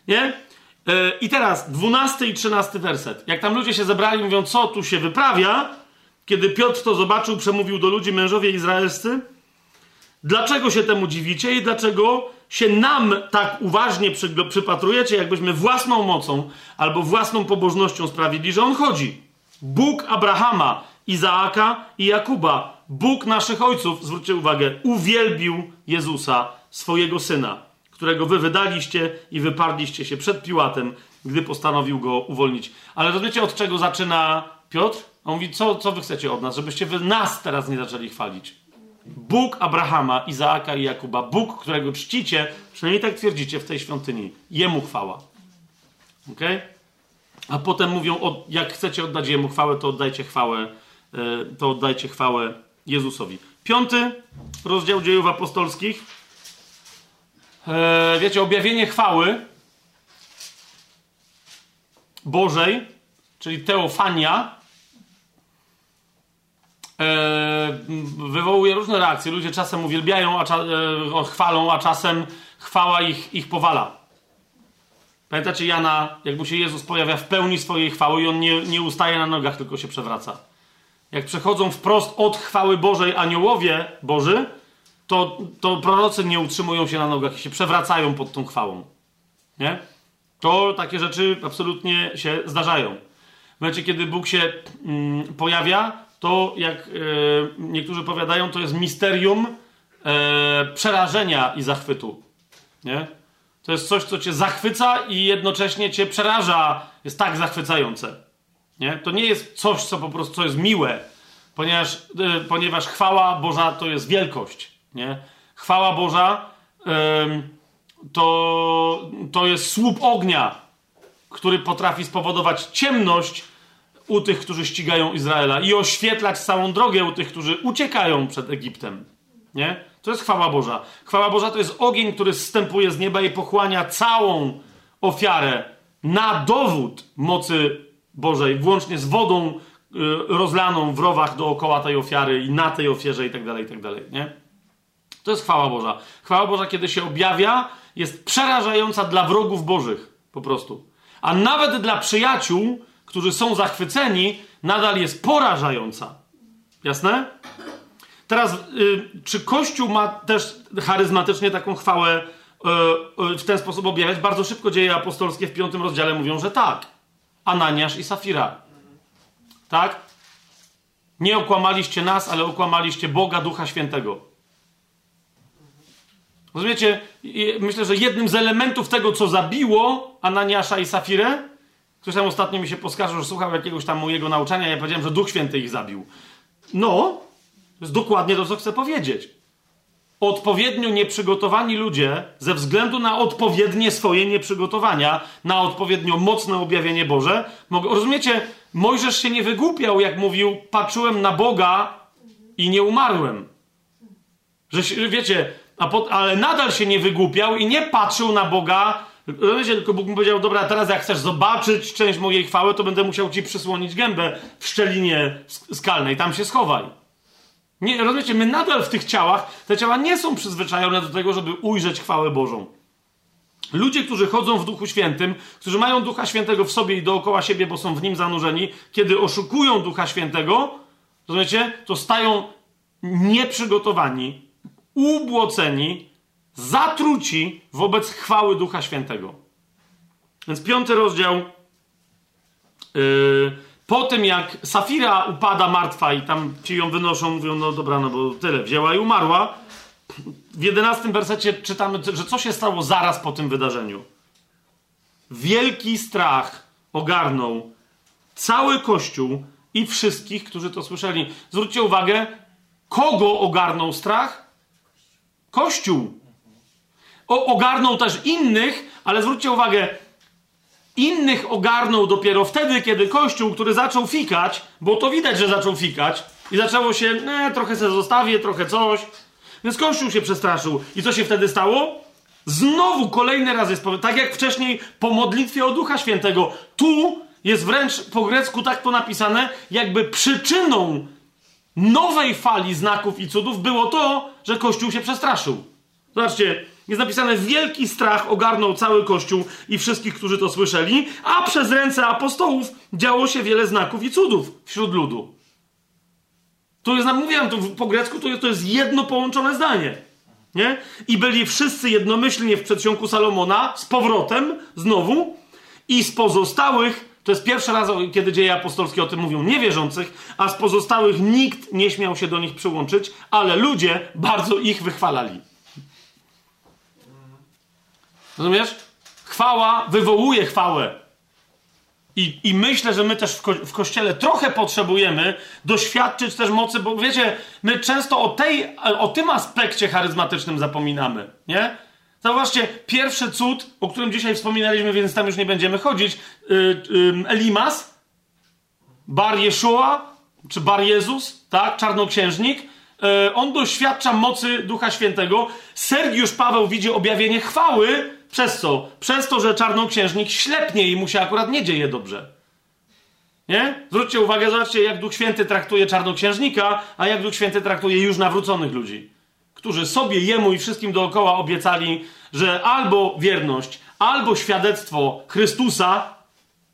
Nie? E, I teraz dwunasty i trzynasty werset. Jak tam ludzie się zebrali, mówią, co tu się wyprawia, kiedy Piotr to zobaczył, przemówił do ludzi, mężowie izraelscy, dlaczego się temu dziwicie i dlaczego się nam tak uważnie przy, przypatrujecie, jakbyśmy własną mocą albo własną pobożnością sprawili, że on chodzi. Bóg Abrahama, Izaaka i Jakuba, Bóg naszych ojców, zwróćcie uwagę, uwielbił Jezusa, swojego syna, którego wy wydaliście i wyparliście się przed Piłatem, gdy postanowił go uwolnić. Ale rozumiecie, od czego zaczyna Piotr? On mówi, co, co wy chcecie od nas? Żebyście wy nas teraz nie zaczęli chwalić. Bóg Abrahama, Izaaka i Jakuba, Bóg, którego czcicie, przynajmniej tak twierdzicie w tej świątyni, Jemu chwała. Ok? A potem mówią, jak chcecie oddać Jemu chwałę, to oddajcie chwałę, e, to oddajcie chwałę Jezusowi. Piąty rozdział dziejów apostolskich. E, wiecie, objawienie chwały Bożej, czyli teofania, wywołuje różne reakcje. Ludzie czasem uwielbiają, a cza, e, chwalą, a czasem chwała ich, ich powala. Pamiętacie Jana, jak mu się Jezus pojawia w pełni swojej chwały i on nie, nie ustaje na nogach, tylko się przewraca. Jak przechodzą wprost od chwały Bożej aniołowie Boży, to, to prorocy nie utrzymują się na nogach i się przewracają pod tą chwałą. Nie? To takie rzeczy absolutnie się zdarzają. W momencie, kiedy Bóg się mm, pojawia, to jak e, niektórzy powiadają, to jest misterium e, przerażenia i zachwytu. Nie? To jest coś, co cię zachwyca i jednocześnie cię przeraża, jest tak zachwycające. Nie? To nie jest coś, co po prostu co jest miłe, ponieważ, e, ponieważ chwała Boża to jest wielkość. Nie? Chwała Boża to, to jest słup ognia, który potrafi spowodować ciemność u tych, którzy ścigają Izraela i oświetlać całą drogę u tych, którzy uciekają przed Egiptem. Nie? To jest chwała Boża. Chwała Boża to jest ogień, który zstępuje z nieba i pochłania całą ofiarę na dowód mocy Bożej, włącznie z wodą y, rozlaną w rowach dookoła tej ofiary i na tej ofierze i tak dalej, i tak dalej, nie? To jest chwała Boża. Chwała Boża, kiedy się objawia, jest przerażająca dla wrogów Bożych, po prostu. A nawet dla przyjaciół, którzy są zachwyceni, nadal jest porażająca. Jasne? Teraz, y, czy Kościół ma też charyzmatycznie taką chwałę y, y, w ten sposób objawiać? Bardzo szybko dzieje apostolskie w piątym rozdziale mówią, że tak. Ananiasz i Safira. Tak? Nie okłamaliście nas, ale okłamaliście Boga, Ducha Świętego. Rozumiecie? Myślę, że jednym z elementów tego, co zabiło Ananiasza i Safirę, ktoś tam ostatnio mi się poskarżył, że słuchał jakiegoś tam mojego nauczania, ja powiedziałem, że Duch Święty ich zabił. No, to jest dokładnie to, co chcę powiedzieć. Odpowiednio nieprzygotowani ludzie, ze względu na odpowiednie swoje nieprzygotowania, na odpowiednio mocne objawienie Boże, mogą, rozumiecie, Mojżesz się nie wygłupiał, jak mówił, patrzyłem na Boga i nie umarłem. Że wiecie, a pot, ale nadal się nie wygłupiał i nie patrzył na Boga. Rozumiecie, tylko Bóg mu powiedział, dobra, teraz jak chcesz zobaczyć część mojej chwały, to będę musiał ci przysłonić gębę w szczelinie skalnej, tam się schowaj. Nie, rozumiecie, my nadal w tych ciałach, te ciała nie są przyzwyczajone do tego, żeby ujrzeć chwałę Bożą. Ludzie, którzy chodzą w Duchu Świętym, którzy mają Ducha Świętego w sobie i dookoła siebie, bo są w nim zanurzeni, kiedy oszukują Ducha Świętego, rozumiecie, to stają nieprzygotowani, ubłoceni, zatruci wobec chwały Ducha Świętego. Więc piąty rozdział. Yy, po tym jak Safira upada martwa i tam ci ją wynoszą, mówią, no dobra, no bo tyle, wzięła i umarła, w jedenastym wersecie czytamy, że co się stało zaraz po tym wydarzeniu. Wielki strach ogarnął cały Kościół i wszystkich, którzy to słyszeli. Zwróćcie uwagę, kogo ogarnął strach? Kościół. Ogarnął też innych, ale zwróćcie uwagę, innych ogarnął dopiero wtedy, kiedy Kościół, który zaczął fikać, bo to widać, że zaczął fikać, i zaczęło się, ne, trochę se zostawię, trochę coś. Więc Kościół się przestraszył. I co się wtedy stało? Znowu kolejny raz jest tak jak wcześniej po modlitwie o Ducha Świętego. Tu jest wręcz po grecku tak to napisane, jakby przyczyną nowej fali znaków i cudów było to, że Kościół się przestraszył. Zobaczcie, jest napisane, wielki strach ogarnął cały Kościół i wszystkich, którzy to słyszeli, a przez ręce apostołów działo się wiele znaków i cudów wśród ludu. Tu jest, mówiłem, to po grecku to jest, to jest jedno połączone zdanie. Nie? I byli wszyscy jednomyślnie w przedsionku Salomona, z powrotem, znowu, i z pozostałych, to jest pierwszy raz, kiedy dzieje apostolskie o tym mówią, niewierzących, a z pozostałych nikt nie śmiał się do nich przyłączyć, ale ludzie bardzo ich wychwalali. Rozumiesz? Chwała wywołuje chwałę. I, I myślę, że my też w, ko w kościele trochę potrzebujemy doświadczyć też mocy, bo wiecie, my często o, tej, o tym aspekcie charyzmatycznym zapominamy, nie? Zauważcie, pierwszy cud, o którym dzisiaj wspominaliśmy, więc tam już nie będziemy chodzić, yy, yy, Elimas, Bar Jeszua, czy Bar Jezus, tak, czarnoksiężnik, yy, on doświadcza mocy Ducha Świętego. Sergiusz Paweł widzi objawienie chwały, przez co? Przez to, że czarnoksiężnik ślepnie i mu się akurat nie dzieje dobrze. Nie? Zwróćcie uwagę, zobaczcie, jak Duch Święty traktuje czarnoksiężnika, a jak Duch Święty traktuje już nawróconych ludzi, którzy sobie, jemu i wszystkim dookoła obiecali, że albo wierność, albo świadectwo Chrystusa,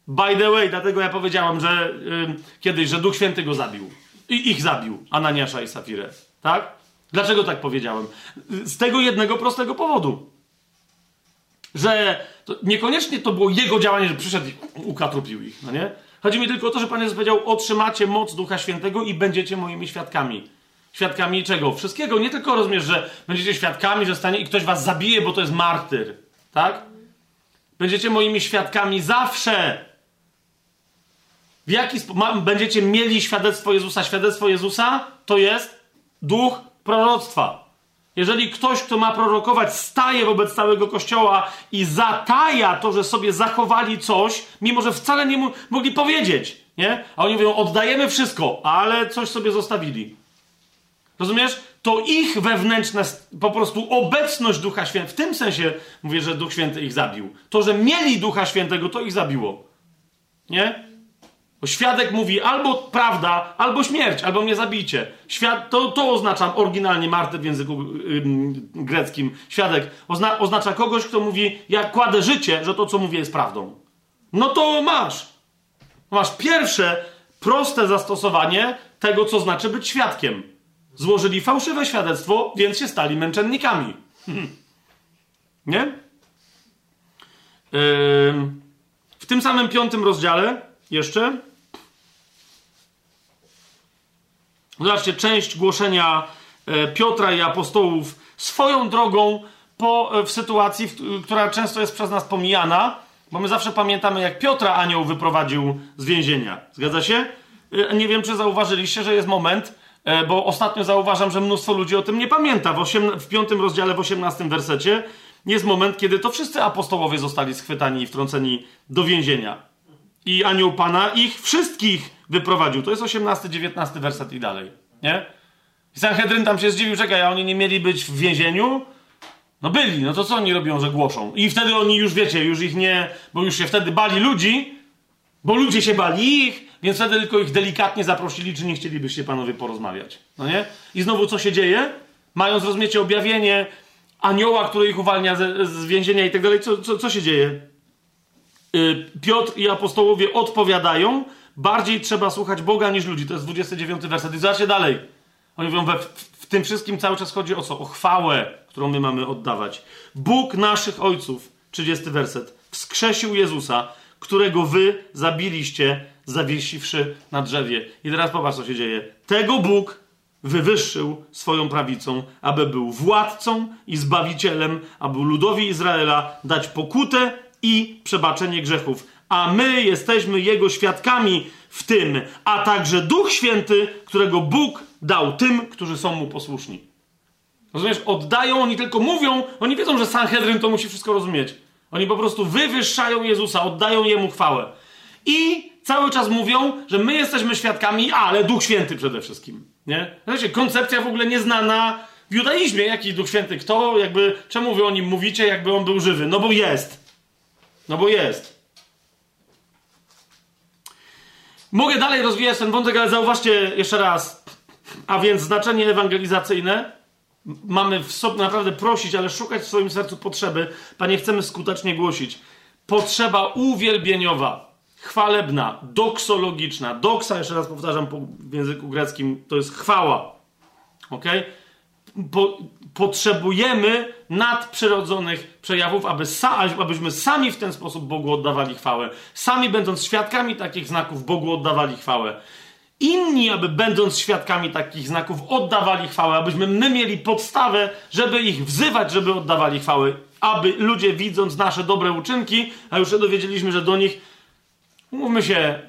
by the way, dlatego ja powiedziałam, że yy, kiedyś, że Duch Święty go zabił. I ich zabił, Ananiasza i Safirę. Tak? Dlaczego tak powiedziałem? Z tego jednego prostego powodu że to niekoniecznie to było jego działanie, że przyszedł i ukatrupił ich, no nie? Chodzi mi tylko o to, że Pan Jezus powiedział, otrzymacie moc Ducha Świętego i będziecie moimi świadkami. Świadkami czego? Wszystkiego. Nie tylko rozumiesz, że będziecie świadkami, że stanie i ktoś was zabije, bo to jest martyr. Tak? Będziecie moimi świadkami zawsze. W jaki sposób będziecie mieli świadectwo Jezusa? Świadectwo Jezusa to jest duch proroctwa. Jeżeli ktoś, kto ma prorokować, staje wobec całego kościoła i zataja to, że sobie zachowali coś, mimo że wcale nie mogli powiedzieć, nie? A oni mówią, oddajemy wszystko, ale coś sobie zostawili. Rozumiesz? To ich wewnętrzna po prostu obecność Ducha Świętego, w tym sensie mówię, że Duch Święty ich zabił. To, że mieli Ducha Świętego, to ich zabiło. Nie? Bo świadek mówi albo prawda, albo śmierć, albo mnie zabijcie. Świad, to, to oznacza oryginalnie martyr w języku greckim. Świadek ozna, oznacza kogoś, kto mówi, ja kładę życie, że to, co mówię, jest prawdą. No to masz. Masz pierwsze, proste zastosowanie tego, co znaczy być świadkiem. Złożyli fałszywe świadectwo, więc się stali męczennikami. Nie? Yy, w tym samym piątym rozdziale jeszcze Zobaczcie, część głoszenia e, Piotra i apostołów swoją drogą po, e, w sytuacji, która często jest przez nas pomijana, bo my zawsze pamiętamy, jak Piotra anioł wyprowadził z więzienia. Zgadza się? E, nie wiem, czy zauważyliście, że jest moment, bo ostatnio zauważam, że mnóstwo ludzi o tym nie pamięta. W, osiem, w piątym rozdziale, w osiemnastym wersecie jest moment, kiedy to wszyscy apostołowie zostali schwytani i wtrąceni do więzienia. I anioł Pana ich wszystkich wyprowadził. To jest 18-19 werset i dalej, nie? I Sanhedryn tam się zdziwił, czekaj, a oni nie mieli być w więzieniu? No byli, no to co oni robią, że głoszą? I wtedy oni już, wiecie, już ich nie, bo już się wtedy bali ludzi, bo ludzie się bali ich, więc wtedy tylko ich delikatnie zaprosili, czy nie chcielibyście panowie porozmawiać, no nie? I znowu co się dzieje? Mając, rozumiecie, objawienie anioła, który ich uwalnia z, z więzienia i tak dalej, co, co, co się dzieje? Y, Piotr i apostołowie odpowiadają, bardziej trzeba słuchać Boga niż ludzi. To jest 29 werset. I zobaczcie dalej. Oni mówią, we, w, tym wszystkim cały czas chodzi o co? O chwałę, którą my mamy oddawać. Bóg naszych ojców, 30 werset, wskrzesił Jezusa, którego wy zabiliście, zawiesiwszy na drzewie. I teraz popatrz, co się dzieje. Tego Bóg wywyższył swoją prawicą, aby był władcą i zbawicielem, aby ludowi Izraela dać pokutę i przebaczenie grzechów. A my jesteśmy Jego świadkami w tym, a także Duch Święty, którego Bóg dał tym, którzy są Mu posłuszni. Rozumiesz? Oddają, oni tylko mówią, oni wiedzą, że Sanhedryn to musi wszystko rozumieć. Oni po prostu wywyższają Jezusa, oddają Jemu chwałę. I cały czas mówią, że my jesteśmy świadkami, ale Duch Święty przede wszystkim. Nie? Znaczy, koncepcja w ogóle nieznana w judaizmie. Jaki Duch Święty? Kto? Jakby, czemu wy o nim mówicie, jakby on był żywy? No bo jest. No bo jest. Mogę dalej rozwijać ten wątek, ale zauważcie jeszcze raz. A więc znaczenie ewangelizacyjne. Mamy w sobie naprawdę prosić, ale szukać w swoim sercu potrzeby. Panie, chcemy skutecznie głosić. Potrzeba uwielbieniowa chwalebna, doksologiczna. Doksa, jeszcze raz powtarzam w języku greckim, to jest chwała. Ok? Po, potrzebujemy nadprzyrodzonych przejawów, aby sa, abyśmy sami w ten sposób Bogu oddawali chwałę. Sami będąc świadkami takich znaków, Bogu oddawali chwałę. Inni, aby będąc świadkami takich znaków, oddawali chwałę, abyśmy my mieli podstawę, żeby ich wzywać, żeby oddawali chwałę. Aby ludzie, widząc nasze dobre uczynki, a już się dowiedzieliśmy, że do nich Mówmy się,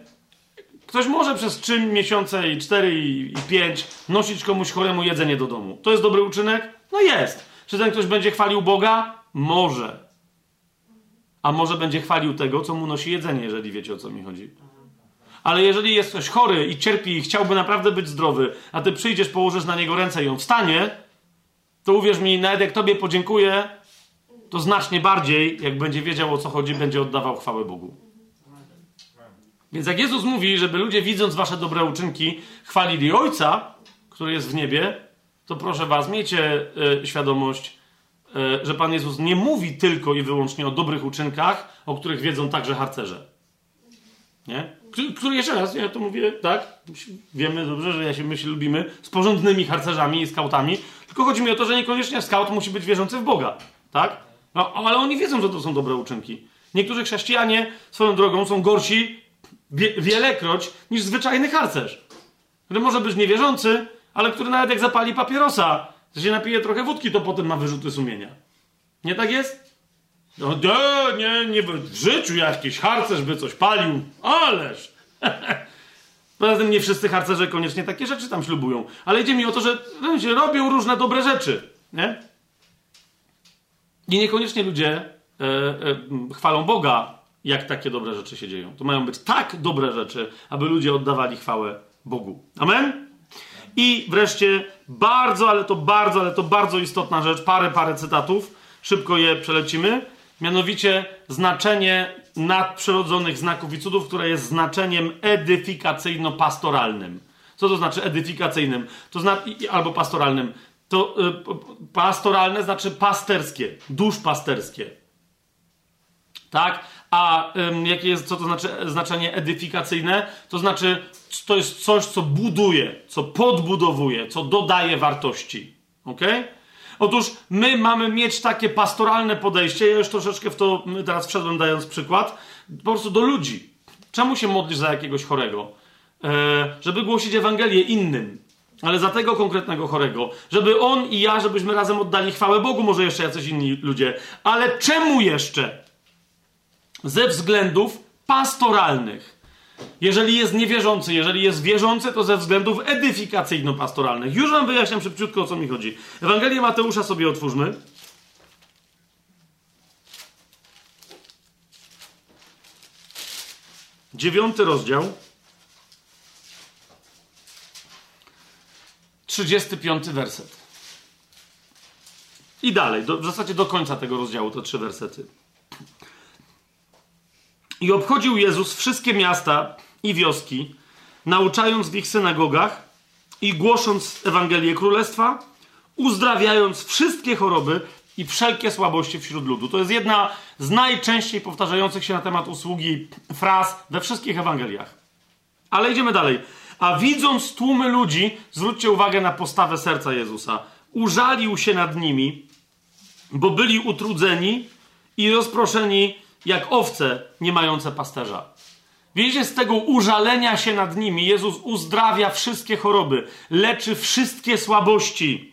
ktoś może przez 3 miesiące i 4 i 5 nosić komuś choremu jedzenie do domu. To jest dobry uczynek? No jest. Czy ten ktoś będzie chwalił Boga? Może. A może będzie chwalił tego, co mu nosi jedzenie, jeżeli wiecie o co mi chodzi. Ale jeżeli jest ktoś chory i cierpi i chciałby naprawdę być zdrowy, a ty przyjdziesz, położysz na niego ręce i on wstanie, to uwierz mi, nawet jak tobie podziękuję, to znacznie bardziej, jak będzie wiedział o co chodzi, będzie oddawał chwałę Bogu. Więc jak Jezus mówi, żeby ludzie widząc wasze dobre uczynki chwalili Ojca, który jest w niebie, to proszę was, miejcie y, świadomość, y, że Pan Jezus nie mówi tylko i wyłącznie o dobrych uczynkach, o których wiedzą także harcerze. Nie? Który jeszcze raz, ja to mówię, tak? Wiemy dobrze, że ja się my się lubimy z porządnymi harcerzami i skautami, tylko chodzi mi o to, że niekoniecznie skaut musi być wierzący w Boga, tak? No, ale oni wiedzą, że to są dobre uczynki. Niektórzy chrześcijanie swoją drogą są gorsi wie, wielekroć niż zwyczajny harcerz, który może być niewierzący, ale który nawet jak zapali papierosa, że się napije trochę wódki, to potem ma wyrzuty sumienia. Nie tak jest? No nie, nie, nie w życiu jakiś harcerz by coś palił, ależ. Poza tym nie wszyscy harcerze koniecznie takie rzeczy tam ślubują. Ale idzie mi o to, że ludzie robią różne dobre rzeczy. Nie? I niekoniecznie ludzie e, e, chwalą Boga jak takie dobre rzeczy się dzieją. To mają być tak dobre rzeczy, aby ludzie oddawali chwałę Bogu. Amen? I wreszcie bardzo, ale to bardzo, ale to bardzo istotna rzecz, parę, parę cytatów, szybko je przelecimy. Mianowicie znaczenie nadprzyrodzonych znaków i cudów, które jest znaczeniem edyfikacyjno-pastoralnym. Co to znaczy edyfikacyjnym? To znaczy, albo pastoralnym. To y, pastoralne znaczy pasterskie, dusz pasterskie. Tak? A um, jakie jest, co to znaczy znaczenie edyfikacyjne? To znaczy, to jest coś, co buduje, co podbudowuje, co dodaje wartości. Ok? Otóż my mamy mieć takie pastoralne podejście. Ja już troszeczkę w to teraz wszedłem, dając przykład. Po prostu do ludzi. Czemu się modlisz za jakiegoś chorego? E, żeby głosić Ewangelię innym. Ale za tego konkretnego chorego. Żeby on i ja, żebyśmy razem oddali chwałę Bogu, może jeszcze jacyś inni ludzie. Ale czemu jeszcze? Ze względów pastoralnych. Jeżeli jest niewierzący, jeżeli jest wierzący, to ze względów edyfikacyjno-pastoralnych. Już wam wyjaśniam szybciutko, o co mi chodzi. Ewangelię Mateusza sobie otwórzmy. Dziewiąty rozdział. 35 werset. I dalej, do, w zasadzie do końca tego rozdziału to trzy wersety. I obchodził Jezus wszystkie miasta i wioski, nauczając w ich synagogach i głosząc Ewangelię Królestwa, uzdrawiając wszystkie choroby i wszelkie słabości wśród ludu. To jest jedna z najczęściej powtarzających się na temat usługi fraz we wszystkich Ewangeliach. Ale idziemy dalej. A widząc tłumy ludzi, zwróćcie uwagę na postawę serca Jezusa. Użalił się nad nimi, bo byli utrudzeni i rozproszeni jak owce nie mające pasterza. Wiecie, z tego użalenia się nad nimi Jezus uzdrawia wszystkie choroby, leczy wszystkie słabości.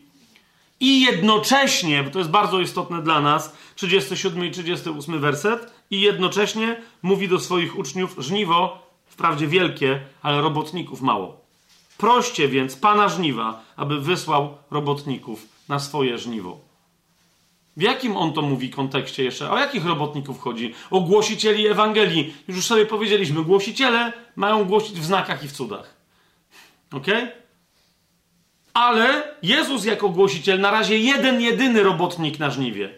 I jednocześnie, bo to jest bardzo istotne dla nas, 37 i 38 werset, i jednocześnie mówi do swoich uczniów: żniwo, wprawdzie wielkie, ale robotników mało. Proście więc pana żniwa, aby wysłał robotników na swoje żniwo. W jakim on to mówi kontekście jeszcze? O jakich robotników chodzi? O głosicieli Ewangelii. Już sobie powiedzieliśmy, głosiciele mają głosić w znakach i w cudach. Ok? Ale Jezus jako głosiciel, na razie jeden, jedyny robotnik na żniwie,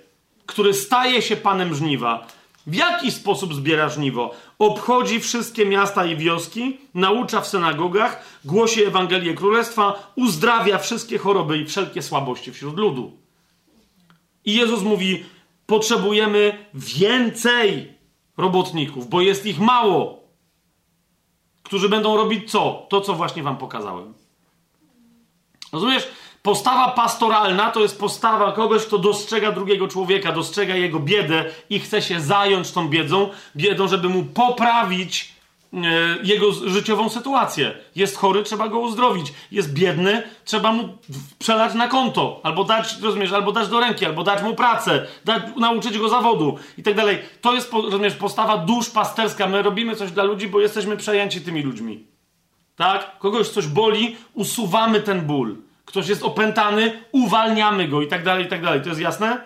który staje się panem żniwa. W jaki sposób zbiera żniwo? Obchodzi wszystkie miasta i wioski, naucza w synagogach, głosi Ewangelię Królestwa, uzdrawia wszystkie choroby i wszelkie słabości wśród ludu. I Jezus mówi: Potrzebujemy więcej robotników, bo jest ich mało, którzy będą robić co? To, co właśnie Wam pokazałem. Rozumiesz? Postawa pastoralna to jest postawa kogoś, kto dostrzega drugiego człowieka, dostrzega jego biedę i chce się zająć tą biedzą, biedą, żeby mu poprawić jego życiową sytuację. Jest chory, trzeba go uzdrowić. Jest biedny, trzeba mu przelać na konto, albo dać, rozumiesz, albo dać do ręki, albo dać mu pracę, dać, nauczyć go zawodu i tak dalej. To jest, rozumiesz, postawa dusz pasterska. My robimy coś dla ludzi, bo jesteśmy przejęci tymi ludźmi. Tak? Kogoś coś boli, usuwamy ten ból. Ktoś jest opętany, uwalniamy go i tak dalej, i tak dalej. To jest jasne?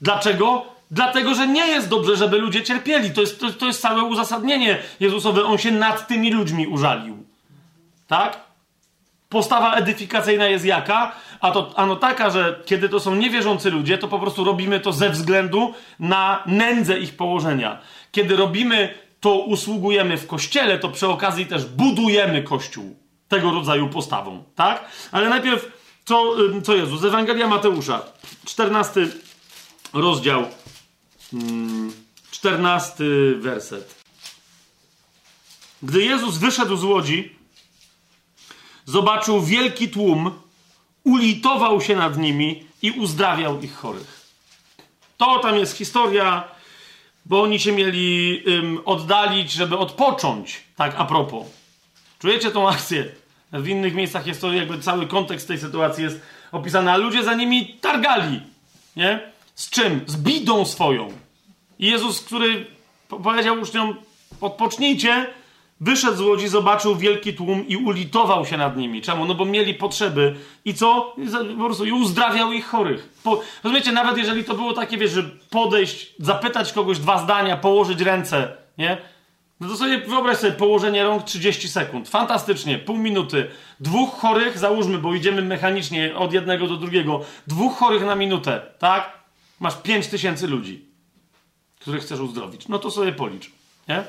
Dlaczego? Dlatego, że nie jest dobrze, żeby ludzie cierpieli. To jest, to, to jest całe uzasadnienie Jezusowe. On się nad tymi ludźmi użalił. Tak? Postawa edyfikacyjna jest jaka? A to ano taka, że kiedy to są niewierzący ludzie, to po prostu robimy to ze względu na nędzę ich położenia. Kiedy robimy to, usługujemy w kościele, to przy okazji też budujemy kościół tego rodzaju postawą, tak? Ale najpierw, co, co Jezus? Ewangelia Mateusza, 14 rozdział, 14 mm, werset. Gdy Jezus wyszedł z łodzi, zobaczył wielki tłum, ulitował się nad nimi i uzdrawiał ich chorych. To tam jest historia, bo oni się mieli oddalić, żeby odpocząć, tak a propos. Czujecie tą akcję? W innych miejscach jest to jakby cały kontekst tej sytuacji jest opisany, a ludzie za nimi targali. Nie? Z czym? Z bidą swoją. Jezus, który powiedział uczniom, odpocznijcie, wyszedł z łodzi, zobaczył wielki tłum i ulitował się nad nimi. Czemu? No bo mieli potrzeby. I co? Po prostu i uzdrawiał ich chorych. Po, rozumiecie, nawet jeżeli to było takie, wiesz, że podejść, zapytać kogoś dwa zdania, położyć ręce, nie? No to sobie wyobraź sobie położenie rąk 30 sekund. Fantastycznie, pół minuty. Dwóch chorych, załóżmy, bo idziemy mechanicznie od jednego do drugiego. Dwóch chorych na minutę, tak? Masz 5 tysięcy ludzi, których chcesz uzdrowić. No to sobie policz, nie?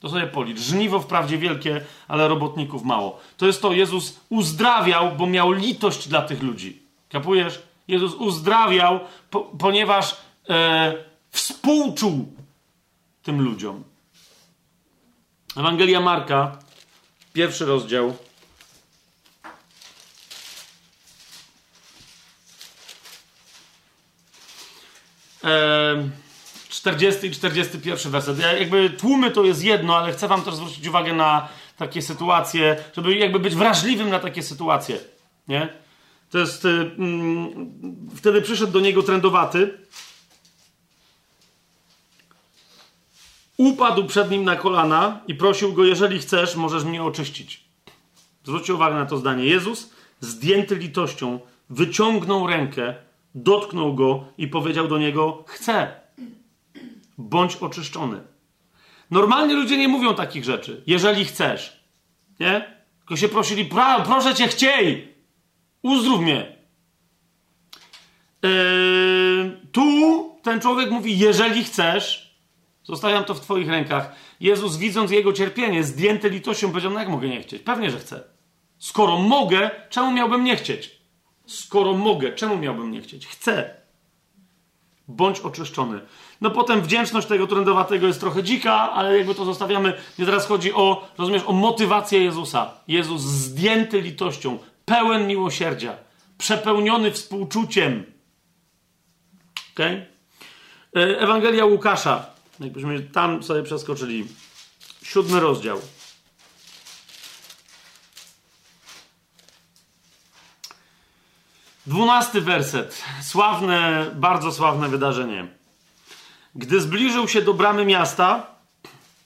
To sobie policz. Żniwo wprawdzie wielkie, ale robotników mało. To jest to, Jezus uzdrawiał, bo miał litość dla tych ludzi. Kapujesz? Jezus uzdrawiał, po, ponieważ e, współczuł tym ludziom. Ewangelia Marka, pierwszy rozdział. 40 i 41 werset. Ja jakby tłumy to jest jedno, ale chcę wam też zwrócić uwagę na takie sytuacje, żeby jakby być wrażliwym na takie sytuacje. Nie? To jest. Mm, wtedy przyszedł do niego trędowaty upadł przed nim na kolana i prosił go: Jeżeli chcesz, możesz mnie oczyścić. Zwróćcie uwagę na to zdanie. Jezus, zdjęty litością, wyciągnął rękę, dotknął go i powiedział do niego: Chcę, bądź oczyszczony. Normalnie ludzie nie mówią takich rzeczy. Jeżeli chcesz, nie? Tylko się prosili: Proszę cię, chciej, uzdrów mnie. Yy, tu ten człowiek mówi: Jeżeli chcesz, Zostawiam to w Twoich rękach. Jezus, widząc jego cierpienie, zdjęty litością, powiedział: No jak mogę nie chcieć? Pewnie, że chcę. Skoro mogę, czemu miałbym nie chcieć? Skoro mogę, czemu miałbym nie chcieć? Chcę. Bądź oczyszczony. No potem wdzięczność tego trędowatego jest trochę dzika, ale jakby to zostawiamy. Nie teraz chodzi o, rozumiesz, o motywację Jezusa. Jezus zdjęty litością, pełen miłosierdzia, przepełniony współczuciem. Okay? E, Ewangelia Łukasza, Jakbyśmy tam sobie przeskoczyli. siódmy rozdział. Dwunasty werset. Sławne, bardzo sławne wydarzenie. Gdy zbliżył się do bramy miasta,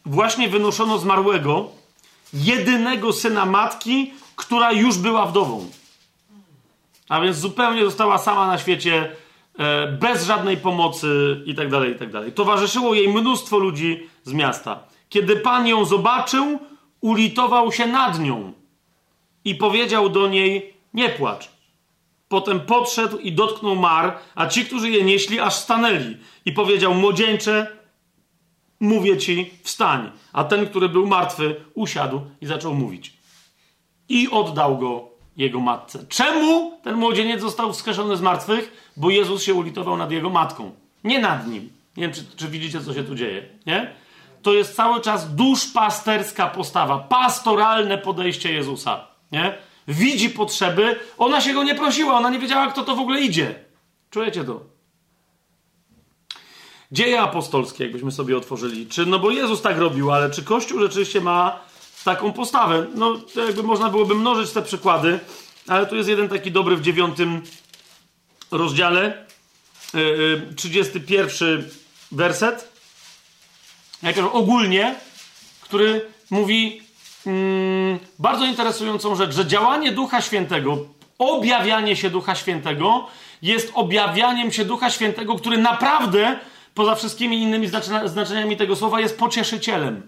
właśnie wynoszono zmarłego, jedynego syna matki, która już była wdową. A więc zupełnie została sama na świecie, e, bez żadnej pomocy itd., tak itd. Tak Towarzyszyło jej mnóstwo ludzi z miasta. Kiedy Pan ją zobaczył, ulitował się nad nią i powiedział do niej: Nie płacz. Potem podszedł i dotknął mar, a ci, którzy je nieśli, aż stanęli. I powiedział: Młodzieńcze, mówię ci, wstań. A ten, który był martwy, usiadł i zaczął mówić. I oddał go jego matce. Czemu ten młodzieniec został wskrzeszony z martwych? Bo Jezus się ulitował nad jego matką. Nie nad nim. Nie wiem, czy, czy widzicie, co się tu dzieje. Nie? To jest cały czas duszpasterska postawa, pastoralne podejście Jezusa. Nie? Widzi potrzeby, ona się go nie prosiła, ona nie wiedziała, kto to w ogóle idzie. Czujecie to? Dzieje apostolskie, jakbyśmy sobie otworzyli. Czy, no bo Jezus tak robił, ale czy Kościół rzeczywiście ma taką postawę? No, to jakby można byłoby mnożyć te przykłady, ale tu jest jeden taki dobry w dziewiątym rozdziale, yy, 31 werset. Najpierw ogólnie, który mówi mm, bardzo interesującą rzecz, że działanie Ducha Świętego, objawianie się Ducha Świętego jest objawianiem się Ducha Świętego, który naprawdę poza wszystkimi innymi znaczeniami tego słowa, jest pocieszycielem.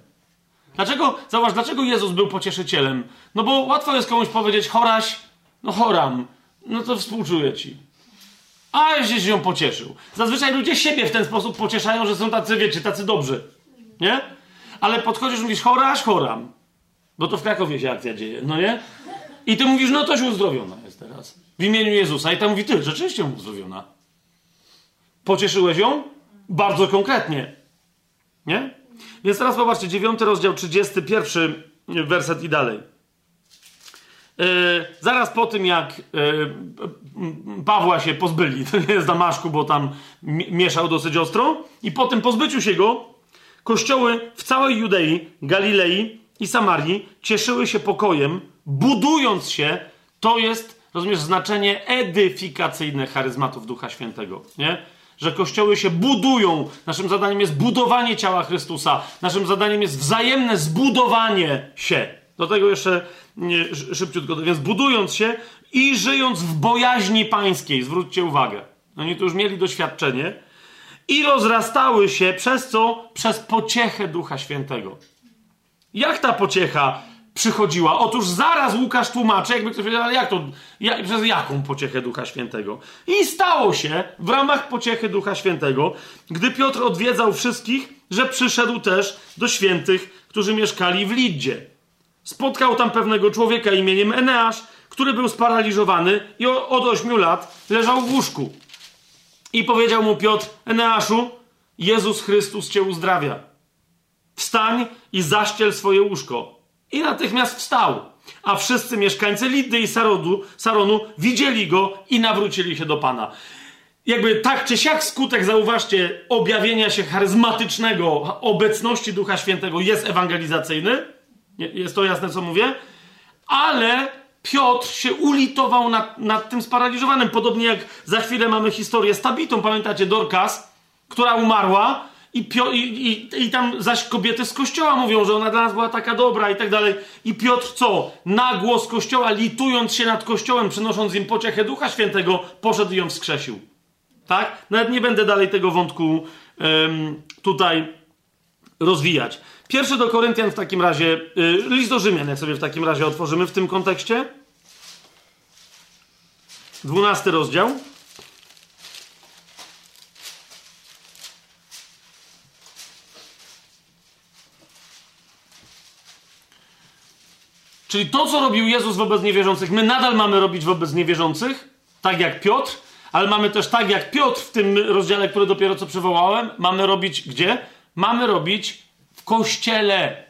Dlaczego, zauważ, dlaczego Jezus był pocieszycielem? No bo łatwo jest komuś powiedzieć, choraś, no choram, no to współczuję ci. A się ją pocieszył. Zazwyczaj ludzie siebie w ten sposób pocieszają, że są tacy, wiecie, tacy dobrzy. Nie? Ale podchodzisz i mówisz, choraś, choram. Bo to w Krakowie się akcja dzieje, no nie? I ty mówisz, no to się uzdrowiona jest teraz. W imieniu Jezusa. I ta mówi, ty, rzeczywiście uzdrowiona. Pocieszyłeś ją? bardzo konkretnie. Nie? Więc teraz popatrzcie, 9 rozdział, 31 werset i dalej. Yy, zaraz po tym, jak yy, Pawła się pozbyli, to nie jest Damaszku, bo tam mieszał dosyć ostro, i po tym pozbyciu się go, kościoły w całej Judei, Galilei i Samarii cieszyły się pokojem, budując się, to jest, rozumiesz, znaczenie edyfikacyjne charyzmatów Ducha Świętego, nie? że kościoły się budują. Naszym zadaniem jest budowanie ciała Chrystusa. Naszym zadaniem jest wzajemne zbudowanie się. Do tego jeszcze nie, szybciutko. Więc budując się i żyjąc w bojaźni pańskiej. Zwróćcie uwagę. Oni tu już mieli doświadczenie. I rozrastały się przez co? Przez pociechę Ducha Świętego. Jak ta pociecha przychodziła. Otóż zaraz Łukasz tłumaczy, jakby ktoś powiedział, ale jak to, przez jaką pociechę Ducha Świętego? I stało się w ramach pociechy Ducha Świętego, gdy Piotr odwiedzał wszystkich, że przyszedł też do świętych, którzy mieszkali w Lidzie. Spotkał tam pewnego człowieka imieniem Eneasz, który był sparaliżowany i od ośmiu lat leżał w łóżku. I powiedział mu Piotr, Eneaszu, Jezus Chrystus cię uzdrawia. Wstań i zaściel swoje łóżko. I natychmiast wstał. A wszyscy mieszkańcy Lidy i Sarodu, Saronu widzieli go i nawrócili się do Pana. Jakby tak czy siak skutek, zauważcie, objawienia się charyzmatycznego, obecności Ducha Świętego jest ewangelizacyjny. Jest to jasne, co mówię? Ale Piotr się ulitował nad, nad tym sparaliżowanym. Podobnie jak za chwilę mamy historię z Tabitą, pamiętacie, Dorcas, która umarła i, Pio- i, i, I tam zaś kobiety z kościoła mówią, że ona dla nas była taka dobra i tak dalej. I Piotr co? Na głos kościoła, litując się nad kościołem, przynosząc im pociechę Ducha Świętego, poszedł i ją wskrzesił. Tak? Nawet nie będę dalej tego wątku um, tutaj rozwijać. Pierwszy do Koryntian w takim razie, y, list do Rzymian, jak sobie w takim razie otworzymy w tym kontekście. Dwunasty rozdział. Czyli to, co robił Jezus wobec niewierzących, my nadal mamy robić wobec niewierzących, tak jak Piotr, ale mamy też tak jak Piotr w tym rozdziale, który dopiero co przywołałem, mamy robić gdzie? Mamy robić w kościele.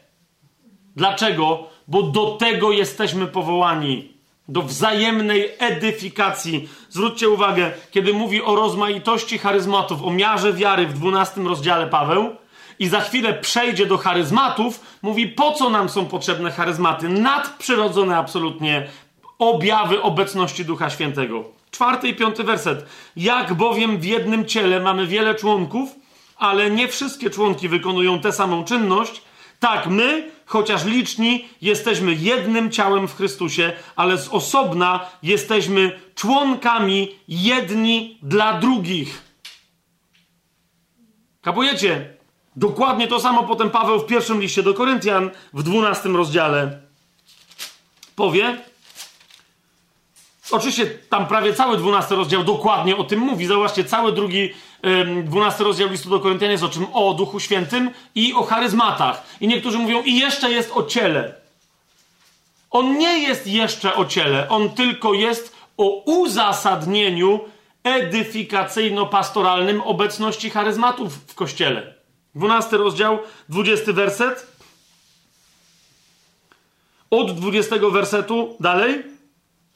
Dlaczego? Bo do tego jesteśmy powołani. Do wzajemnej edyfikacji. Zwróćcie uwagę, kiedy mówi o rozmaitości charyzmatów, o miarze wiary w 12 rozdziale Paweł, i za chwilę przejdzie do charyzmatów, mówi, po co nam są potrzebne charyzmaty? Nadprzyrodzone absolutnie objawy obecności Ducha Świętego. Czwarty i piąty werset. Jak bowiem w jednym ciele mamy wiele członków, ale nie wszystkie członki wykonują tę samą czynność, tak my, chociaż liczni, jesteśmy jednym ciałem w Chrystusie, ale z osobna jesteśmy członkami jedni dla drugich. Kapujecie? Dokładnie to samo potem Paweł w pierwszym liście do Koryntian w dwunastym rozdziale powie. Oczywiście tam prawie cały dwunasty rozdział dokładnie o tym mówi. Zauważcie, cały drugi dwunasty rozdział listu do Koryntian jest o czym? O Duchu Świętym i o charyzmatach. I niektórzy mówią, i jeszcze jest o ciele. On nie jest jeszcze o ciele, on tylko jest o uzasadnieniu edyfikacyjno-pastoralnym obecności charyzmatów w kościele. 12 rozdział, 20 werset. Od 20 wersetu dalej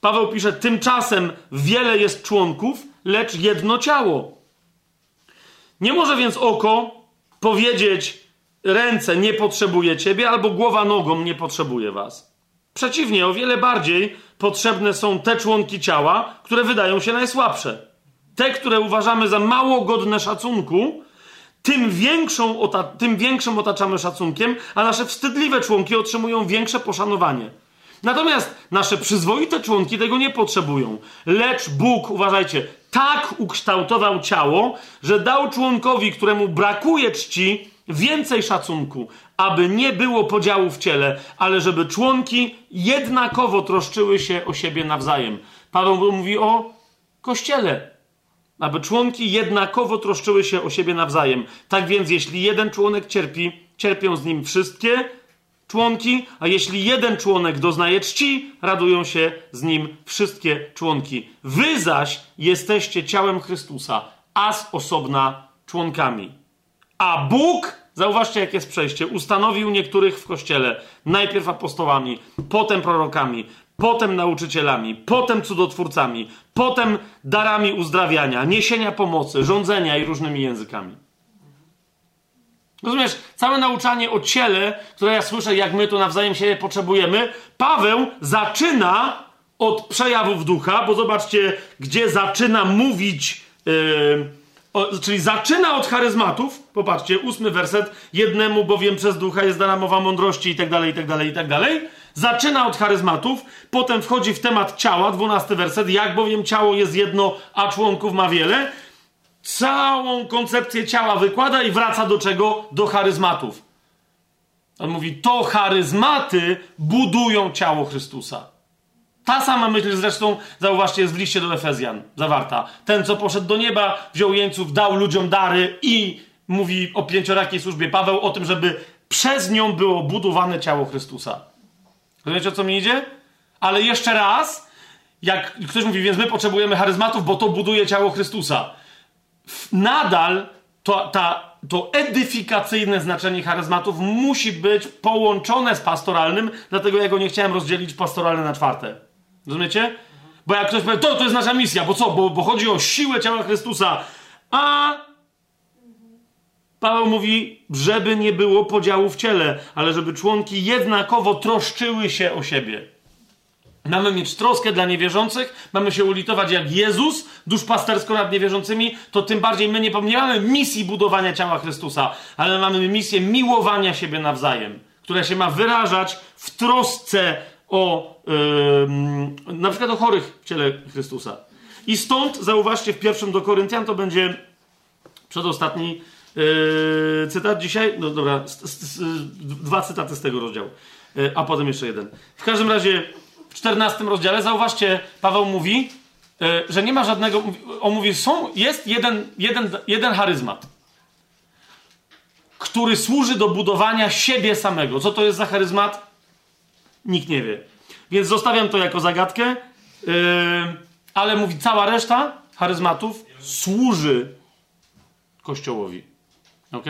Paweł pisze: Tymczasem wiele jest członków, lecz jedno ciało. Nie może więc oko powiedzieć ręce nie potrzebuje ciebie, albo głowa nogą nie potrzebuje was. Przeciwnie, o wiele bardziej potrzebne są te członki ciała, które wydają się najsłabsze. Te, które uważamy za mało godne szacunku, tym, większą, tym większym otaczamy szacunkiem, a nasze wstydliwe członki otrzymują większe poszanowanie. Natomiast nasze przyzwoite członki tego nie potrzebują. Lecz Bóg, uważajcie, tak ukształtował ciało, że dał członkowi, któremu brakuje czci, więcej szacunku, aby nie było podziału w ciele, ale żeby członki jednakowo troszczyły się o siebie nawzajem. Paweł mówi o kościele, aby członki jednakowo troszczyły się o siebie nawzajem. Tak więc, jeśli jeden członek cierpi, cierpią z nim wszystkie członki, a jeśli jeden członek doznaje czci, radują się z nim wszystkie członki. Wy zaś jesteście ciałem Chrystusa, a z osobna członkami. A Bóg, zauważcie, jak jest przejście, ustanowił niektórych w kościele, najpierw apostołami, potem prorokami, potem nauczycielami, potem cudotwórcami, potem darami uzdrawiania, niesienia pomocy, rządzenia i różnymi językami. Rozumiesz, całe nauczanie o ciele, które ja słyszę, jak my tu nawzajem siebie potrzebujemy, Paweł zaczyna od przejawów ducha, bo zobaczcie, gdzie zaczyna mówić, yy, o, czyli zaczyna od charyzmatów. Popatrzcie, ósmy werset. Jednemu bowiem przez ducha jest dana mowa mądrości i tak dalej, i tak dalej, i tak dalej. Zaczyna od charyzmatów, potem wchodzi w temat ciała, dwunasty werset. Jak bowiem ciało jest jedno, a członków ma wiele całą koncepcję ciała wykłada i wraca do czego? Do charyzmatów. On mówi, to charyzmaty budują ciało Chrystusa. Ta sama myśl zresztą, zauważcie, jest w liście do Efezjan zawarta. Ten, co poszedł do nieba, wziął jeńców, dał ludziom dary i mówi o pięciorakiej służbie Paweł o tym, żeby przez nią było budowane ciało Chrystusa. Rozumiecie, o co mi idzie? Ale jeszcze raz, jak ktoś mówi, więc my potrzebujemy charyzmatów, bo to buduje ciało Chrystusa nadal to, ta, to edyfikacyjne znaczenie charyzmatów musi być połączone z pastoralnym, dlatego ja go nie chciałem rozdzielić pastoralne na czwarte. Rozumiecie? Bo jak ktoś powie, to, to jest nasza misja, bo co? Bo, bo chodzi o siłę ciała Chrystusa. A Paweł mówi, żeby nie było podziału w ciele, ale żeby członki jednakowo troszczyły się o siebie. Mamy mieć troskę dla niewierzących, mamy się ulitować jak Jezus, duszpastersko nad niewierzącymi, to tym bardziej my nie, mamy misji budowania ciała Chrystusa, ale mamy misję miłowania siebie nawzajem, która się ma wyrażać w trosce o yy, na przykład o chorych w ciele Chrystusa. I stąd, zauważcie, w pierwszym do Koryntian to będzie przedostatni yy, cytat dzisiaj. No dobra, dwa cytaty z tego rozdziału, yy, a potem jeszcze jeden. W każdym razie 14 rozdziale, zauważcie, Paweł mówi, e, że nie ma żadnego. On mówi, są, jest jeden, jeden, jeden charyzmat, który służy do budowania siebie samego. Co to jest za charyzmat? Nikt nie wie. Więc zostawiam to jako zagadkę, ale mówi, cała reszta charyzmatów służy Kościołowi. Ok?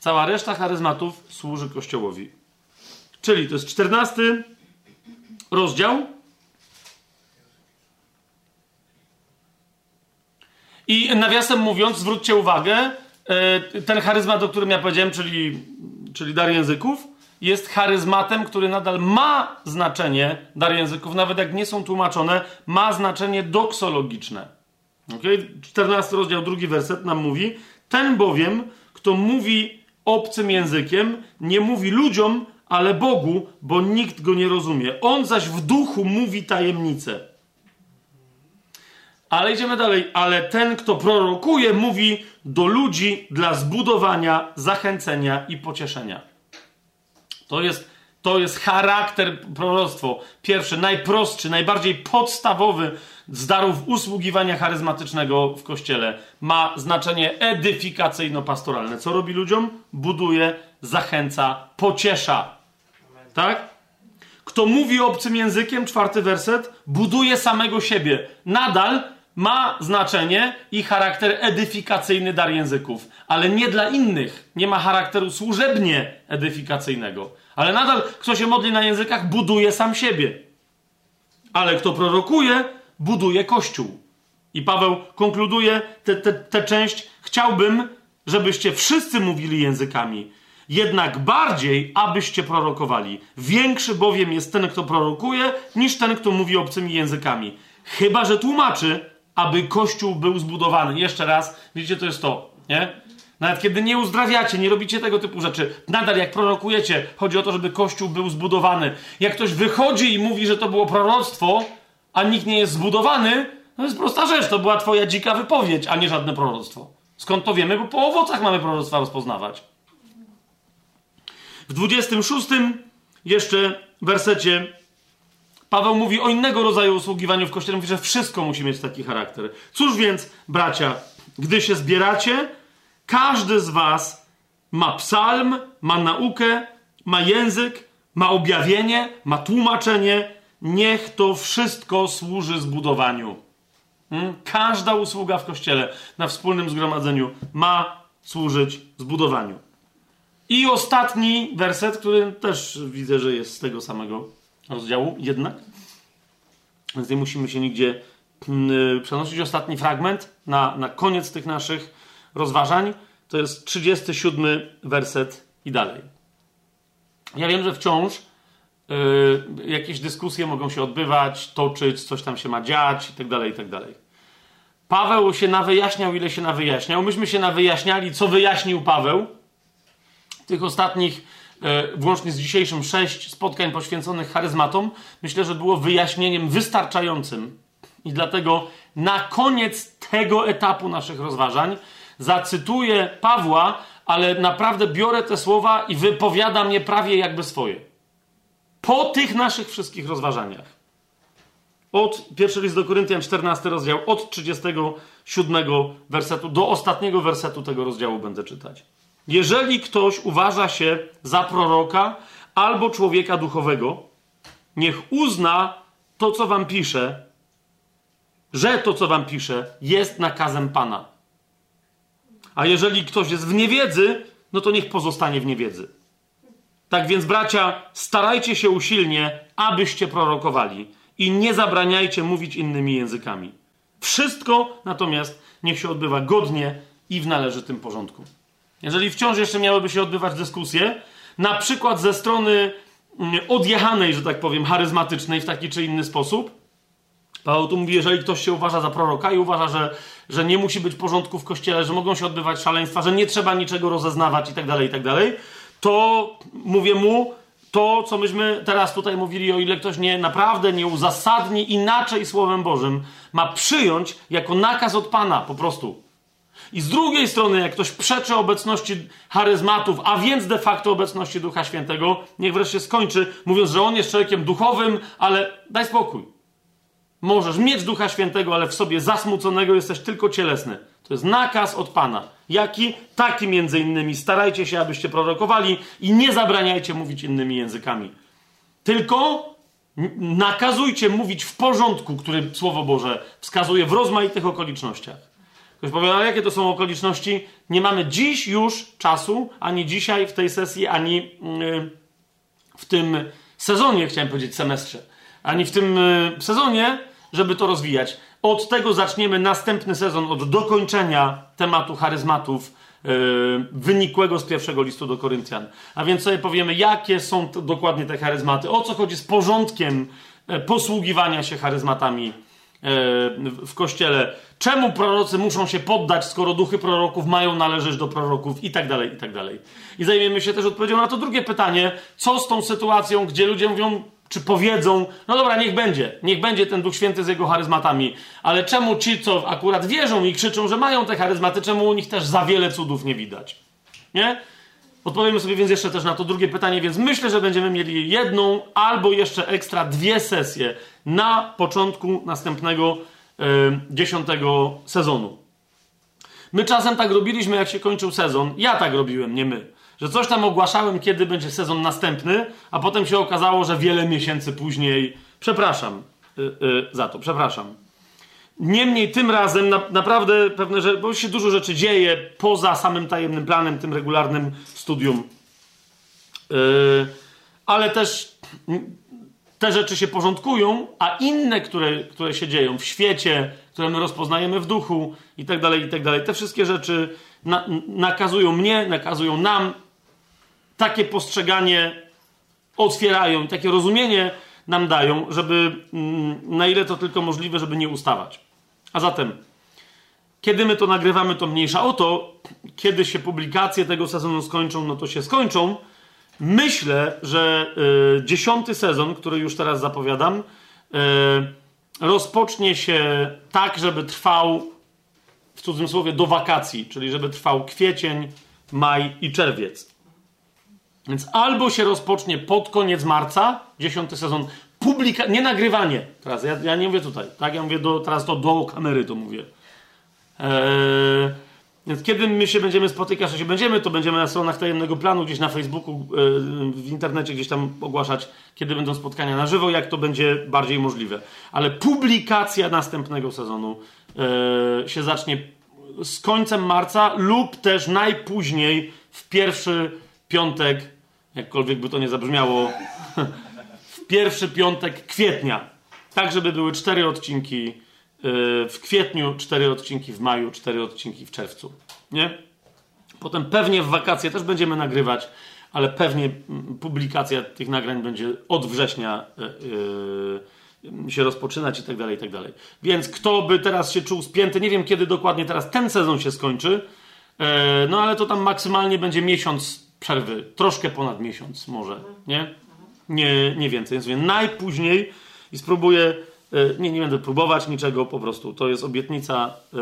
Cała reszta charyzmatów służy Kościołowi. Czyli to jest 14 rozdział. I nawiasem mówiąc, zwróćcie uwagę, e, ten charyzmat, o którym ja powiedziałem, czyli, czyli dar języków, jest charyzmatem, który nadal ma znaczenie, dar języków, nawet jak nie są tłumaczone, ma znaczenie doksologiczne. Okay? 14 rozdział, drugi werset nam mówi: Ten bowiem, kto mówi obcym językiem, nie mówi ludziom, ale Bogu, bo nikt go nie rozumie. On zaś w duchu mówi tajemnice. Ale idziemy dalej. Ale ten, kto prorokuje, mówi do ludzi dla zbudowania, zachęcenia i pocieszenia. To jest, to jest charakter proroctwo. Pierwszy, najprostszy, najbardziej podstawowy z darów usługiwania charyzmatycznego w kościele. Ma znaczenie edyfikacyjno-pastoralne. Co robi ludziom? Buduje, zachęca, pociesza. Tak? Kto mówi obcym językiem, czwarty werset, buduje samego siebie. Nadal ma znaczenie i charakter edyfikacyjny dar języków, ale nie dla innych. Nie ma charakteru służebnie edyfikacyjnego. Ale nadal, kto się modli na językach, buduje sam siebie. Ale kto prorokuje, buduje kościół. I Paweł konkluduje tę część. Chciałbym, żebyście wszyscy mówili językami, jednak bardziej, abyście prorokowali. Większy bowiem jest ten, kto prorokuje, niż ten, kto mówi obcymi językami. Chyba, że tłumaczy, aby Kościół był zbudowany. Jeszcze raz, widzicie, to jest to, nie? Nawet kiedy nie uzdrawiacie, nie robicie tego typu rzeczy, nadal jak prorokujecie, chodzi o to, żeby Kościół był zbudowany. Jak ktoś wychodzi i mówi, że to było proroctwo, a nikt nie jest zbudowany, to jest prosta rzecz, to była twoja dzika wypowiedź, a nie żadne proroctwo. Skąd to wiemy? Bo po owocach mamy proroctwa rozpoznawać. W 26 jeszcze wersecie Paweł mówi o innego rodzaju usługiwaniu w kościele. Mówi, że wszystko musi mieć taki charakter. Cóż więc, bracia, gdy się zbieracie, każdy z was ma psalm, ma naukę, ma język, ma objawienie, ma tłumaczenie. Niech to wszystko służy zbudowaniu. Hmm? Każda usługa w kościele na wspólnym zgromadzeniu ma służyć zbudowaniu. I ostatni werset, który też widzę, że jest z tego samego rozdziału, jednak. Więc nie musimy się nigdzie mm, przenosić. Ostatni fragment na, na koniec tych naszych rozważań to jest 37 werset i dalej. Ja wiem, że wciąż yy, jakieś dyskusje mogą się odbywać, toczyć, coś tam się ma dziać itd., tak itd. Tak Paweł się nawyjaśniał, ile się nawyjaśniał. Myśmy się nawyjaśniali, co wyjaśnił Paweł. Tych ostatnich E, włącznie z dzisiejszym sześć spotkań poświęconych charyzmatom, myślę, że było wyjaśnieniem wystarczającym. I dlatego na koniec tego etapu naszych rozważań zacytuję Pawła, ale naprawdę biorę te słowa i wypowiadam je prawie jakby swoje. Po tych naszych wszystkich rozważaniach. Od pierwszy list do Koryntian, 14 rozdział, od 37 wersetu do ostatniego wersetu tego rozdziału będę czytać. Jeżeli ktoś uważa się za proroka albo człowieka duchowego, niech uzna to, co wam pisze, że to, co wam pisze, jest nakazem Pana. A jeżeli ktoś jest w niewiedzy, no to niech pozostanie w niewiedzy. Tak więc, bracia, starajcie się usilnie, abyście prorokowali i nie zabraniajcie mówić innymi językami. Wszystko natomiast niech się odbywa godnie i w należytym porządku. Jeżeli wciąż jeszcze miałyby się odbywać dyskusje, na przykład ze strony mm, odjechanej, że tak powiem, charyzmatycznej w taki czy inny sposób, Paweł tu mówi, jeżeli ktoś się uważa za proroka i uważa, że, że nie musi być porządku w kościele, że mogą się odbywać szaleństwa, że nie trzeba niczego rozeznawać i tak to mówię mu, to, co myśmy teraz tutaj mówili, o ile ktoś nie naprawdę nie uzasadni inaczej Słowem Bożym, ma przyjąć jako nakaz od Pana po prostu. I z drugiej strony, jak ktoś przeczy obecności charyzmatów, a więc de facto obecności Ducha Świętego, niech wreszcie skończy, mówiąc, że on jest człowiekiem duchowym, ale daj spokój. Możesz mieć Ducha Świętego, ale w sobie zasmuconego jesteś tylko cielesny. To jest nakaz od Pana. Jaki? Taki między innymi. Starajcie się, abyście prorokowali i nie zabraniajcie mówić innymi językami. Tylko nakazujcie mówić w porządku, który Słowo Boże wskazuje w rozmaitych okolicznościach. Ktoś powie, ale jakie to są okoliczności? Nie mamy dziś już czasu, ani dzisiaj w tej sesji, ani yy, w tym sezonie, chciałem powiedzieć semestrze, ani w tym yy, sezonie, żeby to rozwijać. Od tego zaczniemy następny sezon, od dokończenia tematu charyzmatów wynikłego z pierwszego listu do Koryntian. A więc sobie powiemy, jakie są dokładnie te charyzmaty, o co chodzi z porządkiem e, posługiwania się charyzmatami w kościele. Czemu prorocy muszą się poddać, skoro duchy proroków mają należeć do proroków i tak dalej, i tak dalej. I zajmiemy się też odpowiedzią na to drugie pytanie, co z tą sytuacją, gdzie ludzie mówią, czy powiedzą, no dobra, niech będzie, niech będzie ten Duch Święty z jego charyzmatami, ale czemu ci, co akurat wierzą i krzyczą, że mają te charyzmaty, czemu u nich też za wiele cudów nie widać? Nie? Odpowiemy sobie więc jeszcze też na to drugie pytanie, więc myślę, że będziemy mieli jedną albo jeszcze ekstra dwie sesje na początku następnego yy, dziesiątego sezonu. My czasem tak robiliśmy, jak się kończył sezon. Ja tak robiłem, nie my. Że coś tam ogłaszałem, kiedy będzie sezon następny, a potem się okazało, że wiele miesięcy później. Przepraszam yy, yy, za to, przepraszam. Niemniej tym razem na, naprawdę pewne rzeczy, bo się dużo rzeczy dzieje poza samym tajemnym planem, tym regularnym studium. Yy, ale też te rzeczy się porządkują, a inne, które, które się dzieją w świecie, które my rozpoznajemy w duchu i tak dalej, i tak dalej, te wszystkie rzeczy na, nakazują mnie, nakazują nam takie postrzeganie otwierają, takie rozumienie nam dają, żeby mm, na ile to tylko możliwe, żeby nie ustawać. A zatem, kiedy my to nagrywamy, to mniejsza o to, kiedy się publikacje tego sezonu skończą, no to się skończą. Myślę, że y, dziesiąty sezon, który już teraz zapowiadam, y, rozpocznie się tak, żeby trwał w cudzysłowie do wakacji, czyli żeby trwał kwiecień, maj i czerwiec. Więc albo się rozpocznie pod koniec marca, dziesiąty sezon, publika... nie nagrywanie. Teraz ja, ja, nie mówię tutaj, tak? Ja mówię do, teraz to do kamery to mówię. Eee, więc kiedy my się będziemy spotykać, że się będziemy, to będziemy na stronach tajemnego planu, gdzieś na Facebooku, e, w internecie gdzieś tam ogłaszać, kiedy będą spotkania na żywo, jak to będzie bardziej możliwe. Ale publikacja następnego sezonu e, się zacznie z końcem marca lub też najpóźniej w pierwszy piątek, jakkolwiek by to nie zabrzmiało, w pierwszy piątek kwietnia. Tak, żeby były cztery odcinki w kwietniu, cztery odcinki w maju, cztery odcinki w czerwcu. Nie? Potem pewnie w wakacje też będziemy nagrywać, ale pewnie publikacja tych nagrań będzie od września yy, się rozpoczynać i tak dalej, i tak dalej. Więc kto by teraz się czuł spięty, nie wiem kiedy dokładnie teraz ten sezon się skończy, no ale to tam maksymalnie będzie miesiąc przerwy, troszkę ponad miesiąc może, nie? Nie, nie więcej. Więc najpóźniej i spróbuję E, nie, nie będę próbować niczego, po prostu to jest obietnica yy,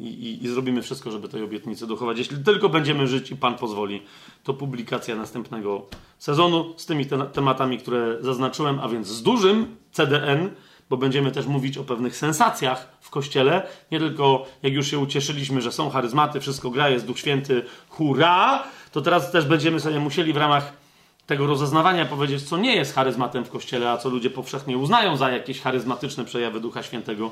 i, i, zrobimy wszystko, żeby tej obietnicy dochować. Jeśli tylko będziemy żyć i Pan pozwoli, to publikacja następnego sezonu z tymi te tematami, które zaznaczyłem, a więc z dużym CDN, bo będziemy też mówić o pewnych sensacjach w Kościele. Nie tylko jak już się ucieszyliśmy, że są charyzmaty, wszystko gra, jest Duch Święty, hurra! To teraz też będziemy sobie musieli w ramach tego rozeznawania powiedzieć, co nie jest charyzmatem w kościele, a co ludzie powszechnie uznają za jakieś charyzmatyczne przejawy Ducha Świętego,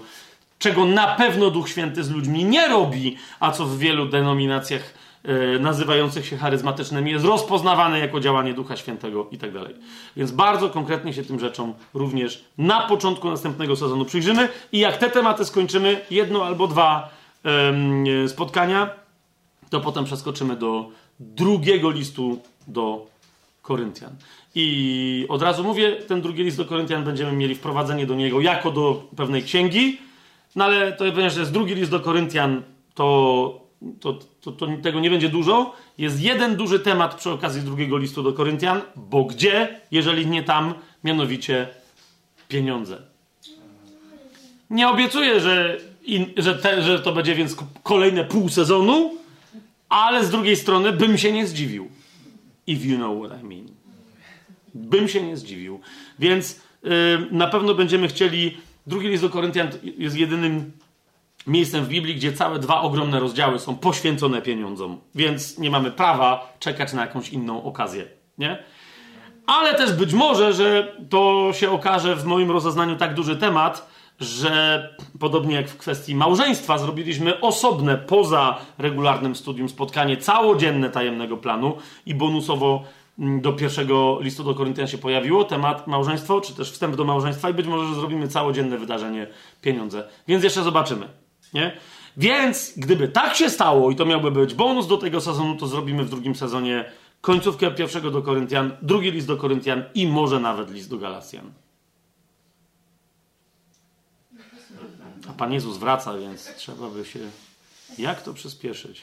czego na pewno Duch Święty z ludźmi nie robi, a co w wielu denominacjach e, nazywających się charyzmatycznymi jest rozpoznawane jako działanie Ducha Świętego i tak dalej. Więc bardzo konkretnie się tym rzeczom również na początku następnego sezonu przyjrzymy i jak te tematy skończymy, jedno albo dwa spotkania, to potem przeskoczymy do drugiego listu do Koryntian. I od razu mówię, ten drugi list do Koryntian będziemy mieli wprowadzenie do niego jako do pewnej księgi, no ale to ponieważ jest drugi list do Koryntian, to, to, to, to, tego nie będzie dużo. Jest jeden duży temat przy okazji drugiego listu do Koryntian, bo gdzie, jeżeli nie tam, mianowicie pieniądze. Nie obiecuję, że, in, że, te, że to będzie więc kolejne pół sezonu, ale z drugiej strony bym się nie zdziwił. If you know what I mean. Bym się nie zdziwił. Więc yy, na pewno będziemy chcieli. Drugi list do Koryntian jest jedynym miejscem w Biblii, gdzie całe dwa ogromne rozdziały są poświęcone pieniądzom. Więc nie mamy prawa czekać na jakąś inną okazję. Nie? Ale też być może, że to się okaże w moim rozeznaniu tak duży temat, że podobnie jak w kwestii małżeństwa, zrobiliśmy osobne, poza regularnym studium, spotkanie całodzienne tajemnego planu i bonusowo mm, do pierwszego listu do Koryntian się pojawiło temat małżeństwo, czy też wstęp do małżeństwa i być może zrobimy całodzienne wydarzenie pieniądze. Więc jeszcze zobaczymy. Nie? Więc gdyby tak się stało i to miałby być bonus do tego sezonu, to zrobimy w drugim sezonie końcówkę pierwszego do Koryntian, drugi list do Koryntian i może nawet list do Galacjan. Pan Jezus wraca, więc trzeba by się jak to przyspieszyć.